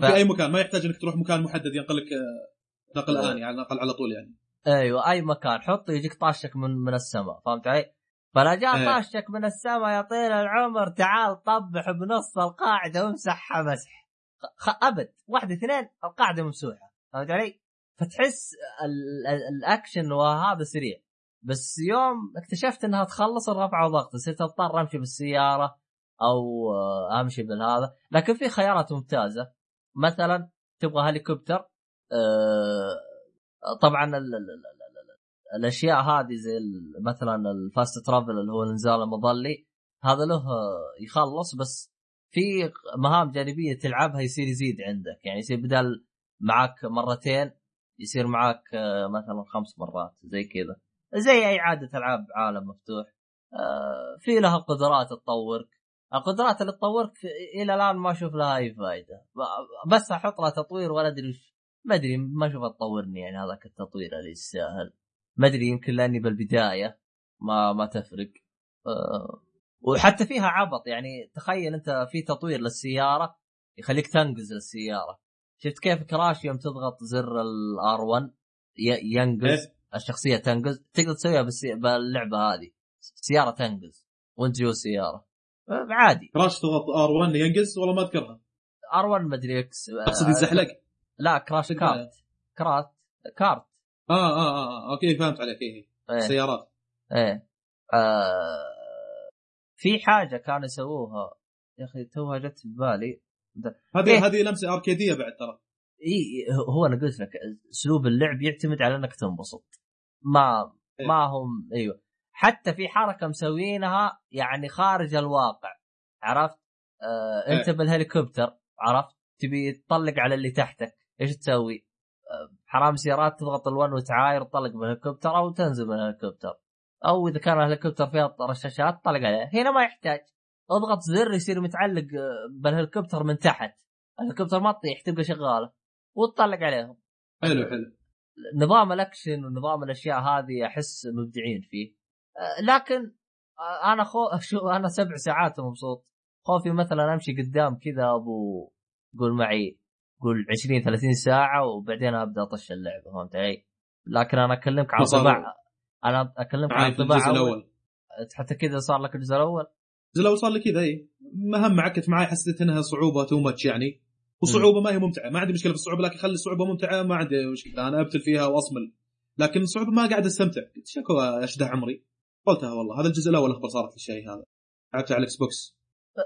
Speaker 1: ف-
Speaker 3: في أي مكان ما يحتاج إنك تروح مكان محدد ينقلك آه، نقل. آني على الاقل على طول يعني
Speaker 1: أيوه أي مكان حطه يجيك طاشك من من السماء فهمت علي؟ فلا جاء
Speaker 3: إيه.
Speaker 1: طاشك من السماء يا طويل العمر تعال طبح بنص القاعدة وامسحها مسح خ... خ... أبد واحد اثنين القاعدة ممسوحة فهمت علي؟ فتحس ال... ال... الأكشن وهذا سريع بس يوم اكتشفت انها تخلص الرفع وضغط صرت اضطر امشي بالسيارة أو آه، امشي بالهذا. لكن في خيارات ممتازة. مثلا تبغى هليكوبتر آه، طبعا ال... ال... ال... ال... ال... الأشياء هذه زي مثلا الفاست ترافل اللي هو الانزال المظلي هذا له آه، يخلص بس في مهام جانبية تلعبها يصير يزيد عندك. يعني يصير بدل معك مرتين يصير معك مثلا خمس مرات زي كذا. زي أي عادة ألعاب عالم مفتوح. آه، في لها قدرات تطورك. القدرات اللي تطورك إلى الآن ما أشوف لها أي فائده بس أحط لها تطوير ولا أدري ما أدري ما اشوفها تطورني يعني هذاك التطوير اللي يستاهل. ما أدري يمكن لأني بالبداية ما ما تفرق. أه وحتى فيها عبط يعني. تخيل أنت في تطوير للسيارة يخليك تنقز للسيارة. شفت كيف كراش يوم تضغط زر ال R1 ينقز؟
Speaker 3: إيه.
Speaker 1: الشخصية تنقز. تقدر تسويها بس باللعبة هذه. سيارة تنقز. وانت جوا السيارة. آه، عادي.
Speaker 3: كراش تضغط R1 ينقز؟ والله ما أذكرها.
Speaker 1: R1 مدري X
Speaker 3: أقصد يزحلق.
Speaker 1: لا كراش كارت. كرات. كارت.
Speaker 3: آه, آه آه آه okay فهمت عليك. إيه
Speaker 1: إيه.
Speaker 3: سيارات.
Speaker 1: إيه. آه في حاجة كانوا يسووها. يا أخي توها جت في بالي.
Speaker 3: هذه
Speaker 1: إيه.
Speaker 3: هذه لمسة أركيدية بعد ترى.
Speaker 1: اي هو أنا قلت لك أسلوب اللعب يعتمد على إنك تنبسط. ما
Speaker 3: إيه.
Speaker 1: ما هم أيوه حتى في حركة مسوينها يعني خارج الواقع عرفت؟ آه أنت
Speaker 3: إيه.
Speaker 1: بالهليكوبتر عرفت؟ تبي تطلق على اللي تحتك إيش تسوي؟ آه حرام سيارات تضغط الون وتعاير تطلق بالهليكوبتر أو تنزل من الهليكوبتر أو إذا كان الهليكوبتر فيها رشاشات طلق عليها هنا ما يحتاج اضغط زر يصير متعلق آه، بالهليكوبتر من تحت الهليكوبتر ما تطيح تبقى شغالة وتطلق عليهم
Speaker 3: حلو حلو
Speaker 1: نظام الاكشن ونظام الأشياء هذه أحس مبدعين فيه. أه، لكن أه، أنا خو [LAUGHS] شو أنا سبع ساعات مبسوط. خوفي مثلا أمشي قدام كذا أبو قول معي قول 20 30 ساعة وبعدين أبدأ أطش اللعبة فهمت علي؟ لكن أنا أكلمك عن طباع أنا أكلمك عن طباع
Speaker 3: الأول.
Speaker 1: حتى كذا صار لك الجزء الأول؟
Speaker 3: الجزء الأول صار لي كذا إي. مهمة عكت معي حسيت إنها صعوبة too much يعني. وصعوبة ما هي ممتعة. ما عندي مشكلة في الصعوبة لكن خلي الصعوبة ممتعة ما عندي مشكلة. أنا أبتل فيها وأصمل. لكن الصعوبة ما قاعد أستمتع. قلت شكو اشدح عمري. قلتها والله. هذا الجزء الأول أخبر صارت الشيء هذا. لعبت على ال
Speaker 1: Xbox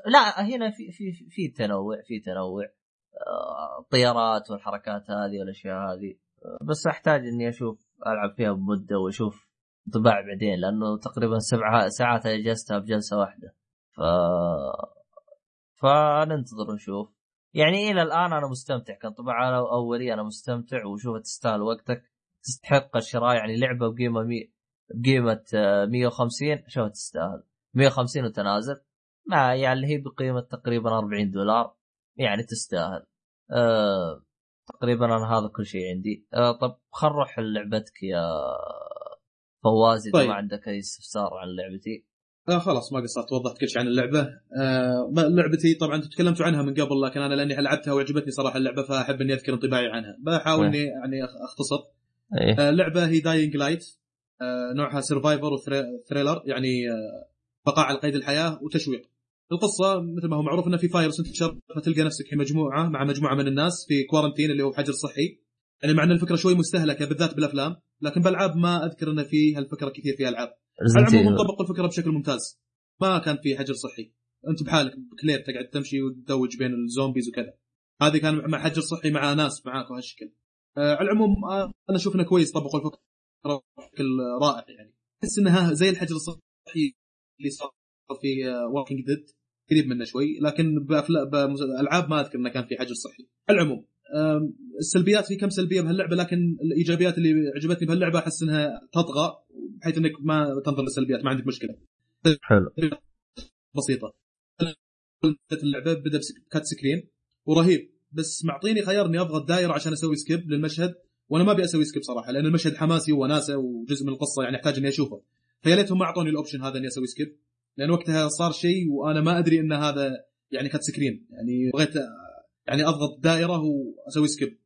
Speaker 1: لا هنا في في في- تنوع في تنوع. آه، الطيارات والحركات هذه والأشياء هذه. آه، بس أحتاج إني أشوف ألعب فيها بمدة وأشوف انطباع بعدين لأنه تقريبا سبع ساعات اجازتها بجلسة واحدة. ف فننتظر ونشوف يعني إلى الآن أنا مستمتع. أنا اولي أنا مستمتع وشوف تستاهل وقتك. تستحق الشراء يعني لعبة بقيمة مي... بقيمة آه، 150 شوف تستاهل. 150 وتنازل. ما يعني اللي هي بقيمة تقريبا 40 دولار يعني تستاهل. أه تقريبا أنا هذا كل شيء عندي. أه طب خل نروح لعبتك يا فواز إذا
Speaker 3: طيب.
Speaker 1: ما عندك أي استفسار عن لعبتي.
Speaker 3: آه خلاص ما قصرت وضحت كل شيء عن اللعبة. آه لعبتي طبعا تكلمتوا عنها من قبل لكن أنا لأني لعبتها وعجبتني صراحة اللعبة فأحب إني أذكر انطباعي عنها. بحاول
Speaker 1: إيه.
Speaker 3: إني يعني أختصر.
Speaker 1: إيه.
Speaker 3: آه اللعبه هي Dying Light آه نوعها survivor و thriller يعني آه بقاء على قيد الحياة وتشويق. القصة مثل ما هو معروف انه في فايروس تنتشر فتلقى نفسك في مجموعة مع مجموعة من الناس في quarantine اللي هو حجر صحي. يعني مع إن الفكرة شوي مستهلكة بالذات بالأفلام لكن بالالعاب ما أذكر ان في هالفكره كثير في
Speaker 1: ألعاب.
Speaker 3: العموم. طبقوا الفكرة بشكل ممتاز. ما كان في حجر صحي. أنت بحالك بكلير تقعد تمشي وتدوج بين الزومبيز وكذا. هذه كان مع حجر صحي مع ناس معاك وهالشكل. آه على العموم آه أنا أشوف إنه كويس طبقوا الفكرة بشكل رائع يعني. تحس إنها زي الحجر الصحي اللي صار في Walking Dead قريب منه شوي لكن بالالعاب ما أذكر إنه كان في حجر صحي. على العموم السلبيات في كم سلبية بهاللعبة لكن الإيجابيات اللي عجبتني بهاللعبة أحس إنها تطغى بحيث إنك ما تنظر للسلبيات ما عندك مشكلة.
Speaker 1: حلو.
Speaker 3: بسيطة. اللعبة بدا ب cutscene ورهيب. بس معطيني خيار إني أضغط دائره عشان أسوي skip للمشهد وأنا ما أبي أسوي skip صراحة لأن المشهد حماسي وناسة وجزء من القصة يعني أحتاج إني أشوفه. فيا ليتهم ما أعطوني ال option هذا إني أسوي skip لأن وقتها صار شيء وأنا ما أدري إن هذا يعني cutscene يعني بغيت يعني أضغط دائرة وأسوي skip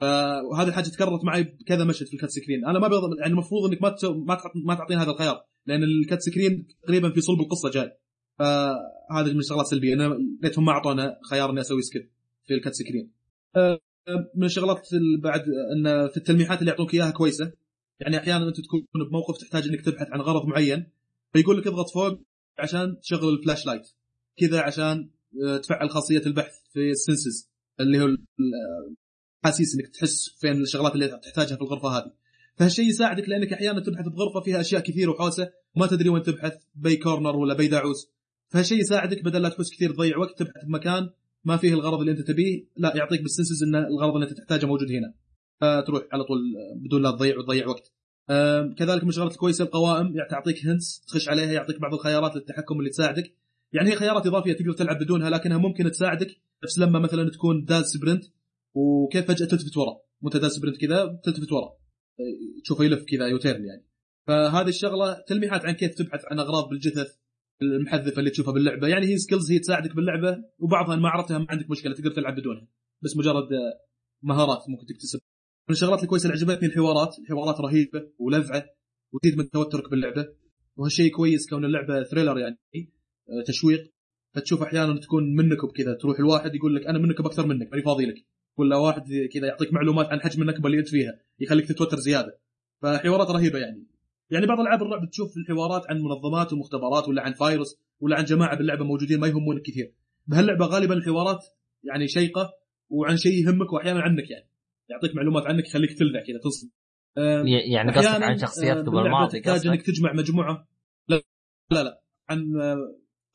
Speaker 3: فهذه الحاجة تكررت معي بكذا مشهد في ال cutscene. أنا ما بضغط يعني المفروض إنك ما تسو... ما تعط- ما تعطيني هذا الخيار لأن ال cutscene تقريبا في صلب القصة جاي. فهذه من الشغلات السلبية. أنا ليتهم ما أعطونا خيار إني أسوي skip في ال cutscene. أه، من الشغلات ال- بعد إن في التلميحات اللي يعطوك إياها كويسة. يعني أحيانا أنت تكون بموقف تحتاج إنك تبحث عن غرض معين فيقول لك اضغط فوق عشان تشغل ال flashlight كذا عشان أه، تفعل خاصية البحث. في ال senses اللي هو ال- حاسيس إنك تحس فين الشغلات اللي تحتاجها في الغرفة هذه. فهالشيء يساعدك لأنك أحيانا تبحث بغرفة فيها أشياء كثير وحوسة وما تدري وين تبحث بي corner ولا بي داعوس. فهالشيء يساعدك بدل لا تحس كثير تضيع وقت تبحث بمكان ما فيه الغرض اللي أنت تبيه لا يعطيك بال senses إن الغرض اللي أنت تحتاجه موجود هنا. فتروح على طول بدون لا تضيع وتضيع وقت. آم، كذلك من الشغلات الكويسة القوائم يعني تعطيك hints تخش عليها يعطيك بعض الخيارات للتحكم اللي تساعدك. يعني هي خيارات إضافية تقدر تلعب بدونها لكنها ممكن تساعدك. نفس لما مثلا تكون داز sprint وكيف فجأة تلتفت ورا. وأنت داز sprint كذا تلتفت ورا. تشوفه يلف كذا U-turn يعني. فهذه الشغلة تلميحات عن كيف تبحث عن أغراض بالجثث المحذفة اللي تشوفها باللعبة. يعني هي skills هي تساعدك باللعبة وبعضها ما عرفتها ما عندك مشكلة تقدر تلعب بدونها. بس مجرد مهارات ممكن تكتسب. من الشغلات الكويسة اللي عجبتني الحوارات الحوارات رهيبة ولذعة وتزيد من توترك باللعبة. وهالشيء كويس كون اللعبة thriller يعني. تشويق. فتشوف أحيانا تكون منكب كذا تروح الواحد يقول لك أنا منكب أكثر منك ماني فاضي لك. ولا واحد كذا يعطيك معلومات عن حجم النكبة اللي أنت فيها يخليك تتوتر زيادة. فحوارات رهيبة يعني. يعني بعض ألعاب الرعب تشوف الحوارات عن منظمات ومختبرات ولا عن فايروس ولا عن جماعة باللعبة موجودين ما يهمونك كثير. بهاللعبة غالبا الحوارات يعني شيقة وعن شيء يهمك واحيانا عنك يعني. يعطيك معلومات عنك يخليك تلذع كذا تصل
Speaker 6: يعني قصدك عن شخصياتك بالماضي
Speaker 3: تحتاج إنك تجمع مجموعة. لا لا لا عن آه،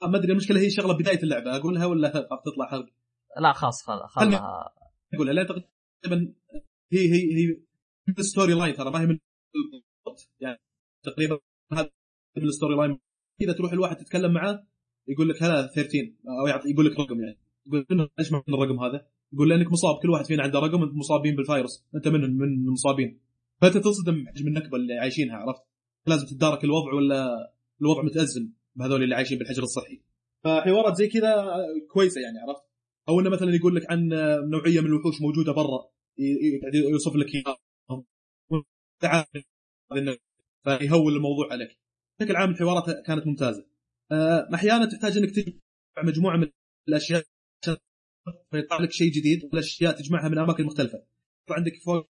Speaker 3: ما أدري المشكلة هي شغلة بداية اللعبة أقولها ولا تطلع حلقة؟
Speaker 6: لا خلاص خلها
Speaker 3: اقولها لا تقريبا هي هي هي من ال story line ترى ما هي من يعني تقريبا هذا من ال story line إذا تروح الواحد تتكلم معاه يقول لك هذا 13 أو يعطي يقول لك رقم يعني. يقول من إيش معنى الرقم هذا؟ يقول لأنك مصاب كل واحد فينا عنده رقم مصابين بالفيروس. أنت منهم من المصابين. فأنت تصدم حجم النكبة اللي عايشينها عرفت؟ لازم تتدارك الوضع ولا الوضع متأزم. بهذول اللي عايشين بالحجر الصحي. فحوارات زي كذا كويسة يعني عرفت؟ أو إنه مثلا يقول لك عن نوعية من الوحوش موجودة برا يوصف لك فيهول الموضوع عليك. بشكل عام الحوارات كانت ممتازة. آه، أحيانا تحتاج إنك تجمع مجموعة من الأشياء فيطلع لك شيء جديد والأشياء تجمعها من أماكن مختلفة. عندك فوق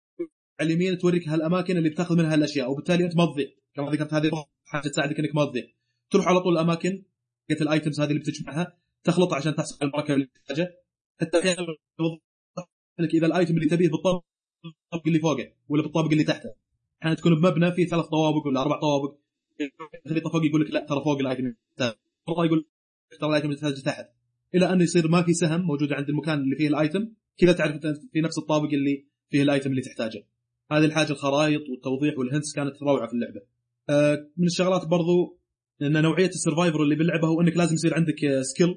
Speaker 3: على اليمين توريك هالأماكن اللي بتاخذ منها الاشياء وبالتالي أنت ما تضيع كما ذكرت هذه حاجة تساعدك إنك ما تضيع تروح على طول الأماكن لقيت الآيتمز هذه اللي بتجمعها تخلطها عشان تحصل على البركه اللي تحتاجها. حتى أحيانا لك إذا الآيتم اللي تبيه بالطابق اللي فوقه ولا بالطابق اللي تحته. أحيانا تكون بمبنى فيه ثلاث طوابق ولا أربع طوابق. الخريطه فوق يقول لك لا ترى فوق الآيتم يقول ترى الآيتم اللي تحتاجه تحت. إلى انه يصير ما في سهم موجود عند المكان اللي فيه الآيتم كذا تعرف في نفس الطابق اللي فيه الآيتم اللي تحتاجه. هذه الحاجة الخرائط والتوضيح وال hints كانت روعة في اللعبة. آه، من الشغلات برضو ان نوعية ال survivor اللي باللعبه هو إنك لازم يصير عندك skill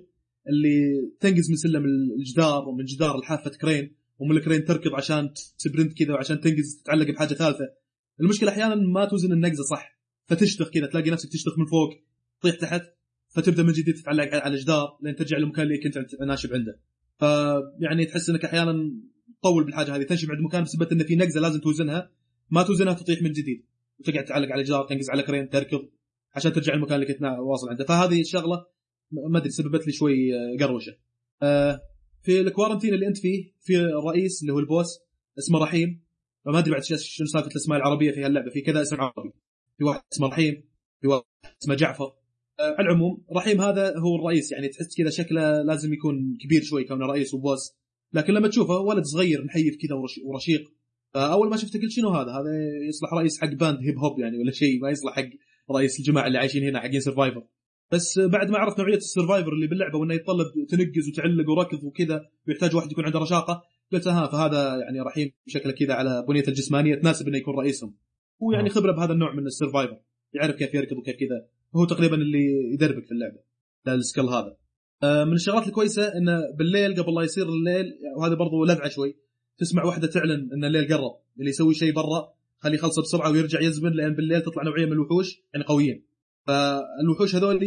Speaker 3: اللي تنقز من سلم الجدار ومن جدار لحافه crane ومن ال crane تركض عشان ت sprint كذا وعشان تنقز تتعلق بحاجة ثالثة. المشكلة أحيانا ما توزن النقزة صح فتشتخ كذا تلاقي نفسك تشتخ من فوق تطيح تحت فتبدأ من جديد تتعلق على جدار لين ترجع للمكان اللي كنت ناشب عنده. فيعني تحس إنك أحيانا تطول بالحاجة هذه تنشب عند مكان بسبب إن في نقزة لازم توزنها ما توزنها تطيح من جديد وتقعد تعلق على جدار تنقز على كرين تركض. عشان ترجع المكان اللي كنت واصل عنده. فهذه الشغلة ما أدري سببت لي شوي آه، قروشة. آه، في الكوارنتين اللي أنت فيه في الرئيس اللي هو البوس اسمه رحيم. فما أدري بعد شنو سالفة الأسماء العربية في هاللعبة. في كذا اسم عربي. في واحد اسمه رحيم في واحد اسمه جعفر. آه، على العموم رحيم هذا هو الرئيس. يعني تحس كذا شكله لازم يكون كبير شوي كونه رئيس و boss. لكن لما تشوفه ولد صغير محيف كذا ورشيق. فأول ما شفته قلت شنو هذا؟ هذا يصلح رئيس حق band hip hop يعني ولا شيء ما يصلح حق رئيس الجماعة اللي عايشين هنا حقين survivor بس بعد ما عرفت نوعية ال survivor اللي باللعبة وإنه يتطلب تنقز وتعلق وركض وكذا ويحتاج واحد يكون عنده رشاقة قلت ها فهذا يعني رحيم شكله كذا على بنيته الجسمانية تناسب إنه يكون رئيسهم. هو يعني خبرة بهذا النوع من ال survivor يعرف كيف يركض وكيف كذا. هو تقريبا اللي يدربك في اللعبة ال skill هذا. آه، من الشغلات الكويسة إنه بالليل قبل لا يصير الليل وهذا برضو لذعة شوي تسمع واحدة تعلن إن الليل قرب اللي يسوي شيء برا خليه يخلصه بسرعة ويرجع يزبن لأن بالليل تطلع نوعية من الوحوش يعني قويين. فالوحوش هذول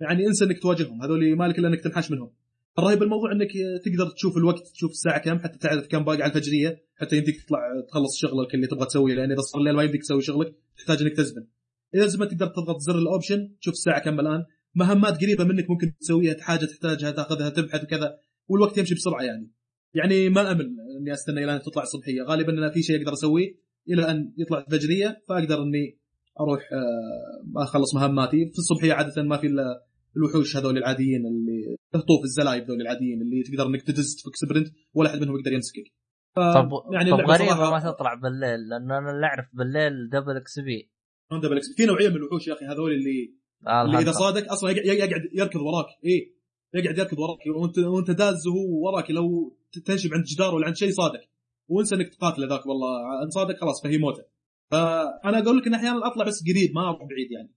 Speaker 3: يعني انسى إنك تواجههم هذول مالك إلا إنك تنحاش منهم. الرهيب الموضوع إنك تقدر تشوف الوقت تشوف الساعة كم حتى تعرف كم باقي على الفجرية حتى يمديك تطلع تخلص شغلك اللي تبغى تسويه لأن إذا صار الليل ما يمديك تسوي شغلك تحتاج إنك تزبن إذا زبنت تقدر تضغط زر ال option تشوف الساعة كم الآن. مهمات قريبة منك ممكن تسويها حاجة تحتاجها تأخذها تبحث وكذا والوقت يمشي بسرعة يعني. يعني ما أمل إني أستنى إلى تطلع الصبحيه غالبا أنا في شيء أقدر أسويه إلى أن يطلع الفجرية فأقدر إني أروح آه، أخلص مهماتي. في الصبحيه عادة ما في إلا الوحوش هذول العاديين اللي تهطوا في الزلايب ذول العاديين اللي تقدر إنك تدز تفك sprint ولا أحد منهم يقدر يمسكك.
Speaker 6: طب يعني طب غريبة ما تطلع بالليل لأن أنا اللي أعرف بالليل double XP
Speaker 3: double X في نوعية من الوحوش يا أخي هذول اللي آه اللي إذا صادك أصلا يقعد يركض وراك. اي يقعد يركض وراك. وانت وأنت داز وهو وراك لو تنشب عند جدار ولا عند شيء صادك وانسى انك تقاتله ذاك والله. ان صادك خلاص فهي موته. فأنا أقول لك إن أحيانا اطلع بس قريب ما أروح بعيد يعني.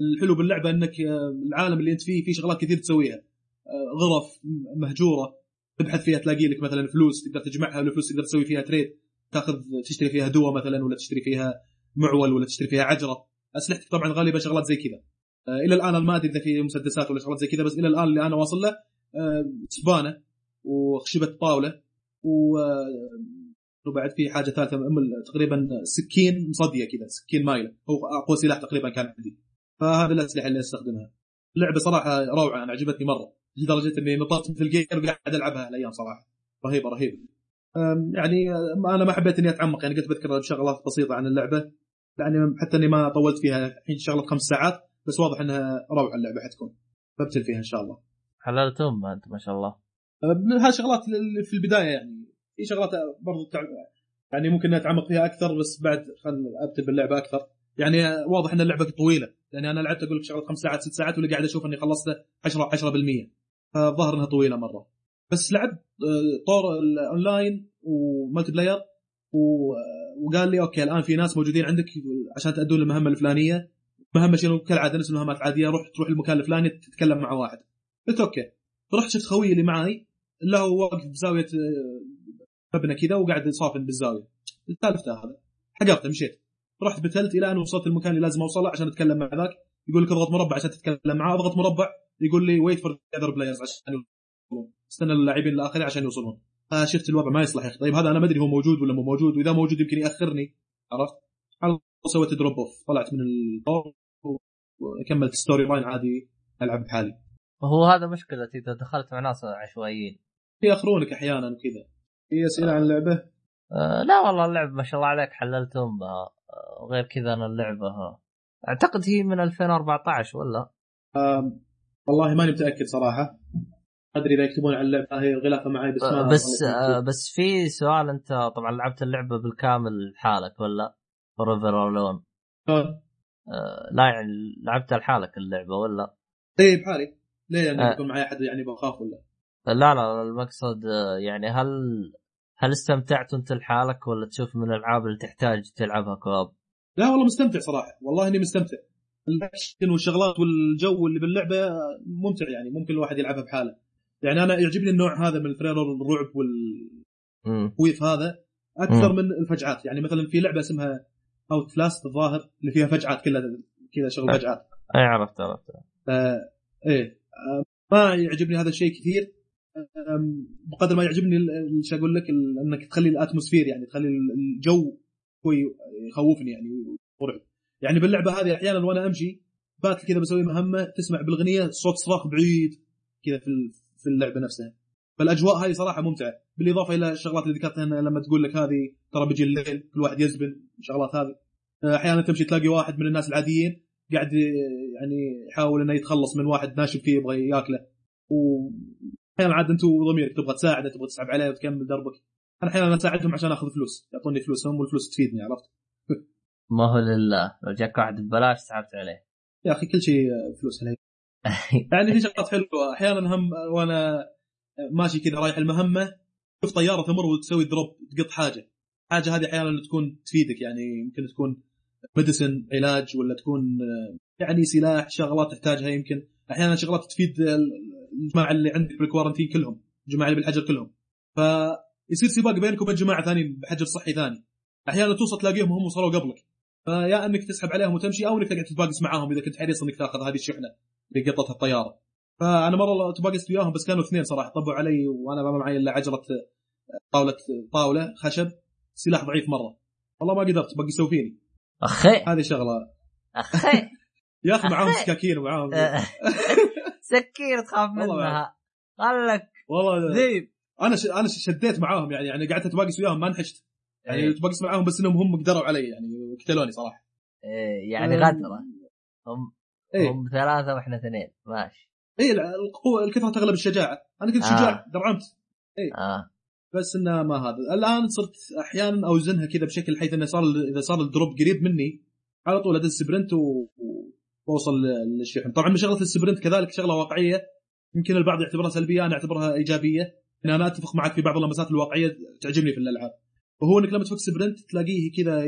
Speaker 3: الحلو باللعبة إنك آه، العالم اللي أنت فيه في شغلات كثير تسويها. آه، غرف مهجورة تبحث فيها تلاقي لك مثلا فلوس تقدر تجمعها والفلوس تقدر تسوي فيها تريد تأخذ تشتري فيها دواء مثلا ولا تشتري فيها معول ولا تشتري فيها عجرة. أسلحتك طبعا غالبا شغلات زي كذا. آه، إلى الآن ما أدري إذا في مسدسات ولا شغلات زي كذا بس إلى الآن اللي أنا واصل له سبانة وخشبة طاولة و وبعد في حاجة ثالثة تقريبا سكين مصدية كذا سكين مايلة هو أقوى سلاح تقريبا كان عندي. فهذه الأسلحة اللي أستخدمها. اللعبه صراحة روعة أنا عجبتني مرة. لدرجة إني نطرت مثل جير وقاعد ألعبها الأيام صراحة. رهيبة رهيبة. يعني أنا ما حبيت إني أتعمق يعني قلت بذكر بشغلات بسيطة عن اللعبة. يعني حتى إني ما طولت فيها الحين شغلة خمس ساعات بس واضح إنها روعة اللعبة حتكون. ببتل فيها إن شاء الله.
Speaker 6: حللت امها أنت ما شاء الله.
Speaker 3: شغلات اللي في البداية يعني. في شغلات برضو تع... يعني ممكن اتعمق فيها أكثر بس بعد خل ابتل باللعبة أكثر. يعني واضح إن اللعبة طويلة. يعني أنا لعبت أقول لك شغلة خمس ساعات ست ساعات واللي قاعد أشوف إني خلصت 10 10% فالظاهر إنها طويلة مرة. بس لعبت آه، طور ال online و multiplayer و... وقال لي أوكي الآن في ناس موجودين عندك عشان تأدون المهمة الفلانية. مهمة شنو؟ كالعادة نفس المهمات العاديه روح تروح المكان الفلاني تتكلم مع واحد. قلت أوكي. رحت شفت خويي اللي معي اللي هو واقف بزاوية آه، مبنى كذا وقاعد يصافن بالزاوية. سالفته هذا. حقرته مشيت. رحت بتلت إلى ان وصلت المكان اللي لازم أوصله عشان أتكلم مع ذاك. يقول لك اضغط مربع عشان تتكلم معاه. اضغط مربع. يقول لي wait for other players عشان يوصلون. استنى اللاعبين الآخرين عشان يوصلون. فشفت الوضع ما يصلح يا أخي. طيب هذا أنا ما أدري هو موجود ولا مو موجود. وإذا موجود يمكن يأخرني. عرفت؟ سويت drop off طلعت من الطور وكملت story line عادي ألعب بحالي.
Speaker 6: وهو هذا مشكلة إذا دخلت مع ناس عشوائيين.
Speaker 3: يأخرونك أحيانا وكذا. في أسئلة عن اللعبة
Speaker 6: أه لا والله اللعبة ما شاء الله عليك حللت امها أه، وغير كذا أنا اللعبة ها. أعتقد هي من 2014 ولا
Speaker 3: آم، والله ماني متأكد صراحة أدري إذا يكتبون على اللعبة هي غلافه معي بس ما
Speaker 6: أه، بس أه، بس في سؤال أنت طبعا لعبت اللعبة بالكامل لحالك ولا؟ فوريفر الون
Speaker 3: آه.
Speaker 6: لا يعني لعبتها لحالك اللعبة ولا؟
Speaker 3: إيه بحالي ليه يعني
Speaker 6: آه.
Speaker 3: يكون معي أحد يعني بخاف ولا
Speaker 6: لا لا المقصد يعني هل هل استمتعت انت لحالك ولا تشوف من الألعاب اللي تحتاج تلعبها co-op؟
Speaker 3: لا والله مستمتع صراحة. والله إني مستمتع. الأكشن والشغلات والجو اللي باللعبة ممتع يعني ممكن الواحد يلعبها بحاله. يعني أنا يعجبني النوع هذا من ال thriller الرعب والتخويف
Speaker 6: امم
Speaker 3: هذا أكثر
Speaker 6: مم.
Speaker 3: من الفجعات. يعني مثلا في لعبة اسمها Outlast الظاهر اللي فيها فجعات كلها كذا شغل. فجعات.
Speaker 6: أي عرفت عرفت.
Speaker 3: آه إيه. آه ما يعجبني هذا الشيء كثير. بقدر ما يعجبني شو أقول لك إنك تخلي الأتموسفير يعني تخلي ال- الجو شوي يخوفني يعني مرعب. يعني باللعبة هذه أحيانا وأنا أمشي بات كذا بسوي مهمة تسمع بالأغنية صوت صراخ بعيد كذا في في اللعبة نفسها. فالأجواء هذه صراحة ممتعة. بالإضافة إلى الشغلات اللي ذكرتها لما تقول لك هذه ترى بيجي الليل كل واحد يزبن الشغلات هذه. أحيانا تمشي تلاقي واحد من الناس العاديين قاعد يعني يحاول إنه يتخلص من واحد ناشب فيه يبغى يأكله. واحيانا عاد انت وضميرك تبغى تساعده تبغى تسحب عليه وتكمل دربك. أنا أحيانا أساعدهم عشان أخذ فلوس يعطوني فلوسهم والفلوس تفيدني عرفت؟ [LAUGHS]
Speaker 6: ما هو لله لو جاك واحد ببلاش سحبت عليه.
Speaker 3: يا أخي كل شيء فلوس علي [LAUGHS] يعني في شغلات حلوة أحيانا هم وأنا ماشي كذا رايح المهمة شوف طيارة تمر وتسوي drop تقط حاجة. حاجة هذه أحيانا تكون تفيدك يعني يمكن تكون medicine علاج ولا تكون يعني سلاح شغلات تحتاجها يمكن. أحيانا شغلات تفيد الجماعة اللي عندك بال quarantine كلهم الجماعة اللي بالحجر كلهم. فيصير سباق بينك وبين جماعة ثانيين بحجر صحي ثاني. أحيانا توصل تلاقيهم هم وصلوا قبلك. فيا أنك تسحب عليهم وتمشي أو أنك تقعد تتباقس معاهم إذا كنت حريص أنك تأخذ هذه الشحنة اللي قطتها الطيارة. فأنا مرة تباقست وياهم بس كانوا اثنين صراحة طبوا علي وأنا ما معي إلا عجرة طاولة طاولة خشب سلاح ضعيف مرة. والله ما قدرت بقسوا فيني.
Speaker 6: أخي.
Speaker 3: هذه شغلة.
Speaker 6: أخي. [LAUGHS]
Speaker 3: يا أخي معاهم. سكاكين ومعاهم [LAUGHS]
Speaker 6: سكين تخاف منها. قال لك
Speaker 3: والله
Speaker 6: ذيب
Speaker 3: أنا ش... أنا شديت معاهم يعني يعني قعدت اتباقس وياهم ما انحشت يعني
Speaker 6: إيه.
Speaker 3: تبقس معاهم بس إنهم هم قدروا علي يعني قتلوني صراحة.
Speaker 6: إيه، يعني
Speaker 3: أم،
Speaker 6: غدره هم
Speaker 3: إيه.
Speaker 6: هم ثلاثة وإحنا اثنين. ماشي.
Speaker 3: إيه القوه الكثرة تغلب الشجاعة. أنا كنت
Speaker 6: آه.
Speaker 3: شجاع درعمت.
Speaker 6: آه.
Speaker 3: بس إنه ما هذا. الآن صرت أحيانا أوزنها كذا بشكل حيث إنه صار إذا صار ال drop قريب مني على طول أدز sprint و... واوصل للشحن. طبعا من شغلة ال sprint كذلك شغلة واقعية. يمكن البعض يعتبرها سلبية أنا أعتبرها إيجابية. ان أنا أتفق معك في بعض اللمسات الواقعية تعجبني في الألعاب. وهو إنك لما تفك sprint تلاقيه كذا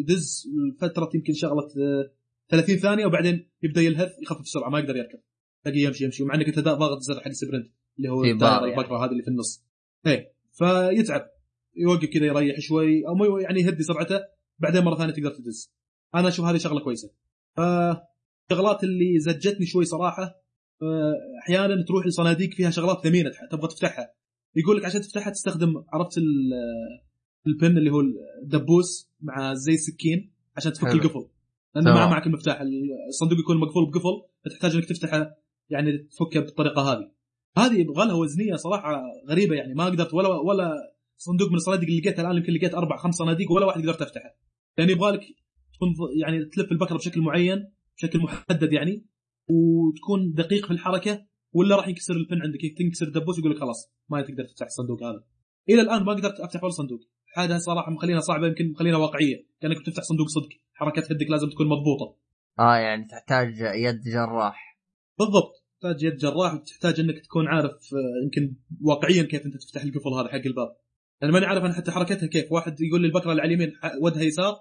Speaker 3: يدز فتره يمكن شغلة آه، 30 ثانية وبعدين يبدأ يلهث يخفف السرعه ما يقدر يركض تلاقيه يمشي يمشي. ومع إنك أنت ضاغط الزر حق ال sprint اللي هو
Speaker 6: بار يعني.
Speaker 3: البقره هذه اللي في النص. إيه فيتعب. يوقف كذا يريح شوي أو يعني يهدي سرعته بعدين مرة ثانية تقدر تدز. أنا أشوف هذه شغلة كويسة. الشغلات اللي زعجتني شوي صراحة أحيانا تروح لصناديق فيها شغلات ثمينة تبغى تفتحها يقول لك عشان تفتحها تستخدم عرفت ال- البن اللي هو الدبوس مع زي السكين عشان تفك
Speaker 6: حلو.
Speaker 3: القفل لأن
Speaker 6: تمام.
Speaker 3: ما معك المفتاح الصندوق يكون مقفول بقفل فتحتاج إنك تفتحه يعني تفكه بالطريقة هذه هذه يبغى لها وزنية صراحة غريبة يعني ما قدرت ولا ولا صندوق من الصناديق اللي لقيتها الآن يمكن لقيت أربع خمس صناديق ولا واحد قدرت افتحه يعني يبغى لك تكون يعني تلف البكرة بشكل معين بشكل محدد يعني وتكون دقيق في الحركة ولا راح ينكسر البن عندك تنكسر الدبوس يقول لك خلاص ما تقدر تفتح الصندوق هذا. إلى الآن ما قدرت أفتح ولا صندوق. هذا صراحة مخلينا صعبة يمكن مخلينا واقعية كانك بتفتح صندوق صدق. حركات يدك لازم تكون مضبوطة.
Speaker 6: آه يعني تحتاج يد جراح.
Speaker 3: بالضبط. تحتاج يد جراح وتحتاج إنك تكون عارف آه، يمكن واقعيا كيف أنت تفتح القفل هذا حق الباب. أنا ماني عارف أنا حتى حركتها كيف. واحد يقول لي البكرة اللي على اليمين ودها يسار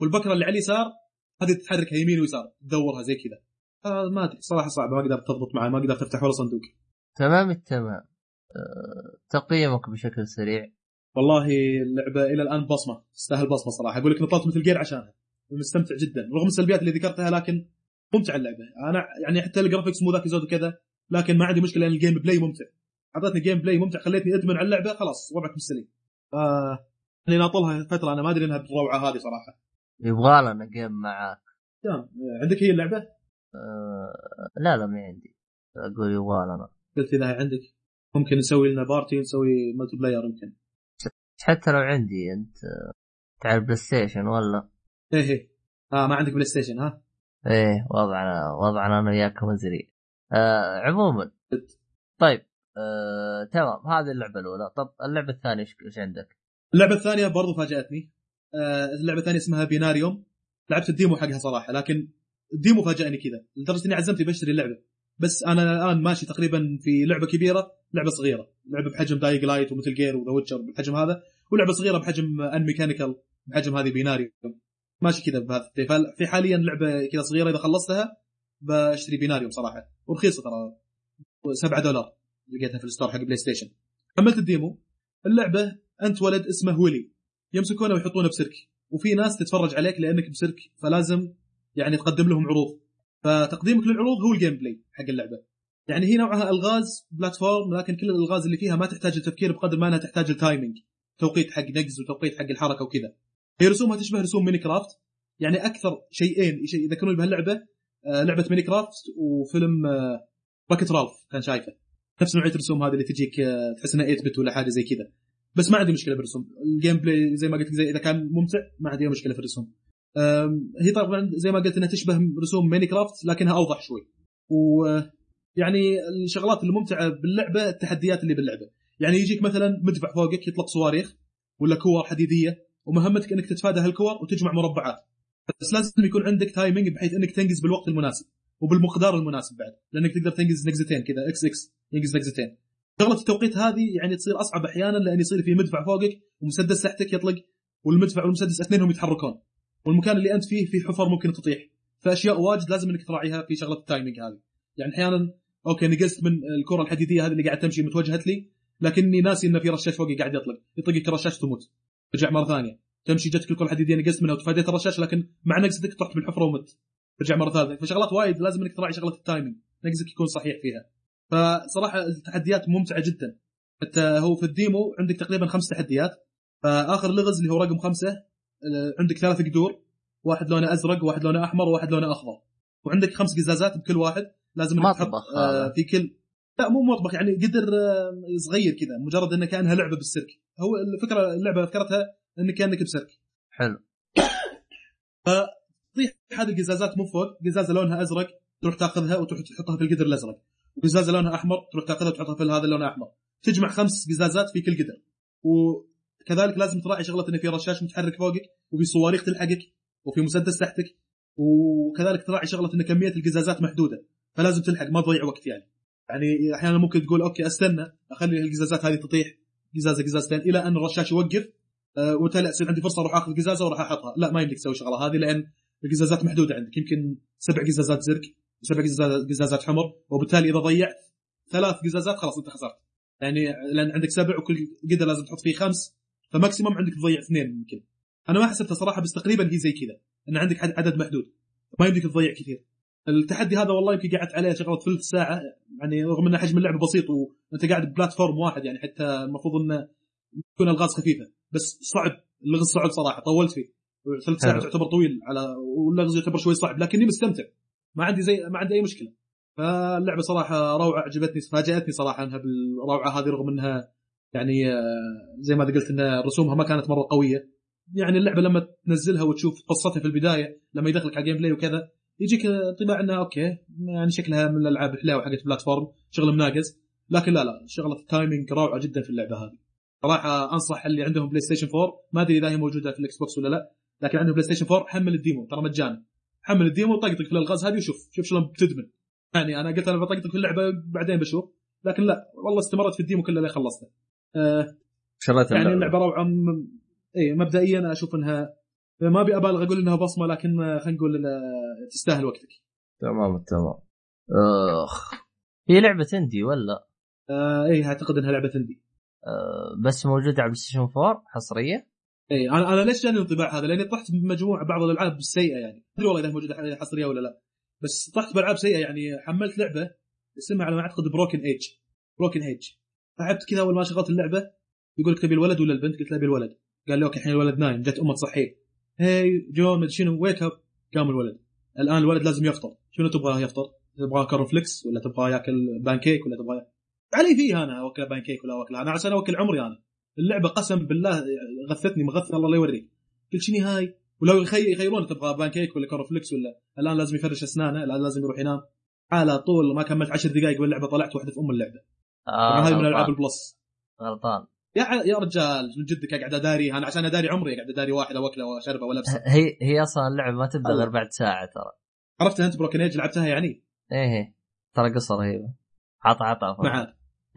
Speaker 3: والبكرة اللي على اليسار هذه تحركها يمين ويسار تدورها زي كذا. آه ما أدري صراحة صعبة ما قدرت تضبط معي ما قدرت افتح ولا صندوق.
Speaker 6: تمام التمام آه، تقييمك بشكل سريع.
Speaker 3: والله اللعبة إلى الآن بصمة تستاهل بصمة صراحة. أقول لك نطلت Metal Gear عشانها مستمتع جدا. رغم السلبيات اللي ذكرتها لكن ممتع اللعبة. أنا يعني حتى ال graphics مو ذاك الزود وكذا لكن ما عندي مشكلة لأن ال gameplay ممتع. أعطتني gameplay ممتع خليتني أدمن على اللعبة خلاص وضعك مستليم آه يعني ناطلها فترة أنا ما أدري إنها بالروعه هذه صراحة.
Speaker 6: يبغى لنا game معاك.
Speaker 3: تمام. عندك هي اللعبة؟
Speaker 6: آه لا لا ما عندي. أقول يبغى لنا
Speaker 3: قلت إذا عندك ممكن نسوي لنا party نسوي multiplayer يمكن
Speaker 6: حتى لو عندي أنت تعال PlayStation ولا؟
Speaker 3: إيه إيه. آه ما عندك PlayStation ها؟
Speaker 6: إيه وضعنا وضعنا أنا وياك مزري آه عموما. طيب آه تمام. هذه اللعبة الأولى. طب اللعبة الثانية إيش عندك؟
Speaker 3: اللعبة الثانية برضو فاجأتني. اللعبه الثانية اسمها Penarium لعبت ال demo حقها صراحة لكن ال demo فاجأني كذا. لدرجة إني عزمت بشتري اللعبة. بس أنا الآن ماشي تقريبا في لعبة كبيرة لعبة صغيرة. لعبة بحجم Dying Light و Metal Gear و The Witcher بالحجم هذا ولعبة صغيرة بحجم Unmechanical بحجم هذه Penarium ماشي كذا بهذا. في حاليا لعبة كذا صغيرة إذا خلصتها بشتري Penarium صراحة. ورخيصة ترى. 7 دولار. لقيتها في ال store حق PlayStation حملت ال demo. اللعبة أنت ولد اسمه ويلي. يمسكونه ويحطونه بسيرك وفي ناس تتفرج عليك لأنك بسيرك فلازم يعني تقدم لهم عروض. فتقديمك للعروض هو ال gameplay حق اللعبة. يعني هي نوعها ألغاز platform لكن كل الألغاز اللي فيها ما تحتاج التفكير بقدر ما أنها تحتاج ال timing توقيت حق نقز وتوقيت حق الحركة وكذا. هي رسومها تشبه رسوم Minecraft يعني أكثر شيئين شيء يذكروني بهاللعبة؟ آه لعبة Minecraft وفيلم آه Wreck-It Ralph كان شايفه. نفس نوعية الرسوم هذه اللي تجيك آه تحس إنها 8 bit ولا حاجة زي كذا. بس ما عندي مشكلة بالرسوم ال gameplay زي ما قلت زي إذا كان ممتع ما عندي مشكلة في الرسوم. هي طبعا زي ما قلت انها تشبه رسوم Minecraft لكنها أوضح شوي. ويعني الشغلات الممتعة باللعبة التحديات اللي باللعبة. يعني يجيك مثلا مدفع فوقك يطلق صواريخ ولا كور حديدية ومهمتك إنك تتفادى هالكور وتجمع مربعات. بس لازم يكون عندك timing بحيث إنك تنقز بالوقت المناسب وبالمقدار المناسب بعد. لأنك تقدر تنقز نقزتين كذا X X ينقز نقزتين. شغلة التوقيت هذه يعني تصير أصعب أحيانا لأن يصير في مدفع فوقك ومسدس تحتك يطلق والمدفع والمسدس أثنينهم يتحركون. والمكان اللي أنت فيه في حفر ممكن تطيح. فأشياء واجد لازم إنك تراعيها في شغلة ال timing هذه. يعني أحيانا okay نقزت من الكرة الحديدية هذه اللي قاعد تمشي متوجهت لي لكني ناسي إنه في رشاش فوقي قاعد يطلق. يطلقك الرشاش تموت. ترجع مرة ثانية. تمشي جتك الكرة الحديدية نقزت منها وتفاديت الرشاش لكن مع نقزتك طحت بالحفره ومت. ترجع مرة ثالثه فشغلات وايد لازم إنك تراعي شغلة ال timing نقزك يكون صحيح فيها. فصراحة التحديات ممتعة جدا. حتى هو في ال demo عندك تقريبا خمس تحديات. فآخر لغز اللي هو رقم خمسة عندك ثلاث قدور واحد لونه أزرق واحد لونه أحمر وواحد لونه أخضر. وعندك خمس قزازات بكل واحد. لازم إنك تحط آه. في كل لا مو مطبخ يعني قدر آه، صغير كذا. مجرد إنه كأنها لعبة بالسيرك. هو الفكرة اللعبة فكرتها انك كأنك بسيرك.
Speaker 6: حلو. [COUGHS]
Speaker 3: تطيح هذه القزازات من فوق. قزازة لونها أزرق تروح تاخذها وتروح تحطها في القدر الأزرق. وقزازه لونها أحمر تروح تاخذها وتحطها في هذا اللون الأحمر. تجمع خمس قزازات في كل قدر. وكذلك لازم تراعي شغلة إنه في رشاش متحرك فوقك وفي صواريخ تلحقك وفي مسدس تحتك وكذلك تراعي شغلة إن كمية القزازات محدودة فلازم تلحق ما تضيع وقت يعني. يعني أحيانا ممكن تقول أوكي أستنى أخلي القزازات هذه تطيح قزازة قزازتين إلى أن الرشاش يوقف أه وتلا يصير عندي فرصة أروح آخذ قزازة وأروح أحطها. لا ما يمديك تسوي الشغله هذه لأن القزازات محدودة عندك يمكن سبع قزازات زرق وسبع قزازات حمر وبالتالي إذا ضيعت ثلاث قزازات خلاص أنت خسرت. يعني لأن عندك سبع وكل قدر لازم تحط فيه خمس فماكسيموم عندك تضيع اثنين يمكن أنا ما حسبتها صراحة بس تقريبا هي زي كذا إن عندك عد- عدد محدود. ما يمديك تضيع كثير. التحدي هذا والله يمكن قعدت عليه شغلة ثلث ساعة يعني رغم ان حجم اللعبه بسيط وأنت قاعد ببلاتفورم واحد يعني حتى المفروض إنه تكون ألغاز خفيفة. بس صعب اللغز صعب صراحة طولت فيه. ثلاث ساعات
Speaker 1: حلو.
Speaker 3: تعتبر طويل على واللغز يعتبر شوي صعب لكني مستمتع. ما عندي زي ما عندي أي مشكلة. فاللعبة صراحة روعة عجبتني فاجأتني صراحة إنها بالروعة هذه رغم إنها يعني آه، زي ما قلت إن رسومها ما كانت مرة قوية. يعني اللعبة لما تنزلها وتشوف قصتها في البداية لما يدخلك على ال gameplay وكذا يجيك انطباع انها okay يعني شكلها من الألعاب الحلاوه حقت platform شغل مناقز لكن لا لا شغلة ال timing روعة جدا في اللعبة هذه. صراحة أنصح اللي عندهم PlayStation 4 ما أدري إذا هي موجودة في ال Xbox ولا لا لكن عندهم PlayStation 4 حمل ال demo ترى مجانا. حمل ال demo وطقطق في الألغاز هذه وشوف شوف شلون بتدمن. يعني أنا قلت أنا بطقطق في اللعبة بعدين بشوف. لكن لا والله استمرت في ال demo كله لين خلصته. آه
Speaker 1: شريت
Speaker 3: يعني اللعبة. روعة. م... اي مبدئيا أنا أشوف إنها ما أبي أبالغ أقول إنها بصمة لكن خلينا نقول تستاهل وقتك.
Speaker 1: تمام تمام. آخ. هي لعبة indie ولا؟
Speaker 3: آه اي أعتقد إنها لعبة indie
Speaker 1: آه، بس موجودة على PlayStation 4 حصرية؟
Speaker 3: اي أنا أنا ليش جاني الانطباع هذا؟ لأني طحت بمجموعه بعض الألعاب السيئه يعني. ما ادري والله إذا موجودة حصرية ولا لا. بس طحت بألعاب سيئة يعني. حملت لعبة اسمها على ما أعتقد Broken Age Broken Age لعبت كذا أول ما شغلت اللعبة يقول لك تبي الولد ولا البنت؟ قلت له أبي الولد. قال لي okay الحين الولد نايم. جت أمه تصحيه. hey John مدري شنو wake up قام الولد. الآن الولد لازم يفطر. شنو تبغاه يفطر؟ تبغاه flakes ولا تبغاه ياكل بانكيك ولا تبغاه علي فيه أنا أوكل بانكيك ولا اوكل أنا عشان أوكل عمري أنا. اللعبة قسم بالله غثتني مغث الله لا يوريك. قلت شنو هاي؟ ولو يخي يخيرون تبغى بانكيك ولا corn flakes ولا الآن لازم يفرش أسنانه الآن لازم يروح ينام. على طول ما كملت 10 دقائق واللعبه طلعت واحدة في أم اللعبة.
Speaker 1: آه
Speaker 3: هذه من. الالعاب البلس.
Speaker 1: غلطان.
Speaker 3: يا يا رجال من جدك قاعد أداري أنا عشان أداري عمري قاعد أداري واحدة واكله وأشربه والبسه [LAUGHS]
Speaker 1: هي هي أصلا اللعبة ما
Speaker 3: تبدأ.
Speaker 1: غير بعد ساعة ترى.
Speaker 3: عرفت أنت بروكن إيج لعبتها يعني؟
Speaker 1: إيه إيه. ترى قصة رهيبة. عطى عطى.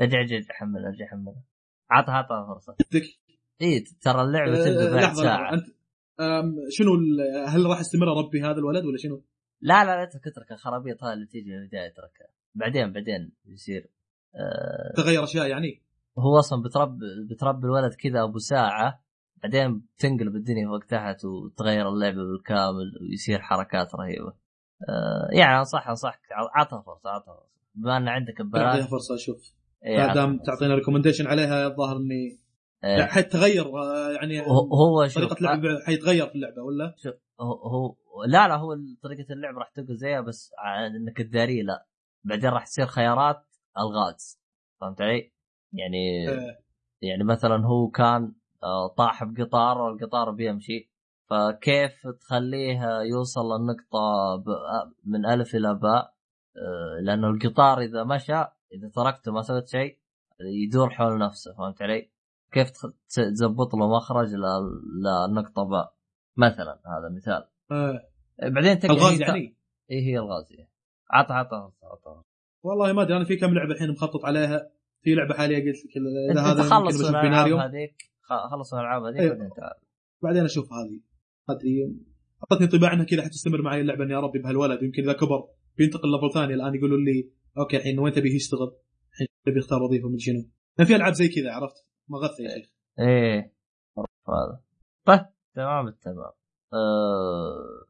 Speaker 1: ارجع ارجع ارجع حمل ارجع حمل. عطى عطى
Speaker 3: فرصة.
Speaker 1: إي ترى اللعبة
Speaker 3: آه،
Speaker 1: تبدأ بعد
Speaker 3: ساعة. أنت شنو هل راح يستمر ربي هذا الولد ولا شنو؟
Speaker 1: لا لا لا اترك اترك. الخرابيط هاي اللي تيجي في البداية اتركها. بعدين بعدين يصير آه
Speaker 3: تغير أشياء يعني؟
Speaker 1: هو أصلا بتربي بتربي الولد كذا أبو ساعة بعدين بتنقلب الدنيا فوق تحت وتغير اللعبة بالكامل ويصير حركات رهيبة. آه يعني أنصح أنصحك. عطها فرصة عطها فرصة. بما أن عندك
Speaker 3: اعطيها
Speaker 1: ببلاش
Speaker 3: فرصة
Speaker 1: أشوف
Speaker 3: ما
Speaker 1: عطها
Speaker 3: دام. تعطينا ريكومنديشن عليها الظاهر إني
Speaker 1: إيه.
Speaker 3: حيتغير آه، يعني
Speaker 1: هو- شوف
Speaker 3: طريقة اللعب حيتغير في اللعبة ولا؟
Speaker 1: هو, هو لا لا هو طريقة اللعب راح تبقى زيها بس إنك تداريه لا بعدين راح تصير خيارات الغاز فهمت علي؟ يعني
Speaker 3: آه،
Speaker 1: يعني مثلا هو كان آه، طاح بقطار والقطار بيمشي فكيف تخليه يوصل للنقطة آه، من ألف إلى باء آه، لأنه القطار إذا مشى إذا تركته ما سويت شيء يدور حول نفسه فهمت علي؟ كيف تزبط له مخرج ل- للنقطة باء مثلا هذا مثال.
Speaker 3: آه،
Speaker 1: بعدين تقدر
Speaker 3: الغاز يعني؟
Speaker 1: اي هي الغازية عطى عطى عطى
Speaker 3: والله ما أدري أنا في كم لعبة الحين مخطط عليها. في لعبة حاليا قلت لك إذا هذا
Speaker 1: خلص
Speaker 3: الألعاب
Speaker 1: هذيك. خلص الألعاب هذيك. بعدين تعال.
Speaker 3: بعدين أشوف هذه. ادري أعطتني انطباع انها كذا حتستمر معي اللعبة إني اربي بهالولد يمكن إذا كبر بينتقل level ثاني. الآن يقولوا لي okay الحين وين تبي يشتغل؟ الحين تبي يختار وظيفة من شنو؟ يعني في ألعاب زي كذا عرفت؟ مغثى يا شيخ
Speaker 1: إيه هذا طيب تمام التمام أه...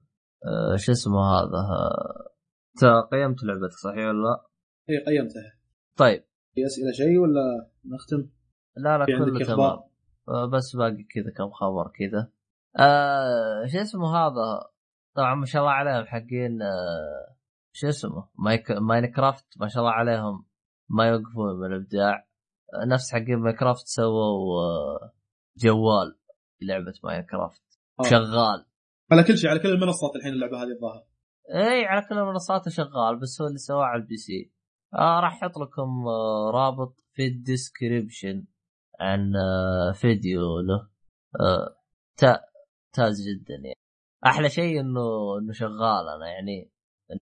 Speaker 1: أه... شو اسمه هذا أه... انت قيمت لعبتك صحيح ولا لا؟
Speaker 3: اي قيمتها
Speaker 1: طيب
Speaker 3: في أسئلة شيء ولا نختم؟
Speaker 1: لا لا كله؟ تمام أه بس باقي كذا كم خبر كذا أه... شو اسمه هذا طبعا ما شاء الله عليهم حقين أه... شو اسمه؟ مايك... Minecraft ما شاء الله عليهم. ما يوقفون من الابداع نفس حقين Minecraft سووا أه... جوال لعبة Minecraft.
Speaker 3: آه.
Speaker 1: شغال.
Speaker 3: على كل شيء على كل المنصات الحين اللعبة هذه الظاهر.
Speaker 1: إي على كل المنصات شغال بس هو اللي سواه على ال PC. آه راح أحط لكم آه رابط في ال description عن آه فيديو له. آه تا- ممتاز جدا يعني. أحلى شيء انه إنه شغال أنا يعني.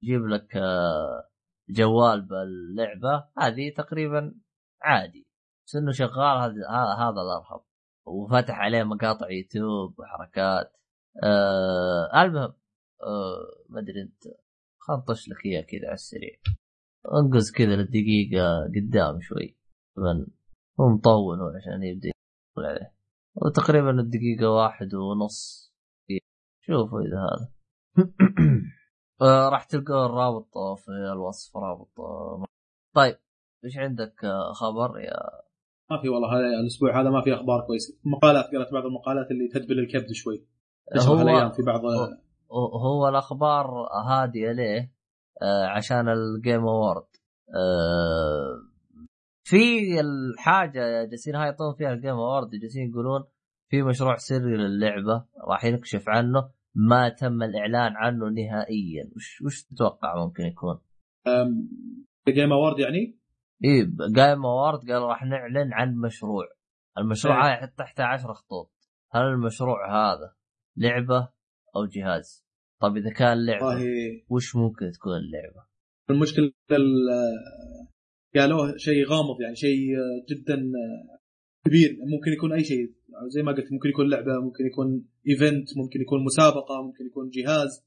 Speaker 1: نجيب لك آه جوال باللعبة. هذه تقريبا عادي. بس إنه شغال هذا الارهب وفتح عليه مقاطع يوتيوب وحركات. آه المهم آه ما أدري أنت خلطش لك إياه كذا على السريع. انقز كذا للدقيقة قدام شوي. من هو مطول عشان يبدأ يدخل عليه. وتقريبا الدقيقة واحد ونص. شوفوا إذا هذا. [CLEARS THROAT] آه راح تلقوا الرابط في الوصف رابط آه. طيب إيش عندك آه، خبر يا
Speaker 3: ما في والله هذا الأسبوع هذا ما في أخبار كويسه مقالات قرأت بعض المقالات اللي تدبل الكبد شوي
Speaker 1: هو
Speaker 3: في بعض
Speaker 1: هو- هو الأخبار هاديه ليه؟ آه عشان ال Game Awards آه في الحاجة جالسين هايطون فيها ال Game Awards جالسين يقولون في مشروع سري للعبة راح ينكشف عنه ما تم الإعلان عنه نهائيا وش وش تتوقع ممكن يكون؟
Speaker 3: Game Awards يعني
Speaker 1: إيه Game Awards قال راح نعلن عن مشروع المشروع
Speaker 3: إيه.
Speaker 1: هاي حتى تحته 10 خطوط هل المشروع هذا لعبة أو جهاز؟ طيب إذا كان لعبة
Speaker 3: والله
Speaker 1: وش ممكن تكون اللعبة؟
Speaker 3: المشكلة ال- قالوه شيء غامض يعني شيء جدا كبير ممكن يكون أي شيء زي ما قلت ممكن يكون لعبة ممكن يكون event ممكن يكون مسابقة ممكن يكون جهاز.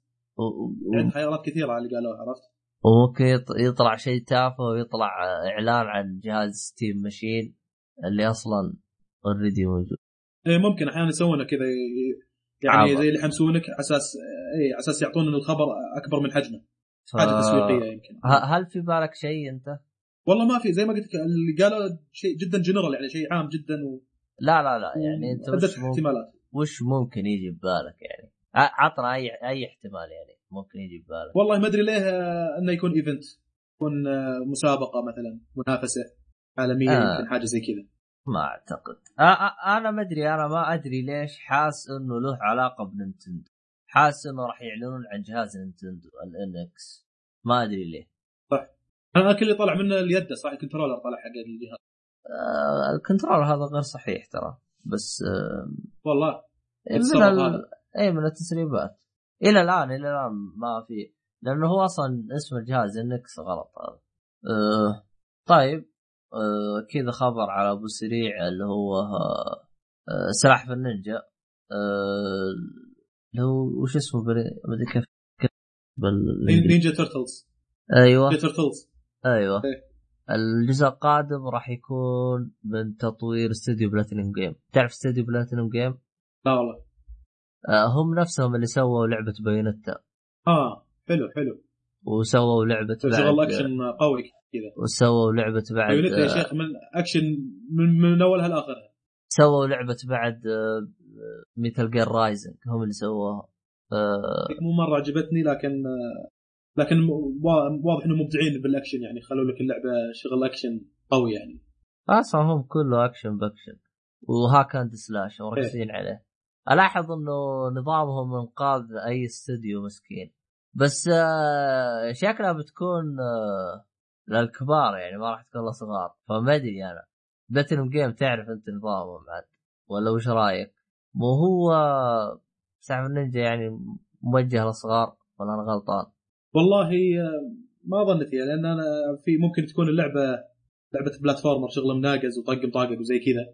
Speaker 3: يعني خيارات كثيرة اللي قالوها عرفت؟
Speaker 1: وممكن يط- يطلع شيء تافه ويطلع إعلان عن جهاز Steam Machine اللي أصلا already موجود.
Speaker 3: إيه ممكن أحيانا يسوونه كذا يعني. زي اللي يحمسونك على أساس اي على أساس يعطون الخبر أكبر من حجمه.
Speaker 1: ف...
Speaker 3: حاجة تسويقية يمكن.
Speaker 1: هل في بالك شيء أنت؟
Speaker 3: والله ما في زي ما قلت لك اللي قالوا شيء جدا جنرال يعني شيء عام جدا و
Speaker 1: لا لا لا يعني
Speaker 3: أنت
Speaker 1: وش ممكن,
Speaker 3: احتمالات.
Speaker 1: وش ممكن يجي ببالك يعني؟ عطنا اي أي احتمال يعني ممكن يجي ببالك
Speaker 3: والله ما أدري ليه آه، إنه يكون event يكون آه، مسابقة مثلا منافسة عالمية
Speaker 1: آه.
Speaker 3: يمكن حاجة زي كذا.
Speaker 1: ما أعتقد. أ- أنا ما أدري أنا ما أدري ليش حاس إنه له علاقة ب Nintendo. حاس إنه راح يعلنون عن جهاز Nintendo NX. ما أدري ليه.
Speaker 3: أنا كل اللي طلع منه اليد صح؟ ال controller طلع حق الجهاز.
Speaker 1: آه ال control هذا غير صحيح ترى. بس آه
Speaker 3: والله
Speaker 1: من
Speaker 3: السبب
Speaker 1: ال... اي من التسريبات. إلى الآن إلى الآن ما في. لأنه هو أصلا اسم الجهاز NX غلط هذا. آه طيب آه كذا خبر على أبو سريع اللي هو آه آه سلاحف النينجا. آه اللي هو وش اسمه بري- ما أدري كيف بال...
Speaker 3: Ninja Turtles.
Speaker 1: أيوه.
Speaker 3: Ninja Turtles.
Speaker 1: أيوه.
Speaker 3: إيه.
Speaker 1: الجزء القادم راح يكون من تطوير استوديو Platinum Games. تعرف استوديو Platinum Games؟
Speaker 3: لا والله.
Speaker 1: آه هم نفسهم اللي سووا لعبة Bayonetta.
Speaker 3: آه حلو حلو.
Speaker 1: وسووا لعبة
Speaker 3: شغل
Speaker 1: بعد
Speaker 3: اكشن قوي كذا.
Speaker 1: وسووا لعبة بعد
Speaker 3: يونيتي يا شيخ من اكشن من, من أولها لآخرها.
Speaker 1: سووا لعبة بعد Metal Gear Rising هم اللي سووها. آه،
Speaker 3: مو مرة عجبتني لكن لكن وا- واضح انهم مبدعين بالأكشن يعني خلوا لك اللعبة شغل أكشن قوي يعني.
Speaker 1: أصلا هم كله action ب action. و hack and slash مركزين عليه. ألاحظ إنه نظامهم إنقاذ أي استوديو مسكين. بس آه، شكلها بتكون آه، للكبار يعني ما راح تكون للصغار. فما أدري أنا. Platinum Games تعرف أنت نظامهم عاد ولا وش رأيك؟ مو هو سلاحف النينجا يعني موجه للصغار ولا أنا غلطان؟
Speaker 3: والله آه، ما ظنيت فيها لأن أنا في ممكن تكون اللعبة لعبة platformer شغلة مناقز وطقم طاقق وزي كذا.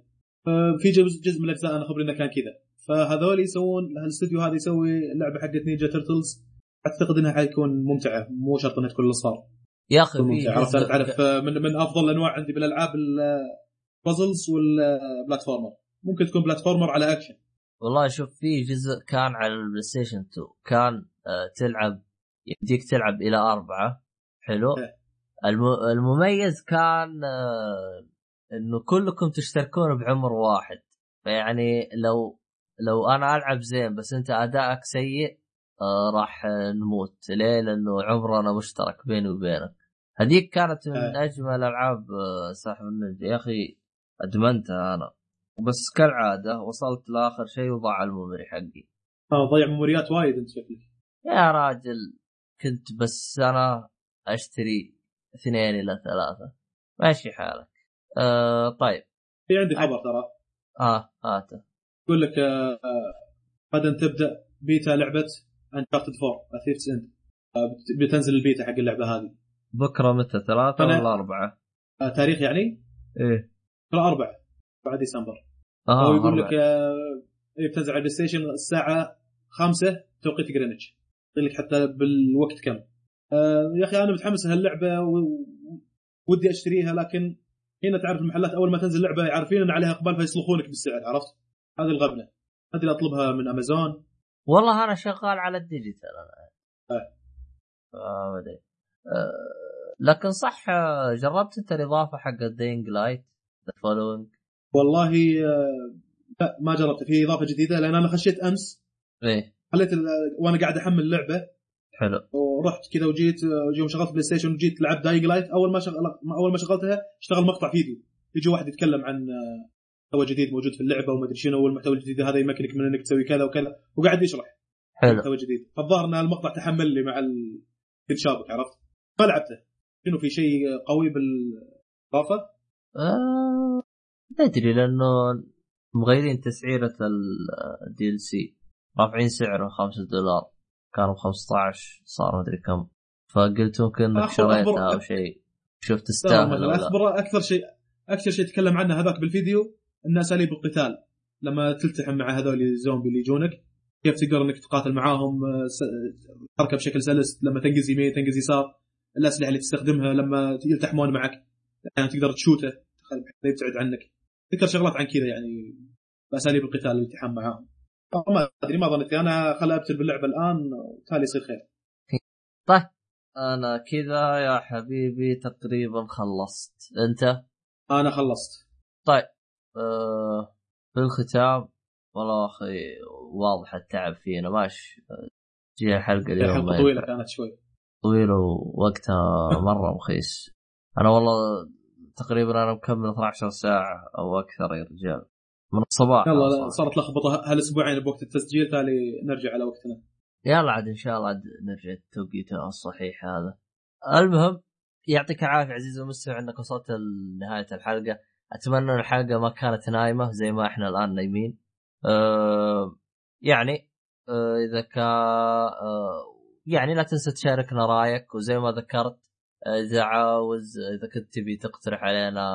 Speaker 3: آه، في جزء جزء من الأجزاء أنا خبري إنه كان كذا. فهذول يسوون الاستوديو هذا يسوي اللعبه حقت Ninja Turtles أعتقد إنها حتكون ممتعة مو شرط إنها تكون للصغار
Speaker 1: يا
Speaker 3: أخي
Speaker 1: في
Speaker 3: عرفت؟ أنا تعرف آه، من من أفضل الانواع عندي بالألعاب ال puzzles وال platformer ممكن تكون platformer على اكشن
Speaker 1: والله شوف في جزء كان على ال PlayStation 2 كان تلعب يديك تلعب إلى أربعة. حلو.
Speaker 3: إيه.
Speaker 1: الم... المميز كان آه إنه كلكم تشتركون بعمر واحد. فيعني لو لو أنا ألعب زين بس أنت أدائك سيء آه راح آه، نموت. ليه؟ لأنه عمرنا مشترك بيني وبينك. هذيك كانت من
Speaker 3: إيه.
Speaker 1: أجمل ألعاب آه ساحب النينجا يا أخي أدمنتها أنا. بس كالعادة وصلت لآخر شيء وضاع الميموري حقي.
Speaker 3: آه ضيع ميموريات وايد أنت شكلك.
Speaker 1: يا راجل. كنت بس أنا أشتري اثنين إلى ثلاثة. ماشي حالك. آه طيب.
Speaker 3: في عندي خبر ترى؟
Speaker 1: آه هاته
Speaker 3: يقول لك آه، غدا تبدأ بيتا لعبة Uncharted 4 Thief's End بتنزل البيتا حق اللعبة هذه.
Speaker 1: بكرة متى؟ ثلاثة ولا أربعة؟
Speaker 3: آه، تاريخ يعني؟
Speaker 1: إيه.
Speaker 3: ترى أربعة 4 ديسمبر.
Speaker 1: آه
Speaker 3: هو يقول
Speaker 1: أربعة.
Speaker 3: لك آه، بتنزل على البلاي ستيشن الساعة 5 توقيت جرينتش يقول لك حتى بالوقت كم. آه، يا أخي أنا متحمس لهاللعبة و- ودي أشتريها لكن هنا تعرف المحلات أول ما تنزل لعبة عارفين إن عليها إقبال فيسلخونك بالسعر عرفت؟ هذه الغبنة. هذه اللي أطلبها من أمازون.
Speaker 1: والله أنا شغال على الديجيتال أنا.
Speaker 3: آه.
Speaker 1: آه، آه، لكن صح آه، جربت أنت الإضافة حق الـ Dying Light The Following
Speaker 3: والله آه، لا ما جربته في إضافة جديدة لأن أنا خشيت أمس.
Speaker 1: إيه.
Speaker 3: خليت وأنا قاعد احمل اللعبه
Speaker 1: حلو.
Speaker 3: ورحت كذا وجيت آه، يوم شغلت بلاي ستيشن وجيت لعبت Dying Light. أول ما شغل أول ما شغلتها اشتغل مقطع فيديو. يجي واحد يتكلم عن آه، محتوى جديد موجود في اللعبة وما أدري شنو والمحتوى الجديد هذا يمكنك من إنك تسوي كذا وكذا. وقاعد يشرح
Speaker 1: حلو.
Speaker 3: محتوى جديد. فالظاهر إن المقطع تحمل لي مع ال... كنت شابك عرفت؟ ما لعبته شنو في شيء قوي بالإضافة؟
Speaker 1: آه... ما أدري لأنه مغيرين تسعيرة ال DLC رافعين سعره 5 دولار. كانوا ب 15 صار مدري كم. فقلت ممكن
Speaker 3: إنك
Speaker 1: شريتها أو شيء.
Speaker 3: لا،
Speaker 1: تستاهل.
Speaker 3: اخبره أكثر شيء أكثر شيء تكلم عنه هذاك بالفيديو ان اساليب القتال. لما تلتحم مع هذول الزومبي اللي يجونك كيف تقدر إنك تقاتل معاهم آه، حركه بشكل سلس لما تنقز يمين تنقز يسار. الأسلحة اللي تستخدمها لما يلتحمون معك يعني تقدر تشوته يبتعد عنك. ذكر شغلات عن كذا يعني باساليب القتال والالتحام معاهم. ما أدري ما ظنيت. أنا خل أبتل باللعبة الآن وتالي يصير خير.
Speaker 1: أنا كذا يا حبيبي تقريبا خلصت. أنت؟
Speaker 3: أنا خلصت.
Speaker 1: طيب في الختام والله أخي واضح التعب فينا. ماشي جي الحلقة اليوم
Speaker 3: الحلقة
Speaker 1: طويلة.
Speaker 3: كانت شوي.
Speaker 1: طويلة ووقتها مرة مخيس أنا والله تقريبا أنا مكمل 12 ساعة أو أكثر يا رجال. من الصباح.
Speaker 3: يلا
Speaker 1: أصلاً.
Speaker 3: صارت لخبطة. هالاسبوعين بوقت التسجيل؟ تالي نرجع على وقتنا.
Speaker 1: يلا عاد إن شاء الله عاد نرجع التوقيت الصحيح هذا. المهم يعطيك العافية عزيزي المستمع إنك وصلت لنهاية الحلقة. أتمنى إن الحلقة ما كانت نايمة زي ما إحنا الآن نايمين. أه يعني أه إذا كان أه يعني لا تنسى تشاركنا رأيك. وزي ما ذكرت آه، إذا عاوز إذا كنت تبي تقترح علينا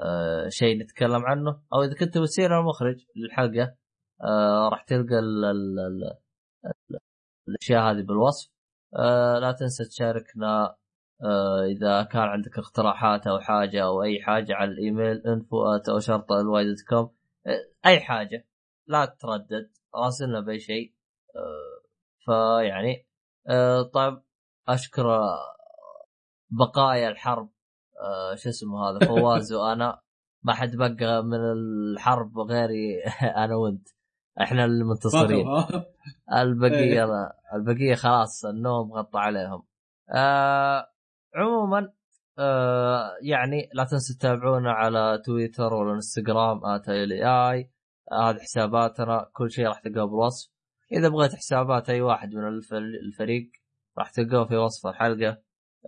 Speaker 1: أه شيء نتكلم عنه. أو إذا كنت بتصير المخرج للحلقة أه راح تلقى ال ال ال الأشياء هذه بالوصف. آه لا تنسى تشاركنا آه إذا كان عندك اقتراحات أو حاجة أو أي حاجة على الإيميل انفو أو شرطه الواي كوم. أي حاجة لا تردد راسلنا بأي شيء. آه فيعني آه طيب أشكر آه، بقايا الحرب آه شو اسمه هذا فواز وأنا ما حد بقى من الحرب غيري [LAUGHS] أنا وأنت. إحنا المنتصرين.
Speaker 3: فاتوا، ها؟
Speaker 1: البقيه البقية خلاص النوم غطى عليهم. آه عموما آه يعني لا تنسوا تتابعونا على تويتر والانستغرام إي هذه حساباتنا كل شيء راح تلقاه بالوصف. إذا بغيت حسابات أي واحد من الف- الفريق راح تلقاه في وصف الحلقة.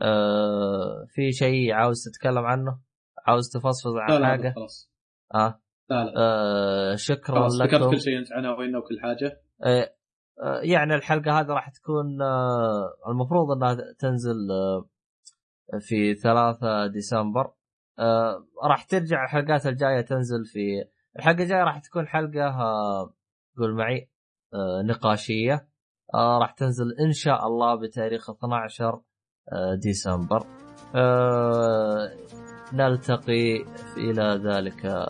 Speaker 1: آه في شيء عاوز تتكلم عنه؟ عاوز تفصفص عن
Speaker 3: لا
Speaker 1: حاجة؟
Speaker 3: خلاص.
Speaker 1: آه.
Speaker 3: لا لا.
Speaker 1: آه شكرا
Speaker 3: خلاص ذكرت كل شيء أنت عناويننا وكل حاجة.
Speaker 1: آه، آه، يعني الحلقة هذه راح تكون آه، المفروض إنها تنزل آه، في 3 ديسمبر. آه، راح ترجع الحلقات الجاية تنزل في الحلقة الجاية راح تكون حلقة آه، قول معي آه، نقاشية. آه، راح تنزل إن شاء الله بتاريخ 12 آه، ديسمبر. آه، نلتقي إلى ذلك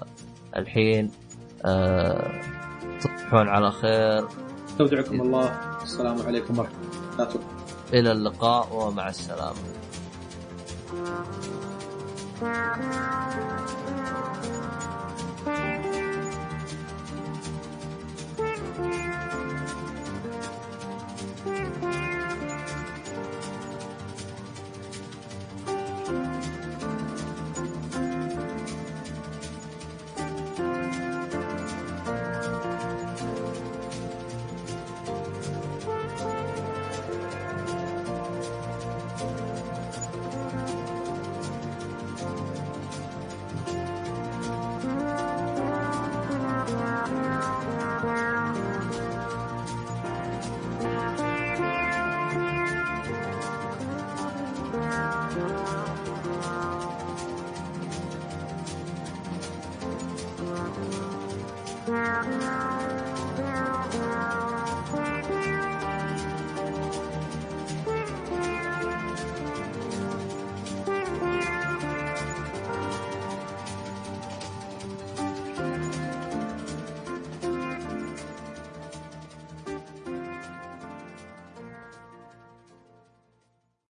Speaker 1: الحين. آه، تصبحون على خير.
Speaker 3: أستودعكم الله. السلام عليكم ورحمة الله.
Speaker 1: إلى اللقاء ومع
Speaker 7: السلامة.